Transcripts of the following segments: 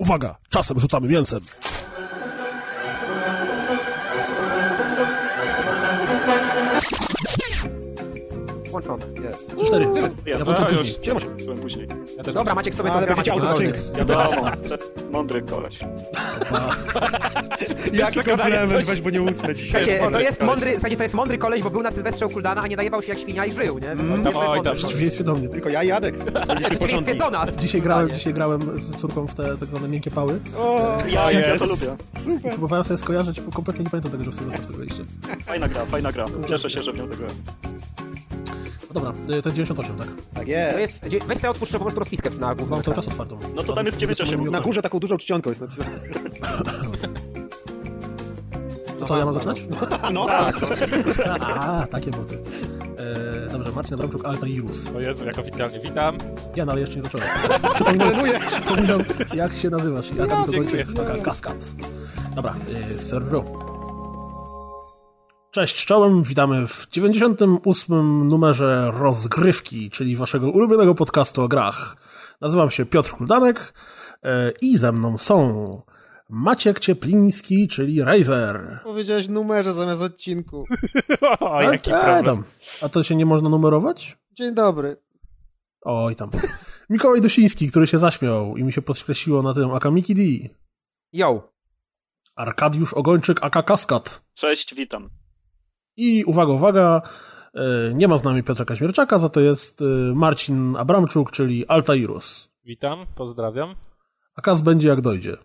Uwaga, czasem rzucamy mięsem. Włączony. Jest. Cztery. Ja, włączam później. Siema. Byłem później. Ja też Dobra, Maciek sobie to Ale zgra. będziecie Maciek autosync. Wiadomo, mądry koleś. Jaki komplement, weź, bo nie usnę dzisiaj. Słuchajcie, to jest mądry, słuchajcie, to jest mądry koleś, bo był na Sylwestrze u Kuldana, a nie dajewał się jak świnia i żył, nie? To jest- Mm. to jest Oj, mądry. tam. W przeciwieństwie do mnie. Tylko ja i Jadek. Byliśmy do nas. Dzisiaj grałem, dzisiaj grałem z córką w te tak zwane miękkie pały. O, Ja, ja to jest. lubię. super. Próbowałem sobie skojarzyć, bo kompletnie nie pamiętam tego, że w Sylwestra w to graliście. Fajna gra, fajna gra. Cieszę się, że w nią zagrałem. No dobra, y, to jest 98, tak? Tak To jest. jest, gdzie- weź sobie otwórz po prostu rozpiskę na głównym Mam cały czas otwartą. No to tam jest 98. Na górze taką dużą czcionką jest napisane. To co, ja mam zaczynać? No, A, takie boty. E, dobrze, Marcin Abramczuk, Alta Jus. O Jezu, jak oficjalnie witam. Ja, no ale jeszcze nie zacząłem. Przypominam, jak się nazywasz. Ja tam dziękuję. Taka kaskad. Dobra, y, serwo. Cześć, czołem, witamy w 98 numerze rozgrywki, czyli waszego ulubionego podcastu o grach. Nazywam się Piotr Kuldanek e, i ze mną są Maciek Ciepliński, czyli Razer. Powiedziałeś numerze zamiast odcinku. O, jaki E, problem. tam. A to się nie można numerować? Dzień dobry. Oj tam. Mikołaj Dusiński, który się zaśmiał i mi się podkreśliło na tym Akamiki D. Yo. Arkadiusz Ogończyk, aka Kaskad. Cześć, witam. I uwaga, uwaga, e, nie ma z nami Piotra Kaźmierczaka, za to jest e, Marcin Abramczuk, czyli Altairus. Witam, pozdrawiam. A Kas będzie jak dojdzie.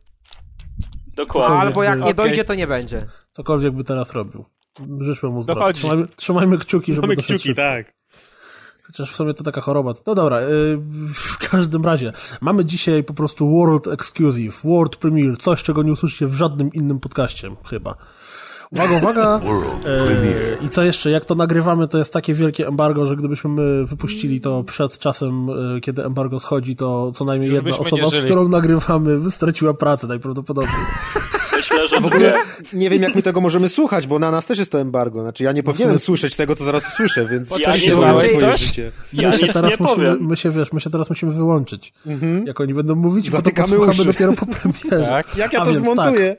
Dokładnie. Albo jak nie dojdzie, to nie będzie. Cokolwiek by teraz robił. Życzmy mu zdrowia. Trzymajmy, trzymajmy kciuki, żeby Mamy kciuki, szybko. tak. Chociaż w sumie to taka choroba. No dobra, e, w każdym razie. Mamy dzisiaj po prostu World Exclusive, World Premiere, coś czego nie usłyszycie w żadnym innym podcaście, chyba. Uwaga, uwaga. E, I co jeszcze, jak to nagrywamy, to jest takie wielkie embargo, że gdybyśmy my wypuścili to przed czasem, e, kiedy embargo schodzi, to co najmniej Już jedna osoba, z którą nagrywamy, by straciła pracę najprawdopodobniej. Myślę, że W ogóle nie wiem, jak my tego możemy słuchać, bo na nas też jest to embargo. Znaczy, ja nie powinienem sumie- słyszeć tego, co zaraz usłyszę, więc Ja też nie swoje coś? życie. Ja my się teraz nie musimy, powiem. my się, wiesz, my się teraz musimy wyłączyć. Mhm. Jak oni będą mówić, Zatykamy to posłuchamy uszy. dopiero po premierze. Tak? Jak ja A to więc zmontuję?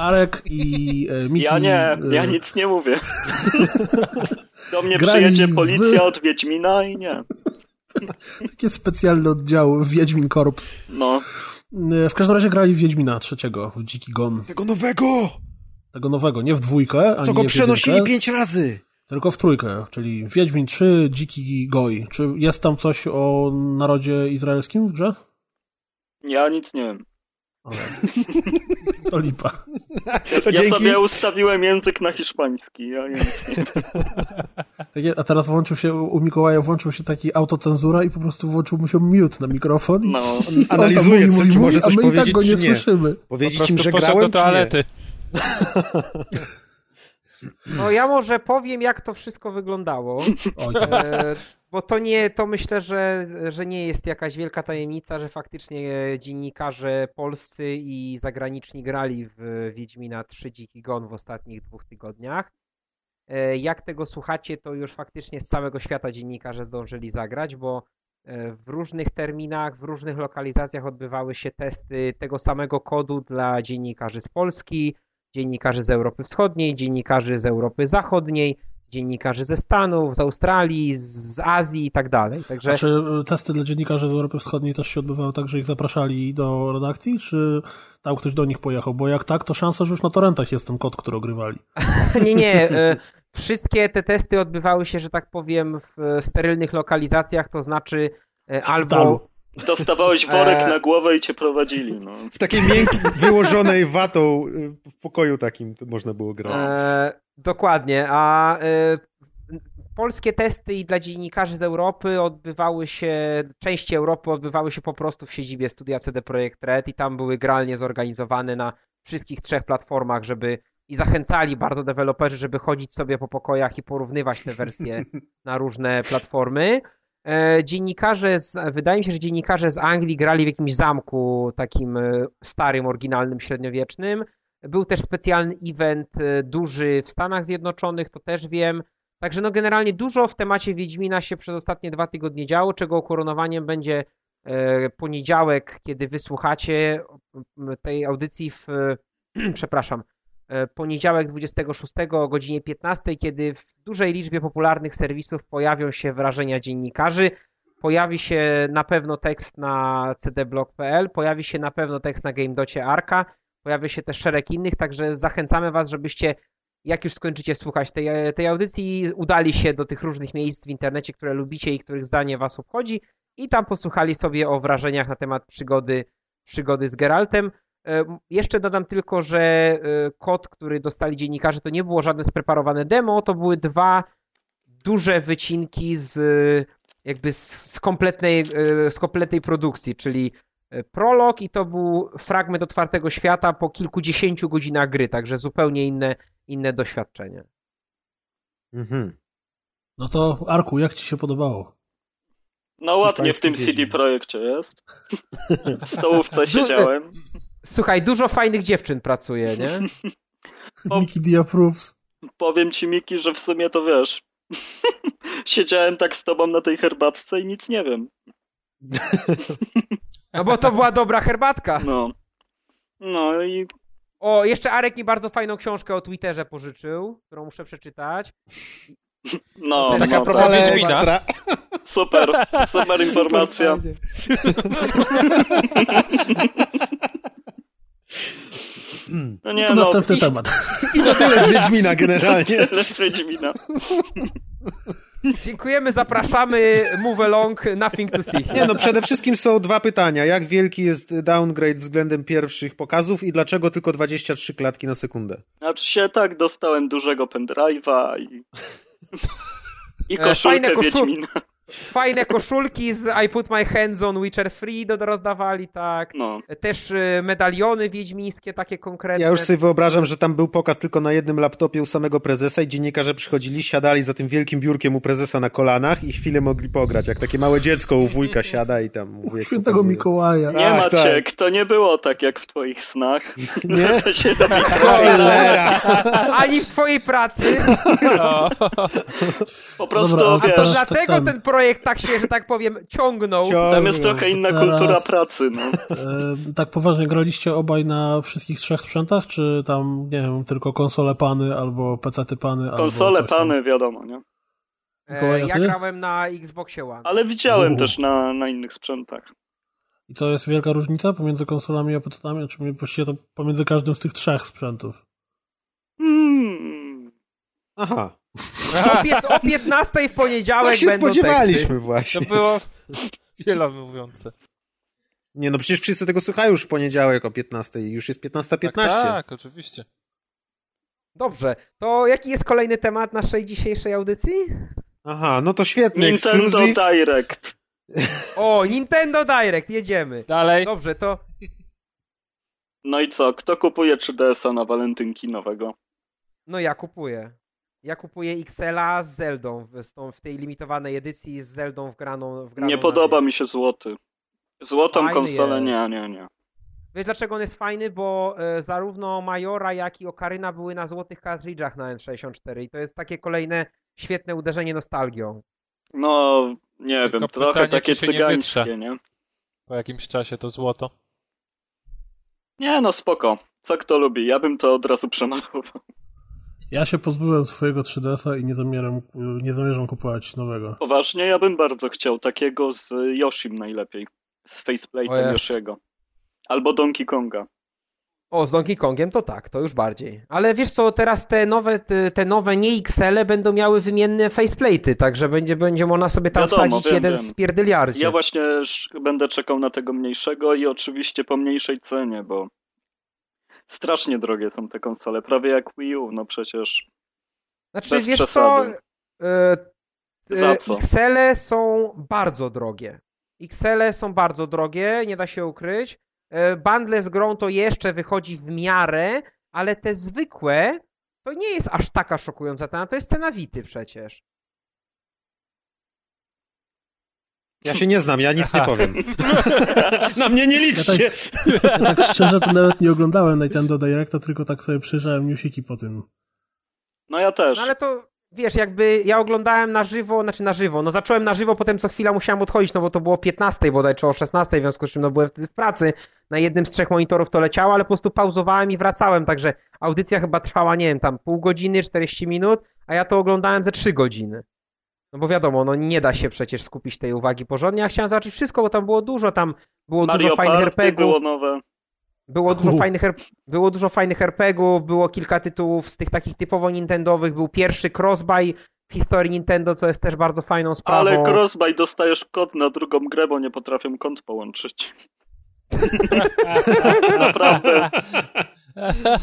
Arek i e, Miki... Ja nie, e, ja nic nie mówię. Do mnie Grali przyjedzie w- policja od Wiedźmina i nie. Takie specjalne oddziały, Wiedźmin Korps. No, E, W każdym razie grali w Wiedźmina trzeciego, w Dziki Gon. Tego nowego! Tego nowego, nie w dwójkę, ani Co go nie w przenosili jedynkę, pięć razy! tylko w trójkę, czyli Wiedźmin 3, Dziki Goi. Czy jest tam coś o narodzie izraelskim w grze? ja nic nie wiem. To lipa. To Ja dzięki. sobie ustawiłem język na hiszpański. Ja nie Takie- A teraz włączył się, u Mikołaja włączył się taki autocenzura i po prostu włączył mu się mute na mikrofon. No, on Analizuje, mówi, co- mówi, czy może coś a my i tak powiedzieć, go nie nie. słyszymy. Po Powiedzieć im, że grałem, do toalety. No ja może powiem, jak to wszystko wyglądało. Tak. E, bo to nie, to myślę, że, że nie jest jakaś wielka tajemnica, że faktycznie e, dziennikarze polscy i zagraniczni grali w Wiedźmina 3 Dziki Gon w ostatnich dwóch tygodniach. E, Jak tego słuchacie, to już faktycznie z całego świata dziennikarze zdążyli zagrać, bo e, w różnych terminach, w różnych lokalizacjach odbywały się testy tego samego kodu dla dziennikarzy z Polski, dziennikarzy z Europy Wschodniej, dziennikarzy z Europy Zachodniej, dziennikarzy ze Stanów, z Australii, z Azji i tak dalej. Także A czy y, testy dla dziennikarzy z Europy Wschodniej też się odbywały tak, że ich zapraszali do redakcji, czy tam ktoś do nich pojechał? Bo jak tak, to szansa, że już na torrentach jest ten kod, który ogrywali. nie, nie. e, Wszystkie te testy odbywały się, że tak powiem, w e, sterylnych lokalizacjach, to znaczy e, albo dostawałeś worek E. na głowę i cię prowadzili. No. W takiej miękkiej, wyłożonej watą w pokoju takim można było grać. Dokładnie, a e, polskie testy i dla dziennikarzy z Europy odbywały się, części Europy odbywały się po prostu w siedzibie studia CD Projekt Red i tam były gralnie zorganizowane na wszystkich trzech platformach, żeby i zachęcali bardzo deweloperzy, żeby chodzić sobie po pokojach i porównywać te wersje na różne platformy. E, Dziennikarze, z, wydaje mi się, że dziennikarze z Anglii grali w jakimś zamku takim e, starym, oryginalnym, średniowiecznym. Był też specjalny event e, duży w Stanach Zjednoczonych, to też wiem. Także no generalnie dużo w temacie Wiedźmina się przez ostatnie dwa tygodnie działo, czego ukoronowaniem będzie e, poniedziałek, kiedy wysłuchacie tej audycji w, przepraszam, e, poniedziałek 26 o godzinie 15, kiedy w dużej liczbie popularnych serwisów pojawią się wrażenia dziennikarzy. Pojawi się na pewno tekst na cdblog.pl, pojawi się na pewno tekst na GameDocie Arka, pojawi się też szereg innych, także zachęcamy Was, żebyście jak już skończycie słuchać tej, tej audycji, udali się do tych różnych miejsc w internecie, które lubicie i których zdanie Was obchodzi i tam posłuchali sobie o wrażeniach na temat przygody, przygody z Geraltem. E, Jeszcze dodam tylko, że e, kod, który dostali dziennikarze, to nie było żadne spreparowane demo, to były dwa duże wycinki z jakby z, kompletnej, e, z kompletnej produkcji, czyli prolog i to był fragment otwartego świata po kilkudziesięciu godzinach gry, także zupełnie inne, inne doświadczenie. Mhm. No to Arku, jak ci się podobało? No ładnie w tym CD. Projekcie jest. W stołówce siedziałem. Słuchaj, dużo fajnych dziewczyn pracuje, nie? O. Mickey D approves. Powiem ci, Miki, że w sumie to wiesz. Siedziałem tak z tobą na tej herbatce i nic nie wiem. No bo to była dobra herbatka. No. No i O, jeszcze Arek mi bardzo fajną książkę o Twitterze pożyczył, którą muszę przeczytać. no, Taka no propa- tak. Wiedźmina. ekstra. super, super informacja. No nie To no, następny i- temat. I to tyle z Wiedźmina generalnie. tyle z Wiedźmina. Dziękujemy, zapraszamy, move along, nothing to see. Nie no, przede wszystkim są dwa pytania. Jak wielki jest downgrade względem pierwszych pokazów i dlaczego tylko 23 klatki na sekundę? Znaczy się tak, dostałem dużego pendrive'a i... I E, koszulkę fajne koszul- Wiedźmina. Fajne koszulki z I put my hands on Witcher Free do rozdawali, tak. No. Też y, medaliony wiedźmińskie, takie konkretne. Ja już sobie wyobrażam, że tam był pokaz tylko na jednym laptopie u samego prezesa i dziennikarze przychodzili, siadali za tym wielkim biurkiem u prezesa na kolanach i chwilę mogli pograć. Jak takie małe dziecko u wujka siada i tam wujek Świętego pokazuje. Mikołaja. Nie Ach, Maciek, to nie było tak jak w twoich snach. Nie? To się robi! Ani w twojej pracy. No. po prostu, Dobra, a A to wiesz, tak dlatego ten- ten projekt tak się, że tak powiem, ciągnął. Ciągnął. tam jest trochę inna Teraz- kultura pracy, no. E, tak poważnie graliście obaj na wszystkich trzech sprzętach, czy tam, nie wiem, tylko konsole pany, albo pecety pany, albo Konsole, pany, wiadomo, nie? E, Ja grałem na Xboxie One. Ale widziałem Uhu. też na, na innych sprzętach. I to jest wielka różnica pomiędzy konsolami a pecetami, czy właściwie to pomiędzy każdym z tych trzech sprzętów? Hmm. Aha, O, pię- o 15 w poniedziałek tak się będą teksty. spodziewaliśmy To właśnie. było wiele mówiące. Nie no, przecież wszyscy tego słuchają już w poniedziałek o 15 już jest 15.15. Tak, tak, oczywiście. Dobrze, to jaki jest kolejny temat naszej dzisiejszej audycji? Aha, no to świetny Nintendo ekskluzyw. Direct. O, Nintendo Direct, jedziemy. Dalej. Dobrze, to No i co? Kto kupuje 3DS-a na walentynki nowego? no ja kupuję. Ja kupuję XL-a z Zeldą, z tą, w tej limitowanej edycji z Zeldą wgraną. wgraną Nie podoba mi się złoty. Złotą Fajny konsolę jest. nie, nie, nie. Wiesz dlaczego on jest fajny? Bo e, zarówno Majora, jak i Okaryna były na złotych kartridżach na N64 i to jest takie kolejne świetne uderzenie nostalgią. No, nie Tylko wiem, trochę takie nie cygańskie, wytrze. nie? Po jakimś czasie to złoto. Nie, no spoko. Co kto lubi? Ja bym to od razu przemalował. Ja się pozbyłem swojego 3DS-a i nie zamierzam, nie zamierzam kupować nowego. Poważnie, ja bym bardzo chciał takiego z Yoshim najlepiej. Z faceplate'em. Yoshiego. Albo Donkey Konga. O, z Donkey Kongiem to tak, to już bardziej. Ale wiesz co, teraz te nowe, te, te nowe nie XL będą miały wymienne faceplate'y, także będzie, będzie można sobie tam Wiadomo, wsadzić wiem, jeden wiem. z pierdyliardzie. Ja właśnie będę czekał na tego mniejszego i oczywiście po mniejszej cenie, bo strasznie drogie są te konsole. Prawie jak Wii U, no przecież. Znaczy, bez wiesz co, przesady. Za e, co? XL są bardzo drogie. XL są bardzo drogie, nie da się ukryć. E, Bundle z grą to jeszcze wychodzi w miarę, ale te zwykłe to nie jest aż taka szokująca cena, to jest cena Wity przecież. Ja się nie znam, ja nic nie powiem. Na mnie nie liczcie! Ja tak szczerze to nawet nie oglądałem Nintendo Directa, tylko tak sobie przejrzałem newsiki po tym. No ja też. No ale to wiesz, jakby ja oglądałem na żywo, znaczy na żywo, no zacząłem na żywo, potem co chwila musiałem odchodzić, no bo to było o 15 bodaj, czy o 16, w związku z czym no byłem wtedy w pracy, na jednym z trzech monitorów to leciało, ale po prostu pauzowałem i wracałem, także audycja chyba trwała, nie wiem, tam pół godziny, 40 minut, a ja to oglądałem ze 3 godziny. No bo wiadomo, no nie da się przecież skupić tej uwagi porządnie, ja chciałem zobaczyć wszystko, bo tam było dużo, tam było Mario dużo fajnych RPGów. było nowe. Było dużo, fajnych, było dużo fajnych RPGów, było kilka tytułów z tych takich typowo Nintendowych, był pierwszy crossbuy w historii Nintendo, co jest też bardzo fajną sprawą. Ale Crossbuy dostajesz kod na drugą grę, bo nie potrafią kont połączyć. Naprawdę.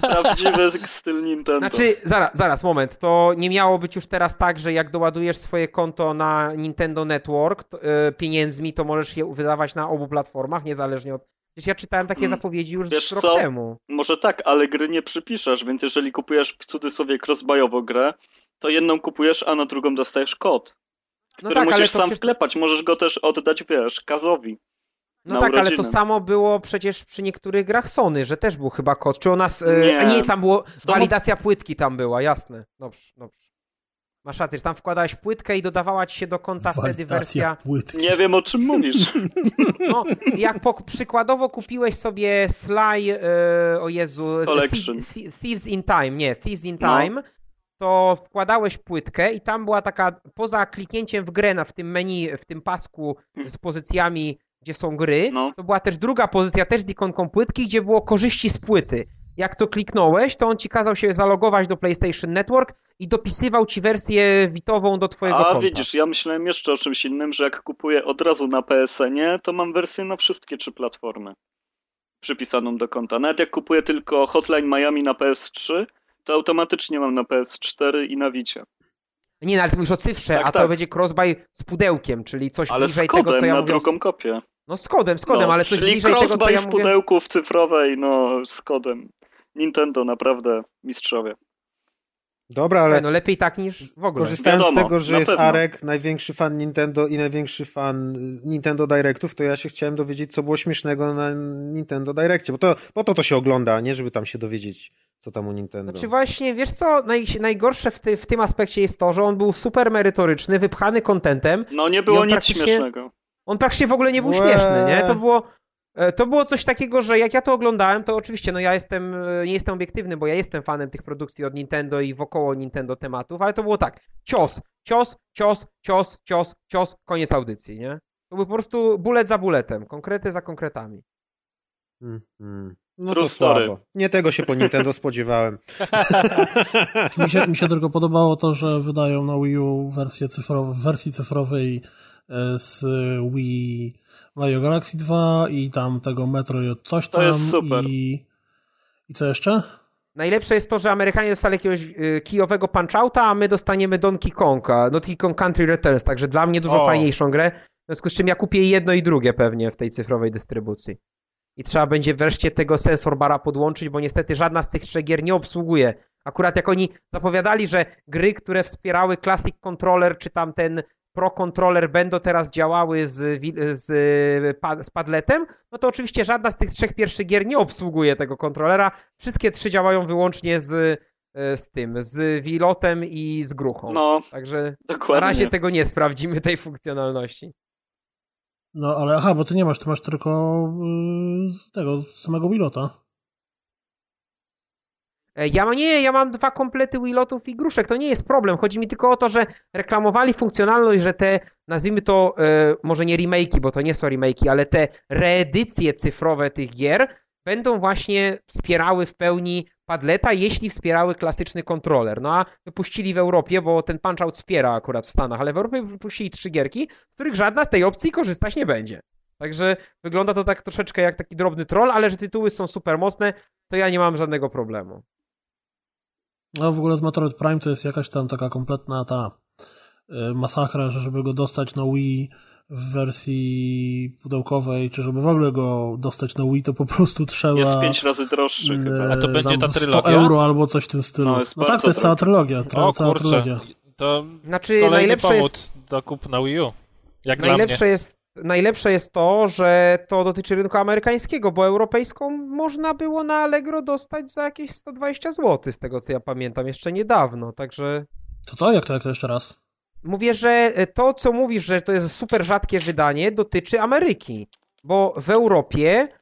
Prawdziwy styl Nintendo. Znaczy, zaraz, zaraz, moment, to nie miało być już teraz tak, że jak doładujesz swoje konto na Nintendo Network to, e, pieniędzmi, to możesz je wydawać na obu platformach, niezależnie od... Przecież ja czytałem takie Hmm. zapowiedzi już Wiesz rok co? temu. Może tak, ale gry nie przypiszesz, więc jeżeli kupujesz w cudzysłowie crossbuyową grę, to jedną kupujesz, a na drugą dostajesz kod, No który tak, musisz sam przecież... wklepać. Możesz go też oddać, wiesz, Kazowi. No na tak, ale to urodziny. samo było przecież przy niektórych grach Sony, że też był chyba kod. Czy u nas. e, Nie. a nie, tam było. To Walidacja płytki tam była, jasne. Dobrze, dobrze. Masz rację, że tam wkładałeś płytkę i dodawała ci się do konta wtedy wersja. płytki. Nie wiem o czym mówisz. No, jak po, przykładowo kupiłeś sobie Sly, e, o Jezu, Collection. Thieves, in Time, nie, Thieves in No. Time, to wkładałeś płytkę i tam była taka, poza kliknięciem w grę na, w tym menu, w tym pasku z pozycjami, gdzie są gry, No. to była też druga pozycja, też z ikonką płytki, gdzie było korzyści z płyty. Jak to kliknąłeś, to on ci kazał się zalogować do PlayStation Network i dopisywał ci wersję witową do twojego A konta. widzisz, ja myślałem jeszcze o czymś innym, że jak kupuję od razu na PSN-ie, to mam wersję na wszystkie trzy platformy przypisaną do konta. Nawet jak kupuję tylko Hotline Miami na PS3, to automatycznie mam na PS4 i na Wicie. Nie, no, ale ty mówisz o cyfrze, Tak, a to tak. będzie crossbuy z pudełkiem, czyli coś Ale bliżej tego, co ja na mówię. drugą kopię. No z kodem, z kodem, no, ale coś czyli bliżej tego, co ja w mówię. pudełku w cyfrowej, no z kodem. Nintendo naprawdę mistrzowie. Dobra, Ale... No lepiej tak niż w ogóle. korzystając Wiadomo, z tego, że jest pewno. Arek, największy fan Nintendo i największy fan y, Nintendo Directów, to ja się chciałem dowiedzieć, co było śmiesznego na Nintendo Direccie, bo to po to to się ogląda, a nie żeby tam się dowiedzieć, co tam u Nintendo. Znaczy właśnie, wiesz co, naj, najgorsze w, ty, w tym aspekcie jest to, że on był super merytoryczny, wypchany kontentem. No nie było nic praktycznie- śmiesznego. On praktycznie w ogóle nie był Łe. śmieszny, nie? To było, e, to było coś takiego, że jak ja to oglądałem, to oczywiście, no ja jestem, e, nie jestem obiektywny, bo ja jestem fanem tych produkcji od Nintendo i wokoło Nintendo tematów, ale to było tak, cios, cios, cios, cios, cios, cios, koniec audycji, nie? To był po prostu bulet za buletem, konkrety za konkretami. Mhm. No True to story. słabo. Nie tego się po Nintendo spodziewałem. Mi się, mi się tylko podobało to, że wydają na Wii U wersję cyfrową, w wersji cyfrowej z Wii Mario Galaxy 2 i tam tego Metroid coś To tam jest super. i i co jeszcze? Najlepsze jest to, że Amerykanie dostali jakiegoś y, kijowego punch-outa, a my dostaniemy Donkey Konga, Donkey Kong Country Returns, także dla mnie dużo O. fajniejszą grę, w związku z czym ja kupię jedno i drugie pewnie w tej cyfrowej dystrybucji. I trzeba będzie wreszcie tego sensor bara podłączyć, bo niestety żadna z tych trzech gier nie obsługuje. Akurat jak oni zapowiadali, że gry, które wspierały Classic Controller, czy tam ten Pro Controller będą teraz działały z, z, pa- z padletem, no to oczywiście żadna z tych trzech pierwszych gier nie obsługuje tego kontrolera. Wszystkie trzy działają wyłącznie z, y, z tym, z wilotem i z gruchą. No, Także na dokładnie. razie tego nie sprawdzimy, tej funkcjonalności. No ale aha, bo ty nie masz, ty masz tylko y, tego samego Wilota. E, Ja ma, nie, ja mam dwa komplety Wilotów i gruszek, to nie jest problem. Chodzi mi tylko o to, że reklamowali funkcjonalność, że te, nazwijmy to, e, może nie remake'i, bo to nie są remake'i, ale te reedycje cyfrowe tych gier będą właśnie wspierały w pełni padleta, jeśli wspierały klasyczny kontroler. No a wypuścili w Europie, bo ten Punch-Out wspiera akurat w Stanach, ale w Europie wypuścili trzy gierki, z których żadna z tej opcji korzystać nie będzie. Także wygląda to tak troszeczkę jak taki drobny troll, ale że tytuły są super mocne, to ja nie mam żadnego problemu. No w ogóle z Metroid Prime to jest jakaś tam taka kompletna ta y, masakra, że żeby go dostać na Wii w wersji pudełkowej, czy żeby w ogóle go dostać na Wii, to po prostu trzeba... Jest pięć razy droższy mm, chyba. A to będzie ta 100 trylogia? euro albo coś w tym stylu. No, No, jest tak, bardzo to jest cała trylogia. Tra, O cała kurczę, trylogia. to Znaczy, kolejny najlepsze powód jest, do kup na Wii U. Jak dla mnie. najlepsze, jest, najlepsze jest to, że to dotyczy rynku amerykańskiego, bo europejską można było na Allegro dostać za jakieś 120 zł, z tego co ja pamiętam, jeszcze niedawno, także To co? Jak to, jak to jeszcze raz? Mówię, że to, co mówisz, że to jest super rzadkie wydanie, dotyczy Ameryki. Bo w Europie e,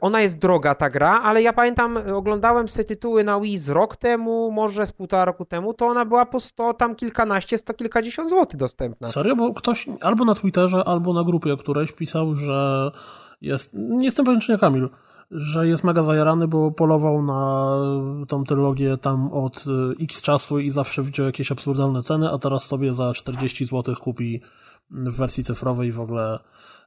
ona jest droga ta gra, ale ja pamiętam, oglądałem sobie tytuły na Wii z rok temu, może z półtora roku temu, to ona była po 100, tam kilkanaście, sto kilkadziesiąt złotych dostępna. Serio? Bo ktoś albo na Twitterze, albo na grupie któreś pisał, że jest, nie jestem pewien czy nie Kamil, że jest mega zajarany, bo polował na tą trylogię tam od y, x czasu i zawsze widział jakieś absurdalne ceny, a teraz sobie za 40 zł kupi w wersji cyfrowej w ogóle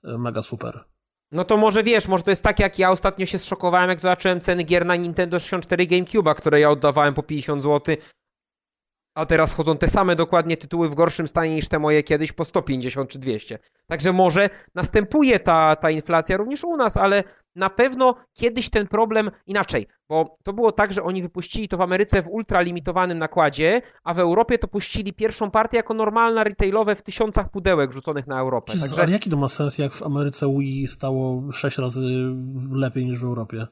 mega super. No to może wiesz, może to jest tak jak ja ostatnio się zszokowałem, jak zobaczyłem ceny gier na Nintendo 64 GameCube'a, które ja oddawałem po 50 zł, a teraz chodzą te same dokładnie tytuły w gorszym stanie niż te moje kiedyś po 150 czy 200. Także może następuje ta, ta inflacja również u nas, ale na pewno kiedyś ten problem inaczej, bo to było tak, że oni wypuścili to w Ameryce w ultralimitowanym nakładzie, a w Europie to puścili pierwszą partię jako normalna retailowe w tysiącach pudełek rzuconych na Europę. Także... Ale jaki to ma sens, jak w Ameryce Wii stało 6 razy lepiej niż w Europie?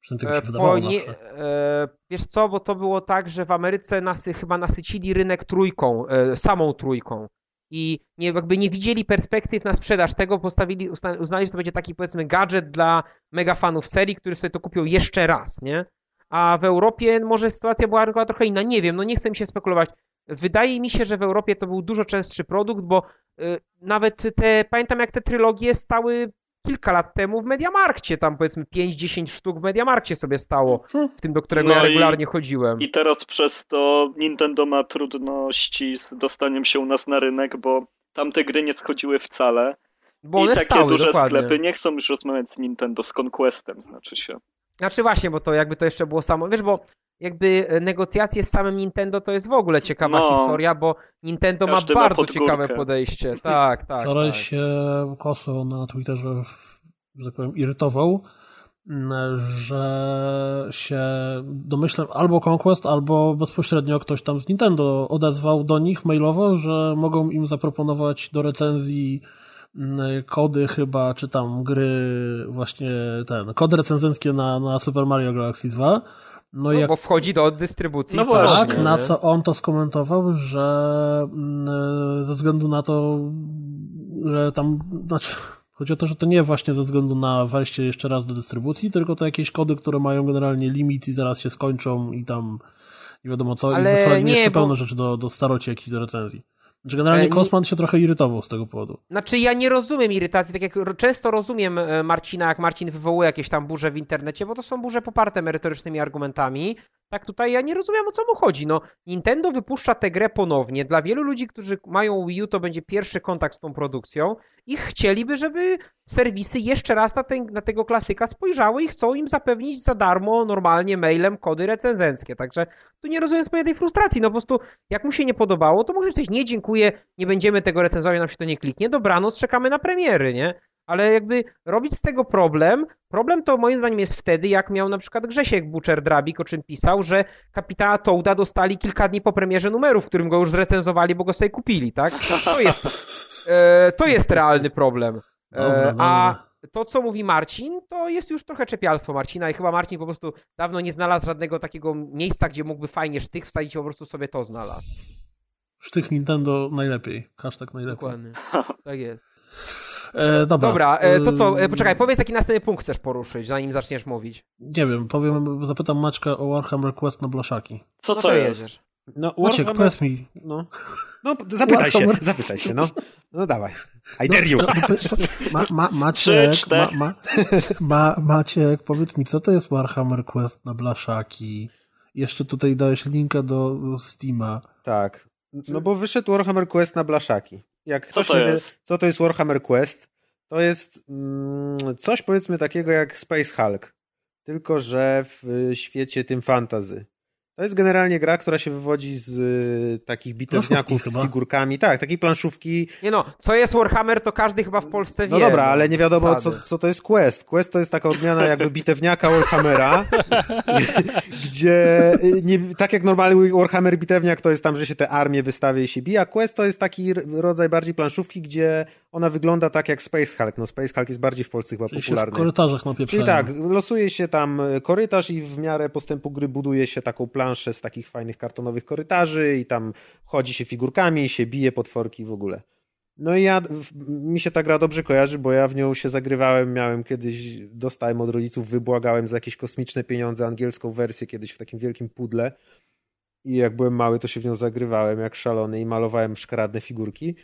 Przynajmniej tak się wydawało nie, e, Wiesz co, bo to było tak, że w Ameryce nasy, chyba nasycili rynek trójką, e, samą trójką i nie, jakby nie widzieli perspektyw na sprzedaż tego, postawili, uznali, że to będzie taki powiedzmy gadżet dla mega fanów serii, którzy sobie to kupią jeszcze raz, nie? A w Europie może sytuacja była, była trochę inna, nie wiem, no nie chcę mi się spekulować. Wydaje mi się, że w Europie to był dużo częstszy produkt, bo y, nawet te, pamiętam jak te trylogie stały kilka lat temu w Mediamarkcie, tam powiedzmy 5-10 sztuk w Mediamarkcie sobie stało, w tym do którego no ja regularnie i, chodziłem. I teraz przez to Nintendo ma trudności z dostaniem się u nas na rynek, bo tamte gry nie schodziły wcale. Bo one I takie stały, duże dokładnie. sklepy nie chcą już rozmawiać z Nintendo, z Conquestem znaczy się. Znaczy właśnie, bo to jakby to jeszcze było samo, wiesz, bo jakby negocjacje z samym Nintendo to jest w ogóle ciekawa no, historia, bo Nintendo ma bardzo ma ciekawe podejście. Tak, tak. Wczoraj tak. się Koso na Twitterze, że tak powiem, irytował, że się domyślam albo Conquest, albo bezpośrednio ktoś tam z Nintendo odezwał do nich mailowo, że mogą im zaproponować do recenzji kody chyba, czy tam gry właśnie ten, kody recenzenckie na, na Super Mario Galaxy 2 no, no jak... bo wchodzi do dystrybucji. No właśnie. Tak, na co on to skomentował, że mm, ze względu na to, że tam, znaczy, chodzi o to, że to nie właśnie ze względu na wejście jeszcze raz do dystrybucji, tylko to jakieś kody, które mają generalnie limit i zaraz się skończą i tam nie wiadomo co, Ale i wysłali nie, jeszcze bo... pełno rzeczy do, do starocieki, do recenzji. Że generalnie e, Kosman się trochę irytował z tego powodu. Znaczy ja nie rozumiem irytacji, tak jak często rozumiem e, Marcina, jak Marcin wywołuje jakieś tam burze w internecie, bo to są burze poparte merytorycznymi argumentami. Tak tutaj ja nie rozumiem o co mu chodzi. No, Nintendo wypuszcza tę grę ponownie. Dla wielu ludzi, którzy mają Wii U, to będzie pierwszy kontakt z tą produkcją i chcieliby, żeby serwisy jeszcze raz na, ten, na tego klasyka spojrzały i chcą im zapewnić za darmo, normalnie mailem kody recenzenckie. Także tu nie rozumiem swojej tej frustracji. No po prostu jak mu się nie podobało, to może powiedzieć nie dziękuję, nie będziemy tego recenzować, nam się to nie kliknie. Dobranoc, czekamy na premiery, nie? Ale jakby robić z tego problem, problem to moim zdaniem jest wtedy, jak miał na przykład Grzesiek Butcher Drabik, o czym pisał, że kapitana Toada dostali kilka dni po premierze numeru, w którym go już zrecenzowali, bo go sobie kupili, tak? To jest, e, to jest realny problem. E, a to, co mówi Marcin, to jest już trochę czepialstwo Marcina i chyba Marcin po prostu dawno nie znalazł żadnego takiego miejsca, gdzie mógłby fajnie sztych wsadzić, po prostu sobie to znalazł. Sztych Nintendo najlepiej. Hashtag najlepiej. Dokładnie. Tak jest. E, dobra. Dobra, e, to co, e, poczekaj, powiedz jaki następny punkt chcesz poruszyć, zanim zaczniesz mówić. Nie wiem, powiem, zapytam Maćka o Warhammer Quest na blaszaki. Co no to, to jest? No, Maciek, Warhammer... powiedz mi. No, no zapytaj Warhammer... się, zapytaj się, no. No dawaj. I dare you. No, ma, ma, Maciek, ma, ma, ma, Maciek, powiedz mi, co to jest Warhammer Quest na blaszaki? Jeszcze tutaj dałeś linkę do Steama. Tak. No bo wyszedł Warhammer Quest na blaszaki. Jak ktoś nie wie, co to jest Warhammer Quest, to jest mm, coś powiedzmy takiego jak Space Hulk, tylko że w świecie tym fantazy. To jest generalnie gra, która się wywodzi z y, takich bitewniaków z figurkami. Tak, takiej planszówki. Nie no, co jest Warhammer, to każdy chyba w Polsce no wie. No dobra, ale nie wiadomo, co, co to jest Quest. Quest to jest taka odmiana jakby bitewniaka Warhammera, gdzie y, nie, tak jak normalny Warhammer bitewniak to jest tam, że się te armie wystawia i się bije, Quest to jest taki rodzaj bardziej planszówki, gdzie ona wygląda tak jak Space Hulk. No Space Hulk jest bardziej w Polsce chyba Czyli popularny. Się w korytarzach napieprzają. Czyli tak, losuje się tam korytarz i w miarę postępu gry buduje się taką planszówkę plansze z takich fajnych kartonowych korytarzy i tam chodzi się figurkami, się bije potworki w ogóle. No i ja, mi się ta gra dobrze kojarzy, bo ja w nią się zagrywałem, miałem kiedyś, dostałem od rodziców, wybłagałem za jakieś kosmiczne pieniądze angielską wersję kiedyś w takim wielkim pudle i jak byłem mały, to się w nią zagrywałem jak szalony i malowałem szkaradne figurki.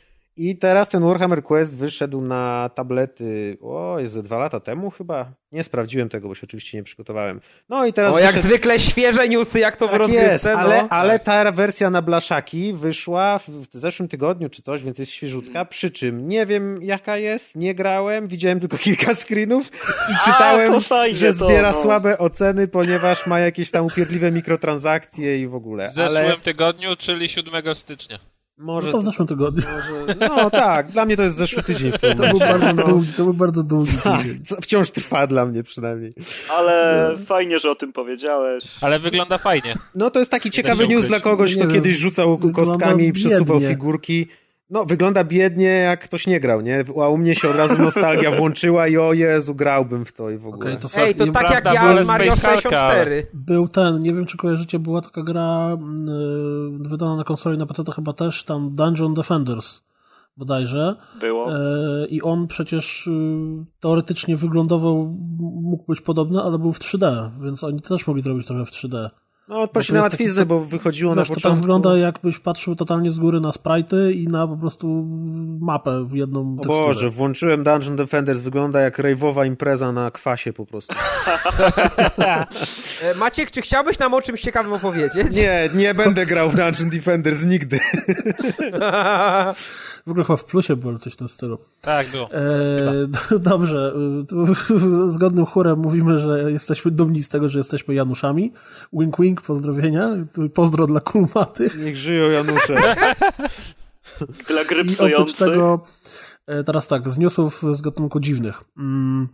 I teraz ten Warhammer Quest wyszedł na tablety, o, jest ze dwa lata temu chyba. Nie sprawdziłem tego, bo się oczywiście nie przygotowałem. No i teraz. O, wyszedł... jak zwykle świeże newsy, jak to tak w rozgrywce. Jest, ale, no. ale ta wersja na blaszaki wyszła w zeszłym tygodniu czy coś, więc jest świeżutka. Przy czym nie wiem jaka jest, nie grałem, widziałem tylko kilka screenów i czytałem, A, fajnie, że zbiera to, no. słabe oceny, ponieważ ma jakieś tam upierdliwe mikrotransakcje i w ogóle. W zeszłym ale... tygodniu, czyli 7 stycznia. Może, no to w zeszłym tygodniu. Może, no tak, dla mnie to jest zeszły tydzień w tym to Był bardzo no. długi, to był bardzo długi tak, Wciąż trwa dla mnie przynajmniej. Ale no. fajnie, że o tym powiedziałeś. Ale wygląda fajnie. No to jest taki ciekawy news dla kogoś, kto kiedyś rzucał kostkami i przesuwał figurki. No, wygląda biednie, jak ktoś nie grał, nie? A u mnie się od razu nostalgia włączyła i o Jezu, grałbym w to i w ogóle. Okay, to Ej, to tak jak ja z Mario 64. Był ten, nie wiem czy kojarzycie, była taka gra yy, wydana na konsoli na PC to chyba też, tam Dungeon Defenders bodajże. Było. Yy, I on przecież yy, teoretycznie wyglądował, mógł być podobny, ale był w 3D, więc oni też mogli zrobić trochę w 3D. No, odprosi na łatwiznę, bo wychodziło wiesz, na początku. To wygląda jakbyś patrzył totalnie z góry na sprite'y i na po prostu mapę w jedną O teksturę. Boże, włączyłem Dungeon Defenders, wygląda jak rejwowa impreza na kwasie po prostu. E, Maciek, czy chciałbyś nam o czymś ciekawym opowiedzieć? Nie, nie będę grał w Dungeon Defenders nigdy. w ogóle chyba w plusie było coś w tym stylu. Tak, było. E, dobrze, zgodnym chórem mówimy, że jesteśmy dumni z tego, że jesteśmy Januszami. Wink, wink pozdrowienia. Pozdro dla Kulmaty. Niech żyją Janusze. dla gry I oprócz tego, e, teraz tak, z newsów z gatunku dziwnych. Mm,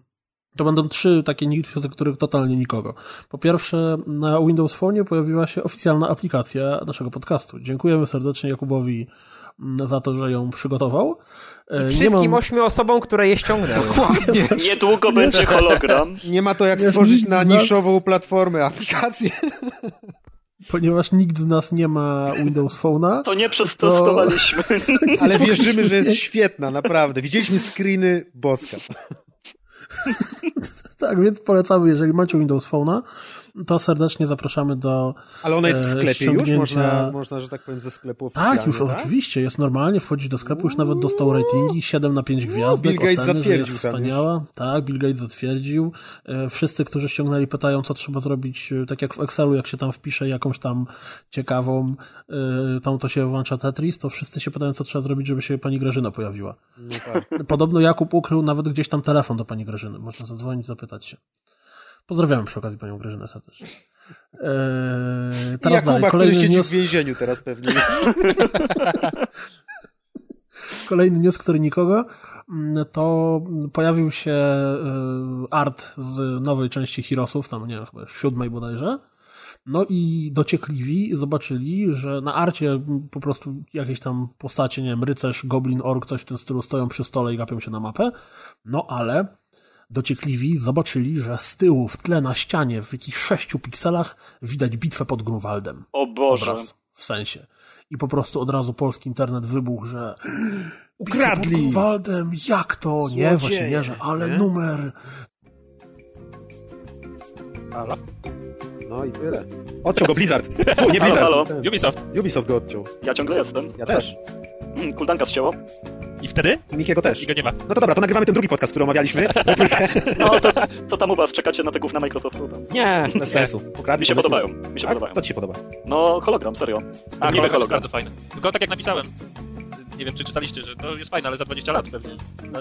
to będą trzy takie newsy, z których totalnie nikogo. Po pierwsze, na Windows Phone pojawiła się oficjalna aplikacja naszego podcastu. Dziękujemy serdecznie Jakubowi za to, że ją przygotował. E, I wszystkim mam... ośmiu osobom, które je ściągnęły. Niedługo będzie hologram. Nie ma to jak stworzyć na niszową nas... platformę aplikację. Ponieważ nikt z nas nie ma Windows Phone'a. To nie przetestowaliśmy. To... Ale wierzymy, że jest świetna, naprawdę. Widzieliśmy screeny boska. tak, więc polecamy, jeżeli macie Windows Phone'a, to serdecznie zapraszamy do Ale ona jest w e, sklepie już? Można, można, że tak powiem, ze sklepu Tak, już tak? oczywiście, jest normalnie, wchodzi do sklepu, już nawet dostał ratingi, 7 na 5 gwiazdek, Bill Gates oceny, zatwierdził jest wspaniała. Tak, Bill Gates zatwierdził. E, wszyscy, którzy ściągnęli, pytają, co trzeba zrobić, e, tak jak w Excelu, jak się tam wpisze jakąś tam ciekawą, tam to się włącza Tetris, to wszyscy się pytają, co trzeba zrobić, żeby się pani Grażyna pojawiła. No tak. Podobno Jakub ukrył nawet gdzieś tam telefon do pani Grażyny. Można zadzwonić, zapytać się. Pozdrawiamy przy okazji panią Grażynę serdecznie. Eee, teraz Jakuba, dalej. Który siedzi news... w więzieniu teraz pewnie. Kolejny news, który nikogo, mm, to pojawił się e, art z nowej części Heroesów, tam nie wiem, chyba siódmej bodajże. No i dociekliwi zobaczyli, że na arcie po prostu jakieś tam postacie, nie wiem, rycerz, goblin, ork, coś w tym stylu stoją przy stole i gapią się na mapę. No ale Dociekliwi zobaczyli, że z tyłu w tle na ścianie w jakichś sześciu pikselach widać bitwę pod Grunwaldem. O Boże. Obraz, w sensie. I po prostu od razu polski internet wybuchł, że ukradli. Pod Grunwaldem, jak to? Złodzieje, nie, właśnie nie, że ale nie? numer. Halo? No i tyle. Odciął go Blizzard. Fu, nie Blizzard. Halo, halo. Ubisoft. Ubisoft go odciął. Ja ciągle jestem. Ja też. Kuldanka ścięło. I wtedy? Mikiego też. I go nie ma. No to dobra, to nagrywamy ten drugi podcast, który omawialiśmy. no to co tam u was? Czekacie na tego na Microsoftu? Nie, bez sensu. Ukradli, mi się podobają. Mi się tak? podobają. To ci się podoba? No, hologram, serio. A, hologram, hologram. jest bardzo fajny. Tylko tak jak napisałem, nie wiem, czy czytaliście, że to jest fajne, ale za 20 lat pewnie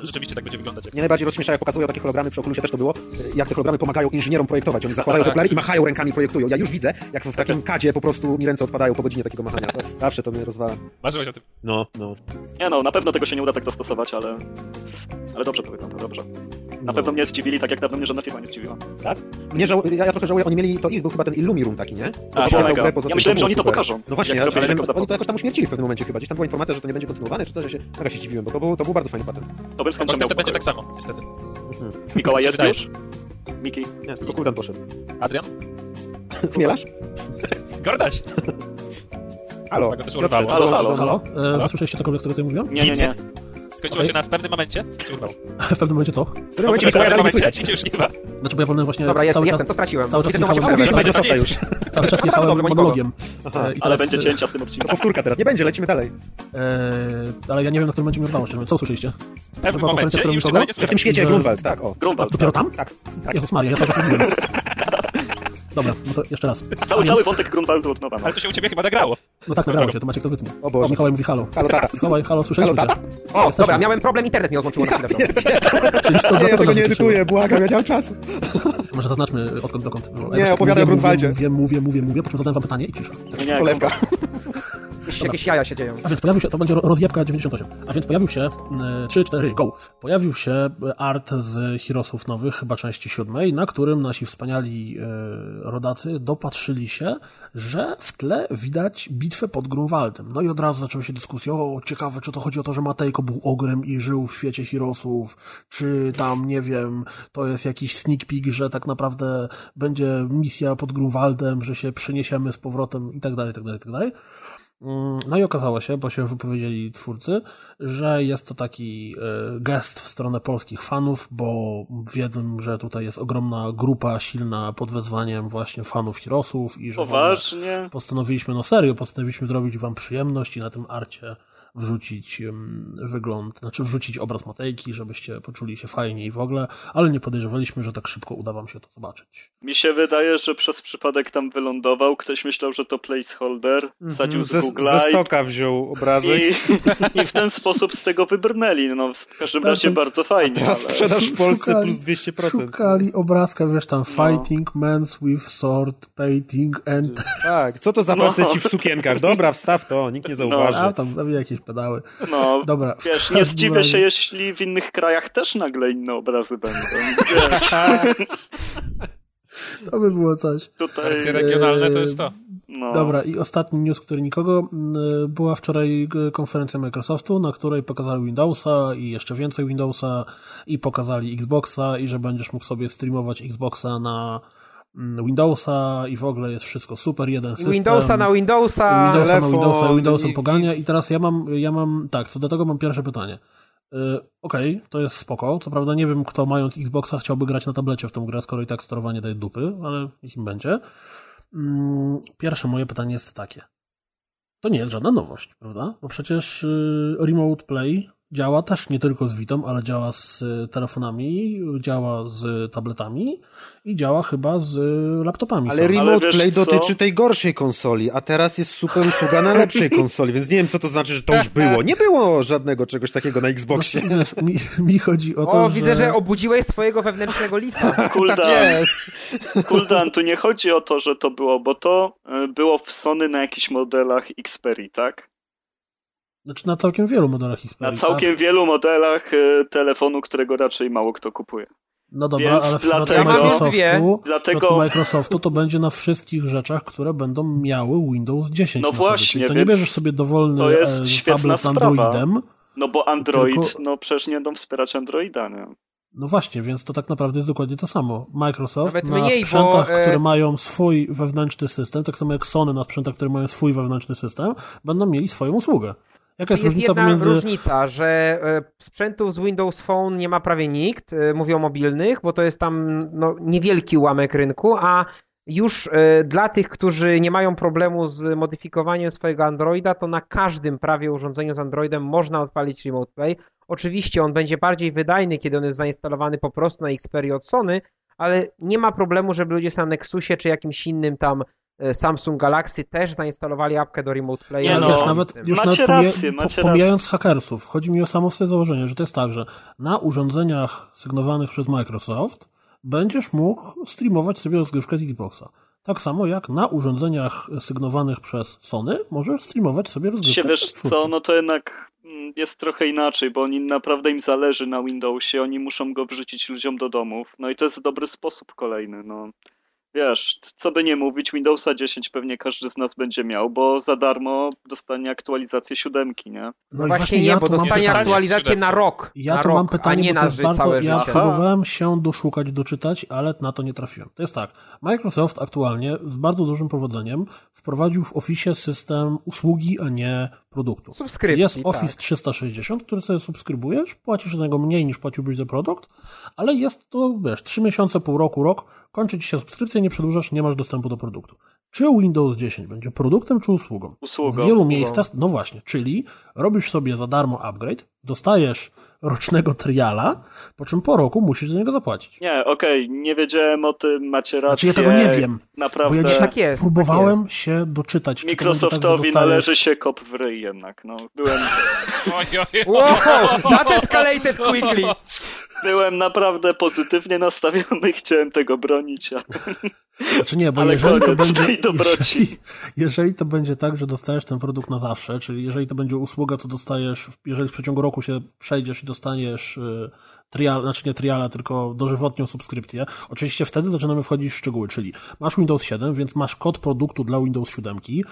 rzeczywiście tak będzie wyglądać. Mnie najbardziej rozśmiesza, jak pokazują takie hologramy, przy Oculusie też to było, jak te hologramy pomagają inżynierom projektować. Oni zakładają tak, okulary i machają rękami, projektują. Ja już widzę, jak w takim kadzie po prostu mi ręce odpadają po godzinie takiego machania. To zawsze to mnie rozwala. Marzyłeś o tym? No, no. Nie no, na pewno tego się nie uda tak zastosować, ale... Ale dobrze to wygląda, dobrze. Na no. pewno mnie zdziwili, tak jak dawno mnie żadna firma nie zdziwiła. Tak? Mnie żał... ja, ja trochę żałuję, oni mieli, to ich był chyba ten Illumirum taki, nie? To A, tak, grę poza ja myślałem, że oni super. to pokażą. No właśnie, ja, oni to jakoś tam uśmiercili w pewnym momencie chyba. Gdzieś tam była informacja, że to nie będzie kontynuowane, czy coś, że się mega się zdziwiłem, bo to był, to był bardzo fajny patent. To bez chęci to będzie tak samo, niestety. Mhm. Mikołaj jest już? Miki? Nie, tylko Kuldan poszedł. Adrian? Chmielarz? Gordaś! Halo, Halo, halo, nas? Halo? E, słyszeliście cokolwiek z tego, co ja mówiłem? Nie, nie, nie. Skończyło Okej. się na w pewnym momencie? W pewnym momencie co? W którym momencie W pewnym nie momencie cię już nie ma. Znaczy, bo ja wolałem właśnie Dobra, jest, cały, jestem, czas, co straciłem? cały czas macie jechałem- Mówisz powiedzieć. Microsofta już. cały czas No, jechałem monologiem. E, Ale będzie e, cięcia z tym odcinkiem. Powtórka teraz. Nie będzie, lecimy dalej. E, ale ja nie wiem, na którym momencie mi udało się. Co usłyszeliście? W pewnym momencie nie W tym świecie Grunwald, tak, o. Grunwald. Dopiero tam? Tak. Jezus Maria, ja czas mówiłem. Dobra, no to jeszcze raz. A Cały, więc- cały wątek Grunwaldu od nowa. no. Ale to się u ciebie chyba nagrało. No tak, nagrało się, to Maciek to wytnie. O Boże. O, Mikołaj mówi halo. Halo, tata. Mikołaj, halo, słyszeliście? Halo, tata? O, Jesteśmy. dobra, miałem problem, internet mi rozłączyło na chwilę. to Nie, ja tego nie edytuję, błagam, ja nie mam czasu. Może zaznaczmy odkąd dokąd. Nie, Ja opowiadaj o mówię, Grunwaldzie. Mówię, mówię, mówię, mówię, po czym zadałem wam pytanie i cisza. Nie, nie, Polewka. Jakieś, jaja się dzieją. A więc pojawił się, to będzie ro- rozjebka 98. A więc pojawił się, y, 3, 4, go. Pojawił się art z Heroesów nowych, chyba części siódmej, na którym nasi wspaniali y, rodacy dopatrzyli się, że w tle widać bitwę pod Grunwaldem. No i od razu zaczęły się dyskusje, o ciekawe, czy to chodzi o to, że Matejko był ogrem i żył w świecie Heroesów, czy tam, nie wiem, to jest jakiś sneak peek, że tak naprawdę będzie misja pod Grunwaldem, że się przeniesiemy z powrotem i tak dalej, i tak dalej, i tak dalej. Mm, No i okazało się, bo się wypowiedzieli twórcy, że jest to taki e, gest w stronę polskich fanów, bo wiedzą, że tutaj jest ogromna grupa silna pod wezwaniem właśnie fanów Heroesów i że Poważnie? postanowiliśmy, no serio, postanowiliśmy zrobić wam przyjemność i na tym arcie wrzucić wygląd, znaczy wrzucić obraz Matejki, żebyście poczuli się fajnie i w ogóle, ale nie podejrzewaliśmy, że tak szybko uda wam się to zobaczyć. Mi się wydaje, że przez przypadek tam wylądował. Ktoś myślał, że to placeholder. Wsadził z Mhm. Ze, Google'a ze i- stoka wziął obrazek. I, I w ten sposób z tego wybrnęli. No, w każdym Tak, razie tak. bardzo fajnie. Teraz ale... sprzedaż w Polsce Szukali- plus 200%. Szukali obrazka, wiesz No. tam, fighting men's with sword, painting and... Tak, co to za No. faceci w sukienkach? Dobra, wstaw to, nikt nie zauważy. A, tam tam jakieś pedały. No, Dobra. wiesz, nie zdziwię razie- się, jeśli w innych krajach też nagle inne obrazy będą. Wiesz, To by było coś. tutaj... Wersje regionalne to jest to. No. Dobra, i ostatni news, który nikogo. mm, Była wczoraj konferencja Microsoftu, na której pokazali Windowsa i jeszcze więcej Windowsa i pokazali Xboxa i że będziesz mógł sobie streamować Xboxa na Windowsa i w ogóle jest wszystko super, jeden system. Windowsa na Windowsa. Windowsa telefon, na Windowsa, Windowsem pogania i teraz ja mam, ja mam, tak, co do tego mam pierwsze pytanie. Yy, Okej, to jest spoko. Co prawda nie wiem, kto mając Xboxa chciałby grać na tablecie w tą grę, skoro i tak sterowanie daje dupy, ale niech im będzie. Mm, Pierwsze moje pytanie jest takie. To nie jest żadna nowość, prawda? Bo przecież yy, Remote Play działa też nie tylko z Vitą, ale działa z y, telefonami, działa z tabletami i działa chyba z y, laptopami. Ale są. Remote wiesz Play co? dotyczy tej gorszej konsoli, a teraz jest super usługa na lepszej konsoli, więc nie wiem, co to znaczy, że to już było. Nie było żadnego czegoś takiego na Xboxie. Wiesz, mi, mi chodzi o to, O, że... widzę, że obudziłeś swojego wewnętrznego lisa. Tak Kuldan, jest. Kuldan, tu nie chodzi o to, że to było, bo to było w Sony na jakichś modelach Xperia, tak? Znaczy na całkiem wielu modelach Na Xperia. całkiem wielu modelach y, telefonu, którego raczej mało kto kupuje. No dobra, więc ale w przypadku dlatego- Microsoftu, Dlatego- Microsoftu to będzie na wszystkich rzeczach, które będą miały Windows 10 No na sobie. właśnie, to nie bierzesz sobie dowolny to jest e, tablet z sprawa. Androidem. No bo Android, Tylko- no przecież nie będą wspierać Androida, nie? No właśnie, więc to tak naprawdę jest dokładnie to samo. Microsoft Nawet na mniej, bo, sprzętach, e, które mają swój wewnętrzny system, tak samo jak Sony na sprzętach, które mają swój wewnętrzny system, będą mieli swoją usługę. Jaka jest, Jest różnica jedna pomiędzy... różnica, że e, sprzętów z Windows Phone nie ma prawie nikt, e, mówię o mobilnych, bo to jest tam no, niewielki ułamek rynku, a już e, dla tych, którzy nie mają problemu z modyfikowaniem swojego Androida, to na każdym prawie urządzeniu z Androidem można odpalić Remote Play. Oczywiście on będzie bardziej wydajny, kiedy on jest zainstalowany po prostu na Xperia od Sony, ale nie ma problemu, żeby ludzie na Nexusie czy jakimś innym tam Samsung Galaxy też zainstalowali apkę do Remote Play. Nie Ale no, wiesz, nawet, już Macie nawet pomija- rację, macie po, pomijając hakersów, chodzi mi o samo w sobie założenie, że to jest tak, że na urządzeniach sygnowanych przez Microsoft będziesz mógł streamować sobie rozgrywkę z Xboxa. Tak samo jak na urządzeniach sygnowanych przez Sony możesz streamować sobie rozgrywkę Się z wiesz PS4. co, no to jednak mm, jest trochę inaczej, bo oni naprawdę im zależy na Windowsie, oni muszą go wrzucić ludziom do domów. No i to jest dobry sposób kolejny, no. Wiesz, co by nie mówić, Windowsa 10 pewnie każdy z nas będzie miał, bo za darmo dostanie aktualizację siódemki, nie? No, no właśnie nie, ja bo dostanie aktualizację na rok. Ja na tu rok, mam pytanie, a nie bo na to jest bardzo, całe ja życie. próbowałem się doszukać, doczytać, ale na to nie trafiłem. To jest tak, Microsoft aktualnie z bardzo dużym powodzeniem wprowadził w Office system usługi, a nie produktu. Subskrypcji, Jest Office tak. 360, który sobie subskrybujesz, płacisz za niego mniej niż płaciłbyś za produkt, ale jest to, wiesz, 3 miesiące, pół roku, rok, kończy ci się subskrypcja, nie przedłużasz, nie masz dostępu do produktu. Czy Windows 10 będzie produktem czy usługą? Usługą. W wielu Usługą. miejscach, no właśnie, czyli robisz sobie za darmo upgrade, dostajesz rocznego triala, po czym po roku musisz za niego zapłacić. Nie, okej, nie wiedziałem o tym, macie rację. Znaczy ja tego nie wiem, Naprawdę. bo ja dzisiaj Tak jest, próbowałem tak się doczytać. czy to będzie Microsoftowi tak, dostajesz- należy się kop w ryj jednak, no. Byłem, Oj, oj, oj. Wow, that escalated quickly. byłem naprawdę pozytywnie nastawiony chciałem tego bronić, ale Znaczy nie, bo Ale jeżeli to, będzie, jeżeli, jeżeli to będzie tak, że dostajesz ten produkt na zawsze, czyli jeżeli to będzie usługa, to dostajesz, jeżeli w przeciągu roku się przejdziesz i dostaniesz y, trial, znaczy nie triala, tylko dożywotnią subskrypcję, oczywiście wtedy zaczynamy wchodzić w szczegóły, czyli masz Windows 7, więc masz kod produktu dla Windows 7, y,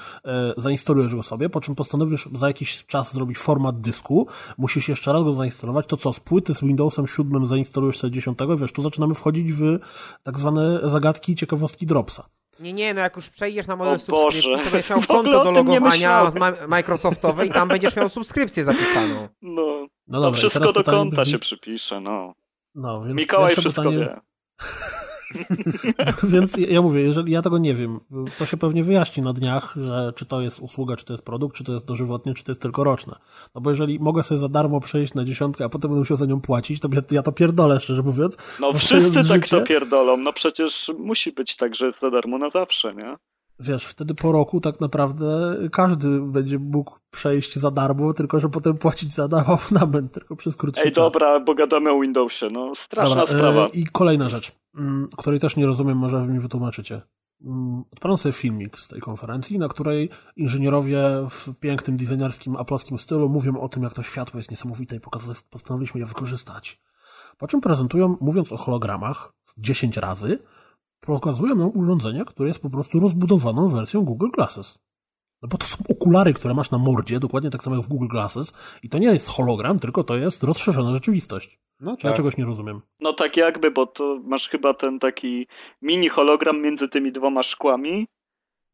zainstalujesz go sobie, po czym postanowisz za jakiś czas zrobić format dysku, musisz jeszcze raz go zainstalować, to co, z płyty z Windowsem 7 zainstalujesz sobie 10, wiesz, tu zaczynamy wchodzić w tak zwane zagadki, ciekawostki Dropsa. Nie, nie, no jak już przejdziesz na model O Boże. subskrypcji, to będziesz miał konto do logowania Microsoftowe i tam będziesz miał subskrypcję zapisaną. no, No to dobra, i wszystko do konta brzmi- się przypisze, no. No, więc Mikołaj wszystko pytanie, wie. Więc ja mówię, jeżeli ja tego nie wiem, to się pewnie wyjaśni na dniach, że czy to jest usługa, czy to jest produkt, czy to jest dożywotnie, czy to jest tylko roczne. No bo jeżeli mogę sobie za darmo przejść na dziesiątkę, a potem będę musiał za nią płacić, to ja, to pierdolę, szczerze mówiąc. No wszyscy tak życie- to pierdolą, no przecież musi być tak, że jest za darmo na zawsze, nie? Wiesz, wtedy po roku tak naprawdę każdy będzie mógł przejść za darmo, tylko że potem płacić za darmo abonament, tylko przez krótszy Ej, czas. dobra, bo gadamy o Windowsie, no straszna Dobra, sprawa. e, I kolejna rzecz, mm, której też nie rozumiem, może wy mi wytłumaczycie. Mm, Odpalam sobie filmik z tej konferencji, na której inżynierowie w pięknym, designerskim, aploskim stylu mówią o tym, jak to światło jest niesamowite i postanowiliśmy je wykorzystać. Po czym prezentują, mówiąc o hologramach 10 razy, pokazują nam urządzenie, które jest po prostu rozbudowaną wersją Google Glasses. No bo to są okulary, które masz na mordzie, dokładnie tak samo jak w Google Glasses i to nie jest hologram, tylko to jest rozszerzona rzeczywistość. No Czy ja tak. czegoś nie rozumiem? No tak jakby, bo to masz chyba ten taki mini hologram między tymi dwoma szkłami.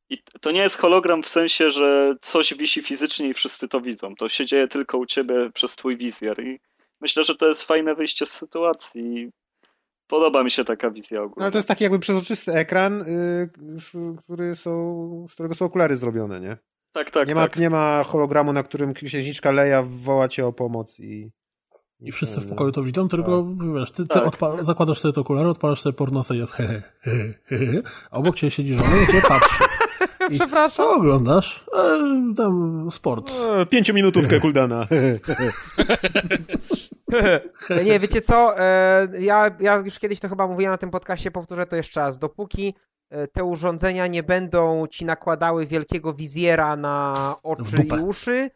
I to nie jest hologram w sensie, że coś wisi fizycznie i wszyscy to widzą. To się dzieje tylko u ciebie przez twój wizjer. I myślę, że to jest fajne wyjście z sytuacji. Podoba mi się taka wizja ogólnie. No ale to jest taki jakby przezroczysty ekran, y, z- który są, z którego są okulary zrobione, nie? tak, tak, nie, ma, tak. nie ma hologramu, na którym księżniczka Leja woła cię o pomoc i... I wszyscy w pokoju to widzą, tylko wiesz, ty, ty Tak. odpa- zakładasz sobie te okulary, odpalasz sobie pornosę i jest he, he, he, he, obok ciebie siedzi żona i cię patrzy. Przepraszam. Co oglądasz? E, tam sport. O, pięciominutówkę Kuldana. Nie, wiecie co? e, Ja, ja już kiedyś to chyba mówiłem na tym podcaście, powtórzę to jeszcze raz. Dopóki e, te urządzenia nie będą ci nakładały wielkiego wizjera na oczy i uszy,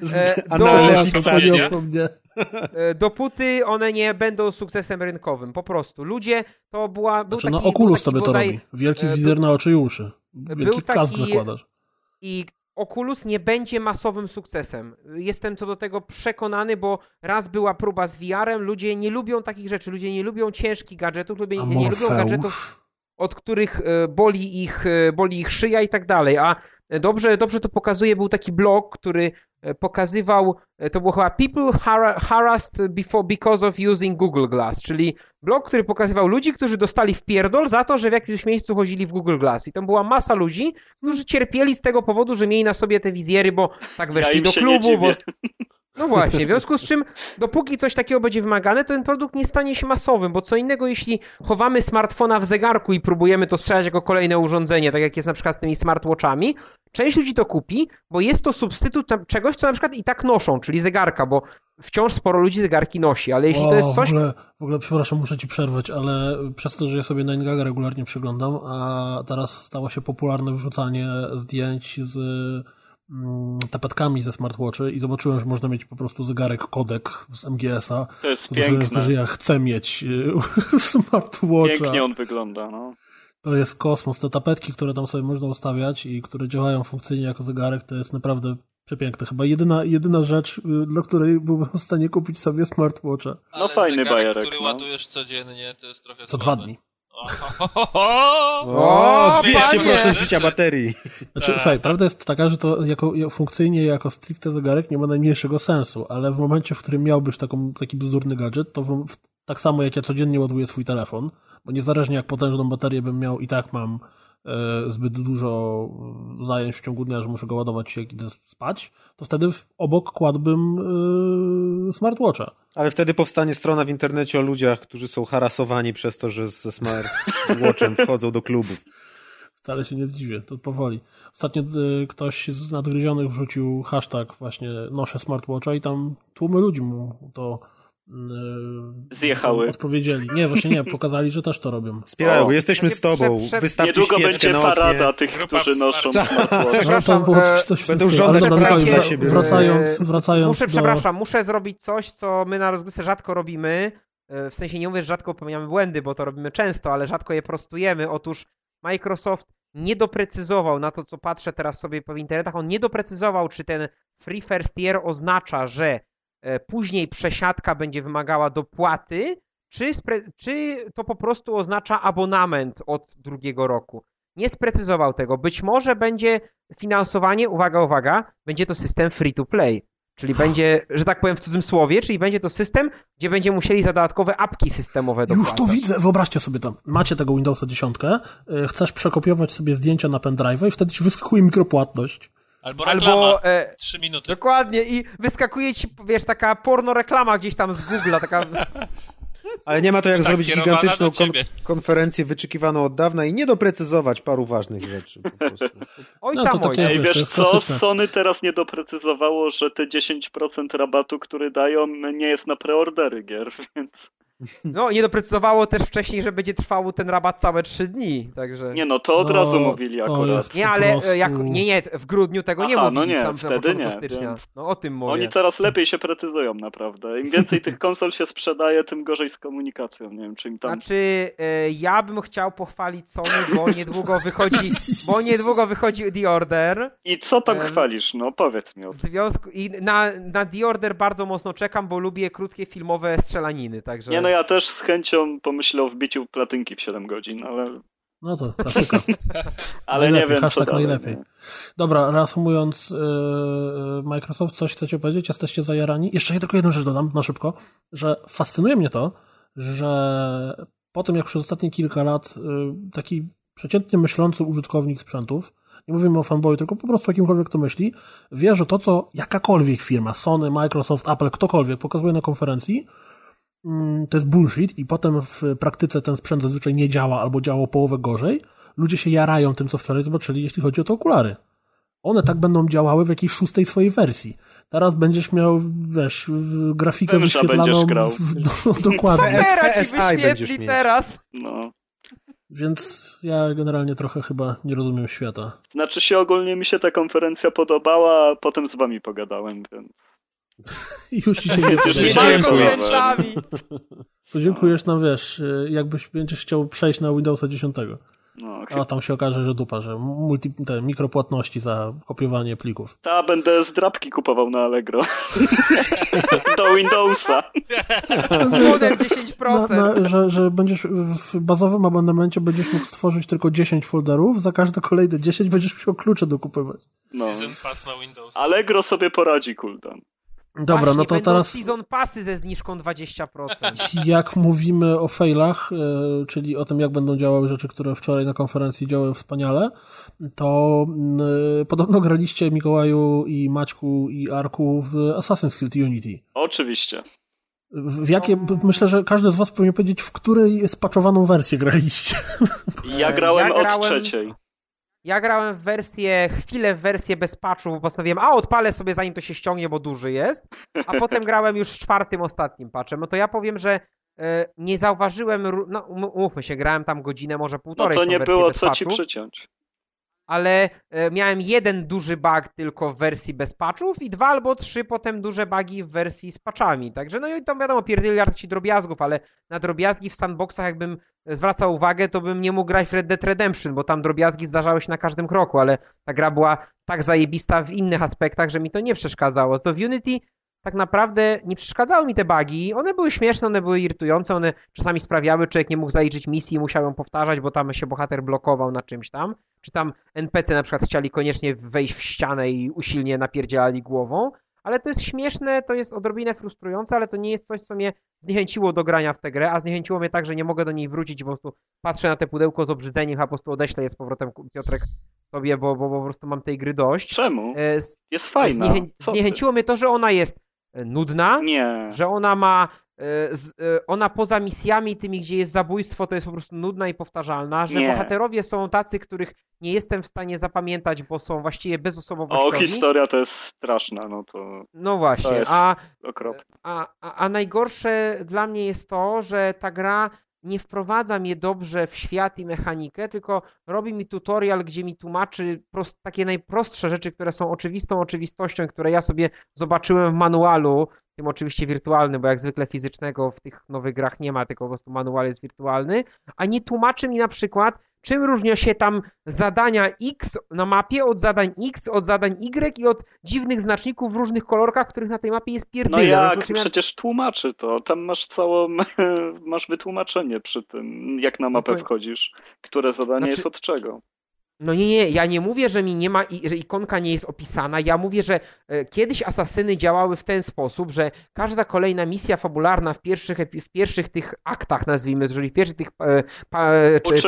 Z E, do- na To E, dopóty one nie będą sukcesem rynkowym. Po prostu. Ludzie, to była, był Znaczy, taki, no Oculus tobie to bodaj, robi. Wielki e, wizjer był- na oczy i uszy. Wielki był kask taki- zakładasz. i Oculus nie będzie masowym sukcesem. Jestem co do tego przekonany, bo raz była próba z VR-em, ludzie nie lubią takich rzeczy, ludzie nie lubią ciężkich gadżetów, lubię, nie lubią gadżetów, od których e, boli ich, boli ich szyja i tak dalej. A dobrze, dobrze to pokazuje, był taki blog, który pokazywał, e, to było chyba People har- Harassed before, because of using Google Glass, czyli blog, który pokazywał ludzi, którzy dostali w pierdol za to, że w jakimś miejscu chodzili w Google Glass. I tam była masa ludzi, którzy cierpieli z tego powodu, że mieli na sobie te wizjery, bo tak weszli im do klubu, bo no właśnie, w związku z czym, dopóki coś takiego będzie wymagane, to ten produkt nie stanie się masowym, bo co innego, jeśli chowamy smartfona w zegarku i próbujemy to sprzedać jako kolejne urządzenie, tak jak jest na przykład z tymi smartwatchami, część ludzi to kupi, bo jest to substytut tam- czegoś, co na przykład i tak noszą, czyli zegarka, bo wciąż sporo ludzi zegarki nosi, ale jeśli to jest O, coś... W ogóle, w ogóle, przepraszam, muszę ci przerwać, ale przez to, że ja sobie 9gag regularnie przyglądam, a teraz stało się popularne wrzucanie zdjęć z mm, tapetkami ze smartwatchy i zobaczyłem, że można mieć po prostu zegarek kodek z MGS-a. To jest piękne. że ja chcę mieć y, smartwatcha. Pięknie on wygląda, no. To jest kosmos. Te tapetki, które tam sobie można ustawiać i które działają funkcyjnie jako zegarek, to jest naprawdę przepiękne. Chyba jedyna, jedyna rzecz, y, dla której byłbym w stanie kupić sobie smartwatcha. No Ale fajny bajerek. który no. ładujesz codziennie, to jest trochę Co słabe. dwa dni. O, 200% życia baterii. Znaczy, tak. słuchaj, prawda jest taka, że to jako, funkcyjnie jako stricte zegarek nie ma najmniejszego sensu, ale w momencie, w którym miałbyś taką, taki bzdurny gadżet, to w, tak samo jak ja codziennie ładuję swój telefon, bo niezależnie jak potężną baterię bym miał, i tak mam zbyt dużo zajęć w ciągu dnia, że muszę go ładować jak idę spać, to wtedy obok kładłbym e, smartwatcha. Ale wtedy powstanie strona w internecie o ludziach, którzy są harasowani przez to, że ze smartwatchem wchodzą do klubów. Wcale się nie zdziwię, to powoli. Ostatnio e, ktoś z nadgryzionych wrzucił hashtag właśnie noszę smartwatcha i tam tłumy ludzi mu to Zjechały. Odpowiedzieli. Nie, właśnie nie, pokazali, że też to robią. Wspierają, o, jesteśmy z tobą. Prze, prze... Niedługo będzie parada tych, którzy noszą no, to było coś Będą żądać praw dla siebie. Wracając, wracając muszę, do... Przepraszam, muszę zrobić coś, co my na rozgłosy rzadko robimy. E, w sensie nie mówię, że rzadko popełniamy błędy, bo to robimy często, ale rzadko je prostujemy. Otóż Microsoft nie doprecyzował na to, co patrzę teraz sobie po internetach, on nie doprecyzował, czy ten Free First Year oznacza, że później przesiadka będzie wymagała dopłaty, czy, czy to po prostu oznacza abonament od drugiego roku. Nie sprecyzował tego. Być może będzie finansowanie, uwaga, uwaga, będzie to system free to play. Czyli będzie, że tak powiem w cudzym słowie, czyli będzie to system, gdzie będzie musieli za dodatkowe apki systemowe dopłacać. Już to widzę, wyobraźcie sobie to. Macie tego Windowsa 10, e, chcesz przekopiować sobie zdjęcia na pendrive i wtedy ci wyskakuje mikropłatność. Albo reklama, Albo, e, 3 minuty. Dokładnie i wyskakuje ci, wiesz, taka porno reklama gdzieś tam z Google'a, taka... Ale nie ma to jak tak, zrobić gigantyczną kon konferencję wyczekiwaną od dawna i nie doprecyzować paru ważnych rzeczy po prostu. Oj no, tam, oj. Ej, wiesz co, Sony teraz nie doprecyzowało, że te 10% rabatu, który dają, nie jest na preordery gier, więc... No, nie doprecyzowało też wcześniej, że będzie trwał ten rabat całe 3 dni, także... Nie no, to od no, razu mówili akurat. Nie, ale prostu... jak, nie, nie, w grudniu tego Aha, nie mówili. no nie, sam, wtedy nie. Stycznia. Więc... No o tym mówię. Oni coraz lepiej się precyzują naprawdę. Im więcej tych konsol się sprzedaje, tym gorzej z komunikacją, nie wiem, czy im tam... Znaczy, e, ja bym chciał pochwalić Sony, bo niedługo wychodzi, bo niedługo wychodzi The Order. I co tam chwalisz, no powiedz mi o tym. W związku... I na, na The Order bardzo mocno czekam, bo lubię krótkie filmowe strzelaniny, także... Nie no, ja też z chęcią pomyślę o wbiciu platynki w 7 godzin, ale... No to klasyka. ale nie wiem, co dalej, najlepiej. Nie. Dobra, reasumując, yy, Microsoft, coś chcecie powiedzieć? Jesteście zajarani? Jeszcze tylko jedną rzecz dodam, na szybko, że fascynuje mnie to, że po tym, jak przez ostatnie kilka lat yy, taki przeciętnie myślący użytkownik sprzętów, nie mówimy o fanboyu, tylko po prostu kimkolwiek to myśli, wie, że to, co jakakolwiek firma, Sony, Microsoft, Apple, ktokolwiek pokazuje na konferencji, to jest bullshit i potem w praktyce ten sprzęt zazwyczaj nie działa albo działał połowę gorzej, ludzie się jarają tym, co wczoraj zobaczyli, jeśli chodzi o te okulary. One tak będą działały w jakiejś szóstej swojej wersji. Teraz będziesz miał, wiesz, grafikę Wymysza wyświetlaną grał. W, do, dokładnie. PS, PSI będziesz mieć. teraz. No. Więc ja generalnie trochę chyba nie rozumiem świata. Znaczy się ogólnie mi się ta konferencja podobała, a potem z wami pogadałem, więc... Już ci się nie Dziękuję. Podziękujesz nam, wiesz, jakbyś będziesz chciał przejść na Windowsa 10. No, okay. A tam się okaże, że dupa, że multi, te mikropłatności za kopiowanie plików. Ta, będę zdrabki kupował na Allegro. Do Windowsa. Modem 10%. Na, na, że, że będziesz w bazowym abonamencie będziesz mógł stworzyć tylko 10 folderów, za każde kolejne 10 będziesz musiał klucze dokupywać. No. Season Pass na Windows. Allegro sobie poradzi, Kuldan. Dobra, Właśnie, no to teraz. Season passy ze zniżką 20%. Jak mówimy o failach, e, czyli o tym, jak będą działały rzeczy, które wczoraj na konferencji działały wspaniale, to e, podobno graliście Mikołaju i Maćku i Arku w Assassin's Creed Unity. Oczywiście. W jakie, myślę, że każdy z was powinien powiedzieć, w której spaczowaną wersję graliście. Ja grałem, ja grałem... od trzeciej. Ja grałem w wersję, chwilę w wersję bez patchu, bo postanowiłem, a odpalę sobie zanim to się ściągnie, bo duży jest, a potem grałem już z czwartym, ostatnim patchem. No to ja powiem, że e, nie zauważyłem, no umówmy się, grałem tam godzinę, może półtorej No to nie było co ci przyciąć. Ale e, miałem jeden duży bug tylko w wersji bez patchów i dwa albo trzy potem duże bugi w wersji z patchami. Także no i to wiadomo, pierdyliard ci drobiazgów, ale na drobiazgi w sandboxach jakbym zwracał uwagę, to bym nie mógł grać w Red Dead Redemption, bo tam drobiazgi zdarzały się na każdym kroku, ale ta gra była tak zajebista w innych aspektach, że mi to nie przeszkadzało. To w Unity tak naprawdę nie przeszkadzały mi te bugi. One były śmieszne, one były irytujące, one czasami sprawiały, że człowiek nie mógł zaliczyć misji i musiał ją powtarzać, bo tam się bohater blokował na czymś tam. Czy tam NPC na przykład chcieli koniecznie wejść w ścianę i usilnie napierdzielali głową. Ale to jest śmieszne, to jest odrobinę frustrujące, ale to nie jest coś, co mnie zniechęciło do grania w tę grę, a zniechęciło mnie tak, że nie mogę do niej wrócić, po prostu patrzę na te pudełko z obrzydzeniem, a po prostu odeślę je z powrotem Piotrek sobie, bo, bo, bo po prostu mam tej gry dość. Czemu? E, jest fajna. Zniechę... Zniechęciło mnie to, że ona jest E, nudna, nie. że ona ma ona poza misjami tymi, gdzie jest zabójstwo, to jest po prostu nudna i powtarzalna, że nie. bohaterowie są tacy, których nie jestem w stanie zapamiętać, bo są właściwie bezosobowościowi. O, historia to jest straszna, no to No właśnie, to a, a, a, a najgorsze dla mnie jest to, że ta gra nie wprowadza mnie dobrze w świat i mechanikę, tylko robi mi tutorial, gdzie mi tłumaczy prost, takie najprostsze rzeczy, które są oczywistą oczywistością, które ja sobie zobaczyłem w manualu, tym oczywiście wirtualnym, bo jak zwykle fizycznego w tych nowych grach nie ma, tylko po prostu manual jest wirtualny, a nie tłumaczy mi na przykład, Czym różnią się tam zadania X na mapie od zadań X, od zadań Y i od dziwnych znaczników w różnych kolorkach, których na tej mapie jest pierdyle. No jak? Przecież tłumaczy to. Tam masz całą, masz wytłumaczenie przy tym, jak na mapę no to... wchodzisz, które zadanie znaczy... jest od czego. No nie, nie, ja nie mówię, że mi nie ma, że ikonka nie jest opisana. Ja mówię, że e, kiedyś asasyny działały w ten sposób, że każda kolejna misja fabularna w pierwszych, w pierwszych tych aktach, nazwijmy, czyli w pierwszych tych e, pa,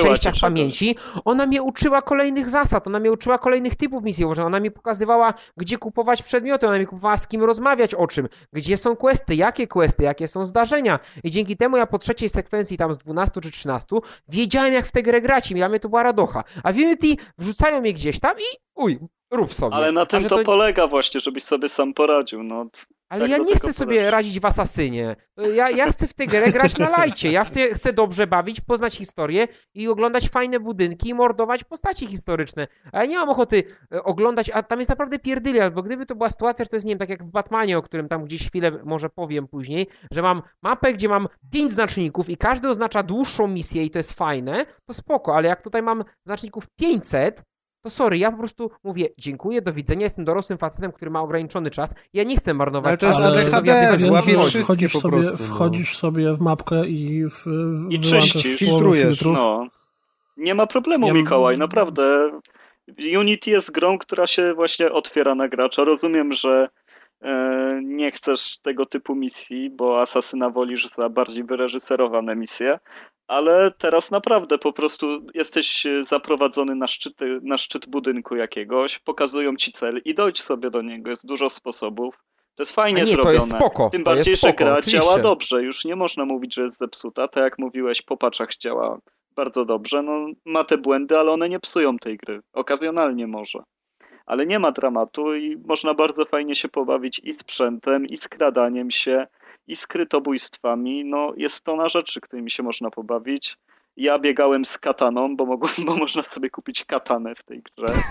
częściach pamięci, ona mnie uczyła kolejnych zasad, ona mnie uczyła kolejnych typów misji, ona mi pokazywała, gdzie kupować przedmioty, ona mi kupowała z kim rozmawiać o czym, gdzie są questy, jakie questy, jakie są zdarzenia. I dzięki temu ja po trzeciej sekwencji tam z 12 czy 13 wiedziałem, jak w tę grę grać i dla mnie to była radocha. A w Unity wrzucają je gdzieś tam i uj, rób sobie. Ale na tym to, to, polega właśnie, żebyś sobie sam poradził. No, ale tak ja nie chcę sobie radzić w Asasynie. Ja, ja chcę w tę grę grać na lajcie. Ja chcę, chcę dobrze bawić, poznać historię i oglądać fajne budynki i mordować postaci historyczne. A ja nie mam ochoty e, oglądać, a tam jest naprawdę pierdylia, albo gdyby to była sytuacja, że to jest, nie wiem, tak jak w Batmanie, o którym tam gdzieś chwilę może powiem później, że mam mapę, gdzie mam pięć znaczników i każdy oznacza dłuższą misję i to jest fajne, to spoko, ale jak tutaj mam znaczników 500, to sorry, ja po prostu mówię dziękuję, do widzenia, jestem dorosłym facetem, który ma ograniczony czas. Ja nie chcę marnować Ale to jest ADHD, złapie wszystkie wchodzisz po sobie, prostu. No. Wchodzisz sobie w mapkę i w, w I czyścisz, filtrujesz. No. Nie ma problemu, ja... Mikołaj, naprawdę. Unity jest grą, która się właśnie otwiera na gracza. Rozumiem, że e, nie chcesz tego typu misji, bo Asasyna wolisz za bardziej wyreżyserowane misje, ale teraz naprawdę po prostu jesteś e, zaprowadzony na szczyt, na szczyt budynku jakiegoś, pokazują ci cel i dojdź sobie do niego. Jest dużo sposobów. To jest fajnie nie, zrobione. To jest spoko, Tym bardziej, że gra oczywiście. działa dobrze. Już nie można mówić, że jest zepsuta. Tak jak mówiłeś, po paczach działa bardzo dobrze. No, ma te błędy, ale one nie psują tej gry. Okazjonalnie może. Ale nie ma dramatu i można bardzo fajnie się pobawić i sprzętem, i skradaniem się, i skrytobójstwami. No, jest to na rzeczy, którymi się można pobawić. Ja biegałem z kataną, bo, mogłem, bo można sobie kupić katanę w tej grze.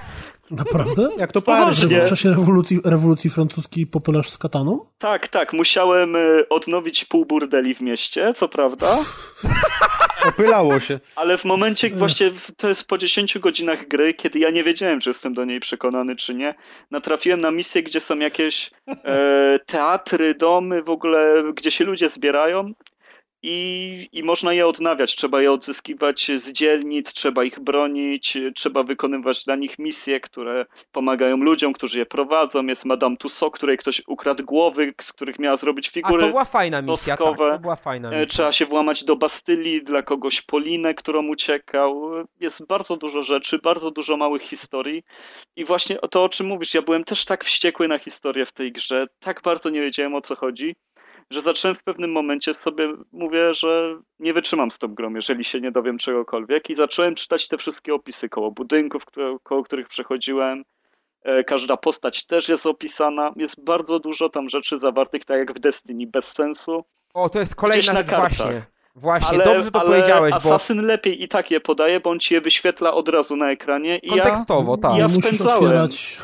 Naprawdę? Jak to poważnie? W czasie rewolucji, rewolucji francuskiej popylasz z kataną? Tak, tak. Musiałem y, odnowić pół burdeli w mieście, co prawda. Opylało się. Ale w momencie, właśnie to jest po 10 godzinach gry, kiedy ja nie wiedziałem, czy jestem do niej przekonany, czy nie, natrafiłem na misję, gdzie są jakieś e, teatry, domy, w ogóle, gdzie się ludzie zbierają i, i można je odnawiać. Trzeba je odzyskiwać z dzielnic, trzeba ich bronić, trzeba wykonywać dla nich misje, które pomagają ludziom, którzy je prowadzą. Jest Madame Tussaud, której ktoś ukradł głowy, z których miała zrobić figury. A to była fajna misja, tak, to była fajna e, misja. Trzeba się włamać do Bastylii, dla kogoś Polinę, którą uciekał. Jest bardzo dużo rzeczy, bardzo dużo małych historii. I właśnie to, o czym mówisz, ja byłem też tak wściekły na historię w tej grze, tak bardzo nie wiedziałem o co chodzi że zacząłem w pewnym momencie sobie, mówię, że nie wytrzymam z tą grą, jeżeli się nie dowiem czegokolwiek i zacząłem czytać te wszystkie opisy koło budynków, które, koło których przechodziłem. E, każda postać też jest opisana. Jest bardzo dużo tam rzeczy zawartych, tak jak w Destiny, bez sensu. O, to jest kolejna rzecz właśnie. Właśnie, ale, dobrze to ale powiedziałeś, Assassin bo... lepiej i tak je podaje, bo on ci je wyświetla od razu na ekranie. I Kontekstowo, ja, tak. Ja spędzałem... Otwierać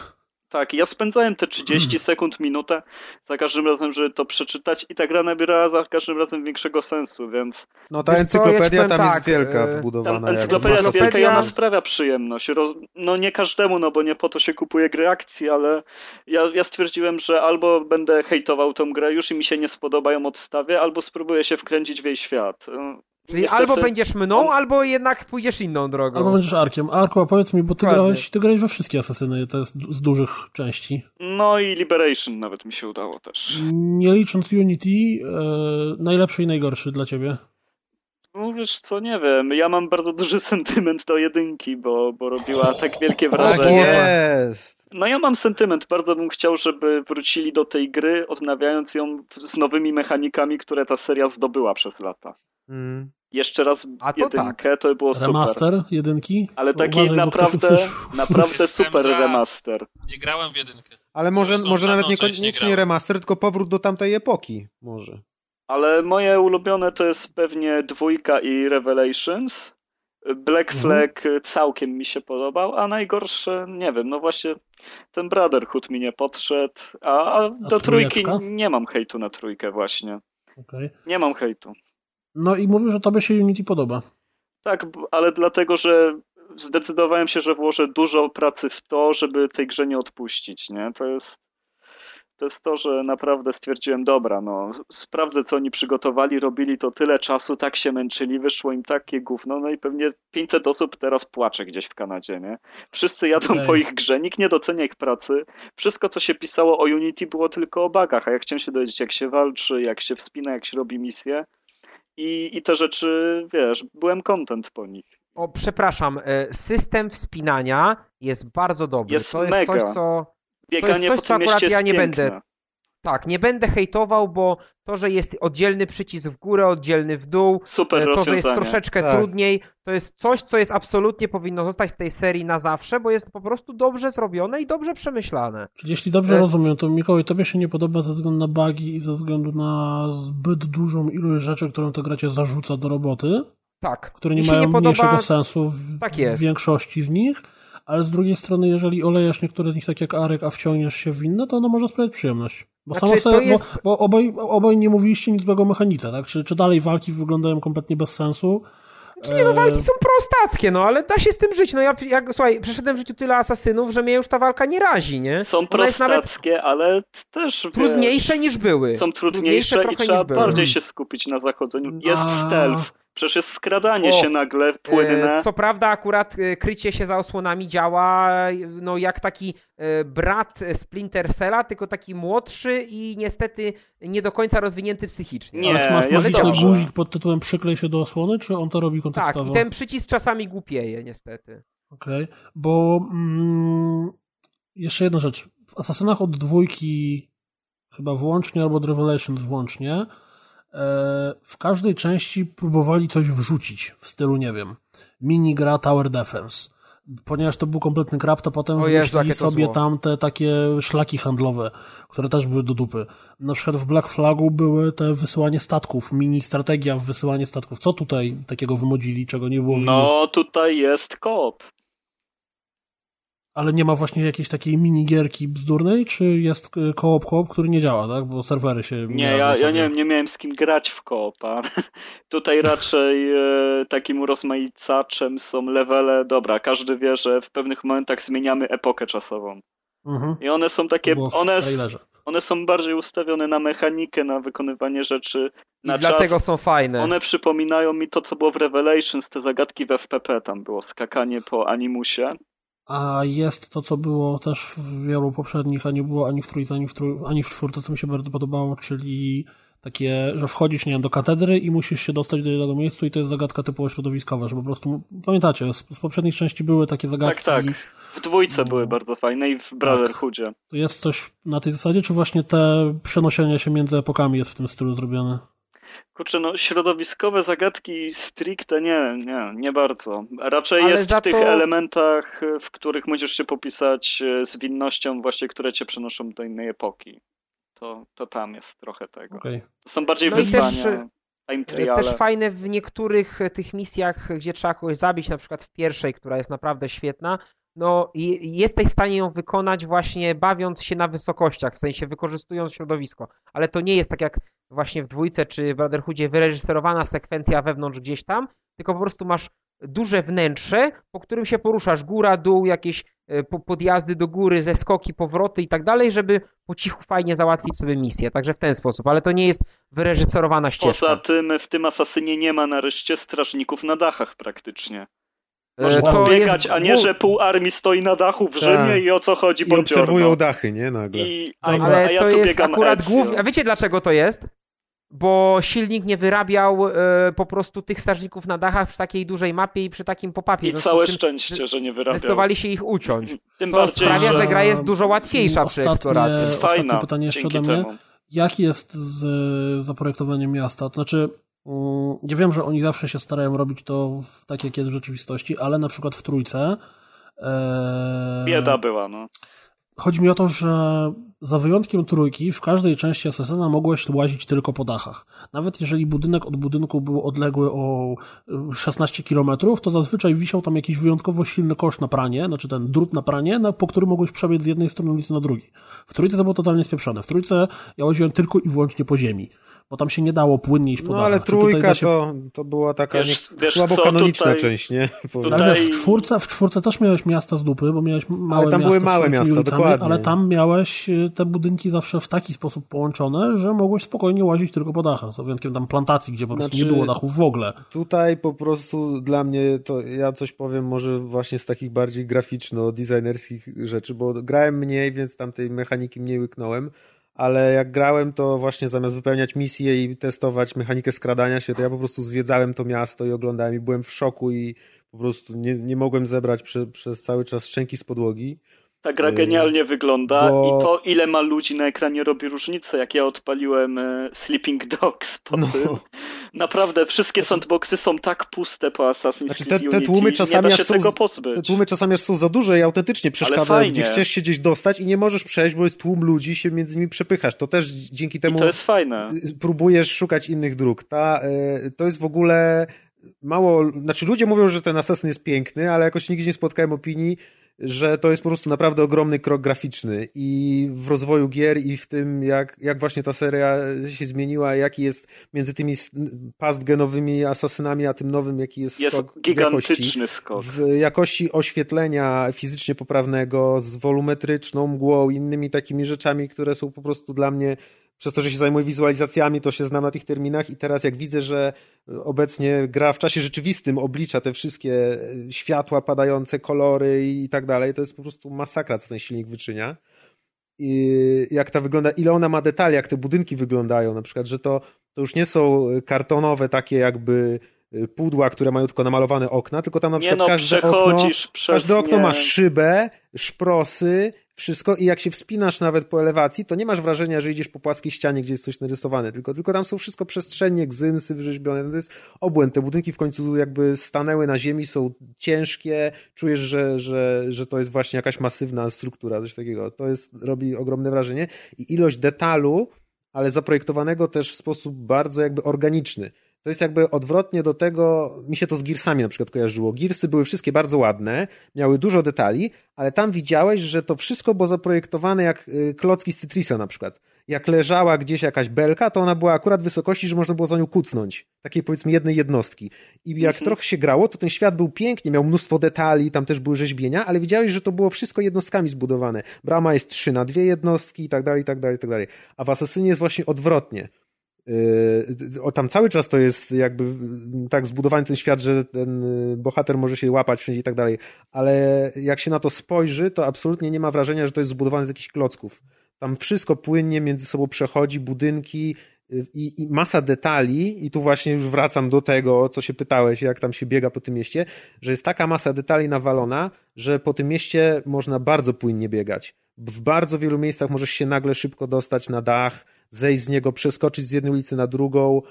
tak, ja spędzałem te 30 sekund, minutę za każdym razem, żeby to przeczytać i ta gra nabierała za każdym razem większego sensu, więc... No ta encyklopedia ja tam tak, jest wielka y, wbudowana. Tam encyklopedia jest wielka i ona sprawia przyjemność. Roz... No nie każdemu, no bo nie po to się kupuje gry akcji, ale ja, ja stwierdziłem, że albo będę hejtował tą grę już i mi się nie spodoba ją odstawię, albo spróbuję się wkręcić w jej świat. Czyli Niestety, albo będziesz mną, albo jednak pójdziesz inną drogą. Albo będziesz Arkiem. Arku, a powiedz mi, bo ty grałeś, ty grałeś we wszystkie Asasyny, to jest z dużych części. No i Liberation nawet mi się udało też. Nie licząc Unity, e, najlepszy i najgorszy dla ciebie? No wiesz co, nie wiem. Ja mam bardzo duży sentyment do jedynki, bo, bo robiła tak wielkie tak wrażenie. Tak jest! No ja mam sentyment. Bardzo bym chciał, żeby wrócili do tej gry, odnawiając ją z nowymi mechanikami, które ta seria zdobyła przez lata. Mm. Jeszcze raz A to jedynkę, tak. to było super. Remaster jedynki? Ale taki Uważaj, naprawdę, naprawdę super za... remaster. Nie grałem w jedynkę. Ale może, może nawet niekoniecznie nie remaster, tylko powrót do tamtej epoki. Może. Ale moje ulubione to jest pewnie dwójka i Revelations. Black mhm. Flag mhm. całkiem mi się podobał, a najgorsze, nie wiem, no właśnie ten Brotherhood mi nie podszedł, a, a do a trójki nie mam hejtu na trójkę właśnie. Okay. Nie mam hejtu. No i mówił, że tobie się Unity podoba. Tak, ale dlatego, że zdecydowałem się, że włożę dużo pracy w to, żeby tej grze nie odpuścić, nie? To jest to jest to, że naprawdę stwierdziłem, dobra, no sprawdzę, co oni przygotowali, robili to tyle czasu, tak się męczyli, wyszło im takie gówno, no i pewnie 500 osób teraz płacze gdzieś w Kanadzie, nie? Wszyscy jadą okay. po ich grze, nikt nie docenia ich pracy. Wszystko, co się pisało o Unity było tylko o bagach, a ja chciałem się dowiedzieć, jak się walczy, jak się wspina, jak się robi misje i, i te rzeczy, wiesz, byłem content po nich. O, przepraszam, e, system wspinania jest bardzo dobry. Jest to jest coś, co. to jest coś, co akurat ja nie piękne. będę. Tak, nie będę hejtował, bo to, że jest oddzielny przycisk w górę, oddzielny w dół, Super e, to, że jest troszeczkę tak. trudniej, to jest coś, co jest absolutnie powinno zostać w tej serii na zawsze, bo jest po prostu dobrze zrobione i dobrze przemyślane. Czyli jeśli dobrze e... rozumiem, to Mikołaj, tobie się nie podoba ze względu na bugi i ze względu na zbyt dużą ilość rzeczy, którą to gracie zarzuca do roboty? Tak. Które nie mają nie podoba... mniejszego sensu w, tak w większości z nich ale z drugiej strony, jeżeli olejesz niektóre z nich tak jak Arek, a wciągniesz się w inne, to ono może sprawiać przyjemność. Bo znaczy, samo sobie, jest... bo, bo obaj, obaj nie mówiliście nic złego o mechanice, tak? Czy, czy dalej walki wyglądają kompletnie bez sensu? Czy nie, no walki są prostackie, no ale da się z tym żyć. No ja, jak, słuchaj, przeszedłem w życiu tyle asasynów, że mnie już ta walka nie razi, nie? Są prostackie, ale też Trudniejsze wiesz, niż były. Są trudniejsze, trudniejsze i trzeba bardziej się skupić na zachodzeniu. Jest A... stealth, Przecież jest skradanie o, się nagle płynne. E, co prawda akurat e, krycie się za osłonami działa no jak taki e, brat Splinter Cella, tylko taki młodszy i niestety nie do końca rozwinięty psychicznie. Nie, Ale czy masz magiczny guzik pod tytułem przyklej się do osłony, czy on to robi kontekstowo? Tak, i ten przycisk czasami głupieje niestety. Okej, okay. bo mm, jeszcze jedna rzecz. W Asasynach od dwójki chyba włącznie albo od Revelations włącznie E, w każdej części próbowali coś wrzucić w stylu, nie wiem, mini gra Tower Defense. Ponieważ to był kompletny krab, to potem wymyślili sobie tam te takie szlaki handlowe, które też były do dupy. Na przykład w Black Flagu były te wysyłanie statków, mini strategia w wysyłanie statków. Co tutaj takiego wymodzili, czego nie było w No, tutaj jest koop. Ale nie ma właśnie jakiejś takiej minigierki bzdurnej, czy jest koop koop, który nie działa, tak? Bo serwery się... Nie, ja, ja nie wiem, nie miałem z kim grać w koopa. Tutaj raczej e, takim rozmaicaczem są levele, dobra, każdy wie, że w pewnych momentach zmieniamy epokę czasową. Mhm. I one są takie, one, one są bardziej ustawione na mechanikę, na wykonywanie rzeczy, na I czas. dlatego są fajne. One przypominają mi to, co było w Revelations, te zagadki w FPP, tam było skakanie po animusie. A jest to, co było też w wielu poprzednich, a nie było ani w trójce, ani w, trój, ani w czwórce, co mi się bardzo podobało, czyli takie, że wchodzisz, nie wiem, do katedry i musisz się dostać do jednego miejsca i to jest zagadka typowo środowiskowa, że po prostu, pamiętacie, z, z poprzednich części były takie zagadki. Tak, tak. W dwójce no, były bardzo fajne i w Brotherhoodzie. Tak. To jest coś na tej zasadzie, czy właśnie te przenoszenie się między epokami jest w tym stylu zrobione? Kurczę, no środowiskowe zagadki stricte nie, nie, nie bardzo. Raczej Ale jest w tych to... elementach, w których musisz się popisać e, z winnością właśnie, które cię przenoszą do innej epoki. To, to tam jest trochę tego. Okay. Są bardziej no wyzwania. Też, time triale. Też fajne w niektórych tych misjach, gdzie trzeba kogoś zabić, na przykład w pierwszej, która jest naprawdę świetna, no jesteś w stanie ją wykonać właśnie bawiąc się na wysokościach, w sensie wykorzystując środowisko. Ale to nie jest tak jak właśnie w dwójce czy w Brotherhoodzie wyreżyserowana sekwencja wewnątrz gdzieś tam, tylko po prostu masz duże wnętrze, po którym się poruszasz góra, dół, jakieś e, podjazdy do góry, ze skoki, powroty i tak dalej, żeby po cichu fajnie załatwić sobie misję. Także w ten sposób, ale to nie jest wyreżyserowana ścieżka. Poza tym w tym Asasynie nie ma nareszcie strażników na dachach praktycznie. E, Można co biegać, jest... a nie, że pół armii stoi na dachu w tak. Rzymie Ta. i o co chodzi I obserwują dachy, nie? Nagle. I, a, ale a ja to jest akurat głównie... A wiecie dlaczego to jest? bo silnik nie wyrabiał e, po prostu tych strażników na dachach przy takiej dużej mapie i przy takim popapie. I całe szczęście, że nie wyrabiał. Zdecydowali się ich uciąć. Tym co bardziej, sprawia, że... że gra jest dużo łatwiejsza przy eksploracji. Jest fajna, pytanie jeszcze ode mnie. Temu. Jak jest z zaprojektowaniem miasta? To znaczy, mm, nie wiem, że oni zawsze się starają robić to tak, jak jest w rzeczywistości, ale na przykład w trójce. E... Bieda była, no. Chodzi mi o to, że za wyjątkiem trójki w każdej części Assassina mogłeś łazić tylko po dachach. Nawet jeżeli budynek od budynku był odległy o 16 km, to zazwyczaj wisiał tam jakiś wyjątkowo silny kosz na pranie, znaczy ten drut na pranie, po którym mogłeś przebiec z jednej strony ulicy na drugi. W trójce to było totalnie spieprzone. W trójce ja łaziłem tylko i wyłącznie po ziemi bo tam się nie dało płynnie iść po No ale trójka się... to, to była taka wiesz, nie, wiesz słabo co, kanoniczna tutaj, część, nie? Tutaj... Ale w czwórce, w czwórce też miałeś miasta z dupy, bo miałeś małe Ale tam były małe miasta, ulicami, dokładnie. Ale tam miałeś y, te budynki zawsze w taki sposób połączone, że mogłeś spokojnie łazić tylko po dachach, z wyjątkiem tam plantacji, gdzie po prostu znaczy, nie było dachów w ogóle. Tutaj po prostu dla mnie, to ja coś powiem może właśnie z takich bardziej graficzno-designerskich rzeczy, bo grałem mniej, więc tam tej mechaniki mniej łyknąłem, ale jak grałem, to właśnie zamiast wypełniać misje i testować mechanikę skradania się, to ja po prostu zwiedzałem to miasto i oglądałem i byłem w szoku i po prostu nie, nie mogłem zebrać prze, przez cały czas szczęki z podłogi. Ta gra genialnie wygląda bo... i to, ile ma ludzi na ekranie robi różnicę. Jak ja odpaliłem e, Sleeping Dogs po no. tym. Naprawdę, wszystkie znaczy... sandboxy są tak puste po Assassin's znaczy, te, te tłumy czasami nie da się tego pozbyć. Te tłumy czasami są za duże i autentycznie przeszkadzają, gdzie chcesz się gdzieś dostać i nie możesz przejść, bo jest tłum ludzi się między nimi przepychasz. To też dzięki temu... I to jest fajne. Próbujesz szukać innych dróg. Ta, e, to jest w ogóle mało... Znaczy ludzie mówią, że ten Assassin jest piękny, ale jakoś nigdzie nie spotkałem opinii, że to jest po prostu naprawdę ogromny krok graficzny i w rozwoju gier i w tym, jak, jak właśnie ta seria się zmieniła, jaki jest między tymi pastgenowymi asasynami, a tym nowym, jaki jest, jest skok gigantyczny w jakości, skok. W jakości oświetlenia fizycznie poprawnego, z wolumetryczną mgłą, innymi takimi rzeczami, które są po prostu dla mnie przez to, że się zajmuję wizualizacjami, to się znam na tych terminach i teraz jak widzę, że obecnie gra w czasie rzeczywistym oblicza te wszystkie e, światła padające, kolory i tak dalej, to jest po prostu masakra, co ten silnik wyczynia. I jak ta wygląda, ile ona ma detali, jak te budynki wyglądają, na przykład, że to, to już nie są kartonowe takie jakby e, pudła, które mają tylko namalowane okna, tylko tam na przykład no, każde okno, każde okno ma szybę, szprosy, wszystko i jak się wspinasz nawet po elewacji, to nie masz wrażenia, że idziesz po płaskiej ścianie, gdzie jest coś narysowane, tylko, tylko tam są wszystko przestrzennie, gzymsy wrzeźbione, no to jest obłęd. Te budynki w końcu jakby stanęły na ziemi, są ciężkie, czujesz, że, że, że to jest właśnie jakaś masywna struktura, coś takiego. To jest, robi ogromne wrażenie i ilość detalu, ale zaprojektowanego też w sposób bardzo jakby organiczny. To jest jakby odwrotnie do tego, mi się to z Gearsami na przykład kojarzyło. Gearsy były wszystkie bardzo ładne, miały dużo detali, ale tam widziałeś, że to wszystko było zaprojektowane jak y, klocki z Tetrisa na przykład. Jak leżała gdzieś jakaś belka, to ona była akurat wysokości, że można było za nią kucnąć. Takiej powiedzmy jednej jednostki. I jak mhm. trochę się grało, to ten świat był pięknie, miał mnóstwo detali, tam też były rzeźbienia, ale widziałeś, że to było wszystko jednostkami zbudowane. Brama jest trzy na dwie jednostki i tak dalej, i tak dalej, i tak dalej. A w Asasynie jest właśnie odwrotnie o, tam cały czas to jest jakby tak zbudowany ten świat, że ten y, bohater może się łapać wszędzie i tak dalej, ale jak się na to spojrzy, to absolutnie nie ma wrażenia, że to jest zbudowane z jakichś klocków. Tam wszystko płynnie między sobą przechodzi, budynki y, i, i masa detali, i tu właśnie już wracam do tego, co się pytałeś, jak tam się biega po tym mieście, że jest taka masa detali nawalona, że po tym mieście można bardzo płynnie biegać. W bardzo wielu miejscach możesz się nagle szybko dostać na dach, zejść z niego, przeskoczyć z jednej ulicy na drugą.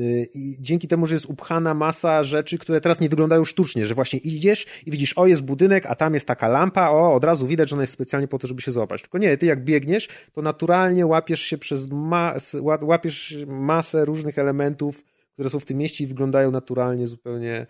Y, I dzięki temu, że jest upchana masa rzeczy, które teraz nie wyglądają sztucznie, że właśnie idziesz i widzisz, o jest budynek, a tam jest taka lampa, o od razu widać, że ona jest specjalnie po to, żeby się złapać. Tylko nie, ty jak biegniesz, to naturalnie łapiesz się przez mas, łapiesz masę różnych elementów, które są w tym mieście i wyglądają naturalnie zupełnie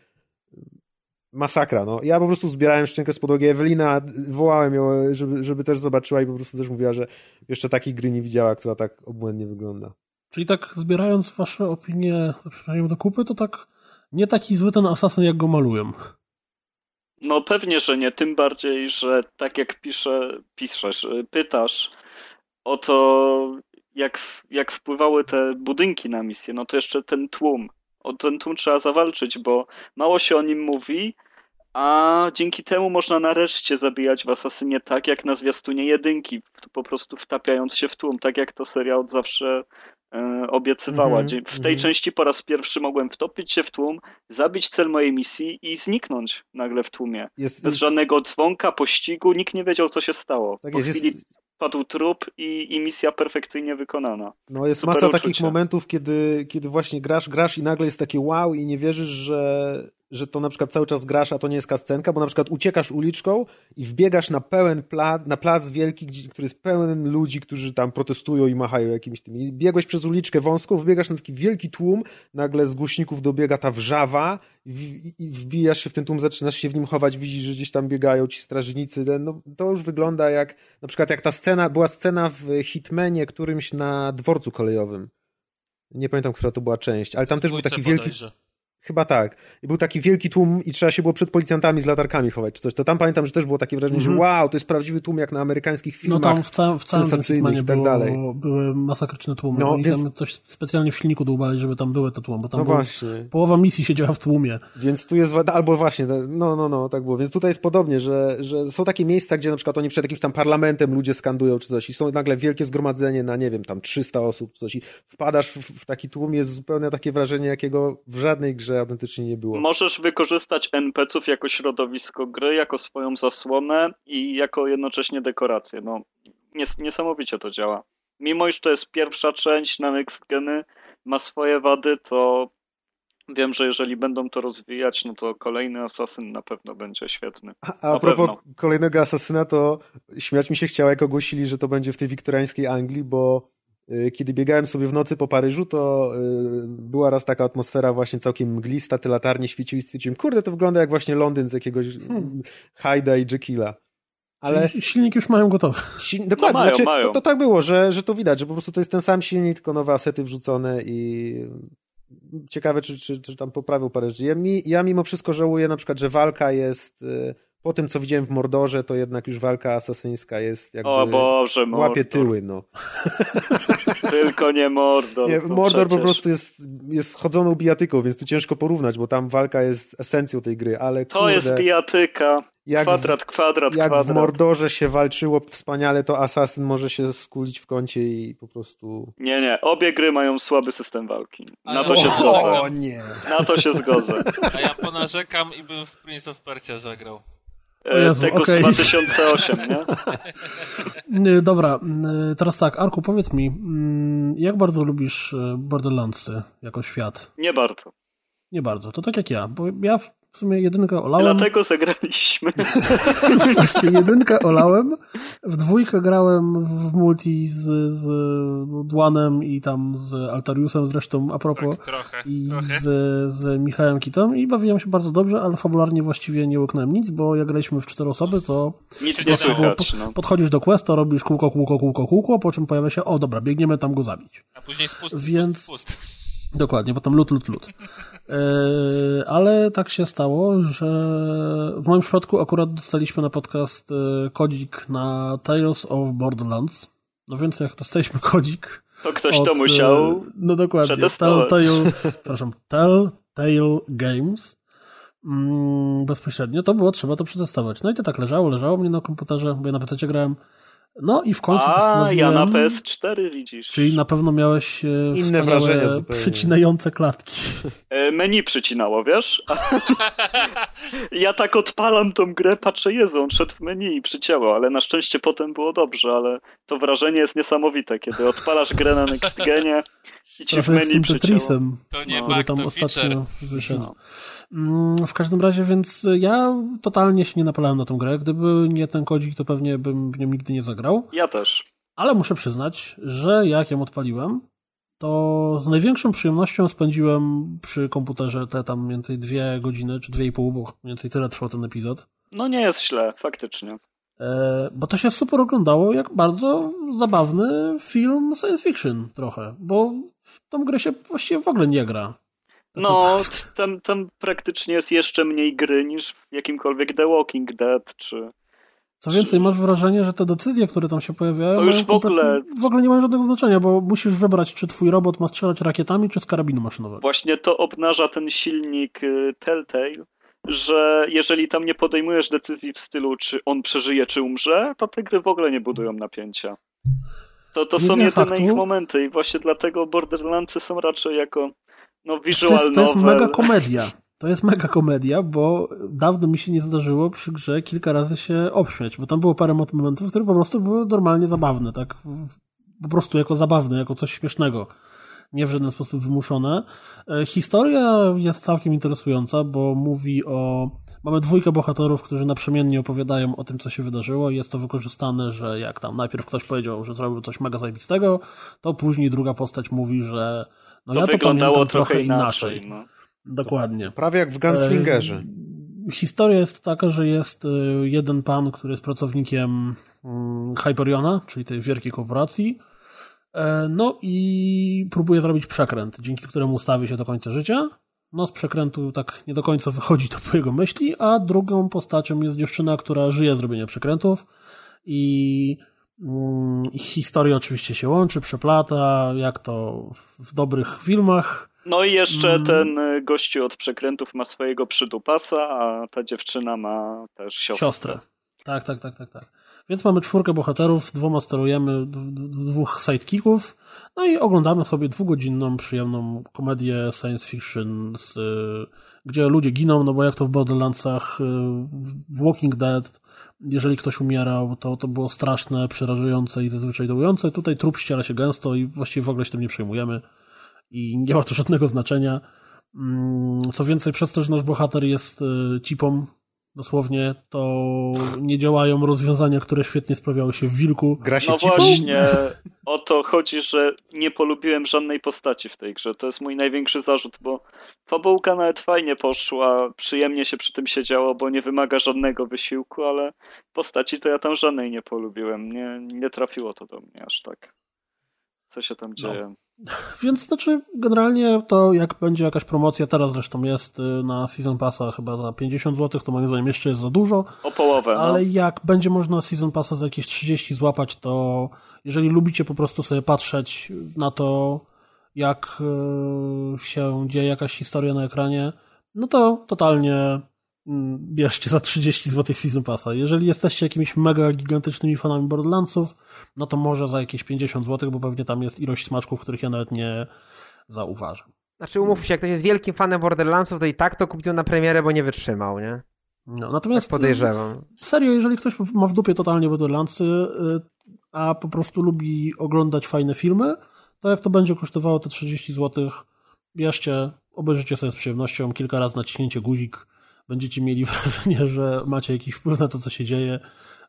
masakra, no. Ja po prostu zbierałem szczękę z podłogi. Ewelina, wołałem ją, żeby, żeby też zobaczyła i po prostu też mówiła, że jeszcze takiej gry nie widziała, która tak obłędnie wygląda. Czyli tak zbierając wasze opinie, przynajmniej do kupy, to tak nie taki zły ten asasyn, jak go malują. No pewnie, że nie, tym bardziej, że tak jak pisze, piszesz, pytasz o to, jak, jak wpływały te budynki na misję, no to jeszcze ten tłum. O ten tłum trzeba zawalczyć, bo mało się o nim mówi, a dzięki temu można nareszcie zabijać w Asasynie tak, jak na zwiastunie jedynki, po prostu wtapiając się w tłum, tak jak to seria od zawsze e, obiecywała. Mm -hmm, w tej mm -hmm. części po raz pierwszy mogłem wtopić się w tłum, zabić cel mojej misji i zniknąć nagle w tłumie. Jest, Bez jest... żadnego dzwonka, pościgu, nikt nie wiedział, co się stało. Tak po jest, chwili padł trup i, i misja perfekcyjnie wykonana. No jest Super masa takich momentów, kiedy, kiedy właśnie grasz, grasz i nagle jest takie wow i nie wierzysz, że że to na przykład cały czas grasz, a to nie jest kascenka, bo na przykład uciekasz uliczką i wbiegasz na pełen plac, na plac wielki, który jest pełen ludzi, którzy tam protestują i machają jakimiś tymi. Biegłeś przez uliczkę wąską, wbiegasz na taki wielki tłum, nagle z głośników dobiega ta wrzawa i, i wbijasz się w ten tłum, zaczynasz się w nim chować, widzisz, że gdzieś tam biegają ci strażnicy. No, to już wygląda jak, na przykład jak ta scena, była scena w Hitmanie którymś na dworcu kolejowym. Nie pamiętam, która to była część, ale tam też był taki wielki... Bodajże Chyba tak. I był taki wielki tłum i trzeba się było przed policjantami z latarkami chować czy coś. To tam pamiętam, że też było takie wrażenie, mm -hmm. że mhm. wow, to jest prawdziwy tłum jak na amerykańskich filmach no tam w, ca w całym sensacyjnych i tak dalej. Były masakryczne tłumy. No, więc... tam coś specjalnie w silniku dłubali, żeby tam były te tłumy, bo tam no właśnie. połowa misji siedziała w tłumie. Więc tu jest, albo właśnie, no, no, no, tak było. Więc tutaj jest podobnie, że, że są takie miejsca, gdzie na przykład oni przed jakimś tam parlamentem ludzie skandują czy coś i są nagle wielkie zgromadzenie na, nie wiem, tam 300 osób czy coś i wpadasz w, w taki tłum, jest zupełnie takie wrażenie, jakiego w żadnej grze autentycznie nie było. Możesz wykorzystać NPC-ów jako środowisko gry, jako swoją zasłonę i jako jednocześnie dekorację. No, nies niesamowicie to działa. Mimo iż to jest pierwsza część na Next Geny, ma swoje wady, to wiem, że jeżeli będą to rozwijać, no to kolejny asasyn na pewno będzie świetny. A, a, a propos pewno. kolejnego asasyna, to śmiać mi się chciało, jak ogłosili, że to będzie w tej wiktoriańskiej Anglii, bo kiedy biegałem sobie w nocy po Paryżu, to y, była raz taka atmosfera właśnie całkiem mglista, te latarnie świeciły i stwierdziłem, kurde, to wygląda jak właśnie Londyn z jakiegoś hmm. Hyda i Jekylla. Ale... Silnik już mają gotowy. Silnik, dokładnie, no mają, znaczy, mają. To, to, tak było, że, że to widać, że po prostu to jest ten sam silnik, tylko nowe asety wrzucone i ciekawe, czy, czy, czy tam poprawił Paryż. Ja, mi, ja mimo wszystko żałuję na przykład, że walka jest y, po tym, co widziałem w Mordorze, to jednak już walka asasyńska jest jakby... O Boże, Mordor. Łapie tyły, no. Tylko nie Mordor. Nie, no Mordor po prostu jest, jest chodzoną bijatyką, więc tu ciężko porównać, bo tam walka jest esencją tej gry, ale To kurde, jest bijatyka. Jak kwadrat, w, kwadrat, jak kwadrat. w Mordorze się walczyło wspaniale, to Asasyn może się skulić w kącie i po prostu... Nie, nie. Obie gry mają słaby system walki. Na to się zgodzę. O nie. Na to się zgodzę. A ja ponarzekam i bym w Prince of Persia zagrał. E, Jezu, tego okay. z 2008, nie? Dobra, teraz tak, Arku, powiedz mi, mm, jak bardzo lubisz e, Borderlandsy jako świat? Nie bardzo. Nie bardzo, to tak jak ja, bo ja w sumie jedynkę olałem. Dlatego zagraliśmy. Właśnie jedynkę olałem, w dwójkę grałem w multi z, z Dłanem i tam z Altariusem zresztą a propos. Tak, trochę, I trochę. Z, z Michałem Kitem i bawiłem się bardzo dobrze, ale fabularnie właściwie nie łyknąłem nic, bo jak graliśmy w cztery osoby, to nic nie słychać, no. podchodzisz do questa, robisz kółko, kółko, kółko, kółko, po czym pojawia się, o dobra, biegniemy tam go zabić. A później spust, Więc... spust, spust. Dokładnie, potem lut, lut, lut. E, ale tak się stało, że w moim przypadku akurat dostaliśmy na podcast e, kodzik na Tales of Borderlands. No więc jak dostaliśmy kodzik. To ktoś od, to musiał. E, no dokładnie. Telltale, przepraszam, Telltale Games. Mm, bezpośrednio, to było trzeba to przetestować. No i to tak leżało, leżało mnie na komputerze, bo ja na PC grałem no i w końcu A, postanowiłem... ja na PS4 widzisz. Czyli na pewno miałeś e, inne wrażenia zupełnie. przycinające klatki. E, menu przycinało, wiesz? ja tak odpalam tą grę, patrzę, Jezu, on szedł w menu i przycięło, ale na szczęście potem było dobrze, ale to wrażenie jest niesamowite, kiedy odpalasz grę na Next Genie i ci Trochę w menu przycięło. To nie no. bug, to feature. Wyszedł. No. Mm, w każdym razie, więc ja totalnie się nie napalałem na tę grę. Gdyby nie ten kodzik, to pewnie bym w nią nigdy nie zagrał. Ja też. Ale muszę przyznać, że jak ją odpaliłem, to z największą przyjemnością spędziłem przy komputerze te tam mniej więcej dwie godziny, czy dwie i pół, bo mniej więcej tyle trwał ten epizod. No nie jest źle, faktycznie. E, bo to się super oglądało jak bardzo zabawny film science fiction trochę, bo w tą grę się właściwie w ogóle nie gra. Tak no, tam, tam praktycznie jest jeszcze mniej gry niż w jakimkolwiek The Walking Dead, czy... Co więcej, masz wrażenie, że te decyzje, które tam się pojawiają, to już w ogóle... w ogóle nie mają żadnego znaczenia, bo musisz wybrać, czy twój robot ma strzelać rakietami, czy z karabinu maszynowego. Właśnie to obnaża ten silnik y, Telltale, że jeżeli tam nie podejmujesz decyzji w stylu, czy on przeżyje, czy umrze, to te gry w ogóle nie budują napięcia. To, to są jedyne faktu. ich momenty i właśnie dlatego Borderlandsy są raczej jako no visual to jest, to jest mega komedia. To jest mega komedia, bo dawno mi się nie zdarzyło przy grze kilka razy się obśmiać, bo tam było parę momentów, które po prostu były normalnie zabawne, tak? Po prostu jako zabawne, jako coś śmiesznego. Nie w żaden sposób wymuszone. E, historia jest całkiem interesująca, bo mówi o. Mamy dwójkę bohaterów, którzy naprzemiennie opowiadają o tym, co się wydarzyło. Jest to wykorzystane, że jak tam najpierw ktoś powiedział, że zrobił coś mega zajebistego, to później druga postać mówi, że no to ja to pamiętam trochę inaczej. inaczej. No. Dokładnie. Prawie jak w Gunslingerze. E, historia jest taka, że jest e, jeden pan, który jest pracownikiem mm, Hyperiona, czyli tej wielkiej korporacji, no i próbuje zrobić przekręt, dzięki któremu stawi się do końca życia. No z przekrętu tak nie do końca wychodzi to po jego myśli, a drugą postacią jest dziewczyna, która żyje z robienia przekrętów i mm, ich historia oczywiście się łączy, przeplata, jak to w dobrych filmach. No i jeszcze mm. ten y, gościu od przekrętów ma swojego przydupasa, a ta dziewczyna ma też siostrę. Siostrę. Tak, tak, tak, tak, tak. Więc mamy czwórkę bohaterów, dwoma sterujemy, dwóch sidekicków, no i oglądamy sobie dwugodzinną, przyjemną komedię science fiction, z, y, gdzie ludzie giną, no bo jak to w Borderlandsach, y, w Walking Dead, jeżeli ktoś umierał, to to było straszne, przerażające i zazwyczaj dołujące. Tutaj trup ściera się gęsto i właściwie w ogóle się tym nie przejmujemy i nie ma to żadnego znaczenia. Mm, co więcej, przez to, że nasz bohater jest e, cipą, dosłownie, to nie działają rozwiązania, które świetnie sprawiały się w Wilku. Gra się no cipą? właśnie, o to chodzi, że nie polubiłem żadnej postaci w tej grze. To jest mój największy zarzut, bo fabułka nawet fajnie poszła, przyjemnie się przy tym siedziało, bo nie wymaga żadnego wysiłku, ale postaci to ja tam żadnej nie polubiłem. Nie, nie trafiło to do mnie aż tak. Co się tam no. dzieje? No. Więc znaczy, generalnie to jak będzie jakaś promocja, teraz zresztą jest y, na Season Passa chyba za 50 zł, to moim zdaniem jeszcze jest za dużo. O połowę. No. Ale jak będzie można Season Passa za jakieś 30 złapać, to jeżeli lubicie po prostu sobie patrzeć na to, jak y, się dzieje jakaś historia na ekranie, no to totalnie mm, bierzcie za 30 zł Season Passa. Jeżeli jesteście jakimiś mega gigantycznymi fanami Borderlandsów, no to może za jakieś 50 zł, bo pewnie tam jest ilość smaczków, których ja nawet nie zauważam. Znaczy umówmy się, jak ktoś jest wielkim fanem Borderlandsów, to i tak to kupił na premierę, bo nie wytrzymał, nie? No, natomiast tak podejrzewam. Serio, jeżeli ktoś ma w dupie totalnie Borderlandsy, y, a po prostu lubi oglądać fajne filmy, to jak to będzie kosztowało te 30 zł, bierzcie, obejrzycie sobie z przyjemnością, kilka razy naciśnięcie guzik, będziecie mieli wrażenie, że macie jakiś wpływ na to, co się dzieje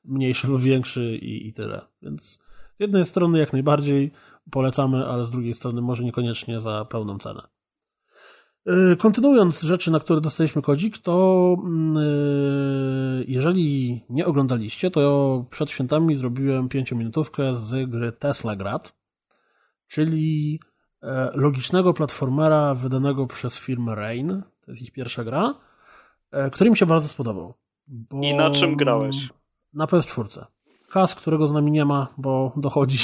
mniejszy lub większy i, i tyle. Więc z jednej strony jak najbardziej polecamy, ale z drugiej strony może niekoniecznie za pełną cenę. Y, kontynuując rzeczy, na które dostaliśmy kodzik, to yy, jeżeli nie oglądaliście, to przed świętami zrobiłem pięciominutówkę z gry Tesla Grad, czyli e, logicznego platformera wydanego przez firmę Rain. To jest ich pierwsza gra, e, który mi się bardzo spodobał. Bo... I na czym grałeś? Na PS4. Kas, którego z nami nie ma, bo dochodzi,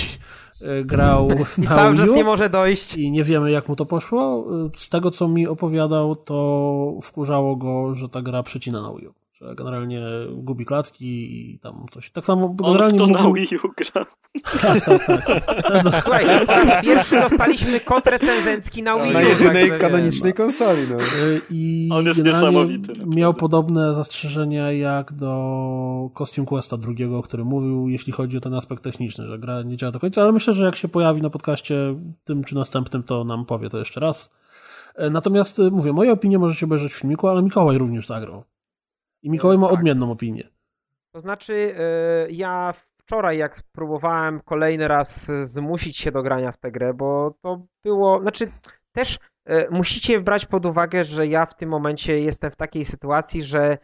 e, grał I na cały czas nie może dojść. I nie wiemy, jak mu to poszło. Z tego, co mi opowiadał, to wkurzało go, że ta gra przecina na Wii U że generalnie gubi klatki i tam coś. Tak samo On generalnie. to mówił... na Wii U gra. Tak, tak, tak. Słuchaj, pierwszy dostaliśmy kod recenzencki na Wii U. Na jedynej tak kanonicznej konsoli. No. I On jest niesamowity. Miał podobne zastrzeżenia jak do Costume Questa drugiego, o którym mówił, jeśli chodzi o ten aspekt techniczny, że gra nie działa do końca, ale myślę, że jak się pojawi na podcaście tym czy następnym, to nam powie to jeszcze raz. E, natomiast e, mówię, moje opinie możecie obejrzeć w filmiku, ale Mikołaj również zagrał. I Mikołaj ma tak. odmienną opinię. To znaczy, yy, ja wczoraj, jak próbowałem kolejny raz zmusić się do grania w tę grę, bo to było, znaczy też e, musicie brać pod uwagę, że ja w tym momencie jestem w takiej sytuacji, że e,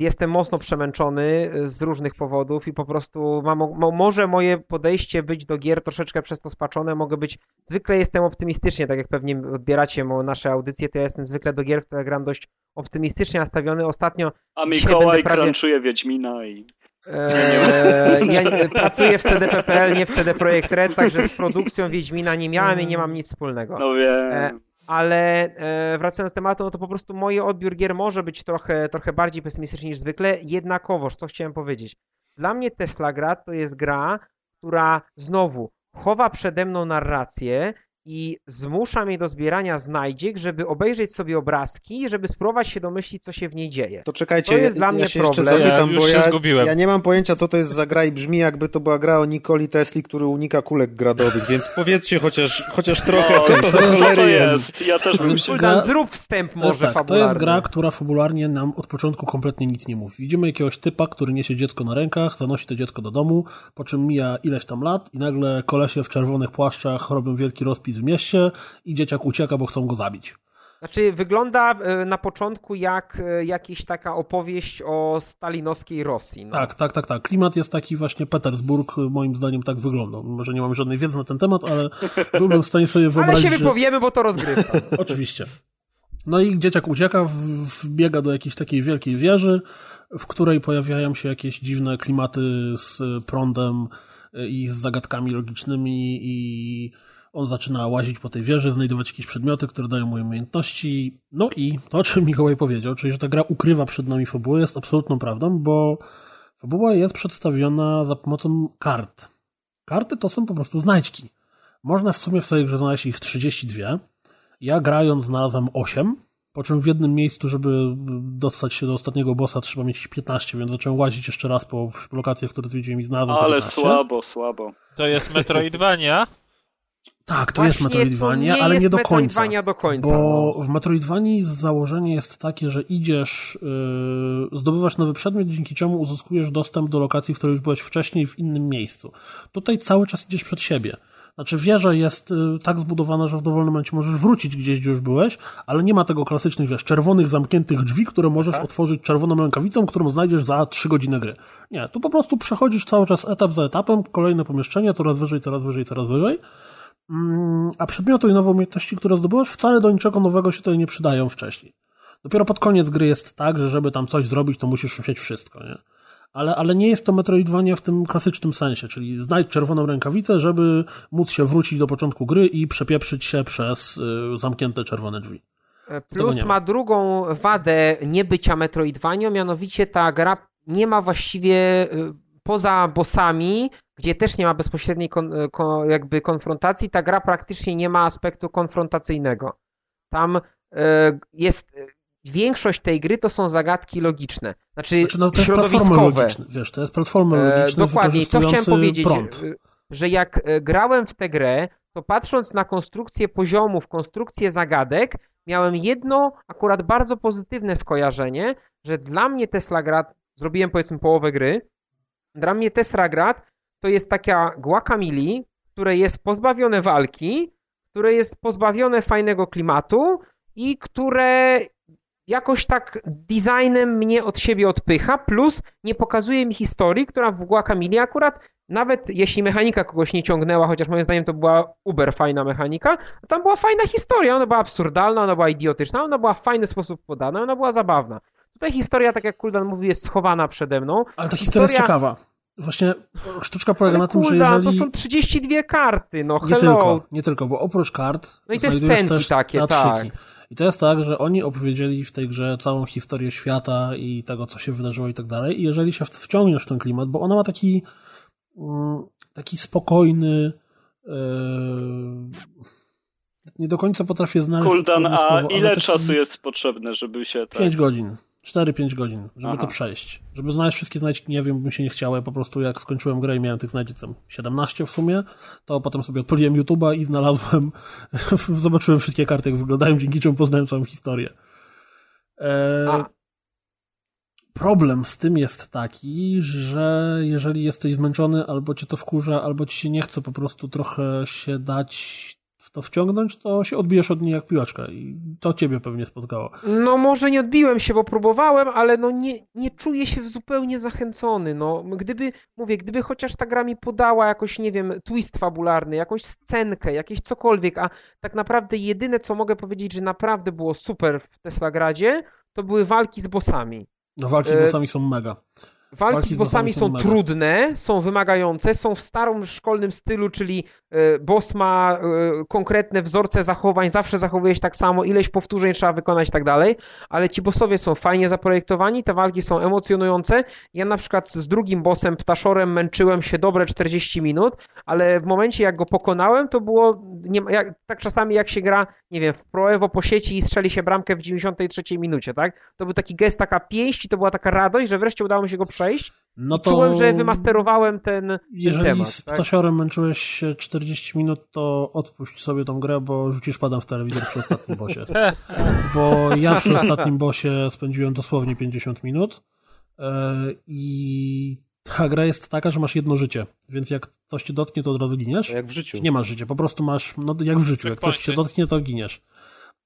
jestem mocno przemęczony e, z różnych powodów i po prostu mam, może moje podejście być do gier troszeczkę przez to spaczone, mogę być, zwykle jestem optymistycznie, tak jak pewnie odbieracie nasze audycje, to ja jestem zwykle do gier, w które gram dość optymistycznie nastawiony. Ostatnio A Mikołaj prawie... crunchuje Wiedźmina i... Eee, ja pracuję w CDPPL, nie w CD Projekt Red, także z produkcją Wiedźmina nie miałem i nie mam nic wspólnego. No wiem. Ale e, wracając do tematu, no to po prostu mój odbiór gier może być trochę, trochę bardziej pesymistyczny niż zwykle. Jednakowoż, co chciałem powiedzieć. Dla mnie Tesla gra to jest gra, która znowu chowa przede mną narrację, i zmusza mnie do zbierania znajdziek, żeby obejrzeć sobie obrazki, żeby spróbować się domyślić, co się w niej dzieje. To czekajcie, to jest ja, dla mnie ja się problem. jeszcze zapytam, ja bo ja, zgubiłem. ja nie mam pojęcia, co to jest za gra i brzmi jakby to była gra o Nikoli Tesli, który unika kulek gradowych, więc powiedzcie chociaż, chociaż trochę, co to do cholery jest. Ja też bym gra... Zrób wstęp może tak, fabularny. To jest gra, która fabularnie nam od początku kompletnie nic nie mówi. Widzimy jakiegoś typa, który niesie dziecko na rękach, zanosi to dziecko do domu, po czym mija ileś tam lat i nagle kolesie w czerwonych płaszczach robią wielki rozpis w mieście i dzieciak ucieka, bo chcą go zabić. Znaczy, wygląda e, na początku jak e, jakaś taka opowieść o stalinowskiej Rosji. No. Tak, tak, tak, tak. Klimat jest taki właśnie Petersburg, moim zdaniem tak wygląda. Może nie mam żadnej wiedzy na ten temat, ale byłbym w stanie sobie wyobrazić. Ale się wypowiemy, bo to rozgrywka. Oczywiście. No i dzieciak ucieka, wbiega do jakiejś takiej wielkiej wieży, w której pojawiają się jakieś dziwne klimaty z prądem i z zagadkami logicznymi i on zaczyna łazić po tej wieży, znajdować jakieś przedmioty, które dają mu umiejętności. No i to, o czym Mikołaj powiedział, czyli że ta gra ukrywa przed nami fabułę, jest absolutną prawdą, bo fabuła jest przedstawiona za pomocą kart. Karty to są po prostu znajdźki. Można w sumie w swojej grze znaleźć ich 32. Ja grając znalazłem 8, po czym w jednym miejscu, żeby dostać się do ostatniego bossa, trzeba mieć 15, więc zacząłem łazić jeszcze raz po lokacjach, które zwiedziłem i znalazłem Ale 15. słabo, słabo. To jest Metroidvania? Tak, to Właśnie jest Metroidvania, ale nie do końca. do końca. Bo no. w Metroidvanii założenie jest takie, że idziesz, yy, zdobywasz nowy przedmiot, dzięki czemu uzyskujesz dostęp do lokacji, w której już byłeś wcześniej w innym miejscu. Tutaj cały czas idziesz przed siebie. Znaczy wieża jest y, tak zbudowana, że w dowolnym momencie możesz wrócić gdzieś, gdzie już byłeś, ale nie ma tego klasycznych, wiesz, czerwonych, zamkniętych drzwi, które możesz Aha. otworzyć czerwoną rękawicą, którą znajdziesz za trzy godziny gry. Nie, tu po prostu przechodzisz cały czas etap za etapem, kolejne pomieszczenie, coraz wyżej, coraz wyżej, coraz wyżej. Mm, a przedmioty i nowe umiejętności, które zdobyłeś, wcale do niczego nowego się tutaj nie przydają wcześniej. Dopiero pod koniec gry jest tak, że żeby tam coś zrobić, to musisz umieć wszystko, nie? Ale, ale nie jest to Metroidvania w tym klasycznym sensie, czyli znajdź czerwoną rękawicę, żeby móc się wrócić do początku gry i przepieprzyć się przez y, zamknięte czerwone drzwi. E, plus ma. ma drugą wadę niebycia Metroidvania, mianowicie ta gra nie ma właściwie y, poza bossami, gdzie też nie ma bezpośredniej kon, kon, jakby konfrontacji, ta gra praktycznie nie ma aspektu konfrontacyjnego. Tam y, jest większość tej gry to są zagadki logiczne, znaczy, znaczy no, to środowiskowe. wiesz, to jest platformy e, logiczne. dokładnie, co chciałem powiedzieć, prąd. że jak grałem w tę grę, to patrząc na konstrukcję poziomów, konstrukcję zagadek, miałem jedno akurat bardzo pozytywne skojarzenie, że dla mnie Tesla gra, zrobiłem powiedzmy połowę gry, dla mnie Teslagrad to jest taka guacamole, które jest pozbawione walki, które jest pozbawione fajnego klimatu i które jakoś tak designem mnie od siebie odpycha, plus nie pokazuje mi historii, która w Guacamole akurat, nawet jeśli mechanika kogoś nie ciągnęła, chociaż moim zdaniem to była uber fajna mechanika, tam była fajna historia, ona była absurdalna, ona była idiotyczna, ona była w fajny sposób podana, ona była zabawna. Tutaj historia, tak jak Kuldan mówi, jest schowana przede mną. Ale ta historia, jest ciekawa. Właśnie sztuczka polega na tym, że jeżeli... to są 32 karty, no hello. Nie tylko, nie tylko, bo oprócz kart No i te scenki takie, tak. I to jest tak, że oni opowiedzieli w tej grze całą historię świata i tego, co się wydarzyło i tak dalej. I jeżeli się wciągniesz w ten klimat, bo ona ma taki mm, taki spokojny yy, nie do końca potrafię znaleźć. Kuldan, a ile czasu jest potrzebne, żeby się. Tak... 5 godzin. 4-5 godzin, żeby Aha. to przejść. Żeby znaleźć wszystkie znajdźki, nie wiem, bym się nie chciało. Ja po prostu jak skończyłem grę i miałem tych znajdź tam 17 w sumie, to potem sobie odpaliłem YouTube'a i znalazłem, zobaczyłem wszystkie karty, jak wyglądają, dzięki czemu poznałem całą historię. E... problem z tym jest taki, że jeżeli jesteś zmęczony, albo cię to wkurza, albo ci się nie chce po prostu trochę się dać w to wciągnąć, to się odbijesz od niej jak piłaczka i to ciebie pewnie spotkało. No może nie odbiłem się, bo próbowałem, ale no nie, nie czuję się zupełnie zachęcony. No, gdyby, mówię, gdyby chociaż ta gra mi podała jakoś, nie wiem, twist fabularny, jakąś scenkę, jakieś cokolwiek, a tak naprawdę jedyne, co mogę powiedzieć, że naprawdę było super w Teslagradzie, to były walki z bossami. No walki z e, bossami są mega. Walki, z bossami są mega. trudne, są wymagające, są w starym szkolnym stylu, czyli e, boss ma e, konkretne wzorce zachowań, zawsze zachowuje się tak samo, ileś powtórzeń trzeba wykonać i tak dalej, ale ci bossowie są fajnie zaprojektowani, te walki są emocjonujące. Ja na przykład z drugim bossem, Ptaszorem, męczyłem się dobre 40 minut, ale w momencie jak go pokonałem, to było nie, jak, tak czasami jak się gra, nie wiem, w Pro Evo po sieci i strzeli się bramkę w 93 minucie, tak? To był taki gest, taka pięść i to była taka radość, że wreszcie udało mi się go przejść przejść. No to... Czułem, że wymasterowałem ten, Jeżeli temat. z tak? ptasiorem męczyłeś się 40 minut, to odpuść sobie tą grę, bo rzucisz padem w telewizor przy ostatnim bosie. Bo ja przy ostatnim bosie spędziłem dosłownie 50 minut e, i ta gra jest taka, że masz jedno życie, więc jak coś cię dotknie, to od razu giniesz. Jak w życiu. Nie masz życia, po prostu masz, no jak w życiu, jak coś cię dotknie, to giniesz.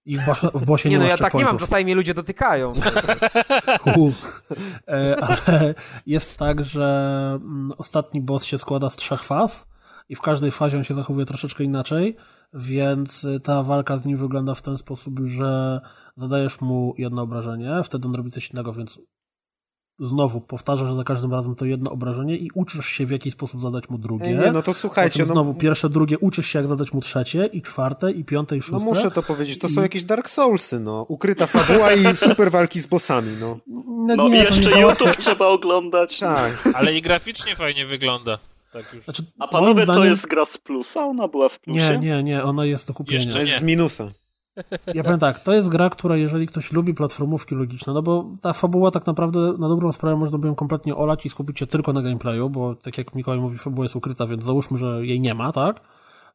I w, w bosie nie, nie no ja tak nie mam, czasami mnie ludzie dotykają. E, ale jest tak, że mm, ostatni boss się składa z trzech faz i w każdej fazie on się zachowuje troszeczkę inaczej, więc ta walka z nim wygląda w ten sposób, że zadajesz mu jedno obrażenie, wtedy on robi coś innego, więc znowu powtarzasz za każdym razem to jedno obrażenie i uczysz się w jaki sposób zadać mu drugie. Nie, no to słuchajcie. No... znowu pierwsze, drugie, uczysz się jak zadać mu trzecie i czwarte i piąte i szóste. No muszę to powiedzieć, to I... są jakieś Dark Soulsy, no. Ukryta fabuła i super walki z bossami, no. No, no nie, jeszcze YouTube trzeba oglądać. Tak. Ale i graficznie fajnie wygląda. Tak już. Znaczy, A panowie, zdaniem... to jest gra z plusa? Ona była w plusie? Nie, nie, nie, ona jest do kupienia. Jeszcze jest z minusa. Ja powiem tak, to jest gra, która jeżeli ktoś lubi platformówki logiczne, no bo ta fabuła tak naprawdę na dobrą sprawę można by ją kompletnie olać i skupić się tylko na gameplayu, bo tak jak Mikołaj mówi, fabuła jest ukryta, więc załóżmy, że jej nie ma, tak?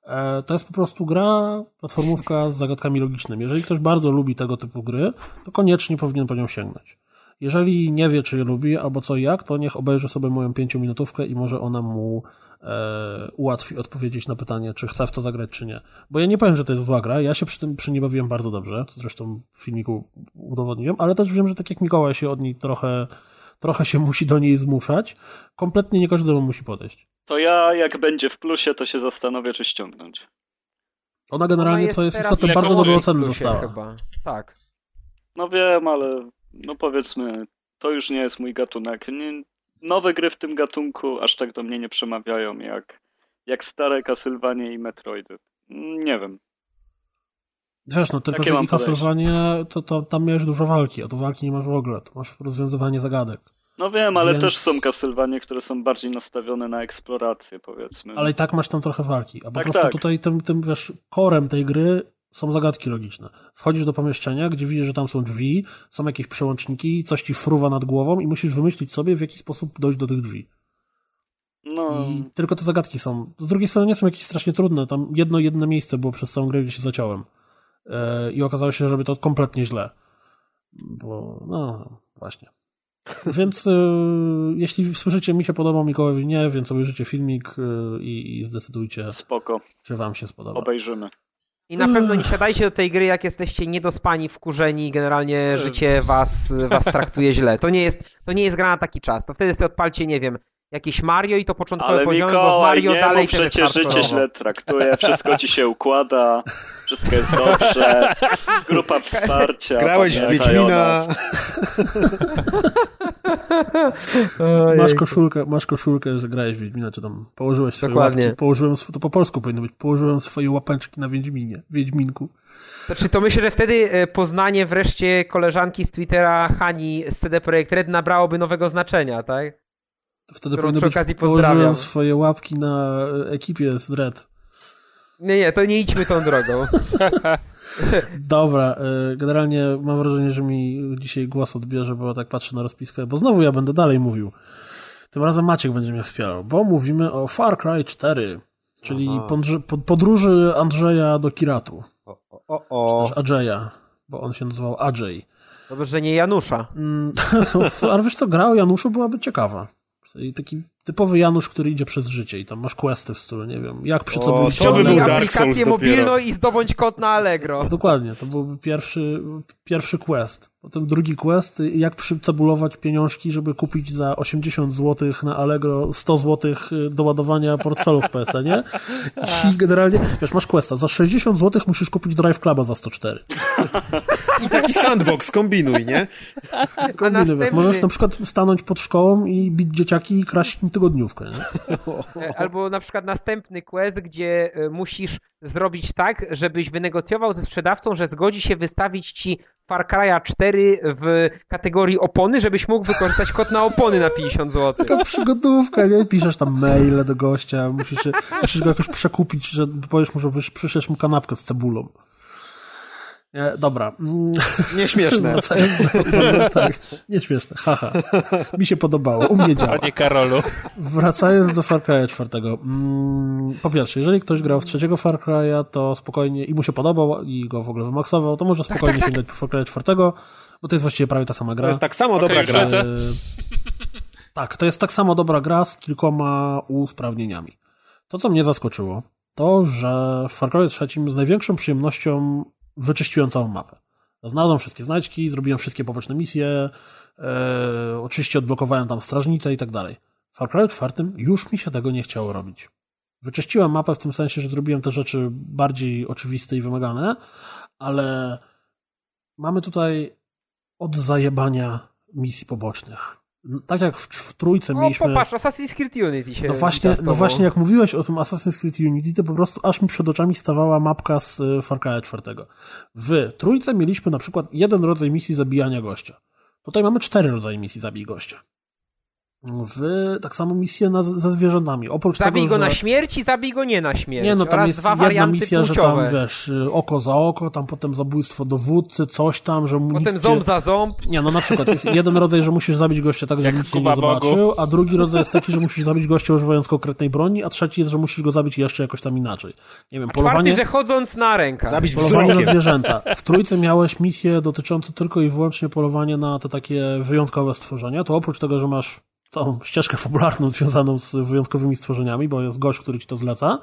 E, to jest po prostu gra, platformówka z zagadkami logicznymi. Jeżeli ktoś bardzo lubi tego typu gry, to koniecznie powinien po nią sięgnąć. Jeżeli nie wie, czy je lubi, albo co i jak, to niech obejrzy sobie moją pięciominutówkę i może ona mu e, ułatwi odpowiedzieć na pytanie, czy chce w to zagrać, czy nie. Bo ja nie powiem, że to jest zła gra, ja się przy tym przy niej bawiłem bardzo dobrze, to zresztą w filmiku udowodniłem, ale też wiem, że tak jak Mikołaj się od niej trochę, trochę się musi do niej zmuszać, kompletnie nie każdemu musi podejść. To ja, jak będzie w plusie, to się zastanowię, czy ściągnąć. Ona generalnie, Ona jest co jest istotne, bardzo dobre oceny dostała. Chyba. Tak. No wiem, ale no powiedzmy, to już nie jest mój gatunek. Nie, nowe gry w tym gatunku aż tak do mnie nie przemawiają jak, jak stare Castlevania i Metroidy. Nie wiem. Wiesz, no tylko, że i Castlevania, to, to tam miałeś dużo walki, a tu walki nie masz w ogóle, to masz rozwiązywanie zagadek. No wiem, ale Więc... też są Castlevania, które są bardziej nastawione na eksplorację, powiedzmy. Ale i tak masz tam trochę walki, a po tak, prostu tak. tutaj tym, tym, wiesz, korem tej gry są zagadki logiczne. Wchodzisz do pomieszczenia, gdzie widzisz, że tam są drzwi, są jakieś przełączniki, coś ci fruwa nad głową i musisz wymyślić sobie, w jaki sposób dojść do tych drzwi. No. I tylko te zagadki są. Z drugiej strony nie są jakieś strasznie trudne. Tam jedno, jedno miejsce było przez całą grę, gdzie się zaciąłem. Yy, I okazało się, że robię to kompletnie źle. Bo, no, właśnie. Więc yy, jeśli słyszycie, mi się podoba, Mikołajowi nie, więc obejrzyjcie filmik yy, i, i zdecydujcie, Spoko. czy wam się spodoba. Obejrzymy. I na pewno nie siadajcie do tej gry, jak jesteście niedospani, wkurzeni i generalnie życie was, was traktuje źle. To nie, jest, to nie jest gra na taki czas. To wtedy sobie odpalcie, nie wiem, jakieś Mario i to początkowe Ale poziomy, Mikołaj, bo Mario nie, dalej bo przecież życie źle traktuje, wszystko ci się układa, wszystko jest dobrze, grupa wsparcia. Grałeś w Wiedźmina. masz koszulkę, masz koszulkę, że grałeś w Wiedźmina, czy tam położyłeś swoje Dokładnie. łapki, położyłem, to po polsku powinno być, położyłem swoje łapeczki na Wiedźminie, Wiedźminku. Znaczy, to myślę, że wtedy e, poznanie wreszcie koleżanki z Twittera Hani z CD Projekt Red nabrałoby nowego znaczenia, tak? To wtedy powinno przy okazji być, pozdrawiam. swoje łapki na ekipie z Red. Nie, nie, to nie idźmy tą drogą. Dobra, e, generalnie mam wrażenie, że mi dzisiaj głos odbierze, bo tak patrzę na rozpiskę, bo znowu ja będę dalej mówił. Tym razem Maciek będzie mnie wspierał, bo mówimy o Far Cry 4, czyli podróży Andrzeja do Kiratu. O, o, o. Czy też Adżeja, bo on się nazywał Adżej. Dobrze, że nie Janusza. Mm, ale wiesz co, gra o Januszu byłaby ciekawa. I taki typowy Janusz, który idzie przez życie i tam masz questy w stylu, nie wiem, jak przy O, sobie to by był Dark aplikację mobilną i zdobądź kod na Allegro. Dokładnie, to byłby pierwszy, pierwszy quest. Potem drugi quest, jak przycebulować pieniążki, żeby kupić za 80 zł na Allegro 100 zł do ładowania portfelu w PSN-ie. I generalnie, wiesz, masz questa, za 60 zł musisz kupić Drive Cluba za 104. I taki sandbox, kombinuj, nie? Następny- wiesz, możesz na przykład stanąć pod szkołą i bić dzieciaki i kraść im tygodniówkę, nie? E, Albo na przykład następny quest, gdzie e, musisz zrobić tak, żebyś wynegocjował ze sprzedawcą, że zgodzi się wystawić ci Far Cry'a 4 w kategorii opony, żebyś mógł wykorzystać kod na opony na 50 zł. Taka przygodówka, nie? Piszesz tam maile do gościa, musisz, musisz go jakoś przekupić, że powiesz mu, że przyszesz mu kanapkę z cebulą. Nie, dobra. Mm, Nieśmieszne. Wracając do, do, tak, nieśmieszne, haha. Mi się podobało, u mnie działa. Panie Karolu. Wracając do Far Cry'a 4. Mm, po pierwsze, jeżeli ktoś grał w trzeciego Far Cry'a, to spokojnie i mu się podobał i go w ogóle wymaksował, to może spokojnie tak, tak. sięgać po Far Cry'a 4, bo to jest właściwie prawie ta sama gra. To jest tak samo Okej, dobra gra. E, tak, to jest tak samo dobra gra z kilkoma usprawnieniami. To, co mnie zaskoczyło, to, że w Far Cry 3 z największą przyjemnością wyczyściłem całą mapę. Znalazłem wszystkie znajdźki, zrobiłem wszystkie poboczne misje, e, oczywiście odblokowałem tam strażnicę i tak dalej. W Far Cry 4 już mi się tego nie chciało robić. Wyczyściłem mapę w tym sensie, że zrobiłem te rzeczy bardziej oczywiste i wymagane, ale mamy tutaj od zajebania misji pobocznych. Tak jak w, w trójce O, mieliśmy... popatrz, Assassin's Creed Unity się No właśnie, no właśnie jak mówiłeś o tym Assassin's Creed Unity, to po prostu aż mi przed oczami stawała mapka z y, Far Cry 4. W trójce mieliśmy na przykład jeden rodzaj misji zabijania gościa. Tutaj mamy cztery rodzaje misji zabij gościa. W tak samo misje na, ze zwierzętami. Oprócz Zabij tego, go że... na śmierć i zabij go nie na śmierć. Nie, no tam oraz jest dwa jedna warianty misja, że płciowe. tam wiesz, oko za oko, tam potem zabójstwo dowódcy, coś tam, że mu Potem ząb cię... za ząb. Nie, no na przykład jest jeden rodzaj, że musisz zabić gościa tak, żeby nikt cię nie zobaczył, a drugi rodzaj jest taki, że musisz zabić gościa używając konkretnej broni, a trzeci jest, że musisz go zabić jeszcze jakoś tam inaczej. Nie wiem, A polowanie, czwarty, że chodząc na rękach. Zabić polowanie na zwierzęta. W trójce miałeś misję dotyczące tylko i wyłącznie polowania na te takie wyjątkowe stworzenia, to oprócz tego, że masz tą ścieżkę fabularną związaną z wyjątkowymi stworzeniami, bo jest gość, który ci to zleca,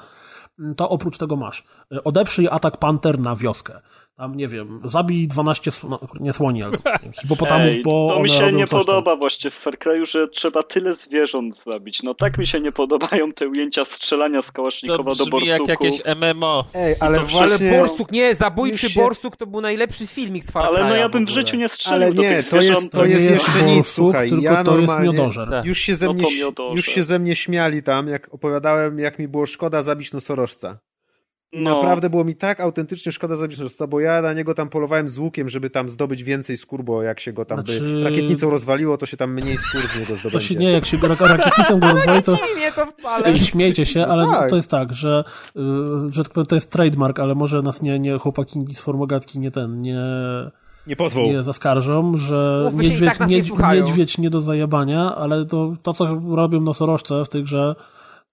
to oprócz tego masz. Odeprzyj atak panter na wioskę. Tam, nie wiem, zabij 12, sł- no, nie słoni, ale nie wiem, hipopotamów, Ej, bo to mi się nie coś tam. podoba właśnie w Far Cry'u, że trzeba tyle zwierząt zabić. No tak mi się nie podobają te ujęcia strzelania z To Kałasznikowa do brzmi jak borsuku. jakieś MMO. Ej, ale to Ale właśnie... Borsuk, nie, zabójczy się- Borsuk to był najlepszy filmik z Far Ale no Cry'a ja bym w życiu nie strzelił Ale do nie, tych to jest- zwierząt. to jest nie jeszcze borsuk, nic, słuchaj, tylko ja to normalnie- jest. Tak. Już się, ze No mnie, to miodoże. już się ze mnie śmiali tam, jak opowiadałem, jak mi było szkoda zabić nosorożca. I No. naprawdę było mi tak autentycznie szkoda zabić nosorożca, bo ja na niego tam polowałem z łukiem, żeby tam zdobyć więcej skór, bo jak się go tam Znaczy- by rakietnicą rozwaliło, to się tam mniej skór z niego To się zdobędzie. nie, jak się go rak- rakietnicą go rozwali, to śmiejcie się, ale No tak. to jest tak, że, y, że tak to jest trademark, ale może nas nie, nie chłopaki z formogatki nie ten, nie, Nie pozwól. nie zaskarżą, że niedźwiedź, tak nie niedźwiedź nie do zajebania, ale to, to, co robią nosorożce w tych, że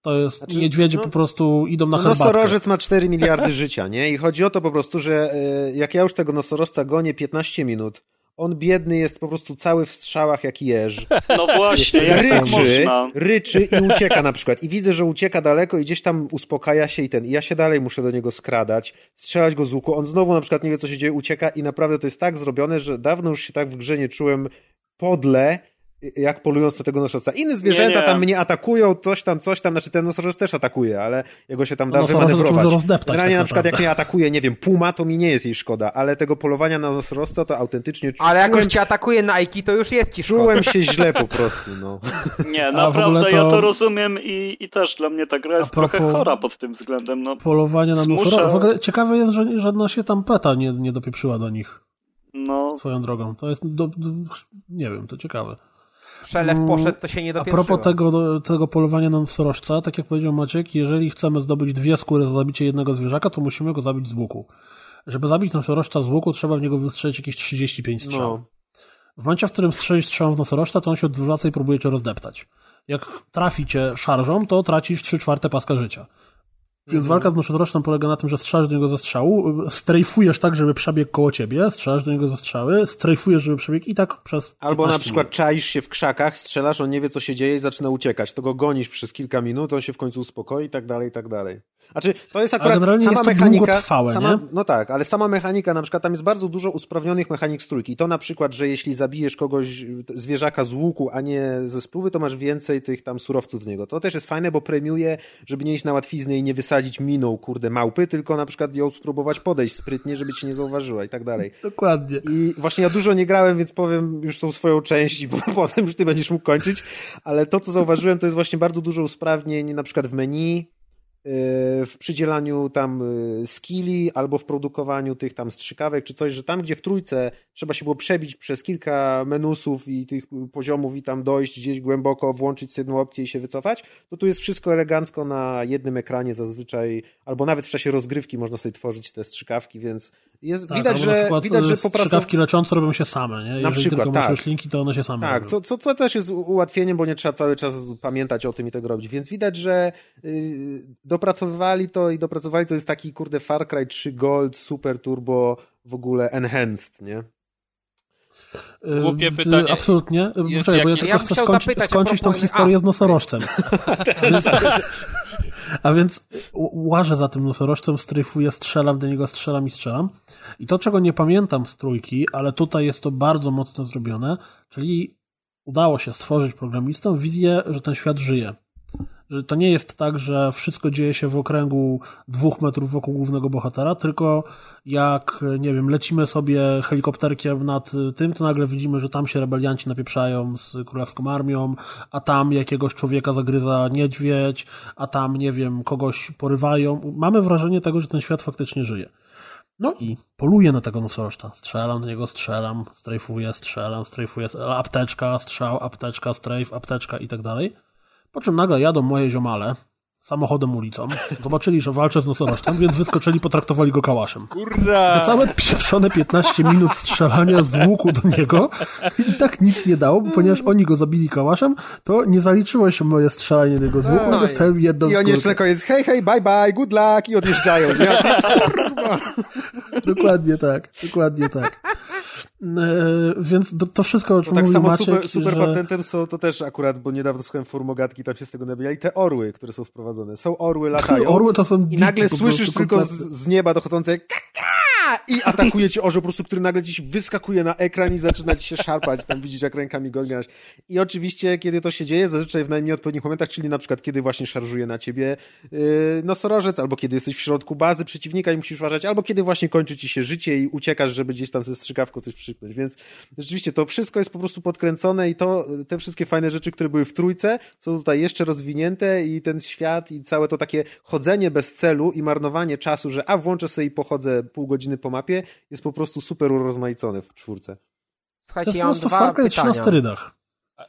to jest, Znaczy, niedźwiedzie no- po prostu idą na No, herbatkę. nosorożec ma 4 miliardy życia, nie? I chodzi o to po prostu, że e, jak ja już tego nosorożca gonię 15 minut, on biedny jest po prostu cały w strzałach jak jeż. No właśnie, jak tak ryczy, można? ryczy i ucieka na przykład. I widzę, że ucieka daleko i gdzieś tam uspokaja się i ten. I ja się dalej muszę do niego skradać, strzelać go z łuku. On znowu na przykład nie wie, co się dzieje, ucieka i naprawdę to jest tak zrobione, że dawno już się tak w grze nie czułem podle, jak polując na tego nosorożca. Inne zwierzęta Nie, nie. tam mnie atakują, coś tam, coś tam, znaczy ten nosorożec też atakuje, ale jego się tam da No, wymanewrować. Generalnie tak na przykład jak mnie atakuje, nie wiem, puma, to mi nie jest jej szkoda, ale tego polowania na nosorożca to autentycznie czu- Ale jak czułem, już cię atakuje Nike, to już jest ci szkoda. czułem się źle po prostu, no. Nie, naprawdę ogóle ja to- to rozumiem i, i też dla mnie ta gra jest trochę chora pod tym względem. No, Polowanie na nosorożca. W ogóle ciekawe jest, że żadna się tam peta nie, nie dopieprzyła do nich no swoją drogą. To jest, do, do, nie wiem, to ciekawe. Przelew poszedł, to się nie A propos tego, tego polowania na nosorożca, tak jak powiedział Maciek, jeżeli chcemy zdobyć dwie skóry za zabicie jednego zwierzaka, to musimy go zabić z łuku. Żeby zabić nosorożca z łuku, trzeba w niego wystrzelić jakieś 35 strzał. no. W momencie, w którym strzelisz strzał w nosorożca, to on się odwraca i próbuje cię rozdeptać. Jak trafi cię szarżą, to tracisz 3 czwarte paska życia. Więc mhm. walka z noszodroczną polega na tym, że strzelasz do niego ze strzału, strajfujesz tak, żeby przebiegł koło ciebie, strzelasz do niego ze strzały, strajfujesz, żeby przebiegł i tak przez Albo na przykład minut. czaisz się w krzakach, strzelasz, on nie wie co się dzieje i zaczyna uciekać. To go gonisz przez kilka minut, on się w końcu uspokoi i tak dalej, i tak dalej. Znaczy, to jest akurat sama jest mechanika. sama, nie? No tak, ale sama mechanika, na przykład tam jest bardzo dużo usprawnionych mechanik z trójki. To na przykład, że jeśli zabijesz kogoś, zwierzaka z łuku, a nie ze spluwy, to masz więcej tych tam surowców z niego. To też jest fajne, bo premiuje, żeby nie iść na łatwiznę i nie wysadzić miną, kurde, małpy, tylko na przykład ją spróbować podejść sprytnie, żeby ci nie zauważyła i tak dalej. Dokładnie. I właśnie ja dużo nie grałem, więc powiem już tą swoją część i potem już ty będziesz mógł kończyć, ale to, co zauważyłem, to jest właśnie bardzo dużo usprawnień, na przykład w menu, w przydzielaniu tam y, skilli albo w produkowaniu tych tam strzykawek czy coś, że tam gdzie w trójce trzeba się było przebić przez kilka menusów i tych poziomów i tam dojść gdzieś głęboko, włączyć jedną opcję i się wycofać, to tu jest wszystko elegancko na jednym ekranie zazwyczaj, albo nawet w czasie rozgrywki można sobie tworzyć te strzykawki, więc jest, tak, widać, że, widać, że popracow... Strzykawki leczące robią się same, nie? Jeżeli na przykład, tylko tak. masz linki, to one się same Tak, co, co, co też jest ułatwieniem, bo nie trzeba cały czas pamiętać o tym i tego robić, więc widać, że yy, dopracowywali to i dopracowali to jest taki, kurde, Far Cry 3 Gold, Super Turbo, w ogóle Enhanced, nie? Głupie pytanie. Absolutnie. Muszę, bo ja tylko ja chcę skończyć, skończyć tą historię A, z nosorożcem. A więc łażę za tym nosorożcem, stryfuję, strzelam do niego, strzelam i strzelam. I to, czego nie pamiętam z trójki, ale tutaj jest to bardzo mocno zrobione, czyli udało się stworzyć programistom wizję, że ten świat żyje że to nie jest tak, że wszystko dzieje się w okręgu dwóch metrów wokół głównego bohatera, tylko jak, nie wiem, lecimy sobie helikopterkiem nad tym, to nagle widzimy, że tam się rebelianci napieprzają z królewską armią, a tam jakiegoś człowieka zagryza niedźwiedź, a tam, nie wiem, kogoś porywają. Mamy wrażenie tego, że ten świat faktycznie żyje. No i poluję na tego nosorożca. Strzelam do niego, strzelam, strajfuję, strzelam, strajfuję, apteczka, strzał, apteczka, strajf, apteczka i tak dalej. Po czym nagle jadą moje ziomale samochodem ulicą, zobaczyli, że walczę z nosorożcem, więc wyskoczyli, potraktowali go kałaszem. Kurra! Te całe pieprzone 15 minut strzelania z łuku do niego i tak nic nie dało, bo ponieważ oni go zabili kałaszem, to nie zaliczyło się moje strzelanie do niego z łuku, no dostałem jedną I oni jeszcze na koniec, hej, hej, bye, bye, good luck i odjeżdżają. Ja, dokładnie tak, dokładnie tak. E, więc to, to wszystko, o czym no tak samo Maciek, super, super że... patentem są to też akurat, bo niedawno słuchałem formogatki, tam się z tego nabijali, te orły, które są wprowadzone. Są orły, latają. Orły to są I nagle słyszysz tylko z, z, nieba dochodzące kaka! I atakuje ci orzeł po prostu, który nagle ci wyskakuje na ekran i zaczyna ci się szarpać, tam widzisz jak rękami go. I oczywiście, kiedy to się dzieje, zazwyczaj w najmniej odpowiednich momentach, czyli na przykład kiedy właśnie szarżuje na ciebie yy, nosorożec, albo kiedy jesteś w środku bazy przeciwnika i musisz uważać, albo kiedy właśnie kończy ci się życie i uciekasz, żeby gdzieś tam ze strzykawką coś przyknąć. Więc rzeczywiście to wszystko jest po prostu podkręcone i to, te wszystkie fajne rzeczy, które były w trójce, są tutaj jeszcze rozwinięte i ten świat i całe to takie chodzenie bez celu i marnowanie czasu, że a włączę sobie i pochodzę pół godziny po mapie, jest po prostu super urozmaicony w czwórce. Słuchajcie, ja mam dwa pytania.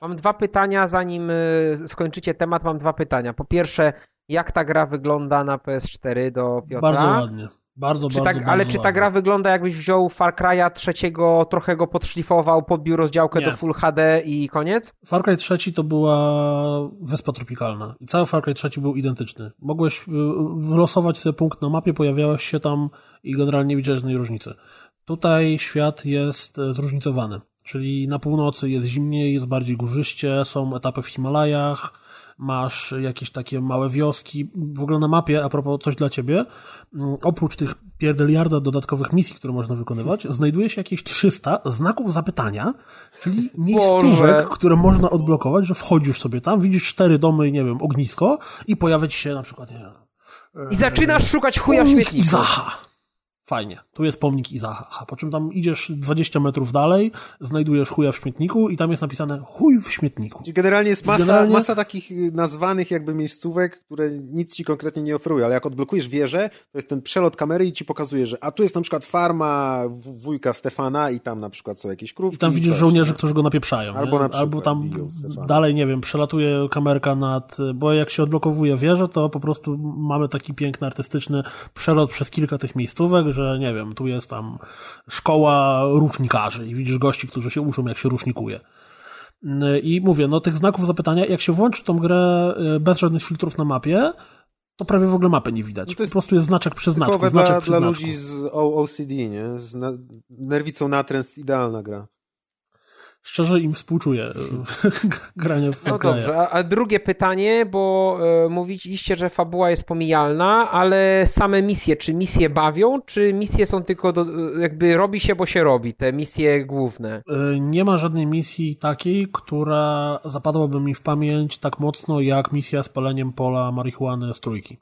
Mam dwa pytania, zanim y, skończycie temat, mam dwa pytania. Po pierwsze, jak ta gra wygląda na PS4 do Piotra? Bardzo ładnie. Bardzo, czy bardzo, tak, Ale czy ta gra wygląda jakbyś wziął Far Cry'a trzeciego, trochę go podszlifował, podbił rozdziałkę Nie. do Full HD i koniec? Far Cry trzeci to była wyspa tropikalna i cały Far Cry trzeci był identyczny. Mogłeś y, wylosować sobie punkt na mapie, pojawiałeś się tam i generalnie nie widziałeś żadnej różnicy. Tutaj świat jest e, zróżnicowany, czyli na północy jest zimniej, jest bardziej górzyście, są etapy w Himalajach, masz jakieś takie małe wioski. W ogóle na mapie, a propos coś dla ciebie, mm, oprócz tych pierdeliarda dodatkowych misji, które można wykonywać, znajduje się jakieś 300 znaków zapytania, czyli miejscówek, które można odblokować, że wchodzisz sobie tam, widzisz cztery domy, nie wiem, ognisko i pojawia ci się na przykład, nie I zaczynasz szukać chuja w śmietniku. Izaha. Fajnie. Tu jest pomnik Izaha. Po czym tam idziesz 20 metrów dalej, znajdujesz chuja w śmietniku i tam jest napisane chuj w śmietniku. Czyli generalnie jest masa, generalnie... masa takich y, nazwanych jakby miejscówek, które nic ci konkretnie nie oferują, ale jak odblokujesz wieżę, to jest ten przelot kamery i ci pokazuje, że a tu jest na przykład farma wujka Stefana i tam na przykład są jakieś krówki. I tam widzisz coś, żołnierzy, którzy go napieprzają. Albo nie? na przykład Albo tam dalej, nie wiem, przelatuje kamerka nad, bo jak się odblokowuje wieżę, to po prostu mamy taki piękny, artystyczny przelot przez kilka tych miejscówek, że nie wiem, tu jest tam szkoła rusznikarzy i widzisz gości, którzy się uczą, jak się rusznikuje. I mówię, no tych znaków zapytania, jak się włączy tą grę y, bez żadnych filtrów na mapie, to prawie w ogóle mapy nie widać. No to jest po prostu jest znaczek przy znaczku. Znaczek dla, przy dla znaczku. ludzi z OCD, nie? Z na, nerwicą natręst idealna gra. Szczerze im współczuję grania w No dobrze, a, a, drugie pytanie, bo e, mówiliście, że fabuła jest pomijalna, ale same misje, czy misje bawią, czy misje są tylko do, jakby robi się, bo się robi, te misje główne? E, nie ma żadnej misji takiej, która zapadłaby mi w pamięć tak mocno jak misja z paleniem pola marihuany z trójki.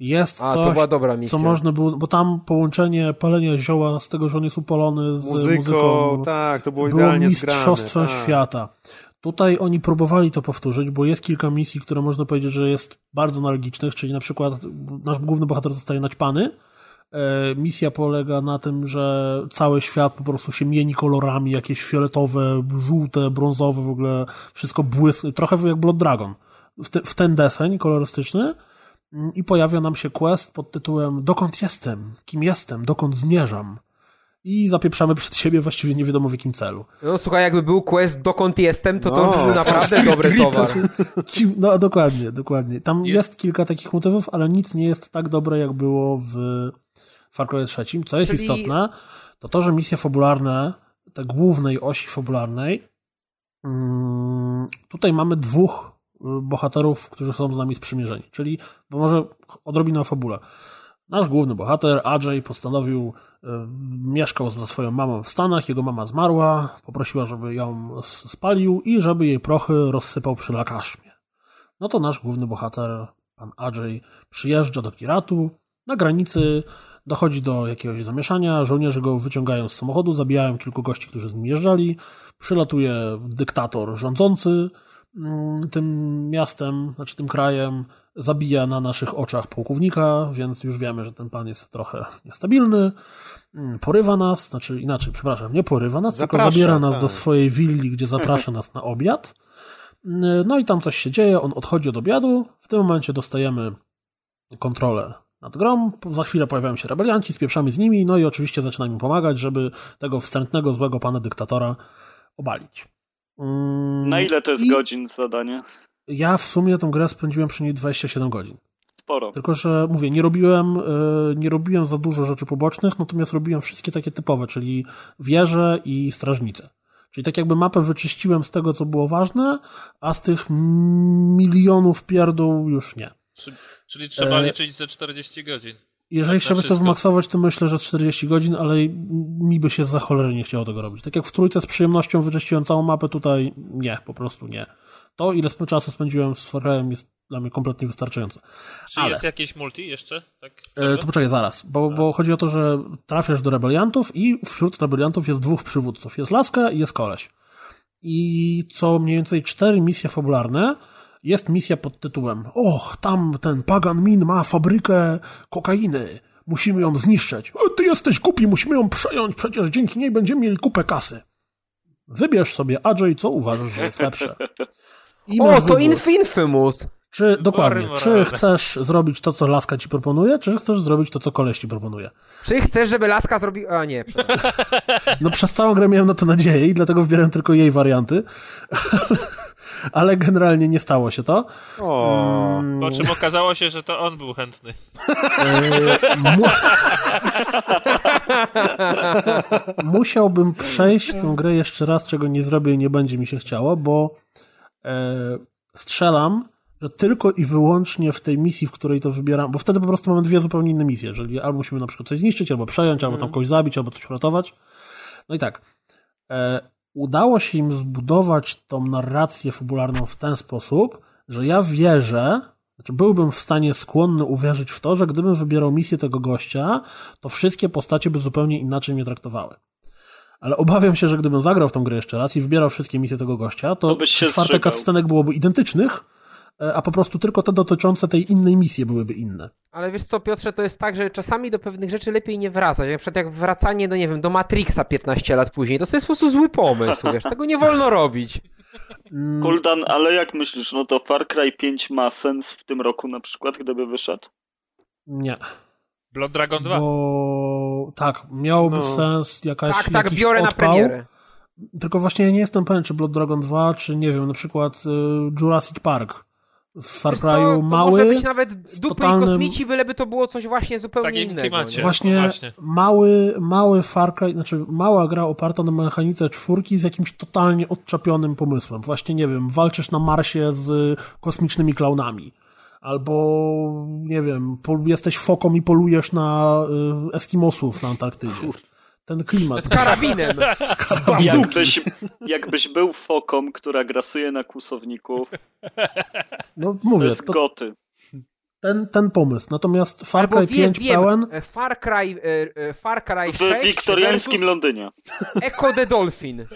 Jest A, coś, to była dobra misja. co można było, bo tam połączenie palenia zioła z tego, że on jest upolony z muzyką, muzyką tak, to było idealnie było mistrzostwem zgrane, tak. świata. Tutaj oni próbowali to powtórzyć, bo jest kilka misji, które można powiedzieć, że jest bardzo analogicznych, czyli na przykład nasz główny bohater zostaje naćpany. E, misja polega na tym, że cały świat po prostu się mieni kolorami, jakieś fioletowe, żółte, brązowe, w ogóle wszystko błysk, trochę jak Blood Dragon. W, te, w ten deseń kolorystyczny i pojawia nam się quest pod tytułem Dokąd jestem? Kim jestem? Dokąd zmierzam? I zapieprzamy przed siebie właściwie nie wiadomo w jakim celu. No słuchaj, jakby był quest Dokąd jestem, to to no, był naprawdę dobry towar. No dokładnie, dokładnie. Tam jest... jest... kilka takich motywów, ale nic nie jest tak dobre, jak było w Far Cry 3. Co jest Czyli... istotne, to to, że misje fabularne, te głównej osi fabularnej, mm, tutaj mamy dwóch bohaterów, którzy są z nami sprzymierzeni. Czyli, bo może odrobinę o fabule. Nasz główny bohater, Ajay, postanowił, y, mieszkał ze swoją mamą w Stanach, jego mama zmarła, poprosiła, żeby ją spalił i żeby jej prochy rozsypał przy Lakaszmie. No to nasz główny bohater, pan Ajay, przyjeżdża do Kiratu, na granicy dochodzi do jakiegoś zamieszania, żołnierze go wyciągają z samochodu, zabijają kilku gości, którzy z nim jeżdżali, przylatuje dyktator rządzący, tym miastem, znaczy tym krajem, zabija na naszych oczach pułkownika, więc już wiemy, że ten pan jest trochę niestabilny. Porywa nas, znaczy inaczej, przepraszam, nie porywa nas, zaprasza, tylko zabiera nas tak. do swojej willi, gdzie zaprasza nas na obiad. No i tam coś się dzieje, on odchodzi od obiadu. W tym momencie dostajemy kontrolę nad grą. Za chwilę pojawiają się rebelianci, spieprzamy z nimi, no i oczywiście zaczynamy pomagać, żeby tego wstrętnego, złego pana dyktatora obalić. Na ile to jest I godzin zadanie? Ja w sumie tę grę spędziłem przy niej 27 godzin. Sporo. Tylko, że mówię, nie robiłem, nie robiłem za dużo rzeczy pobocznych, natomiast robiłem wszystkie takie typowe, czyli wieże i strażnice. Czyli tak jakby mapę wyczyściłem z tego, co było ważne, a z tych milionów pierdół już nie. Czyli trzeba e... liczyć ze 40 godzin. Jeżeli tak chciałby to wymaksować, to myślę, że 40 godzin, ale mi by się za cholerę nie chciało tego robić. Tak jak w trójce z przyjemnością wyczyściłem całą mapę, tutaj nie, po prostu nie. To, ile czasu spędziłem z Forelem jest dla mnie kompletnie wystarczające. Czy ale... jest jakieś multi jeszcze? Tak, e, to poczekaj, zaraz, bo, bo chodzi o to, że trafiasz do rebeliantów i wśród rebeliantów jest dwóch przywódców. Jest Laska i jest Koleś. I co mniej więcej cztery misje fabularne jest misja pod tytułem Och, tam ten Pagan Min ma fabrykę kokainy. Musimy ją zniszczyć. O, ty jesteś głupi, musimy ją przejąć, przecież dzięki niej będziemy mieli kupę kasy. Wybierz sobie, Adżej, co uważasz, że jest lepsze. I o, to Inf Infamous! Czy, dokładnie, czy chcesz zrobić to, co Laska ci proponuje, czy chcesz zrobić to, co koleś ci proponuje? Czy chcesz, żeby Laska zrobiła... A nie, No przez całą grę miałem na to nadzieję i dlatego wybieram tylko jej warianty. ale generalnie nie stało się to. O. Mm. Po czym okazało się, że to on był chętny. Musiałbym przejść tę grę jeszcze raz, czego nie zrobię i nie będzie mi się chciało, bo e, strzelam, że tylko i wyłącznie w tej misji, w której to wybieram, bo wtedy po prostu mamy dwie zupełnie inne misje, czyli albo musimy na przykład coś zniszczyć, albo przejąć, albo tam mhm. kogoś zabić, albo coś uratować. No i tak. E, udało się im zbudować tą narrację fabularną w ten sposób, że ja wierzę, znaczy byłbym w stanie skłonny uwierzyć w to, że gdybym wybierał misję tego gościa, to wszystkie postacie by zupełnie inaczej mnie traktowały. Ale obawiam się, że gdybym zagrał w tą grę jeszcze raz i wybierał wszystkie misje tego gościa, to, to czwarte cutscenek byłoby identycznych, a po prostu tylko te dotyczące tej innej misji byłyby inne. Ale wiesz co, Piotrze, to jest tak, że czasami do pewnych rzeczy lepiej nie wracać. Na przykład jak wracanie do, nie wiem, do Matrixa 15 lat później, to, to jest po prostu zły pomysł, wiesz, tego nie wolno robić. Mm. Kuldan, ale jak myślisz, no to Far Cry 5 ma sens w tym roku na przykład, gdyby wyszedł? Nie. Blood Dragon 2? Bo tak, miałoby no. sens jakaś Tak, tak, biorę odpał. na premierę. Tylko właśnie ja nie jestem pewien, czy Blood Dragon 2, czy nie wiem, na przykład y, Jurassic Park w Far Cry'u mały. może być nawet dupy totalnym... i kosmici, byleby to było coś właśnie zupełnie innego. Klimacie, właśnie, właśnie, mały, mały Far Cry, znaczy mała gra oparta na mechanice czwórki z jakimś totalnie odczepionym pomysłem. Właśnie, nie wiem, walczysz na Marsie z kosmicznymi klaunami. Albo, nie wiem, jesteś foką i polujesz na y, Eskimosów na Antarktydzie. Kurde ten klimat. Z karabinem. Z karabinem. Jakbyś, jakbyś był foką, która grasuje na kłusowników. No mówię. To jest to, goty. Ten, ten pomysł. Natomiast Far Cry wie, 5 wiem, pełen... Far Cry, e, e, Far Cry 6 W wiktoriańskim Londynie. Echo the Dolphin.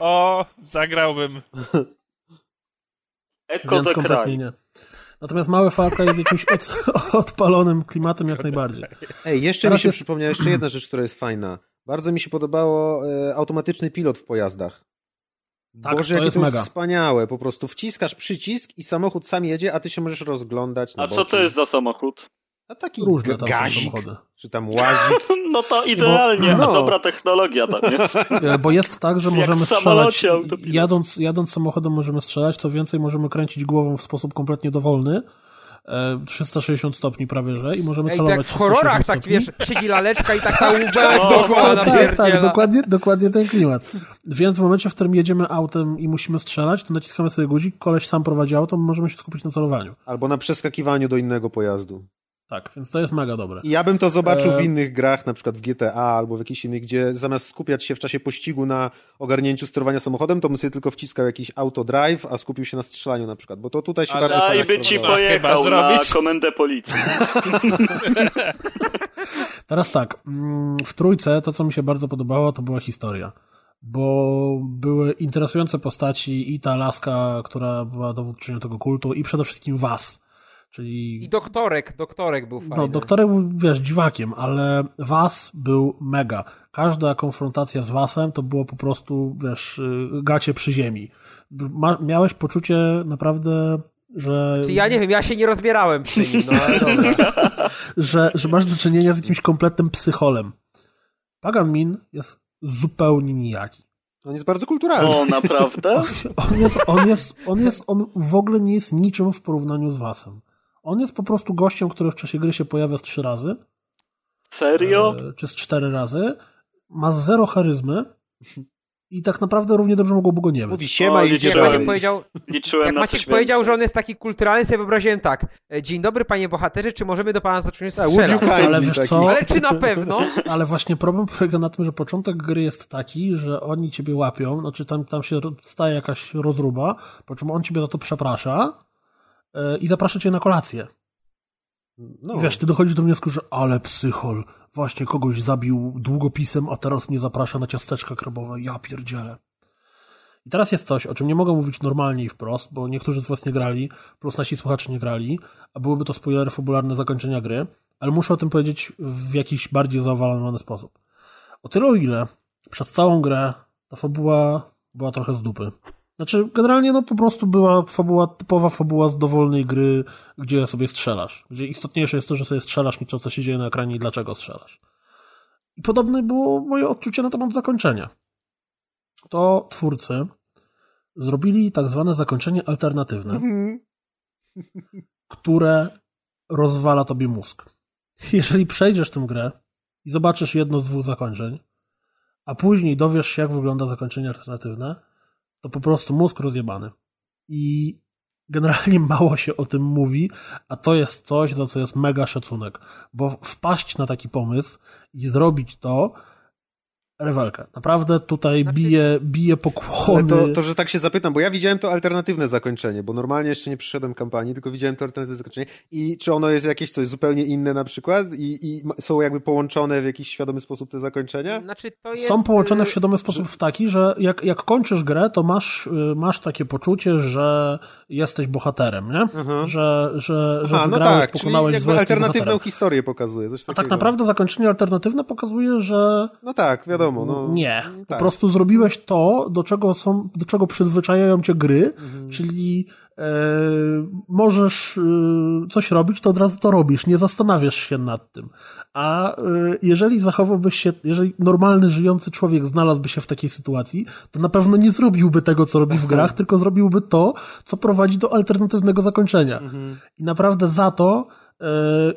o, zagrałbym. Echo the Cry. Nie. Natomiast mały Far Cry jest jakimś od, odpalonym klimatem jak najbardziej. Ej, jeszcze Teraz mi się jest... przypomniała jeszcze jedna rzecz, która jest fajna. Bardzo mi się podobało e, automatyczny pilot w pojazdach. Tak, Boże, to jakie jest to jest mega. wspaniałe. Po prostu wciskasz przycisk i samochód sam jedzie, a ty się możesz rozglądać A co to jest za samochód? A taki Różne gazik, czy tam łazik. No to idealnie, bo, no. dobra technologia tam jest. E, bo jest tak, że możemy strzelać, jadąc, jadąc samochodem możemy strzelać, to więcej możemy kręcić głową w sposób kompletnie dowolny, 360 e, stopni prawie, że i możemy Ej, celować tak w horrorach, tak wiesz, siedzi laleczka i taka łubek dookoła tak, tak, dokładnie, dokładnie ten klimat. Więc w momencie, w którym jedziemy autem i musimy strzelać, to naciskamy sobie guzik, koleś sam prowadzi auto, możemy się skupić na celowaniu. Albo na przeskakiwaniu do innego pojazdu. Tak, więc to jest mega dobre. Ja bym to zobaczył w e, innych grach, na przykład w GTA albo w jakichś innych, gdzie zamiast skupiać się w czasie pościgu na ogarnięciu sterowania samochodem, to bym sobie tylko wciskał jakiś autodrive, a skupił się na strzelaniu na przykład, bo to tutaj się Ale bardzo fajnie by ci pojechał na komendę policji. Teraz tak, mm, w trójce to, co mi się bardzo podobało, to była historia bo były interesujące postaci i ta laska, która była dowódczynią tego kultu i przede wszystkim was, Czyli... I doktorek, doktorek był fajny. No, doktorek był, wiesz, dziwakiem, ale Was był mega. Każda konfrontacja z Wasem to było po prostu, wiesz, y, gacie przy ziemi. Ma, miałeś poczucie naprawdę, że... Czy ja nie wiem, ja się nie rozbierałem przy nim, no ale dobra. że, że masz do czynienia z jakimś kompletnym psycholem. Pagan Min jest zupełnie nijaki. On jest bardzo kulturalny. O, naprawdę? on, jest, on, jest, on, jest, on w ogóle nie jest niczym w porównaniu z Wasem. On jest po prostu gościem, który w czasie gry się pojawia z trzy razy. Serio? E, czy z cztery razy. Ma zero charyzmy. I tak naprawdę równie dobrze mogłoby go nie być. Mówi siema o, i idzie jak Maciek powiedział, Liczyłem jak Maciek powiedział, że on jest taki kulturalny, sobie wyobraziłem tak. E, dzień dobry panie bohaterze, czy możemy do pana zacząć tak, strzelać? Ale wiesz co? Ale czy na pewno? Ale właśnie problem polega na tym, że początek gry jest taki, że oni ciebie łapią, znaczy tam, tam się staje jakaś rozruba, po czym on ciebie za to przeprasza, i zaprasza cię na kolację. No. Wiesz, ty dochodzisz do wniosku, że ale psychol, właśnie kogoś zabił długopisem, a teraz mnie zaprasza na ciasteczka krabowe, ja pierdzielę. I teraz jest coś, o czym nie mogę mówić normalnie i wprost, bo niektórzy z was nie grali, plus nasi słuchacze nie grali, a byłyby to spoilery fabularne zakończenia gry, ale muszę o tym powiedzieć w jakiś bardziej zaawansowany sposób. O tyle o ile przez całą grę ta fabuła była trochę z dupy. Znaczy, generalnie no po prostu była fabuła, typowa fabuła z dowolnej gry, gdzie sobie strzelasz. Gdzie istotniejsze jest to, że sobie strzelasz niż to, co się dzieje na ekranie i dlaczego strzelasz. I podobne było moje odczucie na temat zakończenia. To twórcy zrobili tak zwane zakończenie alternatywne, mhm. które rozwala tobie mózg. Jeżeli przejdziesz tę grę i zobaczysz jedno z dwóch zakończeń, a później dowiesz się, jak wygląda zakończenie alternatywne, to po prostu mózg rozjebany. I generalnie mało się o tym mówi, a to jest coś, za co jest mega szacunek. Bo wpaść na taki pomysł i zrobić to, rewelkę. Naprawdę tutaj znaczy... bije, bije pokłony. To, to, że tak się zapytam, bo ja widziałem to alternatywne zakończenie, bo normalnie jeszcze nie przyszedłem kampanii, tylko widziałem to alternatywne zakończenie. I czy ono jest jakieś coś zupełnie inne na przykład? I, i są jakby połączone w jakiś świadomy sposób te zakończenia? Znaczy, to jest... Są połączone w y, świadomy sposób w taki, że jak, jak kończysz grę, to masz, y, masz takie poczucie, że jesteś bohaterem, nie? Aha. Że, że, że Aha, no tak, pokonałeś czyli jakby alternatywną historię pokazuje. Coś A tak naprawdę zakończenie alternatywne pokazuje, że no tak, wiadomo wiadomo. No, nie, tak. po prostu zrobiłeś to, do czego są, do czego przyzwyczajają cię gry, mhm. czyli e, możesz e, coś robić, to od razu to robisz, nie zastanawiasz się nad tym. A e, jeżeli zachowałbyś się, jeżeli normalny, żyjący człowiek znalazłby się w takiej sytuacji, to na pewno nie zrobiłby tego, co robi w grach, tylko zrobiłby to, co prowadzi do alternatywnego zakończenia. Mhm. I naprawdę za to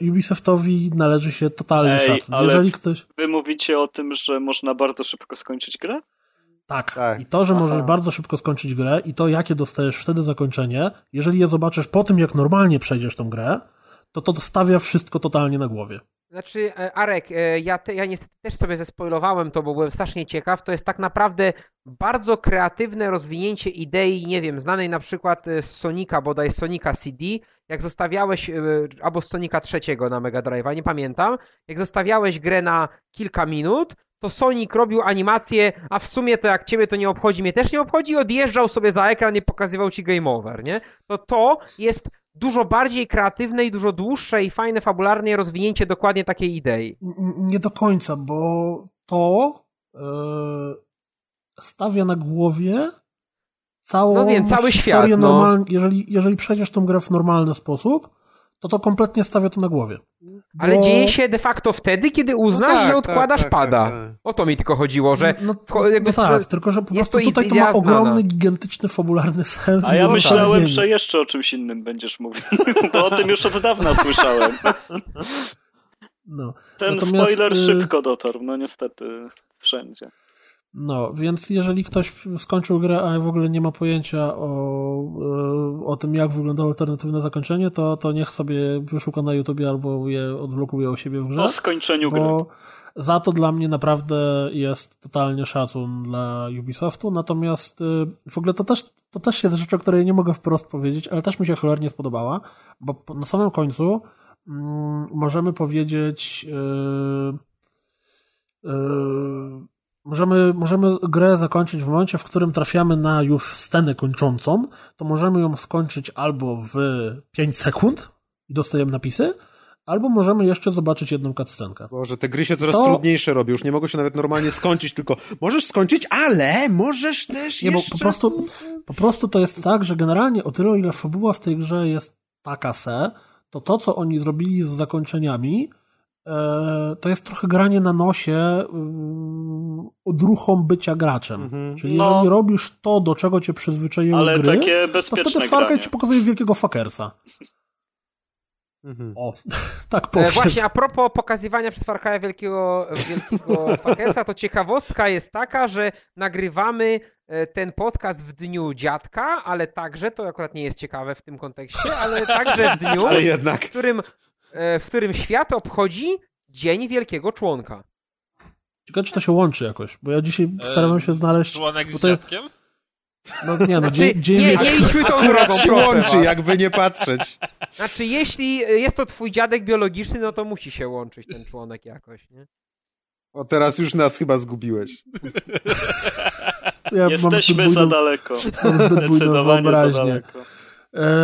Ubisoftowi należy się totalny Ej. Ale Jeżeli ktoś... Wy mówicie o tym, że można bardzo szybko skończyć grę? Tak. tak. I to, że Aha. możesz bardzo szybko skończyć grę i to, jakie dostajesz wtedy zakończenie, jeżeli je zobaczysz po tym, jak normalnie przejdziesz tą grę, to to stawia wszystko totalnie na głowie. Znaczy, e, Arek, e, ja, te, ja niestety też sobie zespoilowałem to, bo byłem strasznie ciekaw. To jest tak naprawdę bardzo kreatywne rozwinięcie idei, nie wiem, znanej na przykład e, z Sonika, bodaj Sonika CD, jak zostawiałeś, albo z Sonika trzeciego na Mega Drive'a, nie pamiętam, jak zostawiałeś grę na kilka minut, to Sonic robił animację, a w sumie to jak ciebie to nie obchodzi, mnie też nie obchodzi, odjeżdżał sobie za ekran i pokazywał ci game over, nie? To to jest dużo bardziej kreatywne i dużo dłuższe i fajne fabularnie rozwinięcie dokładnie takiej idei. Nie do końca, bo to yy, stawia na głowie całą no wiem, cały świat. No. Jeżeli, jeżeli przejdziesz tą grę w normalny sposób, to to kompletnie stawia to na głowie. Ale bo... dzieje się de facto wtedy, kiedy uznasz, no tak, że tak, odkładasz tak, pada. Tak, tak, o to mi tylko chodziło, że... No, no, jakby, no tak, tylko że po prostu to tutaj to ma ogromny, gigantyczny, fabularny sens. A ja myślałem, że jeszcze o czymś innym będziesz mówił, bo o tym już od dawna słyszałem. No. Ten Natomiast... spoiler y- szybko dotarł, no niestety, wszędzie. No, więc jeżeli ktoś skończył grę, a w ogóle nie ma pojęcia o, e, o tym, jak wyglądało alternatywne zakończenie, to, to niech sobie wyszuka na YouTubie albo je odblokuje u siebie w grze. O skończeniu gry. Za to dla mnie naprawdę jest totalnie szacun dla Ubisoftu, natomiast e, w ogóle to też, to też jest rzecz, o której nie mogę wprost powiedzieć, ale też mi się cholernie spodobała, bo na samym końcu mm, możemy powiedzieć yy, yy, możemy, możemy grę zakończyć w momencie, w którym trafiamy na już scenę kończącą, to możemy ją skończyć albo w 5 sekund i dostajemy napisy, albo możemy jeszcze zobaczyć jedną cutscenkę. Boże, te gry się coraz to... trudniejsze robią, już nie mogą się nawet normalnie skończyć, tylko możesz skończyć, ale możesz też nie, jeszcze... Bo po prostu, po prostu to jest tak, że generalnie o tyle, ile fabuła w tej grze jest taka se, to to, co oni zrobili z zakończeniami, to jest trochę granie na nosie mm, odruchom bycia graczem. Mhm. Czyli no, jeżeli robisz to, do czego cię przyzwyczaiły ale gry, takie to wtedy Far Cry ci pokazuje wielkiego fuckersa. Mhm. O, tak e, powiem. Właśnie, a propos pokazywania przez Far Cry wielkiego, wielkiego fuckersa, to ciekawostka jest taka, że nagrywamy e, ten podcast w dniu dziadka, ale także, to akurat nie jest ciekawe w tym kontekście, ale także w dniu, w którym E, w którym świat obchodzi Dzień Wielkiego Członka. Ciekawe, czy to się łączy jakoś, bo ja dzisiaj starałem się znaleźć... Członek z dziadkiem? No nie, no, znaczy, dzień, nie, nie idźmy tą drogą, się łączy, jakby nie patrzeć. Znaczy, jeśli jest to twój dziadek biologiczny, no to musi się łączyć ten członek jakoś, nie? O, teraz już nas chyba zgubiłeś. Ja Jesteśmy za daleko. Mam zbyt bujną wyobraźnię. E,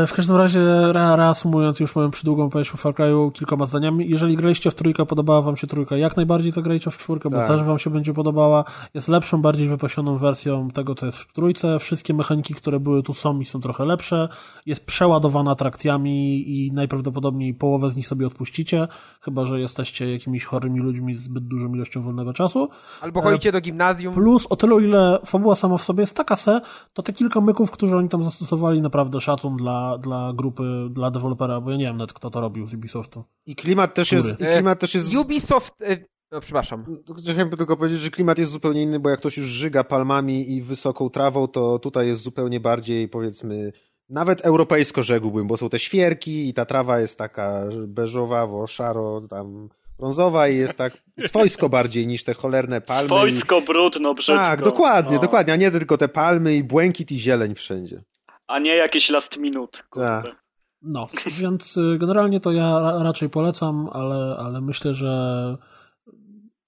w każdym razie, reasumując już moją przydługą opowieść o Far Cry'u kilkoma zdaniami, jeżeli graliście w trójkę, podobała wam się trójka, jak najbardziej zagrajcie w czwórkę, tak. bo też wam się będzie podobała. Jest lepszą, bardziej wypasioną wersją tego, co jest w trójce. Wszystkie mechaniki, które były tu są i są trochę lepsze. Jest przeładowana atrakcjami i najprawdopodobniej połowę z nich sobie odpuścicie, chyba, że jesteście jakimiś chorymi ludźmi z zbyt dużą ilością wolnego czasu. Albo chodzicie do gimnazjum. Plus, o tyle, o ile fabuła sama w sobie jest taka se, to te kilka myków, które oni tam zastosowali, naprawdę szacun dla, dla grupy, dla dewelopera, bo ja nie wiem nawet kto to robił z Ubisoftu. I klimat też jest... I klimat też jest... Ubisoft... E, no, przepraszam. Chciałem tylko powiedzieć, że klimat jest zupełnie inny, bo jak ktoś już żyga palmami i wysoką trawą, to tutaj jest zupełnie bardziej, powiedzmy, nawet europejsko rzekłbym, bo są te świerki i ta trawa jest taka beżowawo, szaro, tam brązowa i jest tak swojsko bardziej niż te cholerne palmy. Swojsko, i... brudno, brzydko. Tak, dokładnie, no. dokładnie, a nie tylko te palmy i błękit i zieleń wszędzie a nie jakieś last minute. Tak. No, więc y, generalnie to ja raczej polecam, ale, ale myślę, że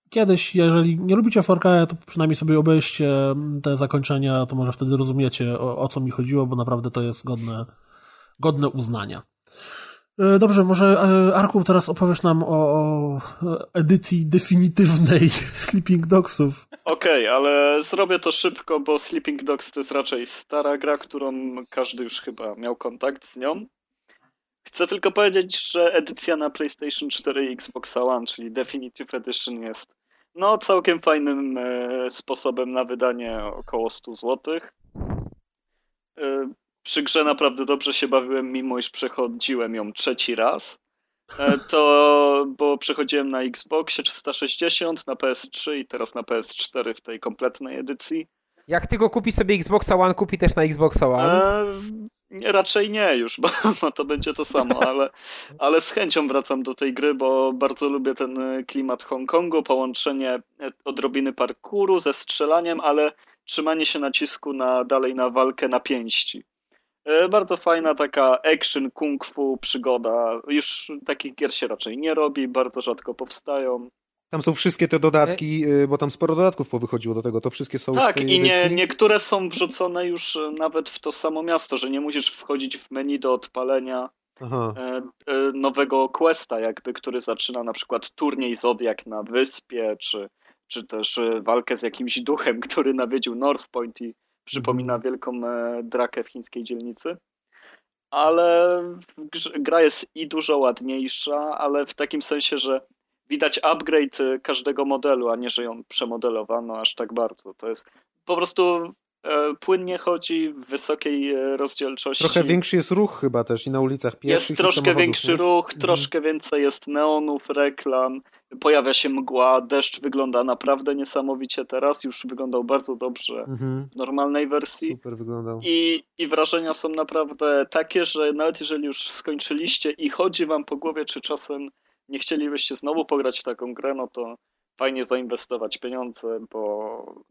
kiedyś, jeżeli nie lubicie Far to przynajmniej sobie obejście te zakończenia, to może wtedy rozumiecie o, o co mi chodziło, bo naprawdę to jest godne, godne uznania. E, dobrze, może e, Arku teraz opowiesz nam o, o edycji definitywnej Sleeping Dogsów. Okej, okay, ale zrobię to szybko, bo Sleeping Dogs to jest raczej stara gra, którą każdy już chyba miał kontakt z nią. Chcę tylko powiedzieć, że edycja na PlayStation 4 i Xbox One, czyli Definitive Edition jest no całkiem fajnym e, sposobem na wydanie około 100 zł. E, przy grze naprawdę dobrze się bawiłem, mimo iż przechodziłem ją trzeci raz. E, to, bo przechodziłem na Xboxie 360, na PS3 i teraz na PS4 w tej kompletnej edycji. Jak ty go kupi sobie Xboxa One, kupi też na Xboxa One? E, raczej nie już, bo, bo to będzie to samo, ale, ale z chęcią wracam do tej gry, bo bardzo lubię ten klimat Hongkongu, połączenie odrobiny parkuru ze strzelaniem, ale trzymanie się nacisku na, dalej na walkę na pięści. E, bardzo fajna taka action, kung fu, przygoda. Już takich gier się raczej nie robi, bardzo rzadko powstają. Tam są wszystkie te dodatki, e, bo tam sporo dodatków powychodziło do tego, to wszystkie są Tak, i nie, niektóre są wrzucone już e, nawet w to samo miasto, że nie musisz wchodzić w menu do odpalenia Aha. nowego questa, jakby, który zaczyna na przykład turniej Zodiak na wyspie, czy, czy też walkę z jakimś duchem, który nawiedził North Point i Przypomina wielką e, drakę w chińskiej dzielnicy. Ale gra jest i dużo ładniejsza, ale w takim sensie, że widać upgrade e, każdego modelu, a nie, że ją przemodelowano aż tak bardzo. To jest po prostu e, płynnie chodzi w wysokiej rozdzielczości. Trochę większy jest ruch chyba też i na ulicach pieszych. Jest troszkę większy nie? ruch, mhm. troszkę więcej jest neonów, reklam, pojawia się mgła, deszcz wygląda naprawdę niesamowicie teraz, już wyglądał bardzo dobrze mhm. w normalnej wersji. Super wyglądał. I, I wrażenia są naprawdę takie, że nawet jeżeli już skończyliście i chodzi wam po głowie, czy czasem nie chcielibyście znowu pograć w taką grę, no to fajnie zainwestować pieniądze, bo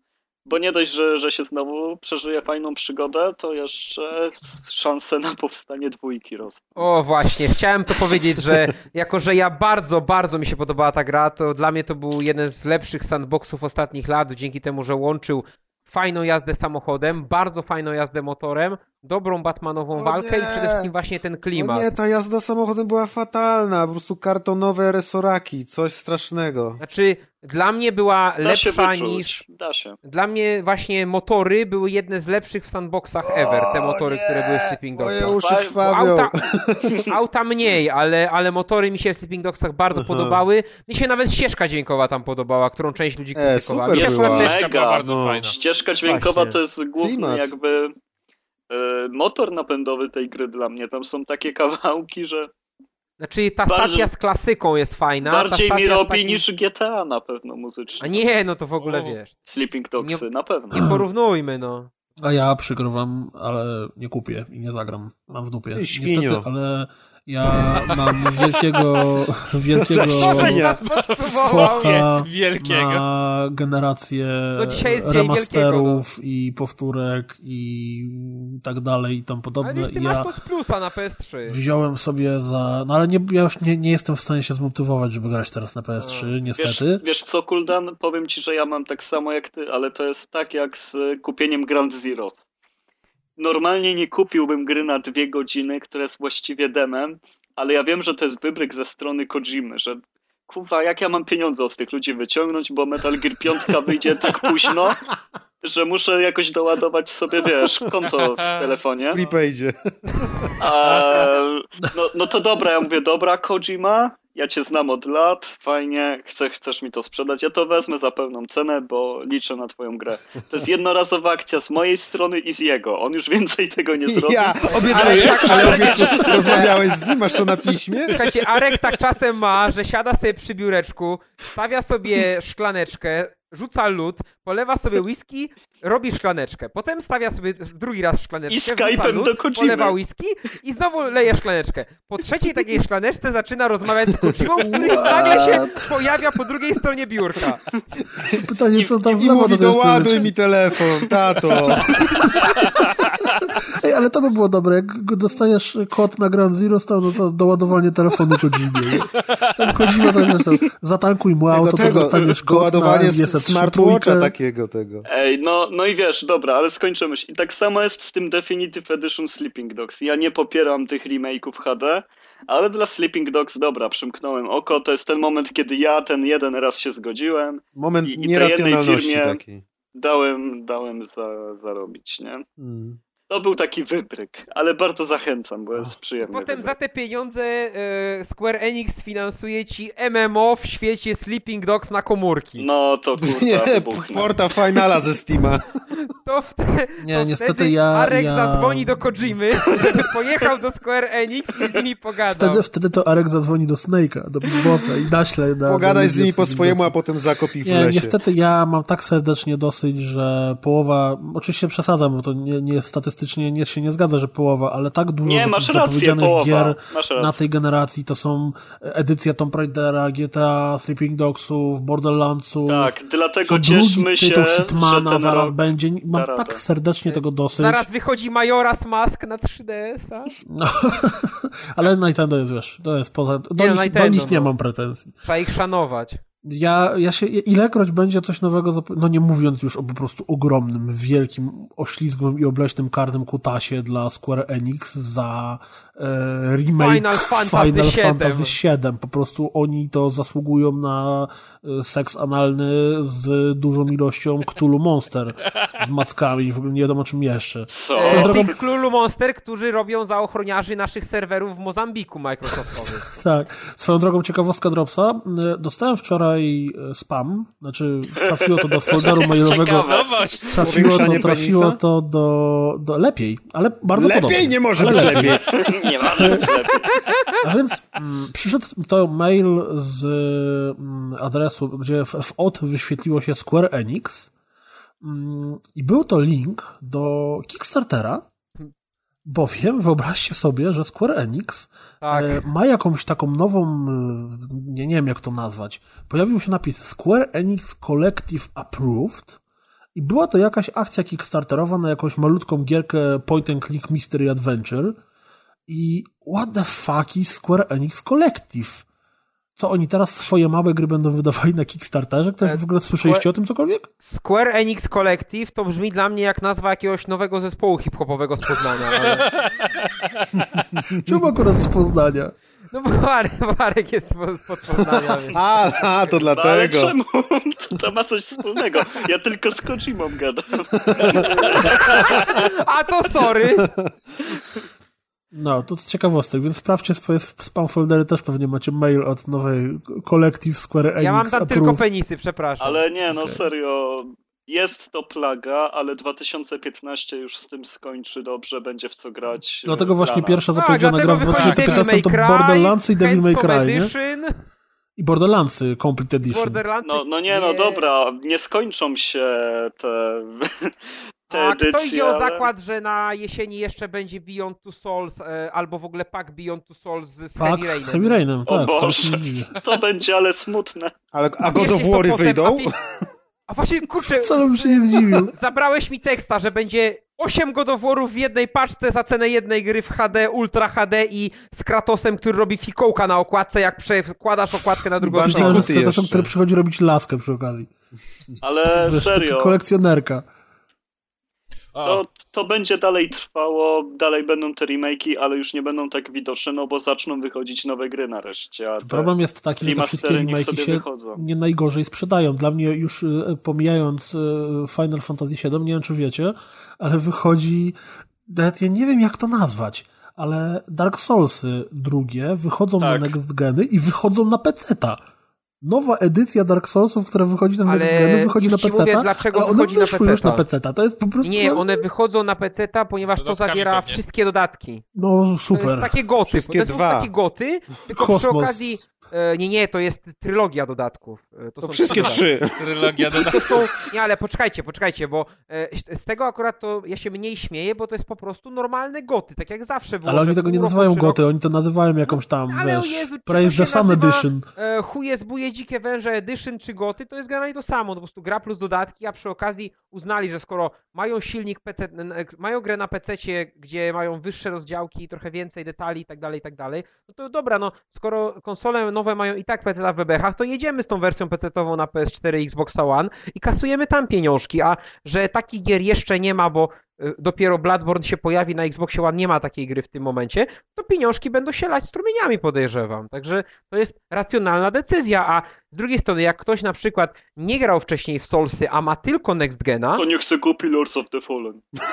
bo nie dość, że, że się znowu przeżyje fajną przygodę, to jeszcze szanse na powstanie dwójki rosną. O właśnie, chciałem to powiedzieć, że jako, że ja bardzo, bardzo mi się podobała ta gra, to dla mnie to był jeden z lepszych sandboxów ostatnich lat, dzięki temu, że łączył fajną jazdę samochodem, bardzo fajną jazdę motorem, dobrą Batmanową o walkę nie. i przede wszystkim właśnie ten klimat. O nie, ta jazda samochodem była fatalna, po prostu kartonowe resoraki, coś strasznego. Znaczy, dla mnie była da lepsza niż... Da się. Dla mnie właśnie motory były jedne z lepszych w sandboxach ever, te motory, nie. które były w Sleeping Dogsach. Moje uszy krwawią. Auta, auta mniej, ale, ale motory mi się w Sleeping Dogsach bardzo Aha. podobały. Mi się nawet ścieżka dźwiękowa tam podobała, którą część ludzi e, krytykowała. E, super była. Ścieżka była bardzo no. fajna. Ścieżka dźwiękowa Właśnie. to jest główny Klimat. jakby motor napędowy tej gry dla mnie. Tam są takie kawałki, że. Znaczy ta bardziej, stacja z klasyką jest fajna. Bardziej mi robi takim... niż GTA na pewno muzycznie. A nie, no to w ogóle o, wiesz. Sleeping Dogsy, nie, na pewno. Nie porównujmy, no. A ja przygrywam, ale nie kupię i nie zagram. Mam w dupie. Świnio. Niestety, ale ja mam wielkiego, wielkiego focha wielkiego. na generację no remasterów i powtórek i tak dalej i tam podobne. Ale wiesz, ty ja masz to z plusa na PS3. Wziąłem sobie za... No ale nie, ja już nie, nie jestem w stanie się zmotywować, żeby grać teraz na PS3, no. niestety. Wiesz, wiesz co, Kuldan? Powiem ci, że ja mam tak samo jak ty, ale to jest tak jak z kupieniem Grand Zeroes normalnie nie kupiłbym gry na dwie godziny, która jest właściwie demem, ale ja wiem, że to jest wybryk ze strony Kojimy, że kurwa, jak ja mam pieniądze od tych ludzi wyciągnąć, bo Metal Gear 5 wyjdzie tak późno, że muszę jakoś doładować sobie, wiesz, konto w telefonie. W prepaidzie. no, no to dobra, ja mówię, dobra Kojima, ja cię znam od lat, fajnie, chcę, chcesz mi to sprzedać, ja to wezmę za pełną cenę, bo liczę na twoją grę. To jest jednorazowa akcja z mojej strony i z jego. On już więcej tego nie zrobi. Ja, obiecujesz, ale, ale obiecujesz, rozmawiałeś z nim, masz to na piśmie? Słuchajcie, Arek tak czasem ma, że siada sobie przy biureczku, stawia sobie szklaneczkę, rzuca lód, polewa sobie whisky, robi szklaneczkę. Potem stawia sobie drugi raz szklaneczkę, I Skype'em lód, do Kojimy. polewa whisky i znowu leje szklaneczkę. Po trzeciej takiej szklaneczce zaczyna rozmawiać z Kojimą, który nagle się pojawia po drugiej stronie biurka. Pytanie, co tam I, i mówi, doładuj mi telefon, tato. Ej, ale to by było dobre, jak dostaniesz kod na Ground Zero, to za doładowanie telefonu Kojimie. Tam Kojima tak, zatankuj mu auto, tego, to dostaniesz kod doładowanie na smartwatcha takiego tego. Ej, no, no i wiesz, dobra, ale skończymy myśl. I tak samo jest z tym Definitive Edition Sleeping Dogs. Ja nie popieram tych remake'ów HD, Ale dla Sleeping Dogs, dobra, przymknąłem oko. To jest ten moment, kiedy ja ten jeden raz się zgodziłem. Moment i, i nieracjonalności takiej. Dałem, dałem za, zarobić, nie? Hmm. To był taki wybryk, ale bardzo zachęcam, bo jest przyjemny. Potem wybryk. za te pieniądze e, Square Enix finansuje ci MMO w świecie Sleeping Dogs na komórki. No to kurwa, Nie, porta finala ze Steama. To, wte, Nie, to niestety wtedy ja, Arek ja... zadzwoni do Kojimy, żeby pojechał do Square Enix i z nimi pogadał. Wtedy, wtedy to Arek zadzwoni do Snake'a, do Bossa i naśle. Na, Pogadaj z nimi po swojemu, a potem zakopi w Nie, lesie. niestety ja mam tak serdecznie dosyć, że połowa, oczywiście przesadzam, bo to nie, nie jest statystycznie statystycznie nie, się nie zgadza, że połowa, ale tak dużo nie, masz zapowiedzianych rację, gier na tej generacji to są edycja Tomb Raidera, GTA, Sleeping Dogsów, Borderlandsów. Tak, dlatego cieszmy się, tytuł Hitmana że zaraz będzie. Mam tak serdecznie tego dosyć. Zaraz wychodzi Majora's Mask na 3DS-a. No, ale Nintendo jest, wiesz, to jest poza... Do, nie, nich, Nintendo, do nich nie no. mam pretensji. Trzeba ich szanować. Ja, ja się, ilekroć będzie coś nowego, no nie mówiąc już o po prostu ogromnym, wielkim, oślizgłym i obleśnym karnym kutasie dla Square Enix za e, remake Final Fantasy, Final Fantasy VII. Po prostu oni to zasługują na e, seks analny z dużą ilością Cthulhu Monster z maskami, w ogóle nie wiadomo czym jeszcze. Co? E, drogą... Tych Cthulhu Monster, którzy robią za ochroniarzy naszych serwerów w Mozambiku Microsoftowych. tak. Swoją drogą ciekawostka Dropsa. E, dostałem wczoraj e, spam, znaczy trafiło to do folderu mailowego. Trafiło to, trafiło to do, do lepiej, ale bardzo lepiej podobnie. nie może być lepiej. nie ma być lepiej. A więc mm, przyszedł to mail z mm, adresu, gdzie w, w od wyświetliło się Square Enix mm, i był to link do Kickstartera, bowiem wyobraźcie sobie, że Square Enix tak. e, ma jakąś taką nową, e, nie, nie wiem jak to nazwać, pojawił się napis Square Enix Collective Approved i była to jakaś akcja kickstarterowa na jakąś malutką gierkę point and click mystery adventure, i what the fuck is Square Enix Collective? Co oni teraz swoje małe gry będą wydawali na Kickstarterze? Ktoś w ogóle słyszeliście Square... o tym cokolwiek? Square Enix Collective to brzmi dla mnie jak nazwa jakiegoś nowego zespołu hip-hopowego z Poznania. Ale... Czemu akurat z Poznania? No bo Marek, Marek jest z Poznania. A, a, to dlatego. No, ale czemu? To ma coś wspólnego. Ja tylko z Kojimą gadam. A to sorry. No, to ciekawostek, więc sprawdźcie swoje spam foldery, też pewnie macie mail od nowej Collective Square Enix. Ja mam tam approve. tylko penisy, przepraszam. Ale nie, no okay. serio, jest to plaga, ale 2015 już z tym skończy dobrze, będzie w co grać. Dlatego właśnie pierwsza tak, zapowiedziana gra w 2015 to Borderlands i Devil May Cry, nie? I Borderlandsy Complete Edition. Borderlandsy? No, no nie, no dobra, nie skończą się te A kto idzie o zakład, że na jesieni jeszcze będzie Beyond Two Souls e, albo w ogóle pack Beyond Two Souls z Heavy Rainem? z Heavy Rainem, tak. O Boże, to będzie ale smutne. Ale, a God of War wyjdą? A właśnie, kurczę, co bym się nie zdziwił. Zabrałeś mi teksta, że będzie 8 God of Warów w jednej paczce za cenę jednej gry w HD, Ultra HD i z Kratosem, który robi fikołka na okładce, jak przekładasz okładkę na drugą stronę. Z Kratosem, który przychodzi robić laskę przy okazji. Ale Wiesz, serio. Kolekcjonerka. To, to będzie dalej trwało, dalej będą te remake'i, ale już nie będą tak widoczne, no bo zaczną wychodzić nowe gry nareszcie. Problem jest taki, że te wszystkie remake'i się wychodzą. nie najgorzej sprzedają. Dla mnie już y, pomijając y, Final Fantasy VII, nie wiem czy wiecie, ale wychodzi, nawet ja nie wiem jak to nazwać, ale Dark Soulsy drugie wychodzą tak. na next geny i wychodzą na PC-ta nowa edycja Dark Soulsów, która wychodzi na ale wychodzi na PC. Mówię, dlaczego ale wychodzi one na już na PC. To jest po prostu. Nie, one wychodzą na PC, ponieważ to zawiera pewnie. wszystkie dodatki. No super. To jest takie goty. Wszystkie to dwa. są takie goty, tylko Kosmos. przy okazji E, nie, nie, to jest trylogia dodatków. E, to, to wszystkie trzy. Trylogia dodatków. Są, nie, ale poczekajcie, poczekajcie, bo e, z tego akurat to ja się mniej śmieję, bo to jest po prostu normalne goty, tak jak zawsze było. Ale oni tego nie nazywają goty, oni to nazywają jakąś tam, no, ale wiesz, Jezu, Praise the Sun Edition. Chuje zbuje dzikie węże Edition czy goty, to jest generalnie to samo, no po prostu gra plus dodatki, a przy okazji uznali, że skoro mają silnik PC, mają grę na PC, gdzie mają wyższe rozdziałki, trochę więcej detali i tak dalej, i tak dalej, no to dobra, no skoro konsole nowe mają i tak PC w bebechach, to jedziemy z tą wersją PC-ową na PS4 i Xbox One i kasujemy tam pieniążki, a że takich gier jeszcze nie ma, bo dopiero Bloodborne się pojawi na Xboxie One, nie ma takiej gry w tym momencie, to pieniążki będą się lać strumieniami, podejrzewam. Także to jest racjonalna decyzja, a z drugiej strony, jak ktoś na przykład nie grał wcześniej w Soulsy, a ma tylko Next Gena... To nie chce kupi Lords of the Fallen.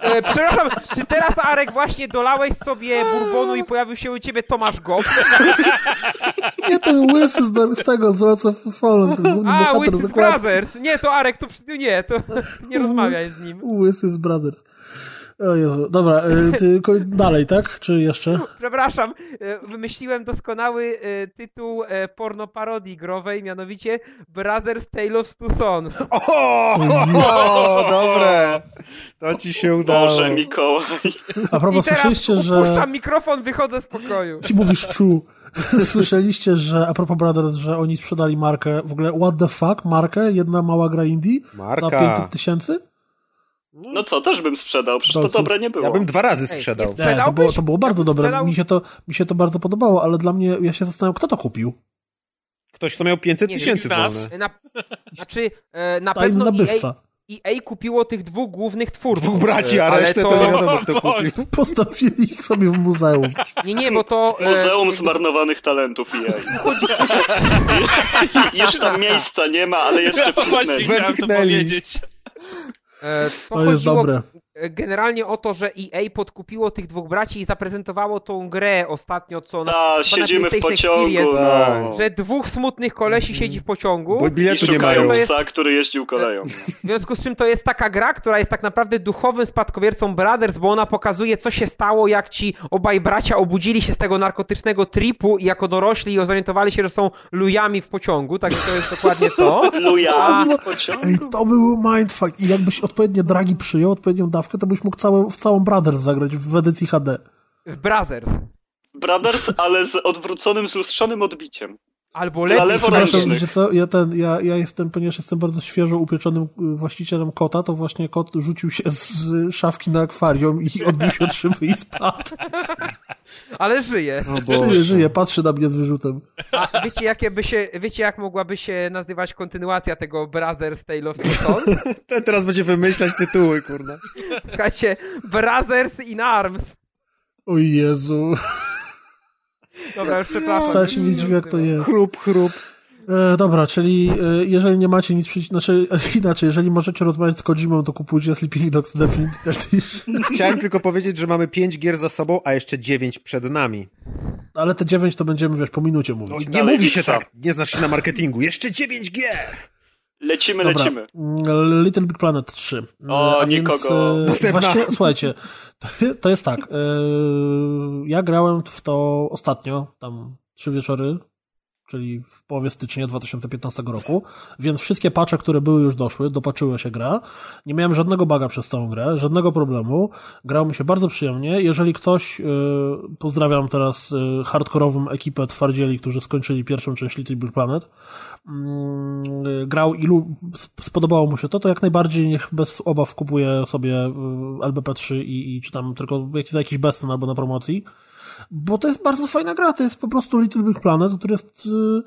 e, przepraszam, czy teraz, Arek, właśnie dolałeś sobie bourbonu i pojawił się u ciebie Tomasz Goff? Nie ten łysy z, z tego, z Lords of Fallen. Ten główny A, okładki. Brothers! Nie, to Arek, to przy... nie, to nie rozmawiaj z nim. Łysy z Brothers. O Jezu. Dobra, y, ty dalej, tak? Czy jeszcze? Przepraszam, e, wymyśliłem doskonały e, tytuł porno parodii growej, mianowicie Brothers Tale of Two Sons. O, o, dobre. To ci się udało. Boże, Mikołaj. A propos, słyszeliście, że... upuszczam mikrofon, wychodzę z pokoju. Ci mówisz true. Słyszeliście, że a propos Brothers, że oni sprzedali markę, w ogóle what the fuck, markę, jedna mała gra indie za Marka. 500 tysięcy? No co, też bym sprzedał, przecież to dobre nie było. Ja bym dwa razy Ej, sprzedał. jest- Nie, to było, to było bardzo Jakbyś dobre. sprzedał? Mi się, to, mi się to bardzo podobało, ale dla mnie, ja się zastanawiam, kto to kupił? Ktoś, kto miał 500 Nie wiem, tysięcy wolne. Na, znaczy, e, na Tajny pewno nabywca. EA, EA kupiło tych dwóch głównych twórców. Dwóch braci, a ale resztę to nie wiadomo kto kupił. Postawili ich sobie w muzeum. Nie, nie, bo to... e, Muzeum zmarnowanych talentów EA. jeszcze tam miejsca nie ma, ale jeszcze Właśnie wcisnęli. chciałem to powiedzieć. e, To, To jest chodziło dobre. Generalnie o to, że EA podkupiło tych dwóch braci i zaprezentowało tą grę ostatnio, co na, Ta, siedzimy w pociągu, no. że dwóch smutnych kolesi siedzi w pociągu. Bo I biletu nie szukają mają. Psa, który jeździł koleją. W związku z czym to jest taka gra, która jest tak naprawdę duchowym spadkobiercą Brothers, bo ona pokazuje, co się stało, jak ci obaj bracia obudzili się z tego narkotycznego tripu i jako dorośli i zorientowali się, że są lujami w pociągu, także to jest dokładnie to. Luja w pociągu. Ej, to był mindfuck. I jakbyś odpowiednie dragi przyjął, odpowiednią dawkę, to byś mógł całe, w całą Brothers zagrać w edycji HD. W Brothers. Brothers, ale z odwróconym, zlustrzonym odbiciem. Albo Dla lepiej. leworęcznych. Przepraszam, wiecie co, ja, ten, ja, ja jestem, ponieważ jestem bardzo świeżo upieczonym y, właścicielem kota, to właśnie kot rzucił się z szafki na akwarium i odbił się od szyby i spadł. Ale żyje. Żyje, żyje, patrzy na mnie z wyrzutem. A wiecie, jakie by się, wiecie, jak mogłaby się nazywać kontynuacja tego Brothers Tale of? Ten teraz będzie wymyślać tytuły, kurde. Słuchajcie, Brothers in Arms. O Jezu. Dobra, już przepraszam. Wcale się nie dziwię, jak to jest. Chrup, chrup. E, dobra, czyli e, jeżeli nie macie nic przeciwko, znaczy inaczej, jeżeli możecie rozmawiać z Kojimą, to kupujcie Sleeping Dogs Definitive Edition. Chciałem tylko powiedzieć, że mamy 5 gier za sobą, a jeszcze 9 przed nami. Ale te dziewięć to będziemy, wiesz, po minucie No, mówić. nie Dalej mówi się tak, nie znasz się na marketingu. Jeszcze 9 gier! Lecimy, Dobra. lecimy. Little Big Planet 3. O, więc, nikogo. e, Następna. Właśnie, słuchajcie, to, to jest tak. e, Ja grałem w to ostatnio, tam trzy wieczory, czyli w połowie stycznia 2015 roku, więc wszystkie patche, które były już doszły, dopatrzyła się gra. Nie miałem żadnego baga przez całą grę, żadnego problemu. Grało mi się bardzo przyjemnie. Jeżeli ktoś, e, pozdrawiam teraz e, hardkorową ekipę twardzieli, którzy skończyli pierwszą część Little Planet, mm, grał i lu- sp- spodobało mu się to, to jak najbardziej niech bez obaw kupuje sobie y, LBP3 i, i czy tam tylko za jakiś bezcen albo na promocji, bo to jest bardzo fajna gra, to jest po prostu Little Big Planet, który jest y,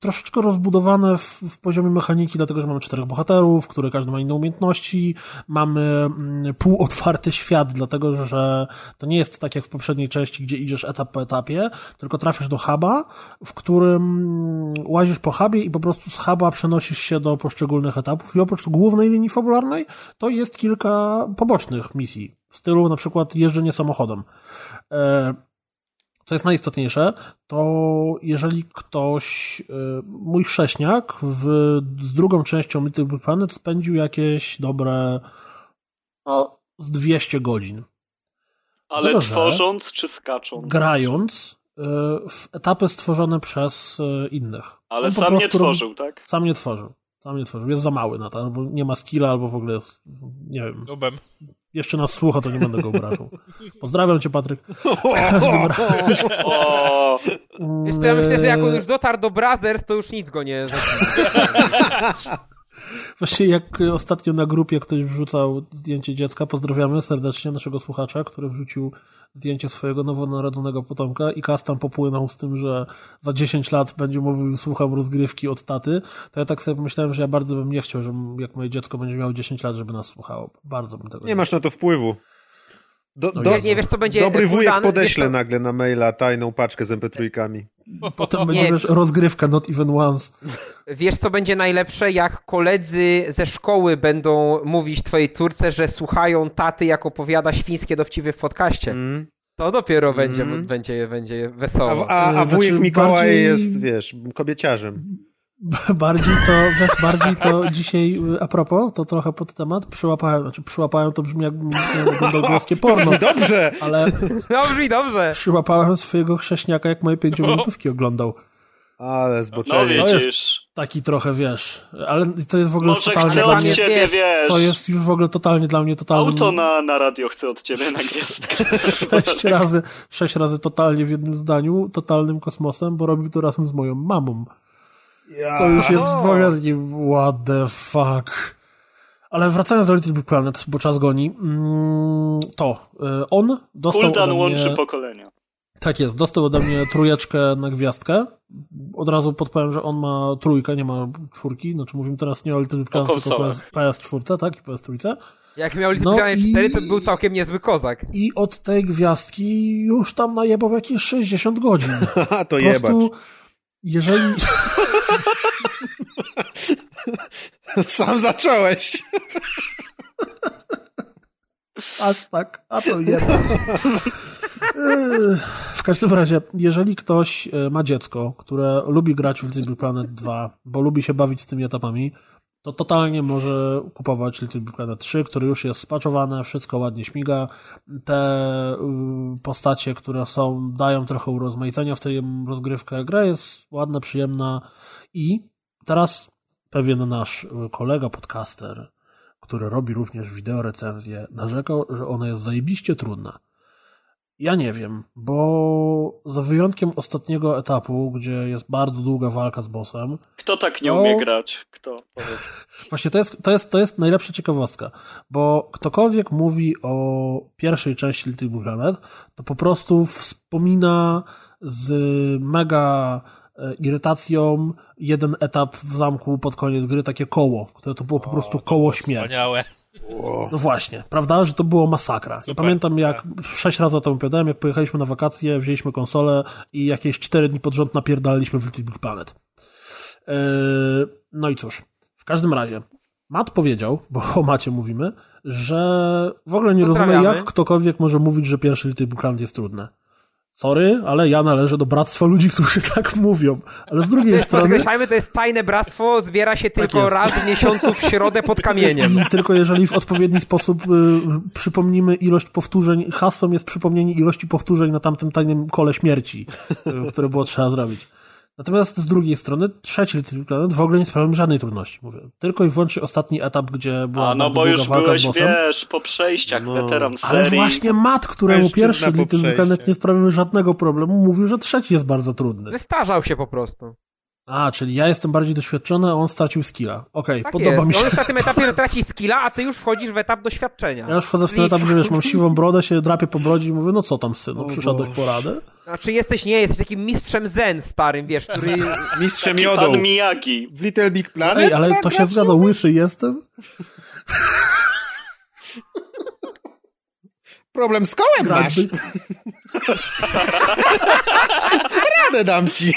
troszeczkę rozbudowane w, w poziomie mechaniki, dlatego że mamy czterech bohaterów, które każdy ma inne umiejętności, mamy mm, półotwarty świat, dlatego że to nie jest tak jak w poprzedniej części, gdzie idziesz etap po etapie, tylko trafisz do huba, w którym mm, łazisz po hubie i po prostu z huba przenosisz się do poszczególnych etapów i oprócz głównej linii fabularnej to jest kilka pobocznych misji, w stylu na przykład jeżdżenie samochodem. Co jest najistotniejsze, to jeżeli ktoś, y, mój chrześniak w, z drugą częścią Little Big Planet spędził jakieś dobre, no, z 200 godzin. Ale tworząc czy skacząc? Grając y, w etapy stworzone przez y, innych. Ale On sam nie tworzył, tak? Sam nie tworzył. Sam nie tworzył. Jest za mały na to, albo nie ma skilla, albo w ogóle jest, nie wiem, Nubem. Jeszcze nas słucha, to nie będę go obrażał. Pozdrawiam cię, Patryk. Wiesz co, ja myślę, że jak on już dotarł do Brothers, to już nic go nie. Właśnie jak ostatnio na grupie ktoś wrzucał zdjęcie dziecka, pozdrawiamy serdecznie naszego słuchacza, który wrzucił zdjęcie swojego nowonarodzonego potomka i Kas tam popłynął z tym, że za 10 lat będzie mówił, słucham rozgrywki od taty, to ja tak sobie pomyślałem, że ja bardzo bym nie chciał, że jak moje dziecko będzie miało 10 lat, żeby nas słuchało. Bardzo bym tego nie, nie masz na to wpływu. Do, no do, nie wiesz, co będzie dobry wujek podeśle nagle na maila tajną paczkę z mp3. Potem będzie wiesz, rozgrywka not even once. Wiesz, co będzie najlepsze? Jak koledzy ze szkoły będą mówić twojej córce, że słuchają taty, jak opowiada świńskie dowcipy w podcaście. Mm. To dopiero mm. będzie, będzie, będzie wesoło. A, a, a wujek znaczy, Mikołaj bardziej... jest, wiesz, kobieciarzem. Bardziej to, wiesz, bardziej to dzisiaj, a propos, to trochę pod temat, przyłapałem, znaczy przyłapałem to brzmi jakbym oglądał głoskie porno. Dobrze! Ale... Dobrze, dobrze! Przyłapałem swojego chrześniaka, jak moje pięciominutówki oglądał. Ale zboczenie. No taki trochę, wiesz, ale to jest w ogóle Może totalnie dla mnie, ciebie, wiesz. to jest już w ogóle totalnie dla mnie totalnie... Auto na, na radio chce od ciebie na gwiazdkę. sześć razy, sześć razy totalnie w jednym zdaniu, totalnym kosmosem, bo robił to razem z moją mamą. Ja. To już jest w ogóle taki what the fuck. Ale wracając do Little Big Planet, bo czas goni, mm, to y, on dostał Kuldan mnie... łączy pokolenia. Tak jest, dostał ode mnie trójeczkę na gwiazdkę. Od razu podpowiem, że on ma trójkę, nie ma czwórki. Znaczy mówimy teraz nie o Little Big Planet, tylko PS, PS4, tak? I PS3. Jak miał Little no Big Planet 4, to był całkiem niezły kozak. I od tej gwiazdki już tam najebał jakieś 60 godzin. to jebać. Jeżeli... Sam zacząłeś. Aż tak, a to jedno. W każdym razie, jeżeli ktoś e, ma dziecko, które lubi grać w Little Planet 2, bo lubi się bawić z tymi etapami, to totalnie może kupować Little Big Planet 3, który już jest spaczowane, wszystko ładnie śmiga. Te y, postacie, które są, dają trochę urozmaicenia w tej rozgrywkę. Gra jest ładna, przyjemna i teraz pewien nasz kolega podcaster, który robi również wideo recenzję, narzekał, że ona jest zajebiście trudna. Ja nie wiem, bo za wyjątkiem ostatniego etapu, gdzie jest bardzo długa walka z bossem. Kto tak nie to... umie grać? Kto? Właśnie to jest, to, jest, to jest najlepsza ciekawostka, bo ktokolwiek mówi o pierwszej części Little Planet, to po prostu wspomina z mega e, irytacją jeden etap w zamku pod koniec gry, takie koło, które to było po prostu koło śmierci. Wspaniałe. No właśnie, prawda, że to było masakra. Super, pamiętam jak tak. sześć razy o tym opowiadałem, jak pojechaliśmy na wakacje, wzięliśmy konsolę i jakieś cztery dni pod rząd napierdalaliśmy w Little Big Planet. Yy, no i cóż, w każdym razie, Matt powiedział, bo o Macie mówimy, że w ogóle nie rozumie, jak ktokolwiek może mówić, że pierwszy Little Big Planet jest trudny. Sorry, ale ja należę do bractwa ludzi, którzy tak mówią. Ale z drugiej to jest, strony. Podkreślajmy, to jest tajne bractwo, zbiera się tak tylko raz w miesiącu w środę pod kamieniem. I tylko jeżeli w odpowiedni sposób y, przypomnimy ilość powtórzeń, hasłem jest przypomnienie ilości powtórzeń na tamtym tajnym kole śmierci, y, które było trzeba zrobić. Natomiast z drugiej strony trzeci Little Planet w ogóle nie sprawił mi żadnej trudności, mówię. Tylko i wyłącznie ostatni etap, gdzie była A no bo już byłeś, wiesz, po przejściach no. weteran serii. Ale właśnie Matt, któremu pierwszy Little Planet nie sprawił żadnego problemu, mówił, że trzeci jest bardzo trudny. Zestarzał się po prostu. A, czyli ja jestem bardziej doświadczony, a on stracił skilla. Okej, okay, tak podoba jest. mi się. On już na tym etapie traci skilla, a ty już wchodzisz w etap doświadczenia. Ja już wchodzę w ten etap, że wiesz, mam siwą brodę, się drapię po brodzie i mówię, no co tam synu, przyszedłeś poradę? Znaczy jesteś, nie, jesteś takim mistrzem zen starym, wiesz, który... mistrzem jodą. Pan Miyagi. W Little Big Planet? Ej, ale to się zgadza, łysy jestem? Problem z kołem masz. Radę dam ci.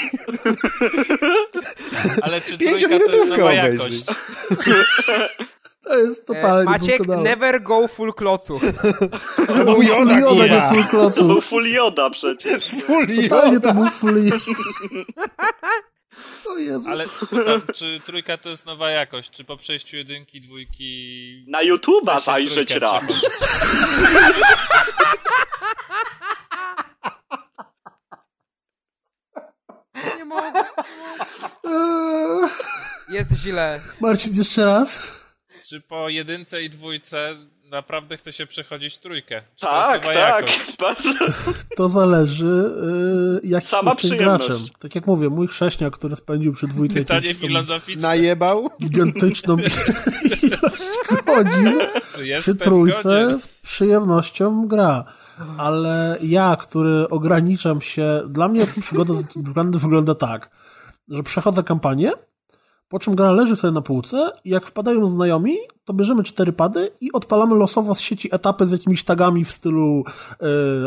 Ale czy Pięciominutówkę obejrzyj. To jest totalnie Maciek, never go full klocu. To był Joda, Joda nie full klocu. To był full Joda przecież. Full Joda. Totalnie to był full Joda. O Jezu. Ale czy trójka to jest nowa jakość? Czy po przejściu jedynki, dwójki... Na YouTube'a zajrzeć raz. Nie mogę. Jest źle. Marcin, jeszcze raz? Czy po jedynce i dwójce naprawdę chce się przechodzić trójkę. Czy tak, tak. Jakość? Bardzo. To zależy, yy, jak Sama graczem. Tak jak mówię, mój chrześniak, który spędził przy dwójce... Pytanie filozoficzne. Najebał? Gigantyczną ilość godzin przy trójce godzin. z przyjemnością gra. Ale ja, który ograniczam się... Dla mnie przygoda wygląda tak, że przechodzę kampanię, po czym gra leży sobie na półce i jak wpadają znajomi, to bierzemy cztery pady i odpalamy losowo z sieci etapy z jakimiś tagami w stylu y,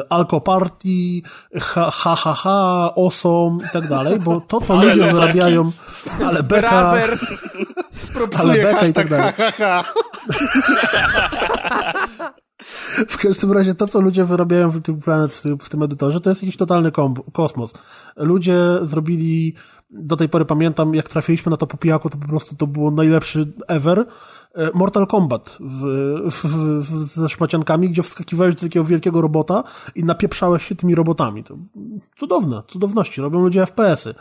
Alco Party, ha, ha, ha, ha awesome i tak dalej, bo to, co ale ludzie wyrabiają, ale beka, ale beka i tak dalej. Ha, ha, ha. W każdym razie to, co ludzie wyrabiają w tym Planet, w tym, w tym edytorze, to jest jakiś totalny kosmos. Ludzie zrobili, do tej pory pamiętam, jak trafiliśmy na to po pijaku, to po prostu to było najlepszy ever. E, Mortal Kombat w, w, w, ze szmaciankami, gdzie wskakiwałeś do takiego wielkiego robota i napieprzałeś się tymi robotami. To cudowne, cudowności. Robią ludzie FPS-y.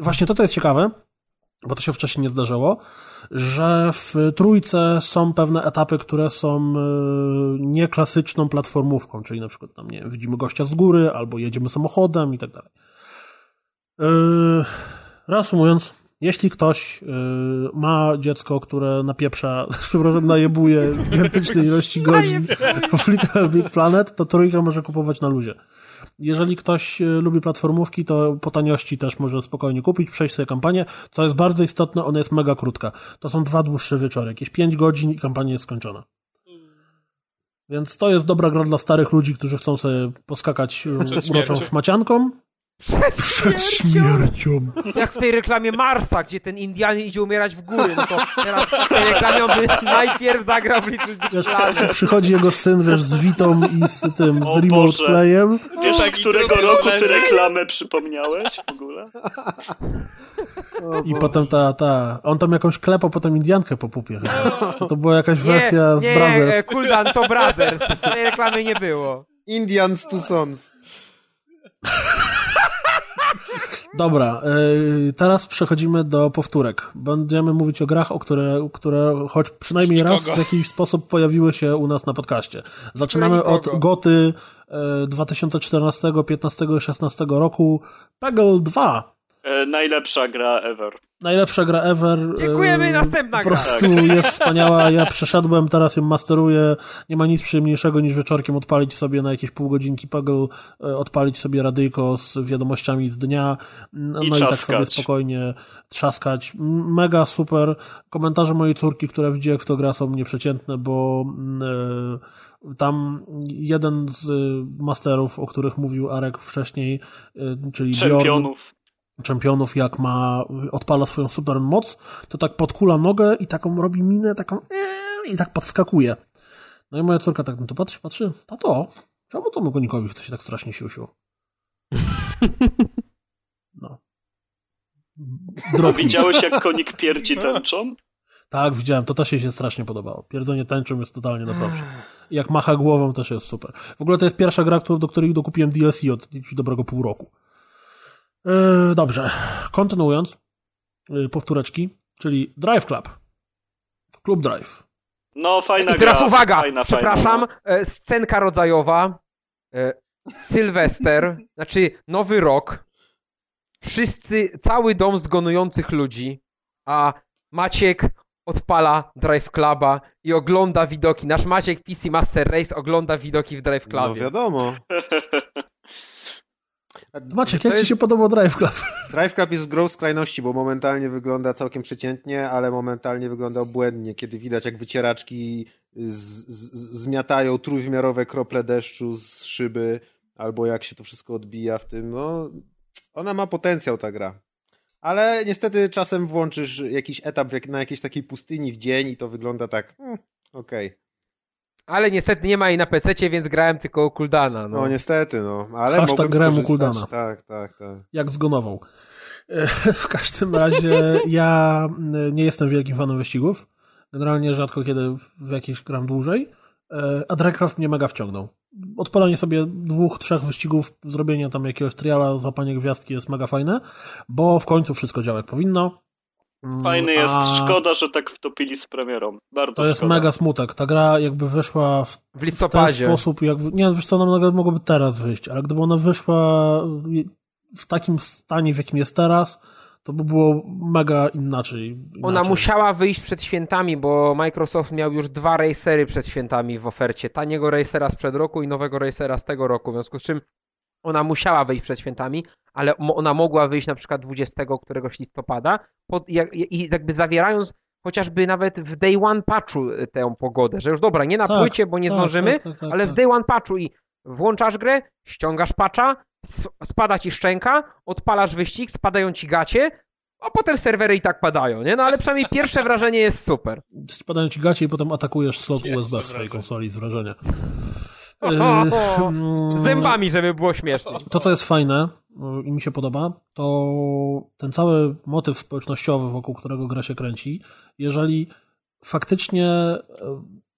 Właśnie to, co jest ciekawe, bo to się wcześniej nie zdarzyło, że w trójce są pewne etapy, które są e, nieklasyczną platformówką, czyli na przykład tam, nie widzimy gościa z góry, albo jedziemy samochodem i tak dalej. E, reasumując, jeśli ktoś e, ma dziecko, które napieprza, przepraszam, najebuje gigantycznej ilości godzin w Little Big Planet, to trójkę może kupować na luzie. Jeżeli ktoś e, lubi platformówki, to po taniości też może spokojnie kupić, przejść sobie kampanię. Co jest bardzo istotne, ona jest mega krótka. To są dwa dłuższe wieczory, jakieś 5 godzin i kampania jest skończona. Więc to jest dobra gra dla starych ludzi, którzy chcą sobie poskakać uroczą szmacianką przed, Przed śmiercią. Jak w tej reklamie Marsa, gdzie ten Indianin idzie umierać w góry, no to teraz w tej reklamie on by najpierw zagrał w Planet. Przychodzi jego syn, wiesz, z Witą i z tym, z remote Boże. playem. Wiesz, tak, którego roku ty reklamę przypomniałeś w ogóle? I potem ta, ta, on tam jakąś klepał potem Indiankę po pupie. To, to była jakaś wersja nie, z Brothers. Nie, Kuldan to Brothers. Tej reklamy nie było. Indians to Sons. Dobra, y, teraz przechodzimy do powtórek. Będziemy mówić o grach, o które, które choć przynajmniej raz w jakiś sposób pojawiły się u nas na podcaście. Zaczynamy od Goty 2014, 15 i 16 roku. Peggle 2. E, najlepsza gra ever. Najlepsza gra ever. Dziękujemy, e, następna gra. Po prostu tak. jest wspaniała. Ja przeszedłem, teraz ją masteruję. Nie ma nic przyjemniejszego niż wieczorkiem odpalić sobie na jakieś pół godzinki Peggle, e, odpalić sobie radyjko z wiadomościami z dnia. No i, i tak sobie spokojnie trzaskać. Mega super. Komentarze mojej córki, która widzi jak w to gra są nieprzeciętne, bo yy, tam jeden z masterów, o których mówił Arek wcześniej, czyli Czempionów. Bjorn, czempionów, jak ma, odpala swoją super moc, to tak podkula nogę i taką robi minę, taką i tak podskakuje. No i moja córka tak no to patrzy, patrzy, tato, czemu to konikowi chce się tak strasznie siusiu? No. Drogi. Widziałeś, jak konik pierdzi tęczą? Tak, widziałem, to też jej się strasznie podobało. Pierdzenie tęczą jest totalnie naprawdę. Jak macha głową też jest super. W ogóle to jest pierwsza gra, do której dokupiłem DLC od dobrego pół roku. Yy, dobrze, kontynuując, yy, powtóreczki, czyli Drive Club. Klub Drive. No, fajna I teraz gra. uwaga, fajna, przepraszam, fajna, no. scenka rodzajowa, Sylwester, znaczy Nowy Rok, wszyscy, cały dom zgonujących ludzi, a Maciek odpala Drive Cluba i ogląda widoki. Nasz Maciek PC Master Race ogląda widoki w Drive Clubie. No wiadomo. Maciek, jak jest... ci się podobał Drive Club? Drive Club jest grą skrajności, bo momentalnie wygląda całkiem przeciętnie, ale momentalnie wygląda obłędnie, kiedy widać jak wycieraczki z, z, zmiatają trójwymiarowe krople deszczu z szyby, albo jak się to wszystko odbija w tym, no ona ma potencjał ta gra. Ale niestety czasem włączysz jakiś etap na jakiejś takiej pustyni w dzień i to wygląda tak, hmm, okej. Okay. Ale niestety nie ma jej na PC, więc grałem tylko u Kuldana. No. no niestety, no. Ale Hashtag grałem u Kuldana. Tak, tak, tak. Jak zgonował. W każdym razie ja nie jestem wielkim fanem wyścigów. Generalnie rzadko kiedy w jakieś gram dłużej. A Dragcraft mnie mega wciągnął. Odpalanie sobie dwóch, trzech wyścigów, zrobienie tam jakiegoś triala, złapanie gwiazdki jest mega fajne, bo w końcu wszystko działa jak powinno. Mm, Fajny jest, A... szkoda, że tak wtopili z premierą. Bardzo To jest szkoda. mega smutek. Ta gra jakby wyszła w, w listopadzie. W ten sposób, jak, nie, wiesz co, ona mogłaby teraz wyjść, ale gdyby ona wyszła w takim stanie, w jakim jest teraz, to by było mega inaczej. inaczej. Ona musiała wyjść przed świętami, bo Microsoft miał już dwa racery przed świętami w ofercie. Taniego racera sprzed roku i nowego racera z tego roku, w związku z czym ona musiała wyjść przed świętami, ale ona mogła wyjść na przykład 20 któregoś listopada pod, i jakby zawierając chociażby nawet w day one patchu y, tę pogodę, że już dobra, nie na tak, płycie, bo nie tak, zdążymy, tak, tak, tak ale w tak. day one patchu i włączasz grę, ściągasz patcha, spada ci szczęka, odpalasz wyścig, spadają ci gacie, a potem serwery i tak padają, nie? No ale przynajmniej pierwsze wrażenie jest super. Spadają ci gacie i potem atakujesz slot USB w swojej konsoli z wrażenia. Z zębami, żeby było śmiesznie. To, co jest fajne i mi się podoba, to ten cały motyw społecznościowy, wokół którego gra się kręci, jeżeli faktycznie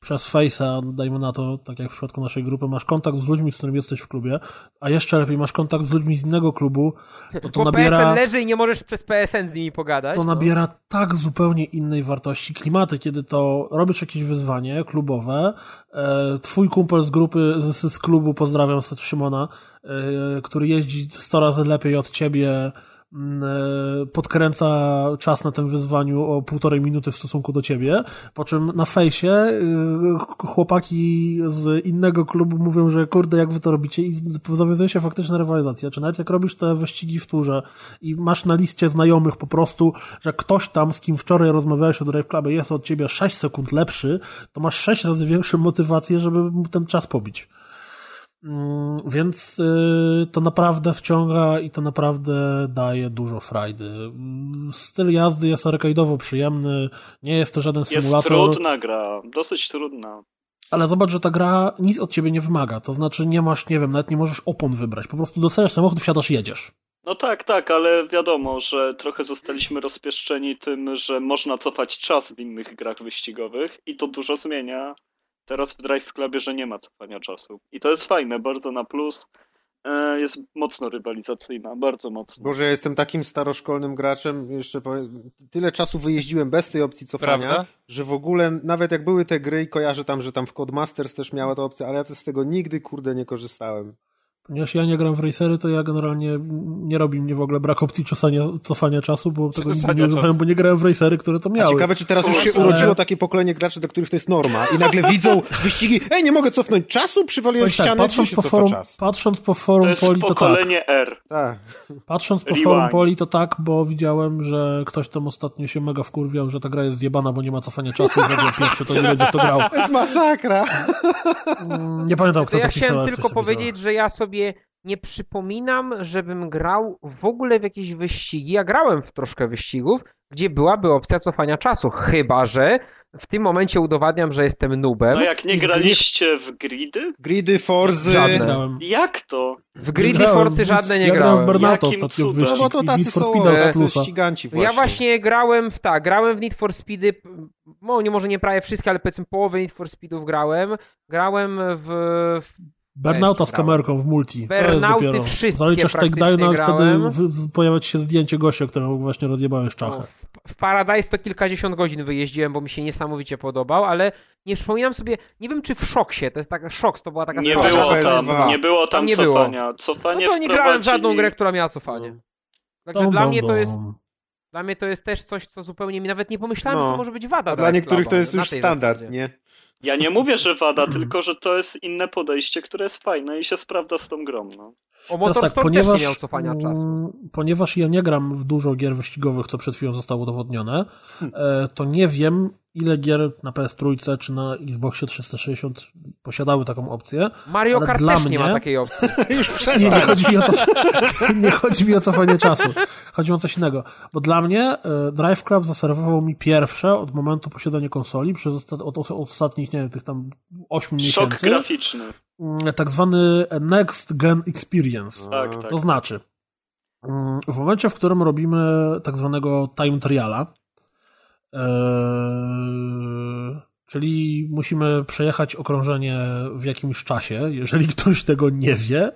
przez Face'a, dajmy na to, tak jak w przypadku naszej grupy, masz kontakt z ludźmi, z którymi jesteś w klubie, a jeszcze lepiej masz kontakt z ludźmi z innego klubu, to, to nabiera... PSN leży i nie możesz przez PSN z nimi pogadać. To no. nabiera tak zupełnie innej wartości klimaty, kiedy to robisz jakieś wyzwanie klubowe, e, twój kumpel z grupy, z, z klubu, pozdrawiam Szymona, e, który jeździ 100 razy lepiej od ciebie, podkręca czas na tym wyzwaniu o półtorej minuty w stosunku do ciebie, po czym na fejsie y, chłopaki z innego klubu mówią, że kurde, jak wy to robicie? I zawiązuje się faktyczna rywalizacja, czy nawet jak robisz te wyścigi w turze i masz na liście znajomych po prostu, że ktoś tam, z kim wczoraj rozmawiałeś o Drive Clubie jest od ciebie 6 sekund lepszy, to masz 6 razy większą motywację, żeby ten czas pobić. Mm, więc y, to naprawdę wciąga i to naprawdę daje dużo frajdy. Mm, styl jazdy jest arcade'owo przyjemny, nie jest to żaden symulator. Jest trudna gra, dosyć trudna. Ale zobacz, że ta gra nic od ciebie nie wymaga. To znaczy nie masz, nie wiem, nawet nie możesz opon wybrać. Po prostu dostajesz samochód, wsiadasz i jedziesz. No tak, tak, ale wiadomo, że trochę zostaliśmy rozpieszczeni tym, że można cofać czas w innych grach wyścigowych i to dużo zmienia Teraz w Drive Clubie, że nie ma cofania czasu. I to jest fajne, bardzo na plus. E, jest mocno rywalizacyjna, bardzo mocno. Boże, ja jestem takim staroszkolnym graczem, jeszcze powiem, tyle czasu wyjeździłem bez tej opcji cofania, Prawda? że w ogóle, nawet jak były te gry i kojarzę tam, że tam w Codemasters też miała ta opcja, ale ja z tego nigdy, kurde, nie korzystałem. Ponieważ ja nie gram w racery, to ja generalnie nie robi mnie w ogóle brak opcji czasania, cofania czasu, bo tego nigdy nie używałem, bo nie grałem w racery, które to miały. A ciekawe, czy teraz już się urodziło takie pokolenie graczy, dla których to jest norma i nagle widzą wyścigi, ej, nie mogę cofnąć czasu, przywaliłem tak, ścianę, patrząc po forum, czas. Patrząc po forum to jest Poli, to pokolenie tak. R. Tak. Patrząc po Rewind. forum Poli, to tak, bo widziałem, że ktoś tam ostatnio się mega wkurwiał, że ta gra jest zjebana, bo nie ma cofania czasu i pierwszy, to nie będzie w to grał. To jest masakra. Mm, nie pamiętam, kto to, ja pisał. Ja chciałem tylko powiedzieć, że ja sobie nie przypominam, żebym grał w ogóle w jakieś wyścigi. Ja grałem w troszkę wyścigów, gdzie byłaby opcja cofania czasu, chyba że w tym momencie udowadniam, że jestem nubem. No jak nie graliście w gridy? Gridy, Forzy... Żadne. Jak to? W gridy, Forzy żadne nie ja grałem. Ja grałem w Burnout ostatnio wyścig. No bo to tacy są tacy ściganci właśnie. Ja właśnie grałem w tak, grałem w Need for Speedy, no nie może nie prawie wszystkie, ale powiedzmy połowę Need for Speedów grałem. Grałem w, w Burnouta z kamerką w multi. Burnouty wszystkie Zaliczasz takedowna, wtedy pojawia się zdjęcie gościa, którego właśnie rozjebałeś czachę. W, w Paradise to kilkadziesiąt godzin wyjeździłem, bo mi się niesamowicie podobał, ale nie przypominam sobie, nie wiem czy w Szoksie, to jest taka, Szoks to była taka Nie było tam, nie było tam, nie cofania. Było. Cofanie no to nie grałem w żadną grę, która miała cofanie. Także dla mnie to jest... Dla mnie to jest też coś, co zupełnie mi nawet nie pomyślałem, no. że to może być wada. A dla niektórych to jest już standard, zasadzie. nie? Ja nie mówię, że wada, tylko że to jest inne podejście, które jest fajne i się sprawdza z tą grą. No. O Motorsport tak, ponieważ, też nie miał cofania czasu. Mm, ponieważ ja nie gram w dużo gier wyścigowych, co przed chwilą zostało udowodnione, hmm. to nie wiem, ile gier na PS3 czy na Xboxie 360 posiadały taką opcję. Mario Kart też mnie... nie ma takiej opcji. Już przestań. Nie, nie, chodzi mi o to, nie chodzi mi o cofanie czasu. Chodzi mi o coś innego. Bo dla mnie e, Drive Club zaserwował mi pierwsze od momentu posiadania konsoli przez ostat, od, od ostatnich, nie wiem, tych tam 8 miesięcy. Szok graficzny. Mm, tak zwany Next Gen Experience. Tak, tak. To znaczy, mm, w momencie, w którym robimy tak zwanego time triala, czyli musimy przejechać okrążenie w jakimś czasie, jeżeli ktoś tego nie wie,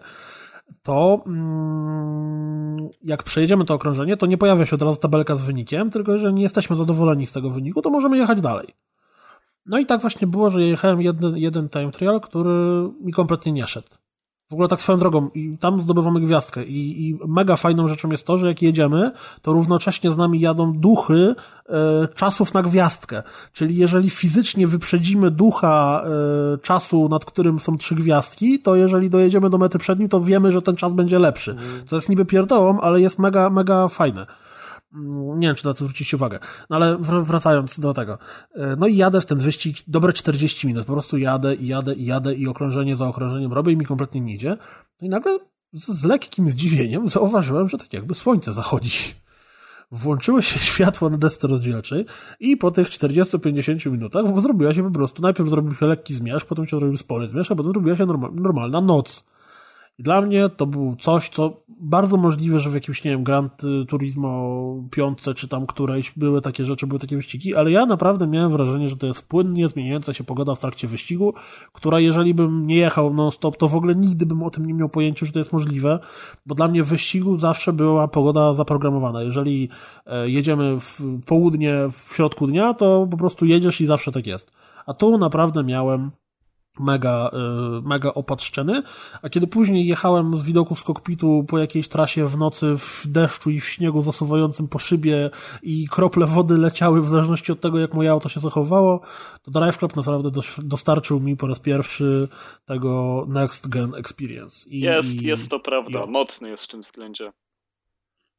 to mm, jak przejedziemy to okrążenie, to nie pojawia się od razu tabelka z wynikiem, tylko jeżeli nie jesteśmy zadowoleni z tego wyniku, to możemy jechać dalej. No i tak właśnie było, że jechałem jeden, jeden time trial, który mi kompletnie nie szedł. W ogóle tak swoją drogą, i tam zdobywamy gwiazdkę. I, I, mega fajną rzeczą jest to, że jak jedziemy, to równocześnie z nami jadą duchy e, czasów na gwiazdkę. Czyli jeżeli fizycznie wyprzedzimy ducha e, czasu, nad którym są trzy gwiazdki, to jeżeli dojedziemy do mety przed nim, to wiemy, że ten czas będzie lepszy. Mhm. Co jest niby pierdołą, ale jest mega, mega fajne. Mm, nie wiem, czy na to zwrócić uwagę. No ale wracając do tego. E, no i jadę w ten wyścig dobre 40 minut. Po prostu jadę i jadę i jadę i okrążenie za okrążeniem robię i mi kompletnie nie idzie. No i nagle z, z lekkim zdziwieniem zauważyłem, że tak jakby słońce zachodzi. Włączyły się światła na desce rozdzielczej i po tych 40-50 minutach zrobiła się po prostu, najpierw zrobił się lekki zmierzch, potem się zrobił spory zmierzch, a potem zrobiła się normalna noc. Dla mnie to było coś, co bardzo możliwe, że w jakimś, nie wiem, Grand Turismo piątce, czy tam którejś były takie rzeczy, były takie wyścigi, ale ja naprawdę miałem wrażenie, że to jest płynnie zmieniająca się pogoda w trakcie wyścigu, która jeżeli bym nie jechał non-stop, to w ogóle nigdy bym o tym nie miał pojęcia, że to jest możliwe, bo dla mnie w wyścigu zawsze była pogoda zaprogramowana. Jeżeli e, jedziemy w południe, w środku dnia, to po prostu jedziesz i zawsze tak jest. A tu naprawdę miałem mega, y, mega opatrzczeny, a kiedy później jechałem z widoku z kokpitu po jakiejś trasie w nocy w deszczu i w śniegu zasuwającym po szybie i krople wody leciały w zależności od tego, jak moje auto się zachowało, to Drive Club naprawdę dostarczył mi po raz pierwszy tego Next Gen Experience. I, jest, jest to prawda, i... mocny jest w tym względzie.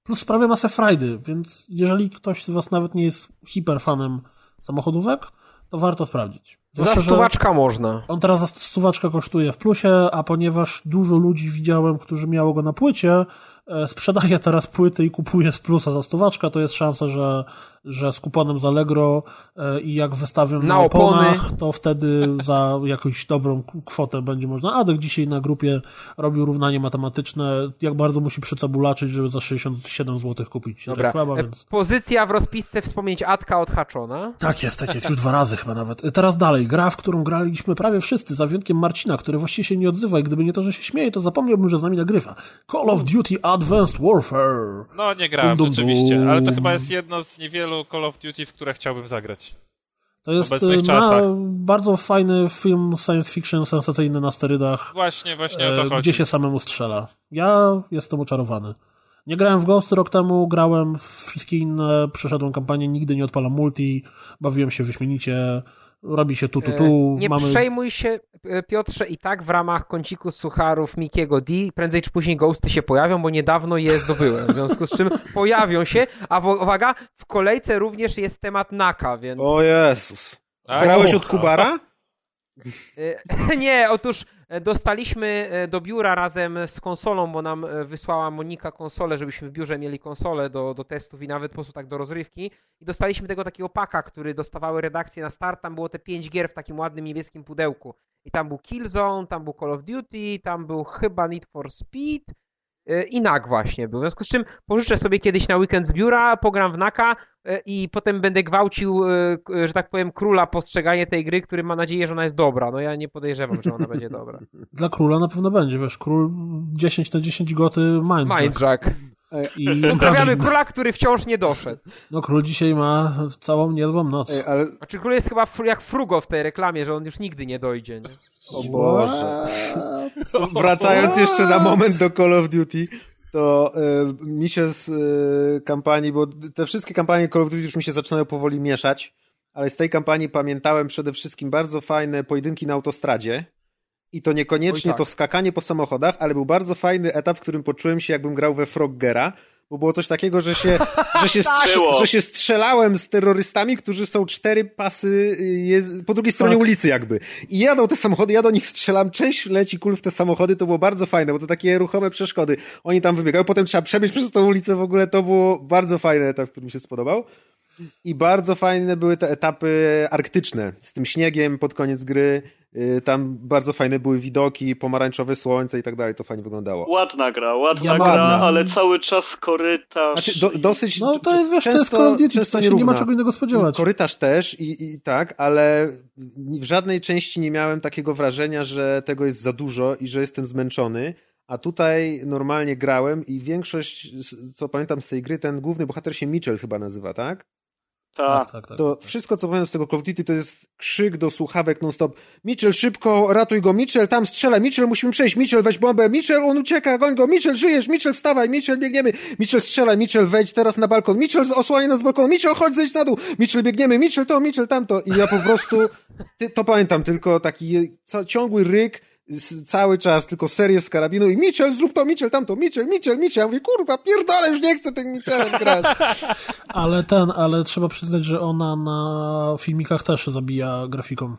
Plus sprawia masę frajdy, więc jeżeli ktoś z Was nawet nie jest hiperfanem samochodówek, to warto sprawdzić. Zwłaszcza, za stuwaczka można. On teraz za stuwaczka kosztuje w plusie, a ponieważ dużo ludzi widziałem, którzy miało go na płycie, e, sprzedaje teraz płyty i kupuje z plusa za stuwaczka, to jest szansa, że że z kuponem z Allegro e, i jak wystawią na, na oponach, to wtedy za jakąś dobrą kwotę będzie można. Adek dzisiaj na grupie robił równanie matematyczne, jak bardzo musi przycabulaczyć, żeby za 67 zł kupić Dobra. reklama, e, więc... Pozycja w rozpisce wspomnieć Adka odhaczona. Tak jest, tak jest, już dwa razy chyba nawet. E, teraz dalej, gra, w którą graliśmy prawie wszyscy, za wyjątkiem Marcina, który właściwie się nie odzywa i gdyby nie to, że się śmieje, to zapomniałbym, że z nami nagrywa. Call of Duty Advanced Warfare. No nie grałem dum, dum, rzeczywiście, ale to chyba jest jedno z niewielu Call of Duty, w które chciałbym zagrać. To jest ma bardzo fajny film science fiction sensacyjny na sterydach. Właśnie, właśnie o to e, chodzi. Gdzie się samemu strzela. Ja jestem uczarowany. Nie grałem w Ghost rok temu, grałem w wszystkie inne, przeszedłem kampanię, nigdy nie odpalam multi, bawiłem się wyśmienicie, robi się tu, tu, tu. E, nie mamy... przejmuj się, e, Piotrze, i tak w ramach kąciku sucharów Mikiego D prędzej czy później ghosty się pojawią, bo niedawno je zdobyłem, w związku z czym pojawią się, a w, uwaga, w kolejce również jest temat Naka, więc... O Jezus. Grałeś od Kubara? E, nie, otóż dostaliśmy e, do biura razem z konsolą, bo nam e, wysłała Monika konsolę, żebyśmy w biurze mieli konsolę do, do testów i nawet po prostu tak do rozrywki. I dostaliśmy tego takiego paka, który dostawały redakcje na start. Tam było te pięć gier w takim ładnym niebieskim pudełku. I tam był Killzone, tam był Call of Duty, tam był chyba Need for Speed i NAK właśnie był. W związku z czym pożyczę sobie kiedyś na weekend z biura, pogram w NAKa e, i potem będę gwałcił, e, że tak powiem, króla postrzeganie tej gry, który ma nadzieję, że ona jest dobra. No ja nie podejrzewam, że ona będzie dobra. Dla króla na pewno będzie, wiesz, król 10 na 10 goty Mindjack. Mindjack. I Pozdrawiamy króla, który wciąż nie doszedł. No król dzisiaj ma całą niezłą noc. Ej, ale... Znaczy król jest chyba jak Frugo w tej reklamie, że on już nigdy nie dojdzie. Nie? O Boże. Wracając jeszcze na moment do Call of Duty, to y, mi się z y, kampanii, bo te wszystkie kampanie Call of Duty już mi się zaczynają powoli mieszać, ale z tej kampanii pamiętałem przede wszystkim bardzo fajne pojedynki na autostradzie, i to niekoniecznie tak. to skakanie po samochodach, ale był bardzo fajny etap, w którym poczułem się, jakbym grał we Froggera, bo było coś takiego, że się, że się, tak. strze że się strzelałem z terrorystami, którzy są cztery pasy y, po drugiej stronie tak. ulicy jakby. I jadą te samochody, ja do nich strzelam, część leci kul w te samochody, to było bardzo fajne, bo to takie ruchome przeszkody. Oni tam wybiegają, potem trzeba przebiec przez tą ulicę w ogóle, to było bardzo fajny etap, który mi się spodobał. I bardzo fajne były te etapy arktyczne, z tym śniegiem pod koniec gry. Y, tam bardzo fajne były widoki, pomarańczowe słońce i tak dalej, to fajnie wyglądało. Ładna gra, ładna ja gra, ładna. ale cały czas korytarz. Znaczy, do, dosyć. No to jest, wiesz, często, to jest często nie, nie ma czego innego spodziewać. Korytarz też i, i tak, ale w żadnej części nie miałem takiego wrażenia, że tego jest za dużo i że jestem zmęczony A tutaj normalnie grałem i większość, co pamiętam z tej gry, ten główny bohater się Mitchell chyba nazywa, tak? Tak. tak, tak, tak. To wszystko, co pamiętam z tego Call of Duty, to jest krzyk do słuchawek non-stop. Mitchell, szybko, ratuj go, Mitchell, tam strzela, Mitchell, musimy przejść, Mitchell, weź bombę, Mitchell, on ucieka, goń go, Mitchell, żyjesz, Mitchell, wstawaj, Mitchell, biegniemy, Mitchell, strzela, Mitchell, wejdź teraz na balkon, Mitchell, osłania nas z balkonu, Mitchell, chodź, zejdź na dół, Mitchell, biegniemy, Mitchell to, Mitchell tamto. I ja po prostu, ty, to pamiętam, tylko taki ciągły ryk, cały czas tylko serię z karabinu i Mitchell, zrób to, Mitchell, tamto, Mitchell, Mitchell, Mitchell. Ja mówię, kurwa, pierdolę, już nie chcę tym Mitchellem grać. ale ten, ale trzeba przyznać, że ona na filmikach też zabija grafiką.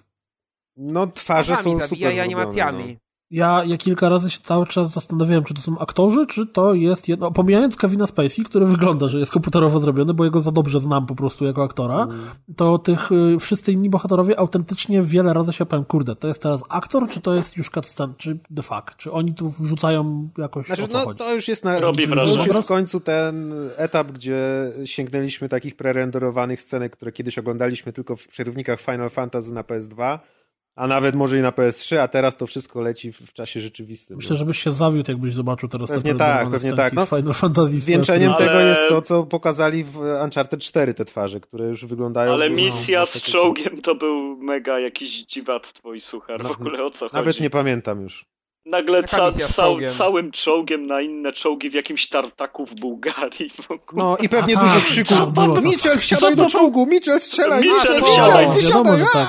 No, twarze są zabija super i animacjami. No. Ja, ja kilka razy się cały czas zastanawiałem, czy to są aktorzy, czy to jest jedno, pomijając Kevina Spacey, który wygląda, że jest komputerowo zrobiony, bo jego za dobrze znam po prostu jako aktora, mm. to tych y, wszyscy inni bohaterowie autentycznie wiele razy się powiem, kurde, to jest teraz aktor, czy to jest już cutscene, czy the fuck, czy oni tu wrzucają jakoś znaczy, no, chodzi? to już jest na, Robi to już jest w końcu ten etap, gdzie sięgnęliśmy takich prerenderowanych scenek, które kiedyś oglądaliśmy tylko w przerywnikach Final Fantasy na PS2, a nawet może i na PS3, a teraz to wszystko leci w, w czasie rzeczywistym. Myślę, no. żebyś się zawiódł, jakbyś zobaczył teraz pewnie te tak, pewnie tak. No, Final Fantasy zwieńczeniem ale... tego jest to, co pokazali w Uncharted 4 te twarze, które już wyglądają... Ale misja z czołgiem to był mega jakiś dziwactwo i suchar. W ogóle o co nawet chodzi? Nawet nie pamiętam już. Nagle ca ca całym czołgiem na inne czołgi w jakimś tartaku w Bułgarii. W no i pewnie dużo krzyków. Mitchell, wsiadaj do czołgu! Mitchell, strzelaj! Mitchell, Mitchell, wysiadaj!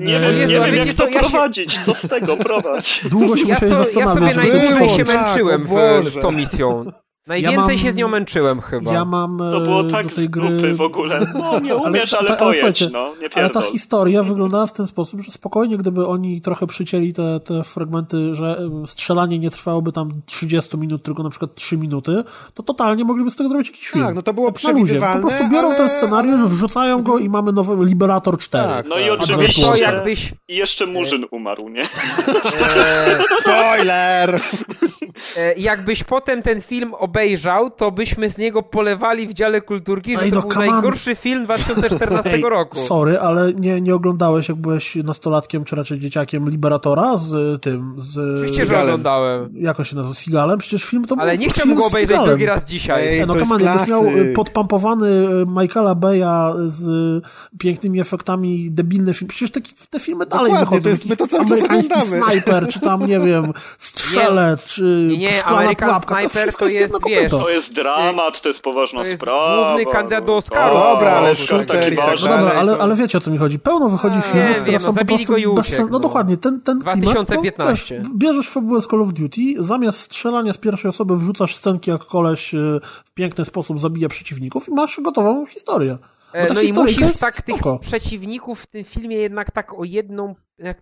Nie, wiem, nie wiem, jak to prowadzić, co z tego prowadź. Długo się ja, so, zastanawiać. Ja sobie najdłużej się męczyłem tak, w, w tą misją. Najwięcej ja mam, się z nią męczyłem chyba. Ja mam To było tak do tej gry... w ogóle. No nie umiesz, ale, ale, ale pojedź, no. Nie ale ta historia wyglądała w ten sposób, że spokojnie, gdyby oni trochę przycięli te, te fragmenty, że strzelanie nie trwałoby tam 30 minut, tylko na przykład 3 minuty, to totalnie mogliby z tego zrobić jakiś film. Tak, no to było tak przewidywalne, Po prostu biorą ale... ten scenariusz, wrzucają go i mamy nowy Liberator 4. Tak, no tak. i oczywiście to jakbyś... i jeszcze Murzyn umarł, nie? Eee, spoiler! Jakbyś potem ten film obejrzał, to byśmy z niego polewali w dziale kulturki, że Ej, no, to był najgorszy film 2014 Ej, roku. Sorry, ale nie, nie oglądałeś, jak byłeś nastolatkiem, czy raczej dzieciakiem Liberatora z tym, z... Oczywiście, że oglądałem. Jak on się nazywa? Seagalem? Przecież film to Ale nie chciałbym go obejrzeć drugi raz dzisiaj. Ej, no come jakbyś miał y, podpampowany y, Michaela Beya z pięknymi efektami, debilny film. Przecież te, te filmy dalej Dokładnie, wychodzą. To jest, my to cały czas oglądamy. Sniper, czy tam, nie wiem, strzelec, nie, czy nie, nie, American Sniper to jest, wiesz... To jest dramat, to jest poważna to jest sprawa. główny kandydat do Oscaru. No dobra, ale shooter i tak no dobra, ale, ale wiecie o co mi chodzi. Pełno wychodzi nie, filmów, które wiem, są no, po prostu go bez. No, no dokładnie, ten, ten 2015. Klimat, to, wiesz, bierzesz fabułę z Call of Duty, zamiast strzelania z pierwszej osoby wrzucasz scenki, jak koleś y, w piękny sposób zabija przeciwników i masz gotową historię. No, no i musisz tak spoko. tych przeciwników w tym filmie jednak tak o jedną,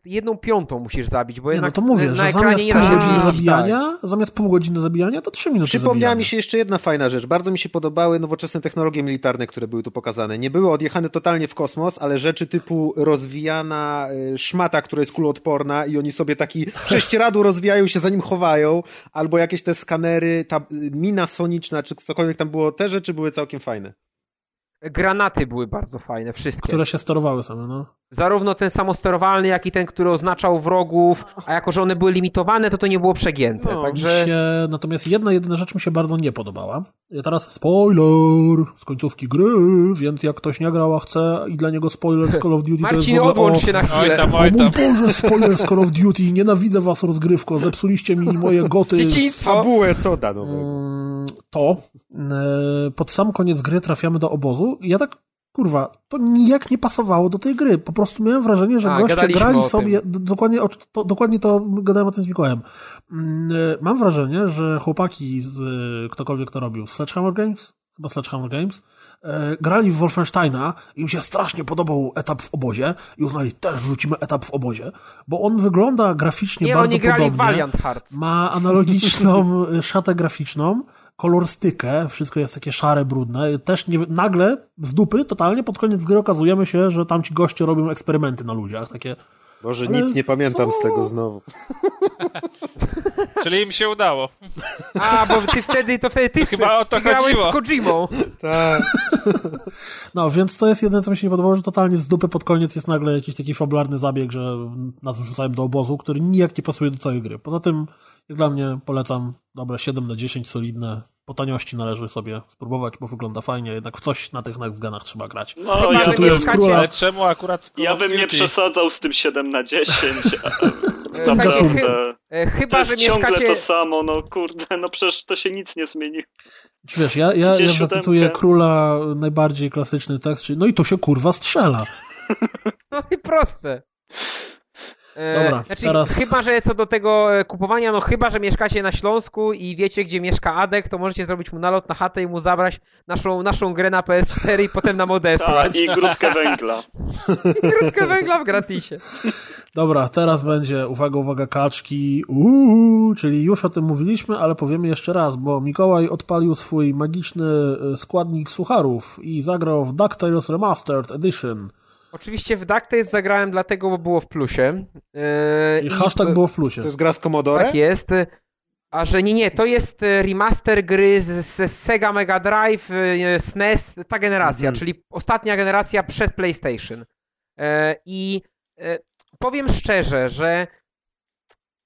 jedną piątą musisz zabić, bo nie, jednak no to mówię, na że ekranie nie się godziny zabijania, tak. zamiast pół godziny zabijania, to trzy minuty Przypomniała zabijania. mi się jeszcze jedna fajna rzecz. Bardzo mi się podobały nowoczesne technologie militarne, które były tu pokazane. Nie były odjechane totalnie w kosmos, ale rzeczy typu rozwijana y, szmata, która jest kuloodporna i oni sobie taki prześcieradło rozwijają się, zanim chowają, albo jakieś te skanery, ta y, mina soniczna, czy cokolwiek tam było, te rzeczy były całkiem fajne. Granaty były bardzo fajne, wszystkie. Które się sterowały same, no. Zarówno ten samosterowalny, jak i ten, który oznaczał wrogów, a jako, że one były limitowane, to to nie było przegięte. No, także... Się, natomiast jedna, jedyna rzecz mi się bardzo nie podobała. Ja teraz spoiler z końcówki gry, więc jak ktoś nie grał, a chce i dla niego spoiler z Call of Duty Marcin, to jest odłącz o, się na chwilę. Oj tam, oj tam. O mój Boże, spoiler z Call of Duty, nienawidzę was rozgrywko, zepsuliście mi moje goty. Dzieciństwo. Fabułę, co da nowego? Mm, to pod sam koniec gry trafiamy do obozu i ja tak kurwa, to nijak nie pasowało do tej gry. Po prostu miałem wrażenie, że A, goście grali sobie, dokładnie, to, dokładnie to gadałem o tym z Mikołajem. Mm, e, mam wrażenie, że chłopaki z ktokolwiek to robił, Sledgehammer Games? Chyba Sledgehammer Games? E, grali w Wolfensteina i im się strasznie podobał etap w obozie i uznali, też rzucimy etap w obozie, bo on wygląda graficznie nie, bardzo oni grali podobnie. Valiant Hearts. Ma analogiczną szatę graficzną, kolorystykę, wszystko jest takie szare, brudne. Też nie, nagle z dupy, totalnie pod koniec gry okazujemy się, że tam ci goście robią eksperymenty na ludziach, takie Boże, Ale nic nie pamiętam z tego znowu. Czyli im się udało. A, bo ty wtedy, to wtedy ty, To chyba o to grałeś chodziło. z Kojimą. Tak. No, więc to jest jedyne, co mi się nie podobało, że totalnie z dupy pod koniec jest nagle jakiś taki fabularny zabieg, że nas wrzucają do obozu, który nijak nie pasuje do całej gry. Poza tym, jak dla mnie, polecam dobre 7 na 10, solidne. Po taniości należy sobie spróbować, bo wygląda fajnie, jednak w coś na tych next genach trzeba grać. No, Chyba, ja, Cytując króla, Ale czemu akurat ja bym nie przesadzał z tym 7 na 10. a- Słuchajcie, Naprawdę. To Chyba, że jest ciągle mieszkacie... to samo, no kurde, no przecież to się nic nie zmieni. wiesz, ja, ja, ja zacytuję króla najbardziej klasyczny tekst, czyli no i to się kurwa strzela. No i proste. E, Dobra, znaczy, teraz- Chyba, że co do tego e, kupowania, no chyba, że mieszkacie na Śląsku i wiecie, gdzie mieszka Adek, to możecie zrobić mu nalot na chatę i mu zabrać naszą, naszą grę na PS4 i potem nam A, odesłać. i grudkę węgla. Krótkę węgla w gratisie. Dobra, teraz będzie, uwaga, uwaga, kaczki, uuu, czyli już o tym mówiliśmy, ale powiemy jeszcze raz, bo Mikołaj odpalił swój magiczny e, składnik sucharów i zagrał w DuckTales Remastered Edition. Oczywiście w DuckTales zagrałem dlatego, bo było w plusie. E, I i- hashtag było w plusie. To jest gra z Commodore? Tak jest. A że nie, nie, to jest e, remaster gry z, z Sega Mega Drive, e, SNES, ta generacja, Mhm. czyli ostatnia generacja przed PlayStation. E, I e, powiem szczerze, że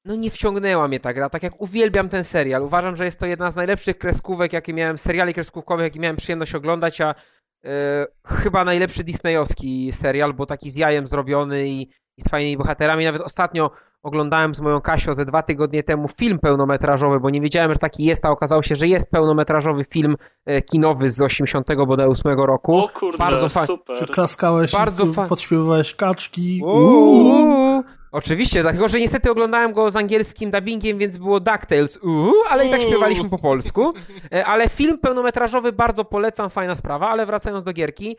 no nie wciągnęła mnie ta gra, tak jak uwielbiam ten serial. Uważam, że jest to jedna z najlepszych kreskówek, jakie miałem, seriali kreskówkowych, jakie miałem przyjemność oglądać, a e, chyba najlepszy disneyowski serial, bo taki z jajem zrobiony i, i z fajnymi bohaterami. Nawet ostatnio oglądałem z moją Kasią ze dwa tygodnie temu film pełnometrażowy, bo nie wiedziałem, że taki jest, a okazało się, że jest pełnometrażowy film e, kinowy z 88 roku. O kurde, Bardzo fa- Czy super. klaskałeś Bardzo fa- podśpiewywałeś kaczki? Uuu. Uuu. Oczywiście, dlatego że niestety oglądałem go z angielskim dubbingiem, więc było DuckTales, uuu, ale i tak śpiewaliśmy po polsku. E, Ale film pełnometrażowy bardzo polecam, fajna sprawa, ale wracając do gierki,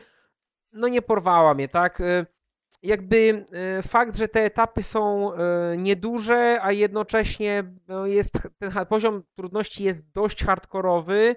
no nie porwała mnie, tak? E, Jakby e, fakt, że te etapy są nieduże, a jednocześnie no, jest ten poziom trudności jest dość hardkorowy.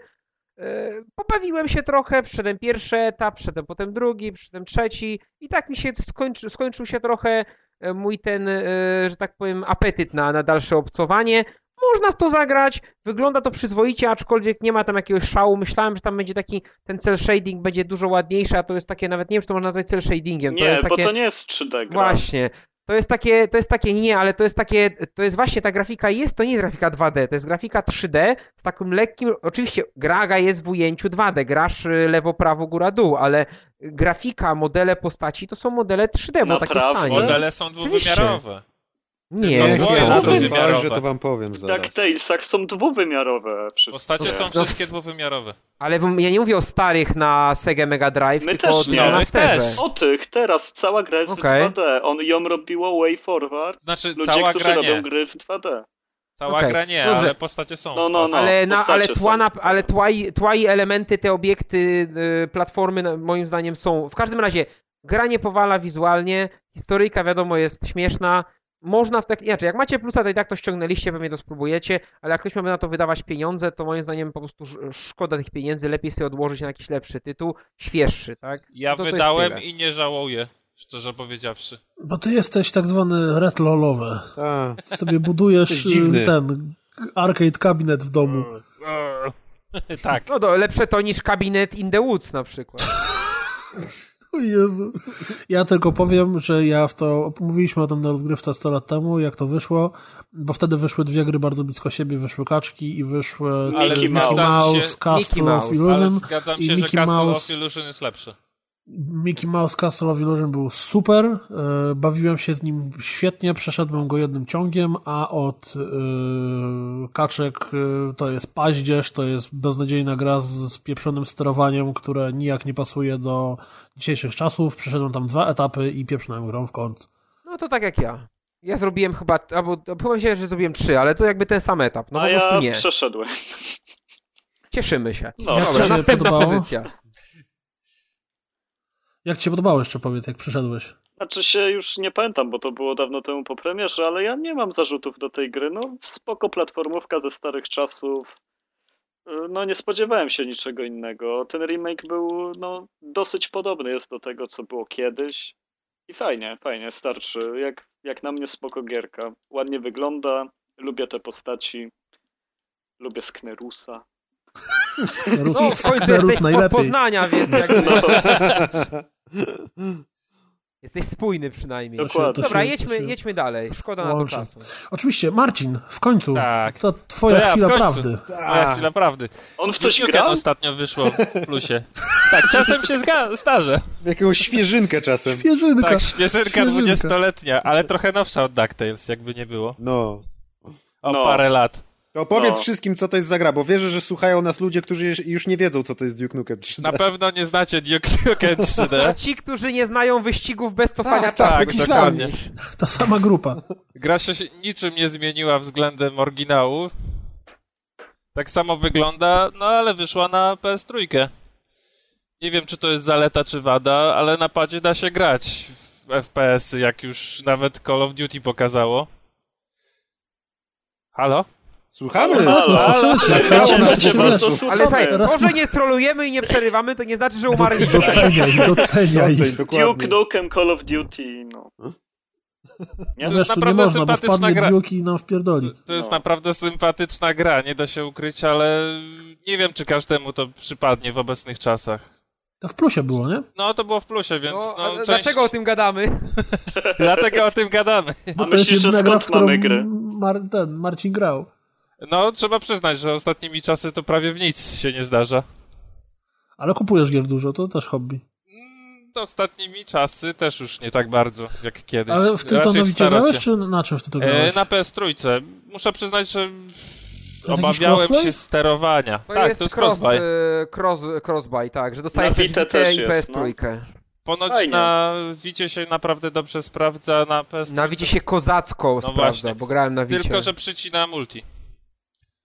Pobawiłem się trochę, przyszedłem pierwszy etap, przyszedłem potem drugi, przyszedłem trzeci i tak mi się skończy, skończył się trochę mój ten, e, że tak powiem, apetyt na, na dalsze obcowanie. Można w to zagrać, wygląda to przyzwoicie, aczkolwiek nie ma tam jakiegoś szału. Myślałem, że tam będzie taki, ten cel shading będzie dużo ładniejszy, a to jest takie, nawet nie wiem, czy to można nazwać cel shadingiem. to Nie, jest bo takie... to nie jest 3D gra. Właśnie. To jest takie, to jest takie, nie, ale to jest takie, to jest właśnie ta grafika jest, to nie jest grafika 2D, to jest grafika 3D z takim lekkim, oczywiście gra jest w ujęciu 2D, grasz y, lewo, prawo, góra, dół, ale grafika, modele postaci to są modele 3D, bo takie stanie. Modele są Oczywiście. dwuwymiarowe. No, nie. ja no, na to to wam powiem W zaraz. DuckTalesach są dwuwymiarowe wszystkie. Postacie są No, wszystkie dwuwymiarowe. Ale ja nie mówię o starych na Sega Mega Drive, My tylko też o nie. My remasterze. też. O tych, teraz cała gra jest Okej. w 2D. On ją robiło way forward. Znaczy, Ludzie, cała którzy gra robią nie. gry w 2D. Cała Okej, gra nie, dobrze. ale postacie są. No, no, no. ale, na, ale, tła, są. na, ale tła, i, tła i elementy, te obiekty, y, platformy no, moim zdaniem są. W każdym razie gra nie powala wizualnie, historyjka wiadomo jest śmieszna. Można w tak. Znaczy, jak macie plusa, to i tak to ściągnęliście, pewnie to spróbujecie, ale jak ktoś miałby na to wydawać pieniądze, to moim zdaniem po prostu sz- szkoda tych pieniędzy, lepiej sobie odłożyć na jakiś lepszy tytuł, świeższy, tak? Ja No to to wydałem tyle. i nie żałuję, szczerze powiedziawszy. Bo ty jesteś tak zwany retlolowy. Tak. Sobie budujesz ten arcade kabinet w domu. tak. No to lepsze to niż kabinet in the woods na przykład. O Jezu. Ja tylko powiem, że ja w to, mówiliśmy o tym na rozgrywce 100 lat temu, jak to wyszło, bo wtedy wyszły dwie gry bardzo blisko siebie, wyszły Kaczki i wyszły Mickey Mouse, się- Castle of Mouse, Ale Illusion. zgadzam i się, że Mickey Castle Mouse- of Illusion jest lepszy. Mickey Mouse Castle of Illusion był super, e, bawiłem się z nim świetnie, przeszedłem go jednym ciągiem, a od e, kaczek e, to jest paździerz, to jest beznadziejna gra z, z pieprzonym sterowaniem, które nijak nie pasuje do dzisiejszych czasów. Przeszedłem tam dwa etapy i pieprznąłem grą w kąt. No to tak jak ja. Ja zrobiłem chyba, albo chyba się, że zrobiłem trzy, ale to jakby ten sam etap. No A po prostu ja nie. przeszedłem. Cieszymy się. No, Jak Dobra, następna podobało? pozycja. Jak ci się podobało jeszcze powiedz, jak przyszedłeś? Znaczy się już nie pamiętam, bo to było dawno temu po premierze, ale ja nie mam zarzutów do tej gry. No spoko platformówka ze starych czasów. Y, No nie spodziewałem się niczego innego. Ten remake był no dosyć podobny jest do tego, co było kiedyś. I fajnie, fajnie, starczy. Jak, jak na mnie spoko gierka. Ładnie wygląda, lubię te postaci. Lubię Sknerusa. Sknerus, No, w końcu Sknerus jesteś z. Poznania, więc jakby... No, Jesteś spójny przynajmniej. Dokładnie. Dobra, się- jedźmy, się jedźmy dalej. Szkoda na to czasu. Oczywiście, Marcin, w końcu. Tak. To twoja To ja chwila prawdy. Moja chwila prawdy. on w coś grał? ostatnio wyszło w plusie. Tak, czasem się zga- zdarzę. Jakąś świeżynkę czasem. Świeżynka. Tak, świeżynka Świeżynka. dwudziestoletnia, ale trochę nowsza od DuckTales, jakby nie było. No. O No. parę lat. To powiedz No. wszystkim, co to jest za gra, bo wierzę, że słuchają nas ludzie, którzy już nie wiedzą, co to jest Duke Nukem 3D. Na pewno nie znacie Duke Nukem 3D. Ci, którzy nie znają wyścigów bez cofania Tak, tak, ci dokładnie. sami. Ta sama grupa. Gra się niczym nie zmieniła względem oryginału. Tak samo wygląda, no ale wyszła na PS3. Nie wiem, czy to jest zaleta, czy wada, ale na padzie da się grać w FPS-y, jak już nawet Call of Duty pokazało. Halo? Słuchamy? Zatkało nas Cię po bardzo prostu. Ale słuchaj, to, że nie trolujemy i nie przerywamy, to nie znaczy, że umarliśmy. Doceniaj, doceniaj. Duke dokładnie. Nukem Call of Duty, no. Nie? To jest naprawdę można, sympatyczna gra. Duke i nam wpierdoli. To jest No. naprawdę sympatyczna gra, nie da się ukryć, ale nie wiem, czy każdemu to przypadnie w obecnych czasach. To w plusie było, nie? No, to było w plusie, więc No, no, część... Dlaczego o tym gadamy? Dlatego o tym gadamy. Bo A to jest myślisz, że jedyna gra, w którą? Mar ten, Marcin grał. No, trzeba przyznać, że ostatnimi czasy to prawie w nic się nie zdarza. Ale kupujesz gier dużo, to też hobby. Mm, Ostatnimi czasy też już nie tak bardzo, jak kiedyś. Ale w ty to Raczej w nowicie starocie. grałeś, czy na czym w to E, grałeś? na PS3. Muszę przyznać, że obawiałem się sterowania. To tak, jest, to jest cross, crossbuy. e, cross, crossbuy, tak, że dostajesz też Vita i jest, PS3. Ponoć fajnie. na Wicie się naprawdę dobrze sprawdza, na PS3 Na Wicie się kozacko sprawdza, właśnie. bo grałem na Wicie. tylko, że przycina multi.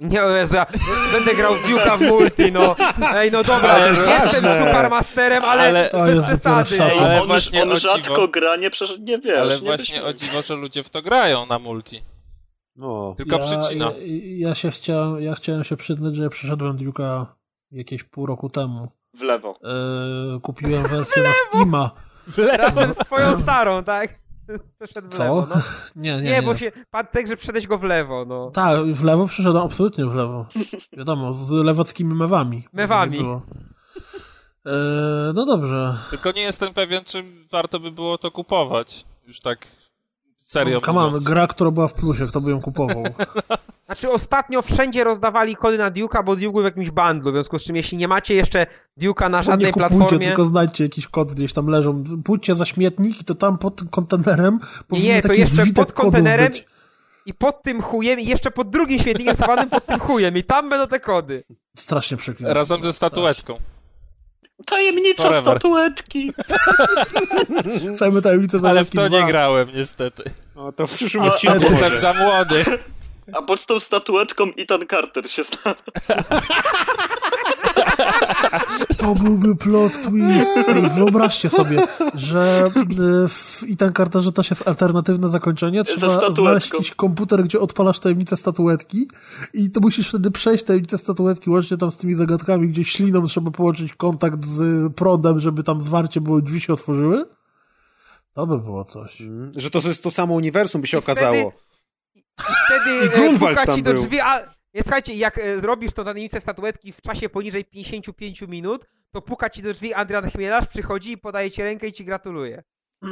Nie, o Jezu, ja będę grał w Duke'a w multi, no. Ej, no dobra, Ale jest jestem ważne. Supermasterem, ale, Ale- To bez jest przesady. dopiero Ej, szacun. Ale on, właśnie on o rzadko dziwo- gra, nie, przecież nie wiesz. Ale nie właśnie byś- o dziwo, że ludzie w to grają na multi. No. Tylko ja, przycina. Ja, ja się chciałem, ja chciałem się przyznać, że ja przeszedłem Duke'a jakieś pół roku temu. W lewo. Yy, kupiłem wersję na Steama. Razem z twoją starą, tak? Przeszedł w Co? lewo, no. Nie, nie, Nie, nie. bo się, pan tak, że przedeś go w lewo, no. Tak, w lewo przyszedłem, absolutnie w lewo. Wiadomo, z lewockimi mewami. Mewami. Yy, no dobrze. Tylko nie jestem pewien, czy warto by było to kupować. Już tak serio Come on, gra, która była w plusie, kto by ją kupował? Znaczy ostatnio wszędzie rozdawali kody na Duke'a, bo Duke był w jakimś bundlu, w związku z czym jeśli nie macie jeszcze Duke'a na żadnej nie kupujcie, platformie... tylko znajdźcie jakiś kod gdzieś tam leżą. Pójdźcie za śmietnik i to tam pod tym kontenerem nie, to jeszcze pod kontenerem i pod tym chujem i jeszcze pod drugim świetnikiem schowanym pod tym chujem i tam będą te kody. Strasznie przykre. Razem ze statuetką. Tajemnica Forever. statuetki. Całe tajemnice Ale w to nie grałem, niestety. no to w przyszłym odcinku Jestem za młody. A pod tą statuetką Ethan Carter się znalazł. To byłby plot twist. Ej, wyobraźcie sobie, że y, w Ethan Carterze też jest alternatywne zakończenie. Trzeba znaleźć jakiś komputer, gdzie odpalasz tajemnicę statuetki i to musisz wtedy przejść tajemnicę statuetki, łącznie tam z tymi zagadkami, gdzie śliną trzeba połączyć kontakt z prądem, żeby tam zwarcie było drzwi się otworzyły. To by było coś. Mm, Że to jest to samo uniwersum, by się I okazało. Wtedy I Grunwald e, puka tam ci do był. drzwi, a nie, słuchajcie, jak e, zrobisz tą tajemnicę statuetki w czasie poniżej 55 minut, to puka ci do drzwi Adrian Chmielarz, przychodzi i podaje ci rękę i ci gratuluje.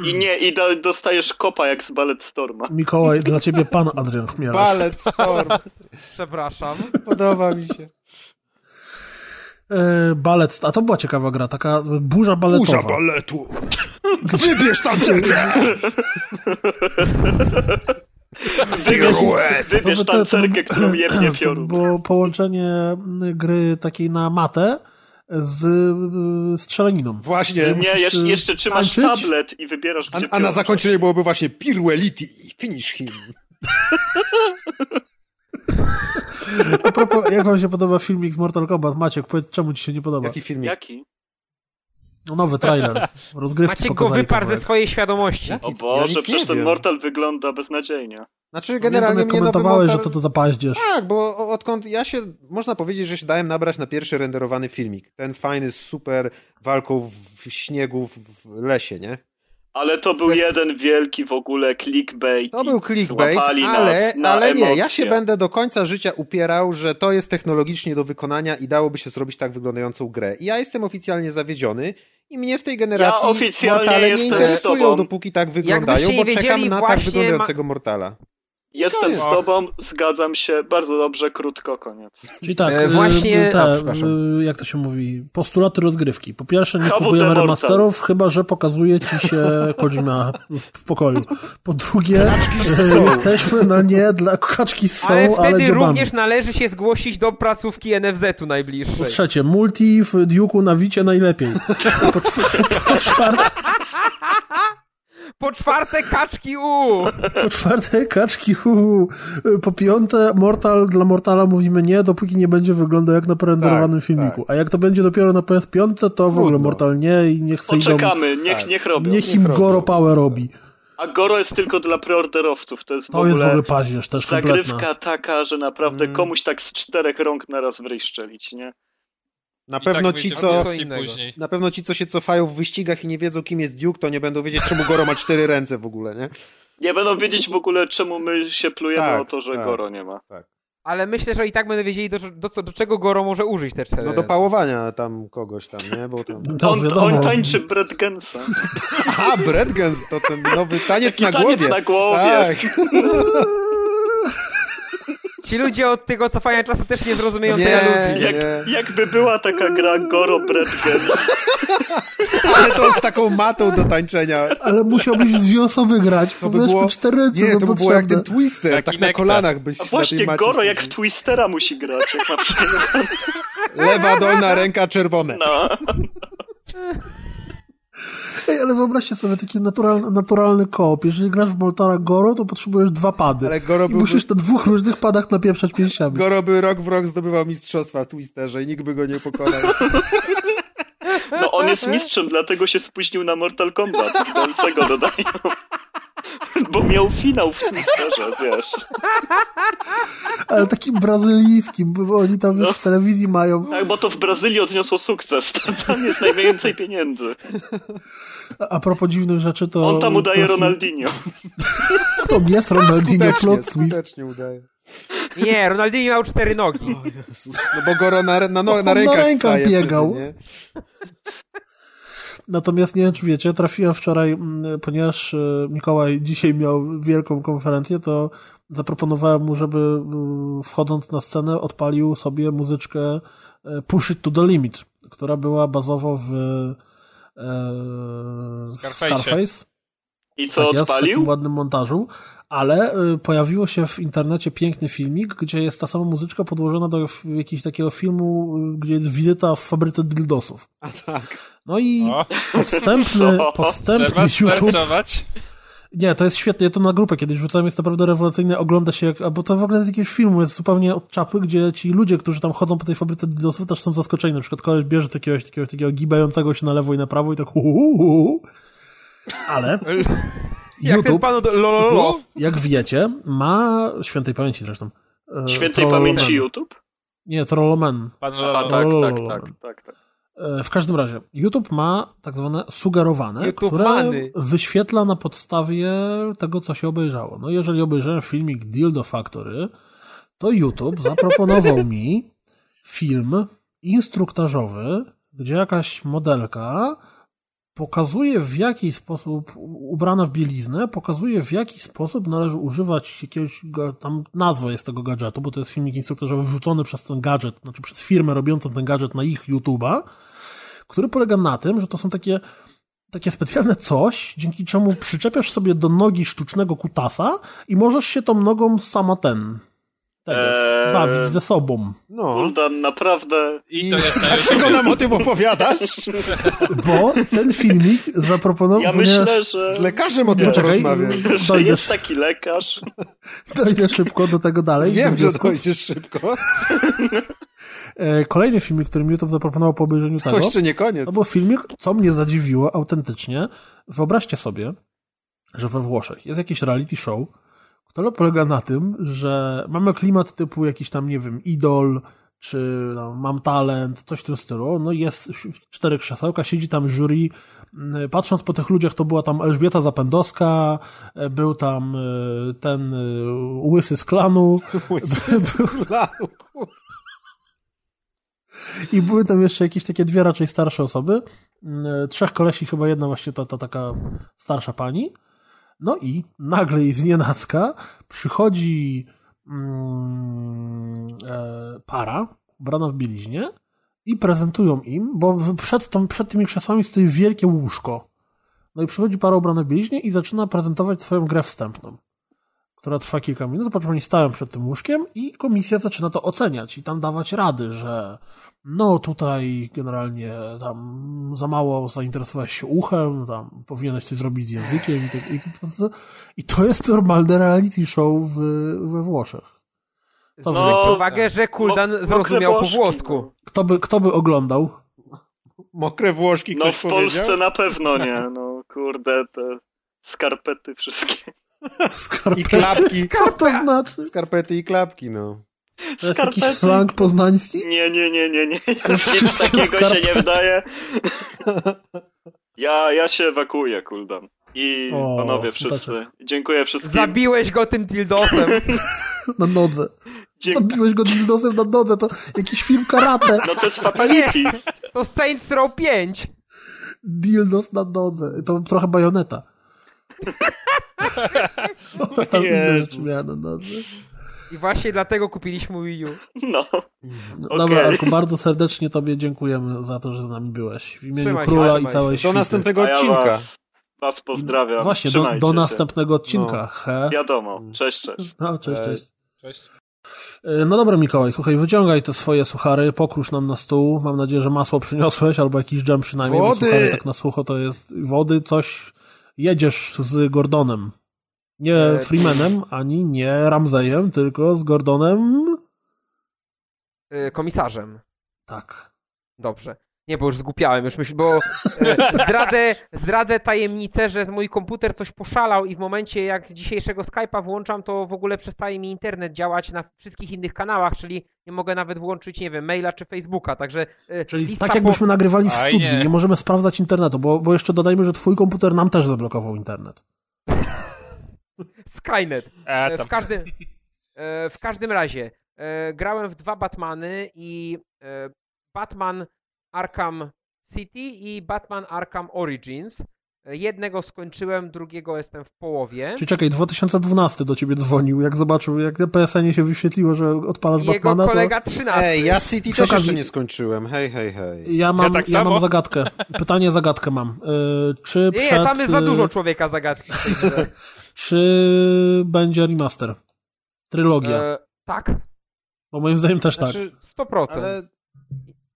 I nie, i do, dostajesz kopa jak z Ballet Storma. Mikołaj, dla ciebie pan Adrian Chmielarz. Ballet Storm. Przepraszam. Podoba mi się. E, balet, a to była ciekawa gra, taka burza baletowa. baletu. Wybierz tancerkę. Wybierz, wybierz tancerkę, którą jebnie To piorun. było połączenie gry takiej na matę z y, strzelaniną. Właśnie. Nie, jeszcze, y, jeszcze trzymasz tańczyć? tablet i wybierasz, A, gdzie a na piorun. zakończenie byłoby właśnie Piruelity. Finish him. A propos, jak wam się podoba filmik z Mortal Kombat? Maciek, powiedz, czemu ci się nie podoba? Jaki filmik? Jaki? No, nowy trailer. Rozgrywki Maciek go wyparł ze swojej świadomości. Jaki- O ja Boże, nie przecież ten wiem. Mortal wygląda beznadziejnie. Znaczy Nie, generalnie mnie nowy komentowałeś, Mortal... że to to za paździerz. Tak, bo odkąd ja się, można powiedzieć, że się dałem nabrać na pierwszy renderowany filmik. Ten fajny, super walką w śniegu w lesie, nie? Ale to był jeden wielki w ogóle clickbait. To był clickbait, ale, na, na ale nie, ja się będę do końca życia upierał, że to jest technologicznie do wykonania i dałoby się zrobić tak wyglądającą grę. I ja jestem oficjalnie zawiedziony i mnie w tej generacji ja Mortale nie interesują, dopóki tak wyglądają, bo czekam na tak wyglądającego ma... Mortala. Jestem z tobą, zgadzam się, bardzo dobrze, krótko, koniec. Czyli tak, e, właśnie, te, a, jak to się mówi, postulaty rozgrywki. Po pierwsze, nie kupujemy remasterów, chyba że pokazuje ci się Kojima w pokoju. Po drugie, e, jesteśmy na nie dla kaczki są, ale wtedy ale również należy się zgłosić do placówki NFZ-u najbliższej. Po trzecie, multi w Duke'u na Wicie najlepiej. Po, po, po czwarte... Po czwarte kaczki U! Po czwarte kaczki U. Po piąte Mortal dla Mortala mówimy nie, dopóki nie będzie wyglądał jak na prerenderowanym tak, filmiku. Tak. A jak to będzie dopiero na PS5, to w ogóle Mortal nie i niech sobie Poczekamy, niech, tak. niech robią. Niech im niech Goro Power robi. A Goro jest tylko dla preorderowców. To jest w to ogóle, jest w ogóle paździerz, też zagrywka kompletna. taka, że naprawdę mm. komuś tak z czterech rąk naraz wryj szczelić, nie? Na pewno, tak ci, co, na pewno ci, co się cofają w wyścigach i nie wiedzą, kim jest Duke, to nie będą wiedzieć, czemu Goro ma cztery ręce w ogóle, nie? Nie będą wiedzieć w ogóle, czemu my się plujemy tak, o to, że tak, Goro nie ma. Tak. Ale myślę, że i tak będą wiedzieli, do, do, do, do czego Goro może użyć te cztery No do pałowania tam kogoś tam, nie? Bo tam... on, on tańczy Brad Gensa. Aha, Brad Gens, to ten nowy taniec Taki na głowie. Taniec na głowie. Tak. Ci ludzie od tego cofania czasu też nie zrozumieją nie, tej aluzji. Jak, jakby była taka gra Goro Bretgen. Ale to z taką matą do tańczenia. Ale musiałbyś z dwie osoby grać. To by było... cztery Nie, to by było jak ten Twister, Taki tak nektar. na kolanach byś A właśnie na tej macie. Goro jak w Twistera musi grać. Jak ma Lewa dolna ręka czerwone. No. Ej, ale wyobraźcie sobie taki naturalny, naturalny koop. Jeżeli grasz w Moltara Goro, to potrzebujesz dwa pady. Ale Goro I musisz na dwóch różnych padach napieprzać pięściami. Goro by rok w rok zdobywał mistrzostwa w Twisterze i nikt by go nie pokonał. No on jest mistrzem, dlatego się spóźnił na Mortal Kombat. Dlaczego dodają? Bo miał finał w Twitterze, wiesz. Ale takim brazylijskim, bo oni tam już no. w telewizji mają. Tak, bo to w Brazylii odniosło sukces. Tam jest najwięcej pieniędzy. A, propos dziwnych rzeczy, to... On tam udaje to... Ronaldinho. On jest Ronaldinho, plot twist. udaje. Nie, Ronaldinho miał cztery nogi. No bo Goro na, na, no, na rękach na rękach biegał. Wtedy, Natomiast nie wiem, czy wiecie, trafiłem wczoraj, mm, ponieważ e, Mikołaj dzisiaj miał wielką konferencję, to zaproponowałem mu, żeby mm, wchodząc na scenę odpalił sobie muzyczkę e, Push It to the Limit, która była bazowo w e, Scarface. Scarface. I co tak jest, odpalił? w takim ładnym montażu, ale pojawiło się w internecie piękny filmik, gdzie jest ta sama muzyczka podłożona do jakiegoś takiego filmu, gdzie jest wizyta w fabryce dildosów. A tak. No i o. podstępny, podstępny Trzeba YouTube... Nie, to jest świetne. Ja to na grupę kiedyś rzucałem, jest naprawdę rewelacyjne. Ogląda się, jak, bo to w ogóle jest jakiegoś filmu, jest zupełnie od czapy, gdzie ci ludzie, którzy tam chodzą po tej fabryce dildosów, też są zaskoczeni. Na przykład koleś bierze takiego, takiego, takiego gibającego się na lewo i na prawo i tak hu, hu, hu. Ale jak YouTube, panu do, lo, lo, lo. jak wiecie, ma świętej pamięci zresztą. E, świętej pamięci YouTube? Nie, Trolloman. Pan Aha, tak, tak, tak, tak, tak. W każdym razie, YouTube ma tak zwane sugerowane, YouTube które many. wyświetla na podstawie tego, co się obejrzało. No jeżeli obejrzałem filmik Dildo Factory, to YouTube zaproponował mi film instruktażowy, gdzie jakaś modelka pokazuje w jaki sposób, ubrana w bieliznę, pokazuje w jaki sposób należy używać jakiegoś, tam nazwa jest tego gadżetu, bo to jest filmik instruktorzowy wrzucony przez ten gadżet, znaczy przez firmę robiącą ten gadżet na ich YouTube'a, który polega na tym, że to są takie takie specjalne coś, dzięki czemu przyczepiasz sobie do nogi sztucznego kutasa i możesz się tą nogą sama ten Teraz, eee... bawić ze sobą. No. Naprawdę. I to jest Dlaczego nam o tym opowiadasz? Bo ten filmik zaproponował. Ja myślę, że. Z lekarzem o tym porozmawiam. Że jest taki lekarz. Dojdę szybko do tego dalej. Wiem, że dojdziesz szybko. E, kolejny filmik, który YouTube zaproponował po obejrzeniu tego. To jeszcze nie koniec. To był filmik, co mnie zadziwiło autentycznie. Wyobraźcie sobie, że we Włoszech jest jakiś reality show, to polega na tym, że mamy klimat typu jakiś tam, nie wiem, idol, czy no, mam talent, coś w tym stylu. No jest cztery krzesełka, siedzi tam jury. Mm, patrząc po tych ludziach, to była tam Elżbieta Zapędowska, e, był tam e, ten e, łysy z klanu. Łysy z klanu, I były tam jeszcze jakieś takie dwie raczej starsze osoby. Mm, trzech kolesi, chyba jedna właśnie ta, ta taka starsza pani. No i nagle i znienacka przychodzi mm, e, para ubrana w bieliźnie i prezentują im, bo przed, tą, przed tymi krzesłami stoi wielkie łóżko. No i przychodzi para ubrana w bieliźnie i zaczyna prezentować swoją grę wstępną, która trwa kilka minut, po czym oni stają przed tym łóżkiem i komisja zaczyna to oceniać i tam dawać rady, że no tutaj generalnie tam za mało zainteresowałeś się uchem, tam powinieneś coś zrobić z językiem i, tak, i, i to jest normalne reality show w, we Włoszech. To no, uwagę, że Kuldan mo, zrozumiał po włosku. No. Kto by, kto by oglądał? Mokre Włoszki No w Polsce na pewno nie, no kurde, te skarpety wszystkie. Skarpety. I klapki. Co to znaczy? Skarpety i klapki, no. To jest jakiś slang poznański? Nie, nie, nie, nie, nie. Nic takiego skarpety. się nie wydaje. Ja, ja się ewakuuję, Kuldan. I o, panowie wszyscy. Dziękuję wszystkim. Zabiłeś go tym dildosem. na nodze. Dzięki. Zabiłeś go dildosem na nodze, to jakiś film karate. No to jest fatality. To Saints Row 5. Dildos na nodze. To trochę bajoneta. Jezus. na nodze. I właśnie dlatego kupiliśmy Wii U. No. no okay. Dobra, Arku, bardzo serdecznie Tobie dziękujemy za to, że z nami byłeś. W imieniu trzymaj króla się, i całej świty. Do następnego odcinka. Ja was, was pozdrawiam. Właśnie, do, do następnego odcinka. No. Wiadomo. Cześć, cześć. No, cześć, cześć. Cześć. E, no dobra, Mikołaj, słuchaj, wyciągaj te swoje suchary, pokrusz nam na stół. Mam nadzieję, że masło przyniosłeś, albo jakiś dżem przynajmniej. Wody! Bo suchary tak na sucho to jest wody, coś. Jedziesz z Gordonem. Nie e, Freemanem, ani nie Ramseyem, tylko z Gordonem. E, komisarzem. Tak. Dobrze. Nie, bo już zgupiałem, już myślę, bo e, zdradzę, zdradzę tajemnicę, że mój komputer coś poszalał i w momencie jak dzisiejszego Skype'a włączam, to w ogóle przestaje mi internet działać na wszystkich innych kanałach, czyli nie mogę nawet włączyć, nie wiem, maila czy Facebooka, także... Czyli tak jakbyśmy po... nagrywali w studiu, nie. nie możemy sprawdzać internetu, bo, bo jeszcze dodajmy, że twój komputer nam też zablokował internet. Skynet. E, w każdym, e, w każdym razie, e, grałem w dwa Batmany i Batman Arkham City i Batman Arkham Origins. Jednego skończyłem, drugiego jestem w połowie. Czyli czekaj, 2012 do ciebie dzwonił, jak zobaczył, jak na PSN-ie się wyświetliło, że odpalasz Jego Batmana. Jego kolega to... 13. Ej, ja City też jeszcze nie skończyłem. Hej, hej, hej. Ja mam, ja, tak ja mam zagadkę. Pytanie, zagadkę mam. Yy, czy nie, przed... nie, tam jest za dużo człowieka zagadki. czy będzie remaster? Trylogia. E, tak. Bo moim zdaniem też znaczy, tak. 100%. Ale,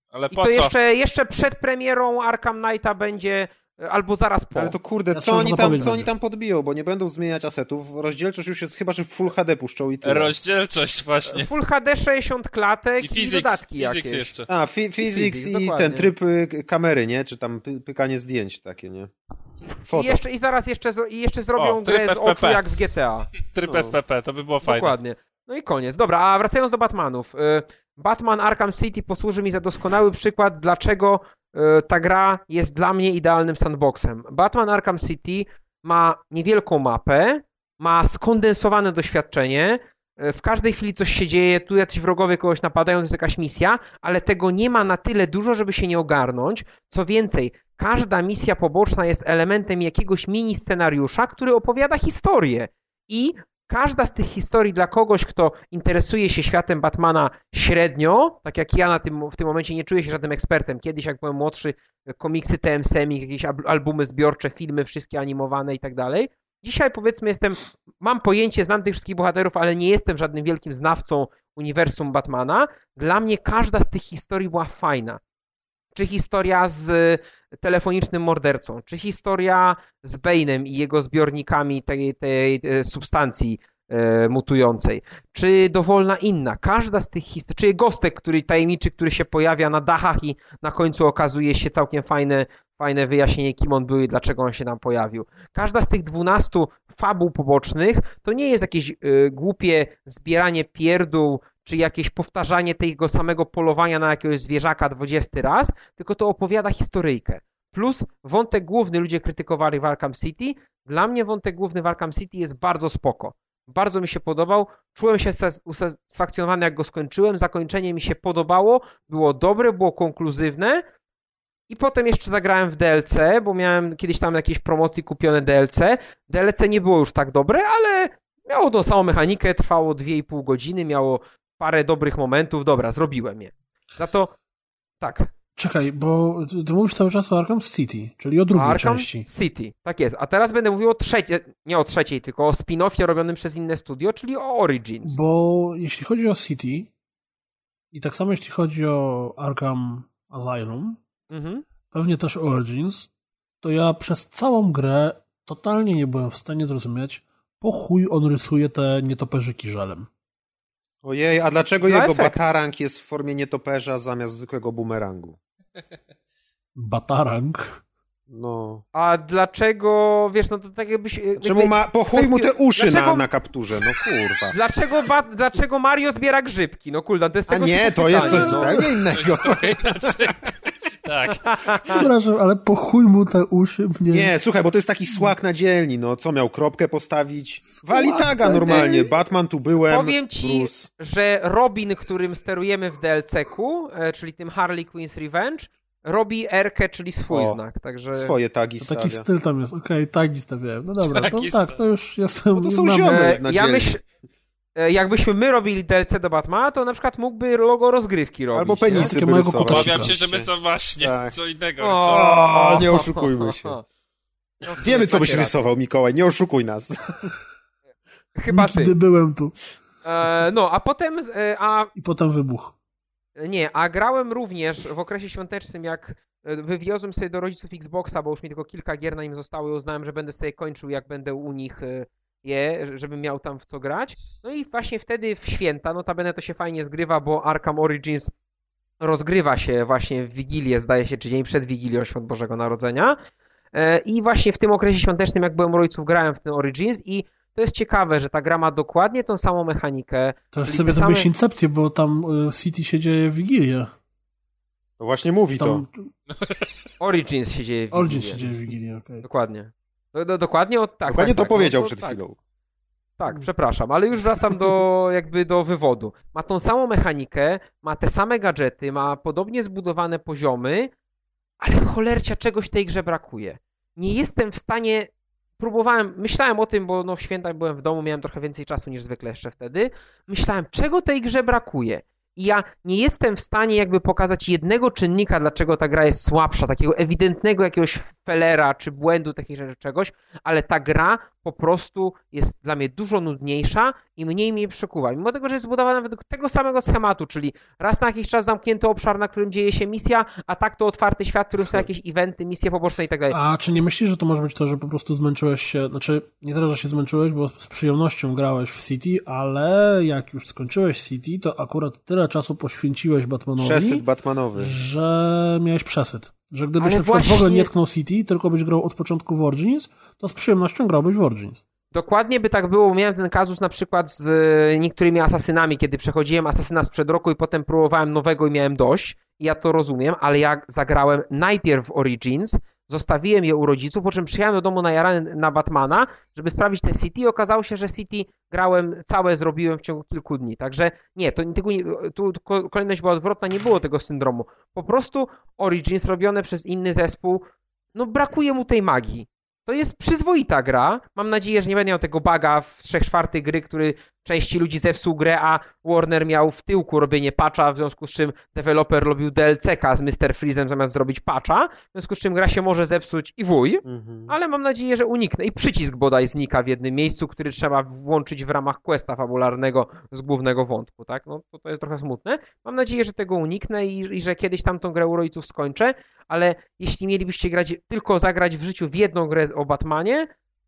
ale I to jeszcze, jeszcze przed premierą Arkham Knighta będzie albo zaraz po. Ale to kurde, co, oni tam, co oni tam podbiją, bo nie będą zmieniać asetów. Rozdzielczość już jest chyba, że w Full HD puszczą i tyle. Rozdzielczość właśnie. Full HD 60 klatek i, physics, i dodatki physics jakieś. jeszcze. A, fi physics, i, i ten tryb y, kamery, nie? Czy tam py pykanie zdjęć takie, nie? Foto. I, jeszcze, I zaraz jeszcze, i jeszcze zrobią o, grę z FPP. oczu jak w GTA. Tryb no. FPP, to by było fajne. Dokładnie. No i koniec. Dobra, a wracając do Batmanów. Y, Batman Arkham City posłuży mi za doskonały przykład, dlaczego ta gra jest dla mnie idealnym sandboxem. Batman Arkham City ma niewielką mapę, ma skondensowane doświadczenie, y, w każdej chwili coś się dzieje, tu jacyś wrogowie kogoś napadają, to jest jakaś misja, ale tego nie ma na tyle dużo, żeby się nie ogarnąć. Co więcej, każda misja poboczna jest elementem jakiegoś mini scenariusza, który opowiada historię. I każda z tych historii dla kogoś, kto interesuje się światem Batmana średnio, tak jak ja na tym, w tym momencie nie czuję się żadnym ekspertem. Kiedyś, jak byłem młodszy, komiksy TM Semik, jakieś albumy zbiorcze, filmy, wszystkie animowane i tak dalej. Dzisiaj powiedzmy jestem, mam pojęcie, znam tych wszystkich bohaterów, ale nie jestem żadnym wielkim znawcą uniwersum Batmana. Dla mnie każda z tych historii była fajna czy historia z telefonicznym mordercą, czy historia z Bane'em i jego zbiornikami tej, tej substancji e, mutującej, czy dowolna inna. Każda z tych historii, czy Gostek, który tajemniczy, który się pojawia na dachach i na końcu okazuje się całkiem fajne, fajne wyjaśnienie, kim on był i dlaczego on się tam pojawił. Każda z tych dwunastu fabuł pobocznych to nie jest jakieś y, głupie zbieranie pierdół czy jakieś powtarzanie tego samego polowania na jakiegoś zwierzaka 20 raz, tylko to opowiada historyjkę. Plus wątek główny ludzie krytykowali w Arkham City. Dla mnie wątek główny w Arkham City jest bardzo spoko. Bardzo mi się podobał. Czułem się usatysfakcjonowany, jak go skończyłem. Zakończenie mi się podobało. Było dobre, było konkluzywne. I potem jeszcze zagrałem w DLC, bo miałem kiedyś tam jakieś promocji kupione DLC. DLC nie było już tak dobre, ale miało tą samą mechanikę, trwało 2,5 godziny, miało parę dobrych momentów. Dobra, zrobiłem je. Za to tak. Czekaj, bo ty mówisz cały czas o Arkham City, czyli o drugiej Arkham części. City, tak jest. A teraz będę mówił o trzeciej, nie o trzeciej, tylko o spin-offie robionym przez inne studio, czyli o Origins. Bo jeśli chodzi o City i tak samo jeśli chodzi o Arkham Asylum, mhm. pewnie też Origins, to ja przez całą grę totalnie nie byłem w stanie zrozumieć, po chuj on rysuje te nietoperzyki żelem. Ojej, a dlaczego jego efekt. batarang jest w formie nietoperza zamiast zwykłego bumerangu? Batarang? No. A dlaczego, wiesz, no to tak jakbyś... Czemu ma, po chuj mu te uszy dlaczego, na, na kapturze, no kurwa. Dlaczego, ba, dlaczego Mario zbiera grzybki? No kulda, to jest tego A nie, to jest coś no. zupełnie innego. Tak. Przepraszam, ale po chuj mu te uszy mnie... Nie, słuchaj, bo to jest taki słak na dzielni, no. Co miał, kropkę postawić? Wali taga normalnie. Batman tu byłem, Powiem ci, Bruce. że Robin, którym sterujemy w DLC-ku, e, czyli tym Harley Quinn's Revenge, robi Erkę, czyli swój o, znak, także... Swoje tagi stawia. Taki styl tam jest, okej, okay, tagi stawiałem. No dobra, to, tak, to już jestem... No to są ziomy na ja myśl, E, jakbyśmy my robili DLC do Batmana, to na przykład mógłby logo rozgrywki robić. Albo penisy nie? mojego Obawiam się, że my co właśnie, tak. co innego o, nie oszukujmy się. No, Wiemy, co byś rysował, Mikołaj, nie oszukuj nas. Chyba ty. Gdy byłem tu. E, no, a potem... E, a... I potem wybuch. Nie, a grałem również w okresie świątecznym, jak e, wywiozłem sobie do rodziców Xboxa, bo już mi tylko kilka gier na nim zostało i uznałem, że będę sobie kończył, jak będę u nich je, żebym miał tam w co grać. No i właśnie wtedy w święta, notabene to się fajnie zgrywa, bo Arkham Origins rozgrywa się właśnie w Wigilię, zdaje się, czy dzień przed Wigilią Świąt Bożego Narodzenia. E, I właśnie w tym okresie świątecznym, jak byłem u rodziców, grałem w ten Origins i to jest ciekawe, że ta gra ma dokładnie tą samą mechanikę. To już sobie same... zrobiłeś incepcję, bo tam e, City się dzieje w Wigilię. To właśnie mówi tam... to. Origins się dzieje w Wigilię. Origins się dzieje w Wigilię, okej. Okay. Dokładnie. Do, do, dokładnie od tak. Dokładnie tak, to tak, powiedział no, przed tak. chwilą. Tak, przepraszam, ale już wracam do jakby do wywodu. Ma tą samą mechanikę, ma te same gadżety, ma podobnie zbudowane poziomy, ale cholercia czegoś tej grze brakuje. Nie jestem w stanie próbowałem, myślałem o tym, bo no w świętach byłem w domu, miałem trochę więcej czasu niż zwykle jeszcze wtedy. Myślałem, czego tej grze brakuje. I ja nie jestem w stanie jakby pokazać jednego czynnika, dlaczego ta gra jest słabsza, takiego ewidentnego jakiegoś felera czy błędu, takiej rzeczy, czegoś, ale ta gra po prostu jest dla mnie dużo nudniejsza i mniej mnie przekuwa. Mimo tego, że jest zbudowana według tego samego schematu, czyli raz na jakiś czas zamknięty obszar, na którym dzieje się misja, a tak to otwarty świat, w którym są jakieś eventy, misje poboczne i tak dalej. A czy nie myślisz, że to może być to, że po prostu zmęczyłeś się, znaczy nie tyle, że się zmęczyłeś, bo z przyjemnością grałeś w City, ale jak już skończyłeś City, to akurat tyle czasu poświęciłeś Batmanowi. Przesyt Batmanowy. Że miałeś przesyt. Że gdybyś Ale na przykład właśnie... w ogóle nie tknął City, tylko byś grał od początku w Origins, to z przyjemnością grałbyś w Origins. Dokładnie by tak było. Miałem ten kazus na przykład z e, niektórymi asasynami, kiedy przechodziłem asasyna sprzed roku i potem próbowałem nowego i miałem dość. Ja to rozumiem, ale ja zagrałem najpierw w Origins, Zostawiłem je u rodziców, po czym przyjechałem do domu na jarany na Batmana, żeby sprawdzić te City okazało się, że City grałem całe, zrobiłem w ciągu kilku dni. Także nie, to tego nie, tu kolejność była odwrotna, nie było tego syndromu. Po prostu Origins robione przez inny zespół, no brakuje mu tej magii. To jest przyzwoita gra. Mam nadzieję, że nie będzie miał tego baga w 3 czwartych gry, który części ludzi zepsuł grę, a Warner miał w tyłku robienie patcha, w związku z czym deweloper robił DLC-ka z Mr. Freezem zamiast zrobić patcha, w związku z czym gra się może zepsuć i wuj, mhm. ale mam nadzieję, że uniknę. I przycisk bodaj znika w jednym miejscu, który trzeba włączyć w ramach questa fabularnego z głównego wątku, tak? No to, to jest trochę smutne. Mam nadzieję, że tego uniknę i, i że kiedyś tam tą grę u rodziców skończę, ale jeśli mielibyście grać, tylko zagrać w życiu w jedną grę o Batmanie,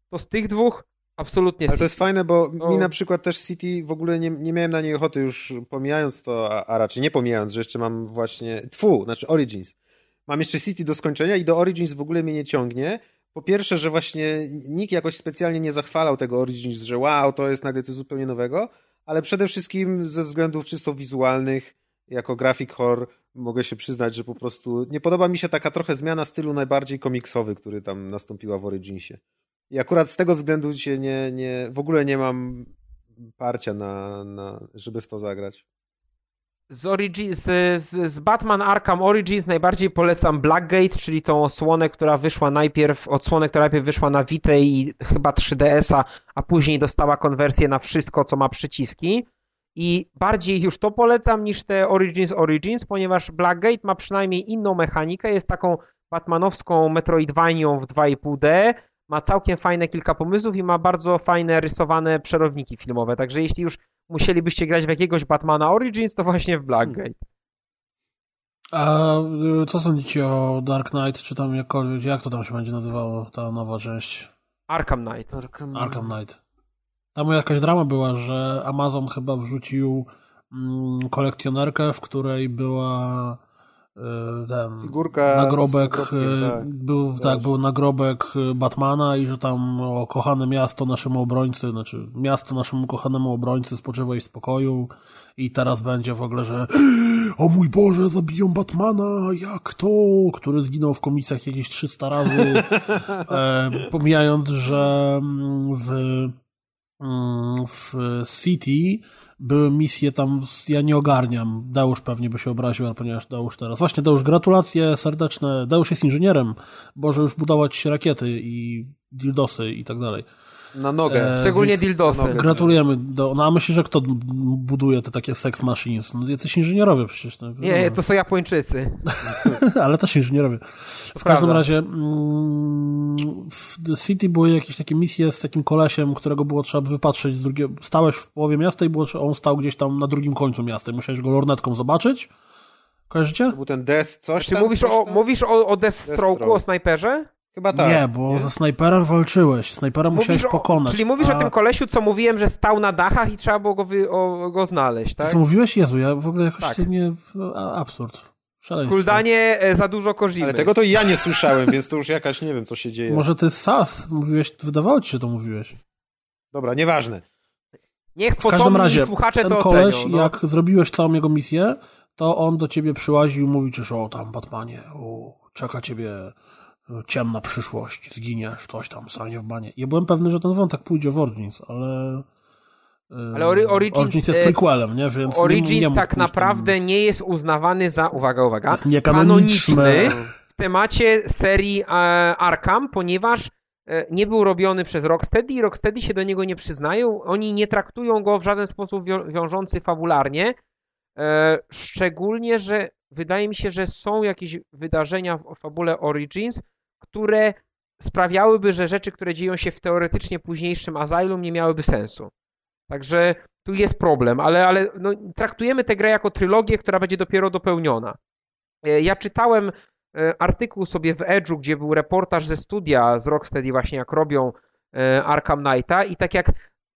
to z tych dwóch Absolutnie. Ale to jest fajne, bo o... mi na przykład też City w ogóle nie, nie miałem na niej ochoty już pomijając to, a, a, raczej nie pomijając, że jeszcze mam właśnie, tfu, znaczy Origins. Mam jeszcze City do skończenia i do Origins w ogóle mnie nie ciągnie. Po pierwsze, że właśnie nikt jakoś specjalnie nie zachwalał tego Origins, że wow, to jest nagle coś zupełnie nowego, ale przede wszystkim ze względów czysto wizualnych, jako grafik horror mogę się przyznać, że po prostu nie podoba mi się taka trochę zmiana stylu najbardziej komiksowy, który tam nastąpiła w Originsie. I akurat z tego względu się nie, nie, w ogóle nie mam parcia na, na, żeby w to zagrać. Z, Origi z, z, z, Batman Arkham Origins najbardziej polecam Blackgate, czyli tą osłonę, która wyszła najpierw, odsłonę, która najpierw wyszła na Vita i chyba 3DS-a, a później dostała konwersję na wszystko, co ma przyciski. I bardziej już to polecam niż te Origins Origins, ponieważ Blackgate ma przynajmniej inną mechanikę, jest taką batmanowską metroidvanią w 2,5D, ma całkiem fajne kilka pomysłów i ma bardzo fajne rysowane przerowniki filmowe, także jeśli już musielibyście grać w jakiegoś Batmana Origins, to właśnie w Blackgate. A y, co sądzicie o Dark Knight, czy tam jakkolwiek, jak to tam się będzie nazywało, ta nowa część? Arkham Knight. Arkham, Arkham Knight. Tam jakaś drama była, że Amazon chyba wrzucił mm, kolekcjonerkę, w której była ten Figurka nagrobek, y, tak, był, tak, był nagrobek Batmana i że tam o kochane miasto naszemu obrońcy, znaczy miasto naszemu kochanemu obrońcy spoczywa w spokoju. I teraz będzie w ogóle, że o mój Boże, zabiją Batmana, jak to, który zginął w komisjach jakieś 300 razy, e, pomijając, że mm, w Mm, w City były misje tam, ja nie ogarniam. Deusz pewnie by się obraził, ale ponieważ Deusz teraz. Właśnie Deusz, gratulacje serdeczne. Deusz jest inżynierem, może już budować rakiety i dildosy i tak dalej. Na nogę. E, Szczególnie dildosy. Gratulujemy. Do, no a myślisz, że kto buduje te takie sex machines? No jacyś inżynierowie przecież. No, nie, to są Japończycy. ale też inżynierowie. W każdym razie mm, w The City były jakieś takie misje z takim kolesiem, którego było trzeba wypatrzeć z drugiego. Stałeś w połowie miasta i było, on stał gdzieś tam na drugim końcu miasta i musiałeś go lornetką zobaczyć. Kojarzycie? To był ten Death coś Czy tam? Mówisz, o, mówisz o, o Deathstroke'u, o snajperze? Chyba tak. Nie, bo nie? ze snajperem walczyłeś. Snajpera mówisz musiałeś pokonać. czyli mówisz a... o tym kolesiu, co mówiłem, że stał na dachach i trzeba było go, wy, o, go znaleźć, tak? Co mówiłeś? Jezu, ja w ogóle jakoś tak. nie... Absurd. Szaleństwo. Kuldanie e, za dużo korzimy. Ale tego to ja nie słyszałem, więc to już jakaś, nie wiem, co się dzieje. Może ty sas mówiłeś, wydawało ci się, że to mówiłeś. Dobra, nieważne. Niech w każdym razie, słuchacze ten to koleś, ocenią, no. jak zrobiłeś całą jego misję, to on do ciebie przyłaził i mówi ci, że o tam Batmanie, o, czeka ciebie ciemna przyszłość, zginiesz, coś tam, stanie w banie. Ja byłem pewny, że ten wątek pójdzie w Origins, ale... Ale Origins, Origins jest prequelem, nie? Więc Origins nie, nie tak naprawdę tam... nie jest uznawany za, uwaga, uwaga, jest niekanoniczny w temacie serii e, Arkham, ponieważ e, nie był robiony przez Rocksteady i Rocksteady się do niego nie przyznają. Oni nie traktują go w żaden sposób wiążący fabularnie. E, szczególnie, że wydaje mi się, że są jakieś wydarzenia w fabule Origins, które sprawiałyby, że rzeczy, które dzieją się w teoretycznie późniejszym Asylum nie miałyby sensu. Także tu jest problem, ale, ale no, traktujemy tę grę jako trylogię, która będzie dopiero dopełniona. E, ja czytałem e, artykuł sobie w Edge'u, gdzie był reportaż ze studia z Rocksteady właśnie jak robią e, Arkham Knighta i tak jak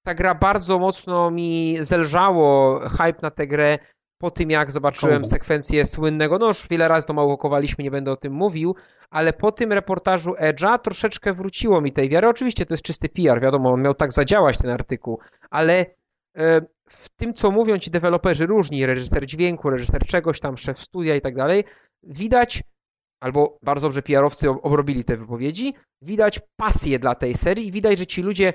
ta gra bardzo mocno mi zelżało hype na tę grę po tym jak zobaczyłem sekwencję słynnego, no już wiele razy to małokowaliśmy, nie będę o tym mówił, ale po tym reportażu Edge'a troszeczkę wróciło mi tej wiary. Oczywiście to jest czysty PR, wiadomo, on miał tak zadziałać ten artykuł, ale e, w tym, co mówią ci deweloperzy różni, reżyser dźwięku, reżyser czegoś tam, szef studia i tak dalej, widać, albo bardzo dobrze PR-owcy obrobili te wypowiedzi, widać pasję dla tej serii i widać, że ci ludzie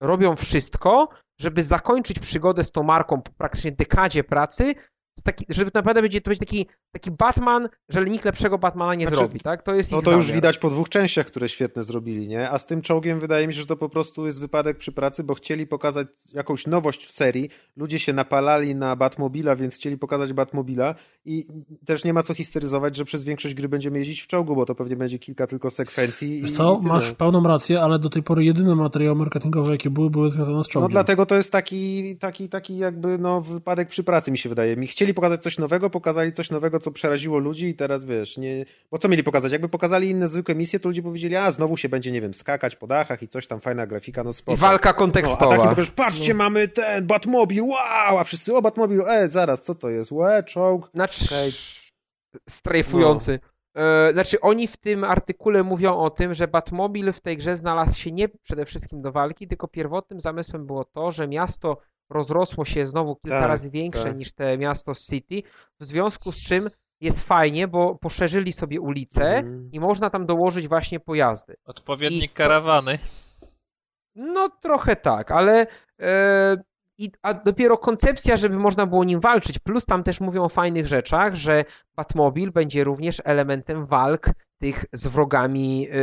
robią wszystko, żeby zakończyć przygodę z tą marką po praktycznie dekadzie pracy taki, żeby naprawdę będzie to być taki, taki Batman, że nikt lepszego Batmana nie znaczy, zrobi, tak? To jest No to już widać po dwóch częściach, które świetne zrobili, nie? A z tym czołgiem wydaje mi się, że to po prostu jest wypadek przy pracy, bo chcieli pokazać jakąś nowość w serii. Ludzie się napalali na Batmobila, więc chcieli pokazać Batmobila i też nie ma co histeryzować, że przez większość gry będziemy jeździć w czołgu, bo to pewnie będzie kilka tylko sekwencji. Wiesz co, i masz pełną rację, ale do tej pory jedyne materiały marketingowe, jakie były, były związane z czołgiem. No dlatego to jest taki, taki, taki jakby no wypadek przy pracy, mi się wydaje. Mi chcieli pokazać coś nowego, pokazali coś nowego, co przeraziło ludzi i teraz wiesz, nie... Bo co mieli pokazać? Jakby pokazali inne zwykłe misje, to ludzie powiedzieli, a znowu się będzie, nie wiem, skakać po dachach i coś tam, fajna grafika, no spoko. I walka kontekstowa. No, a taki powiesz, patrzcie, no. mamy ten Batmobil, wow! A wszyscy, o Batmobil, e, zaraz, co to jest? Łe, czołg. Znaczy, okay. strajfujący. No. Znaczy, oni w tym artykule mówią o tym, że Batmobil w tej grze znalazł się nie przede wszystkim do walki, tylko pierwotnym zamysłem było to, że miasto rozrosło się znowu kilka Tak, razy większe tak. niż te miasto City, w związku z czym jest fajnie, bo poszerzyli sobie ulice Mhm. i można tam dołożyć właśnie pojazdy. Odpowiednik I- karawany. No trochę tak, ale e, i, a dopiero koncepcja, żeby można było nim walczyć, plus tam też mówią o fajnych rzeczach, że Batmobil będzie również elementem walk tych z wrogami e,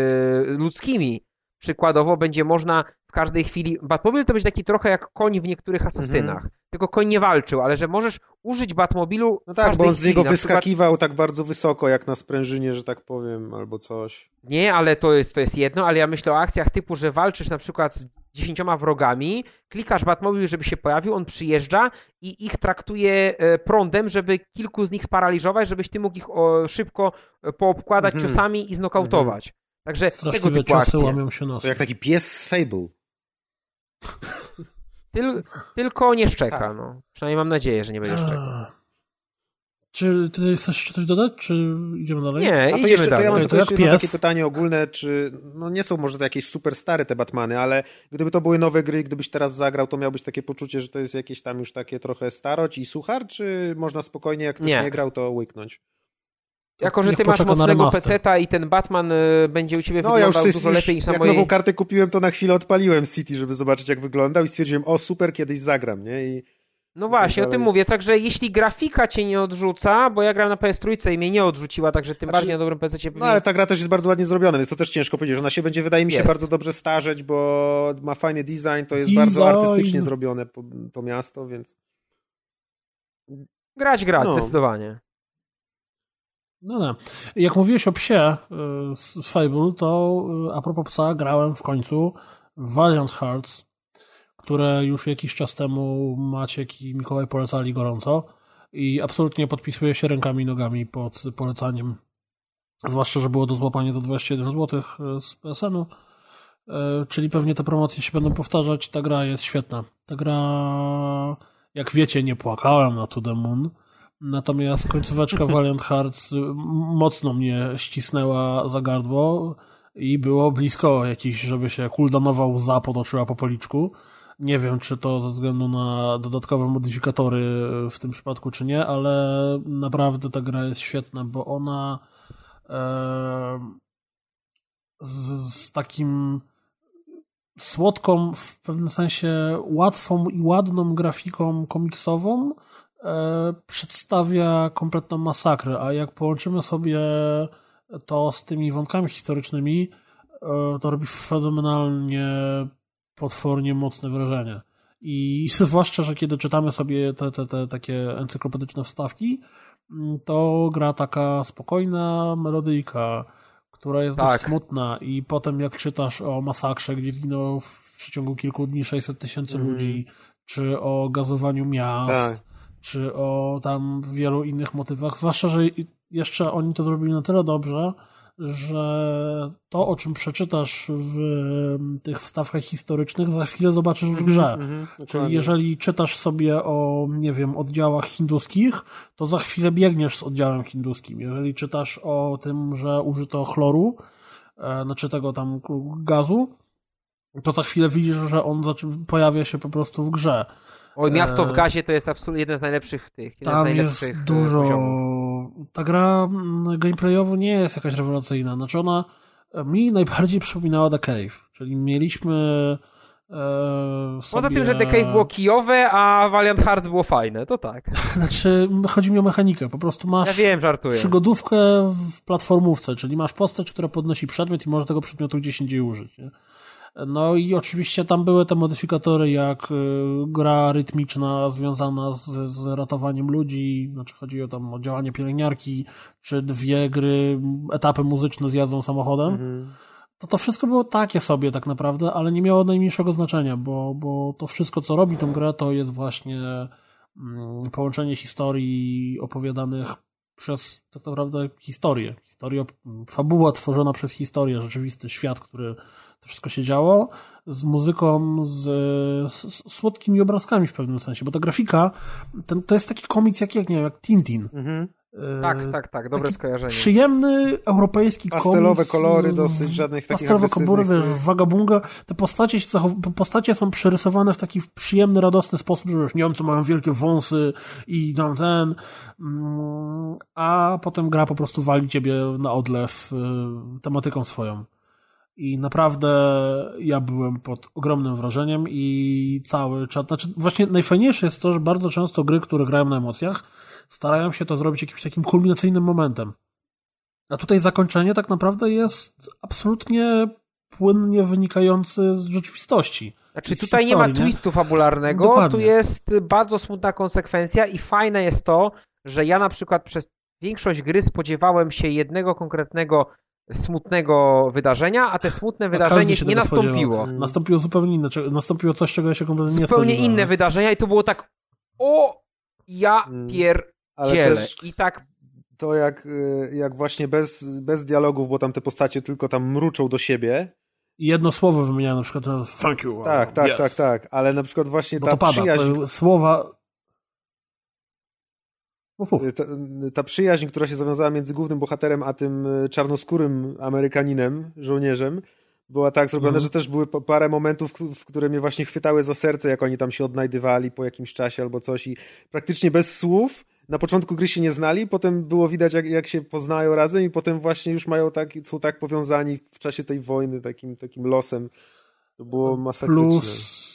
ludzkimi. Przykładowo będzie można w każdej chwili. Batmobil to będzie taki trochę jak koń w niektórych asasynach. Tylko koń nie walczył, ale że możesz użyć Batmobilu. No tak, bo on z chwili. niego Na przykład- wyskakiwał tak bardzo wysoko, jak na sprężynie, że tak powiem, albo coś. Nie, ale to jest, to jest jedno, ale ja myślę o akcjach typu, że walczysz na przykład z dziesięcioma wrogami, klikasz Batmobil, żeby się pojawił, on przyjeżdża i ich traktuje e, prądem, żeby kilku z nich sparaliżować, żebyś ty mógł ich szybko e, poobkładać Mhm. ciosami i znokautować. Także tego typu akcje. łamią się nos. To jak taki pies z Fable. Tyl, tylko nie szczeka, Tak. no. Przynajmniej mam nadzieję, że nie będzie szczekał. Czy ty chcesz jeszcze coś dodać, czy idziemy dalej? Nie, A to idziemy jeszcze, to dalej. ja mam To tylko jeszcze takie pytanie ogólne, czy no nie są może to jakieś super stare te Batmany, ale gdyby to były nowe gry, gdybyś teraz zagrał, to miałbyś takie poczucie, że to jest jakieś tam już takie trochę staroć i suchar, czy można spokojnie, jak ktoś Nie. nie, grał, to łyknąć? Jako, że ty masz mocnego peceta i ten Batman y, będzie u ciebie No ja już wyglądał dużo już, lepiej niż na jak mojej... nową kartę kupiłem, to na chwilę odpaliłem City, żeby zobaczyć jak wyglądał i stwierdziłem, o super, kiedyś zagram, nie? I No właśnie, o tym mówię. Także jeśli grafika cię nie odrzuca, bo ja gram na PS3 i mnie nie odrzuciła, także tym Znaczy, bardziej na dobrym PC No ale ta gra też jest bardzo ładnie zrobiona, więc to też ciężko powiedzieć. Ona się będzie, wydaje mi się, Jest. bardzo dobrze starzeć, bo ma fajny design, to jest Design. bardzo artystycznie zrobione to miasto, więc... grać, grać, No. zdecydowanie. No nie. Jak mówiłeś o psie y, z Fable, to y, a propos psa, grałem w końcu w Valiant Hearts, które już jakiś czas temu Maciek i Mikołaj polecali gorąco i absolutnie podpisuję się rękami i nogami pod polecaniem. Zwłaszcza, że było do złapania za 21 zł z PSN-u. Y, Czyli pewnie te promocje się będą powtarzać. Ta gra jest świetna. Ta gra, jak wiecie, nie płakałem na To The Moon. Natomiast końcóweczka Valiant Hearts y, mocno mnie ścisnęła za gardło i było blisko jakiś, żeby się cooldownowa łza potoczyła po policzku. Nie wiem, czy to ze względu na dodatkowe modyfikatory w tym przypadku, czy nie, ale naprawdę ta gra jest świetna, bo ona e, z, z takim słodką, w pewnym sensie łatwą i ładną grafiką komiksową przedstawia kompletną masakrę, a jak połączymy sobie to z tymi wątkami historycznymi, e, to robi fenomenalnie, potwornie mocne wrażenie. I zwłaszcza, że kiedy czytamy sobie te, te, te takie encyklopedyczne wstawki, mm, to gra taka spokojna melodyjka, która jest Tak. smutna i potem jak czytasz o masakrze, gdzie zginęło w przeciągu kilku dni 600 tysięcy Mhm. ludzi, czy o gazowaniu miast, Tak. Czy o tam wielu innych motywach, zwłaszcza, że jeszcze oni to zrobili na tyle dobrze, że to, o czym przeczytasz w tych wstawkach historycznych, za chwilę zobaczysz w grze. Mhm, Czyli jeżeli czytasz sobie o, nie wiem, oddziałach hinduskich, to za chwilę biegniesz z oddziałem hinduskim. Jeżeli czytasz o tym, że użyto chloru, e, znaczy tego tam gazu, to za chwilę widzisz, że on pojawia się po prostu w grze. Oj, miasto w E, gazie to jest absolutnie jeden z najlepszych tych. Jeden z Tam najlepszych jest dużo. poziomów. Ta gra mm, gameplayowo nie jest jakaś rewelacyjna. Znaczy ona e, mi najbardziej przypominała The Cave. Czyli mieliśmy. E, Poza sobie... tym, że The Cave było kijowe, a Valiant Hearts było fajne, to tak. Znaczy, chodzi mi o mechanikę. Po prostu masz Ja wiem, żartuję. przygodówkę w platformówce, czyli masz postać, która podnosi przedmiot i może tego przedmiotu gdzieś indziej użyć. Nie? No i oczywiście tam były te modyfikatory, jak y, gra rytmiczna związana z, z ratowaniem ludzi, znaczy chodzi o tam o działanie pielęgniarki, czy dwie gry, etapy muzyczne z jazdą samochodem. Mhm. To to wszystko było takie sobie tak naprawdę, ale nie miało najmniejszego znaczenia, bo, bo to wszystko, co robi tę grę, to jest właśnie mm, połączenie historii opowiadanych przez tak naprawdę historię. Historię, fabuła tworzona przez historię, rzeczywisty świat, który to wszystko się działo, z muzyką, z, z słodkimi obrazkami w pewnym sensie, bo ta grafika, ten, to jest taki komiks jak, jak, nie wiem, jak Tintin. Mhm. Tak, tak, tak, dobre skojarzenie. Przyjemny europejski Pastelowe komiks, kolory, dosyć żadnych takich Pastelowe kolory, wiesz, wagabunga. Te postacie, się zachow- postacie są przerysowane w taki przyjemny, radosny sposób, że już Niemcy mają wielkie wąsy i tam ten, mm, a potem gra po prostu wali ciebie na odlew y, tematyką swoją. I naprawdę ja byłem pod ogromnym wrażeniem i cały czas, znaczy właśnie najfajniejsze jest to, że bardzo często gry, które grają na emocjach, starają się to zrobić jakimś takim kulminacyjnym momentem. A tutaj zakończenie tak naprawdę jest absolutnie płynnie wynikający z rzeczywistości. Znaczy tutaj historii, nie ma twistu fabularnego, Dokładnie. tu jest bardzo smutna konsekwencja i fajne jest to, że ja na przykład przez większość gry spodziewałem się jednego konkretnego smutnego wydarzenia, a te smutne a wydarzenie nie nastąpiło. Spodziewał. Nastąpiło zupełnie inne, nastąpiło coś, czego ja się kompletnie zupełnie nie spodziewałem. Zupełnie inne wydarzenia i to było tak o, ja mm. pier ale dziele. Też I tak to jak, y, jak właśnie bez, bez dialogów, bo tam te postacie tylko tam mruczą do siebie. I jedno słowo wymieniają, na przykład thank you. Tak, tak, yes. tak, tak, ale na przykład właśnie bo ta pada, przyjaźń... Słowa... Ta, ta, przyjaźń, która się zawiązała między głównym bohaterem a tym y, czarnoskórym Amerykaninem, żołnierzem, była tak zrobiona, mm. że też były parę momentów, w które mnie właśnie chwytały za serce, jak oni tam się odnajdywali po jakimś czasie albo coś i praktycznie bez słów na początku gry się nie znali, potem było widać, jak, jak się poznają razem i potem właśnie już mają tak, są tak powiązani w czasie tej wojny takim, takim losem. To było masakryczne. Plus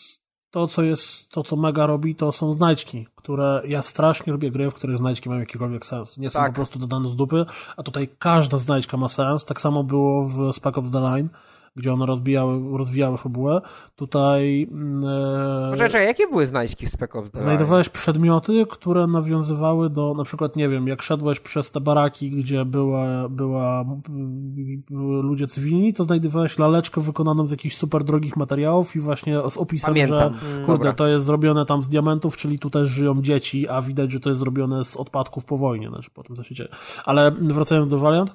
to, co jest, to, co Mega robi, to są znajdźki, które ja strasznie lubię gry, w których znajdźki mają jakikolwiek sens. Nie są tak. po prostu dodane z dupy, a tutaj każda znajdźka ma sens. Tak samo było w Spec Ops The Line gdzie one rozbijały, rozwijały fabułę. Tutaj... Mm, e, Poczekaj, jakie były znajdźki w Spec Ops Znajdowałeś przedmioty, które nawiązywały do, na przykład, nie wiem, jak szedłeś przez te baraki, gdzie była, była ludzie cywilni, to znajdowałeś laleczkę wykonaną z jakichś super drogich materiałów i właśnie z opisem, Pamiętam. że mm, kurde, to jest zrobione tam z diamentów, czyli tu też żyją dzieci, a widać, że to jest zrobione z odpadków po wojnie, znaczy po tym, co się dzieje. Ale wracając do Valiant,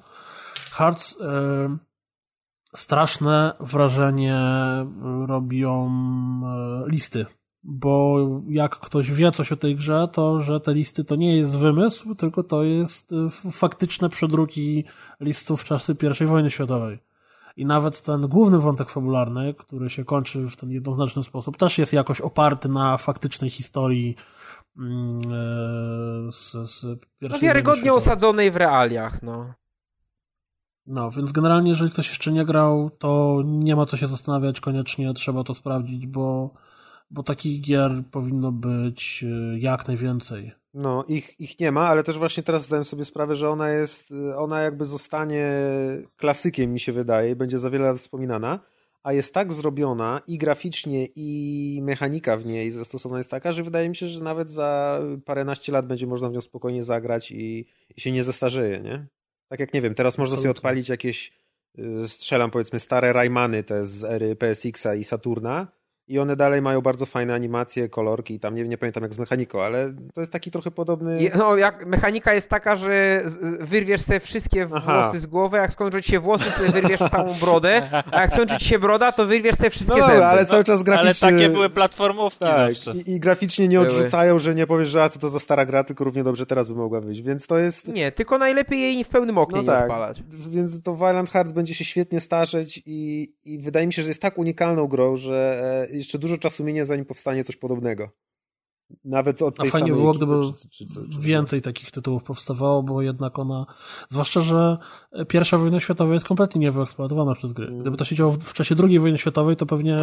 Hearts... Yy, straszne wrażenie robią e, listy. Bo jak ktoś wie coś o tej grze, to że te listy to nie jest wymysł, tylko to jest e, faktyczne przedruki listów w czasy I wojny światowej. I nawet ten główny wątek fabularny, który się kończy w ten jednoznaczny sposób, też jest jakoś oparty na faktycznej historii mm, e, z, z pierwszej No wiarygodnie osadzonej w realiach, no. No, więc generalnie, jeżeli ktoś jeszcze nie grał, to nie ma co się zastanawiać, koniecznie trzeba to sprawdzić, bo, bo takich gier powinno być e, jak najwięcej. No, ich, ich nie ma, ale też właśnie teraz zdałem sobie sprawę, że ona jest, e, ona jakby zostanie klasykiem, mi się wydaje, będzie za wiele lat wspominana, a jest tak zrobiona i graficznie, i mechanika w niej zastosowana jest taka, że wydaje mi się, że nawet za paręnaście lat będzie można w nią spokojnie zagrać i, i się nie zestarzeje, nie? Tak jak nie wiem, teraz można sobie odpalić jakieś, y, strzelam powiedzmy, stare Raymany te z ery PSX-a i Saturna i one dalej mają bardzo fajne animacje, kolorki, tam nie, nie pamiętam jak z mechaniką, ale to jest taki trochę podobny... No, jak mechanika jest taka, że wyrwiesz sobie wszystkie Aha. włosy z głowy, jak skończy ci się włosy, sobie wyrwiesz całą brodę, a jak skończy ci się broda, to wyrwiesz sobie wszystkie no, zęby. ale cały czas graficznie... Ale takie były platformówki tak, zawsze. I, I, graficznie nie odrzucają, że nie powiesz, że a co to za stara gra, tylko równie dobrze teraz by mogła wyjść, więc to jest... Nie, tylko najlepiej jej w pełnym oknie no nie tak, odpalać. Więc to Violent Hearts będzie się świetnie starzeć i, i wydaje mi się, że jest tak unikalną grą, że e, jeszcze dużo czasu minie, zanim powstanie coś podobnego. Nawet od tej A fajnie było, gdyby czy, czy, czy, więcej takich tytułów powstawało, bo jednak ona, zwłaszcza, że pierwsza wojna światowa jest kompletnie niewyeksploatowana przez gry. Gdyby to się działo w czasie II wojny światowej, to pewnie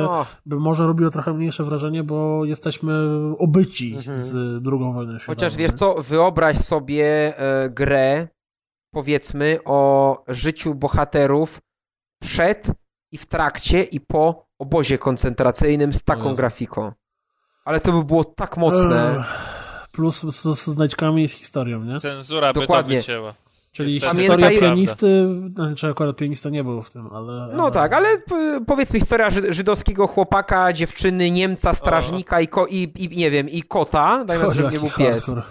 by może robiło trochę mniejsze wrażenie, bo jesteśmy obyci mhm. z drugą wojną światową. Chociaż wiesz co, wyobraź sobie e, grę, powiedzmy, o życiu bohaterów przed i w trakcie i po obozie koncentracyjnym z taką grafiką. Ale to by było tak mocne. Plus z, z znajdźkami z historią, nie? Cenzura Dokładnie. by to wycięła. Czyli historia pianisty, znaczy akurat pianista nie był w tym, ale... No tak, ale powiedzmy historia żydowskiego chłopaka, dziewczyny, Niemca, strażnika i, ko, i, i, nie wiem, i kota, dajmy, żeby nie był pies. Hardcore.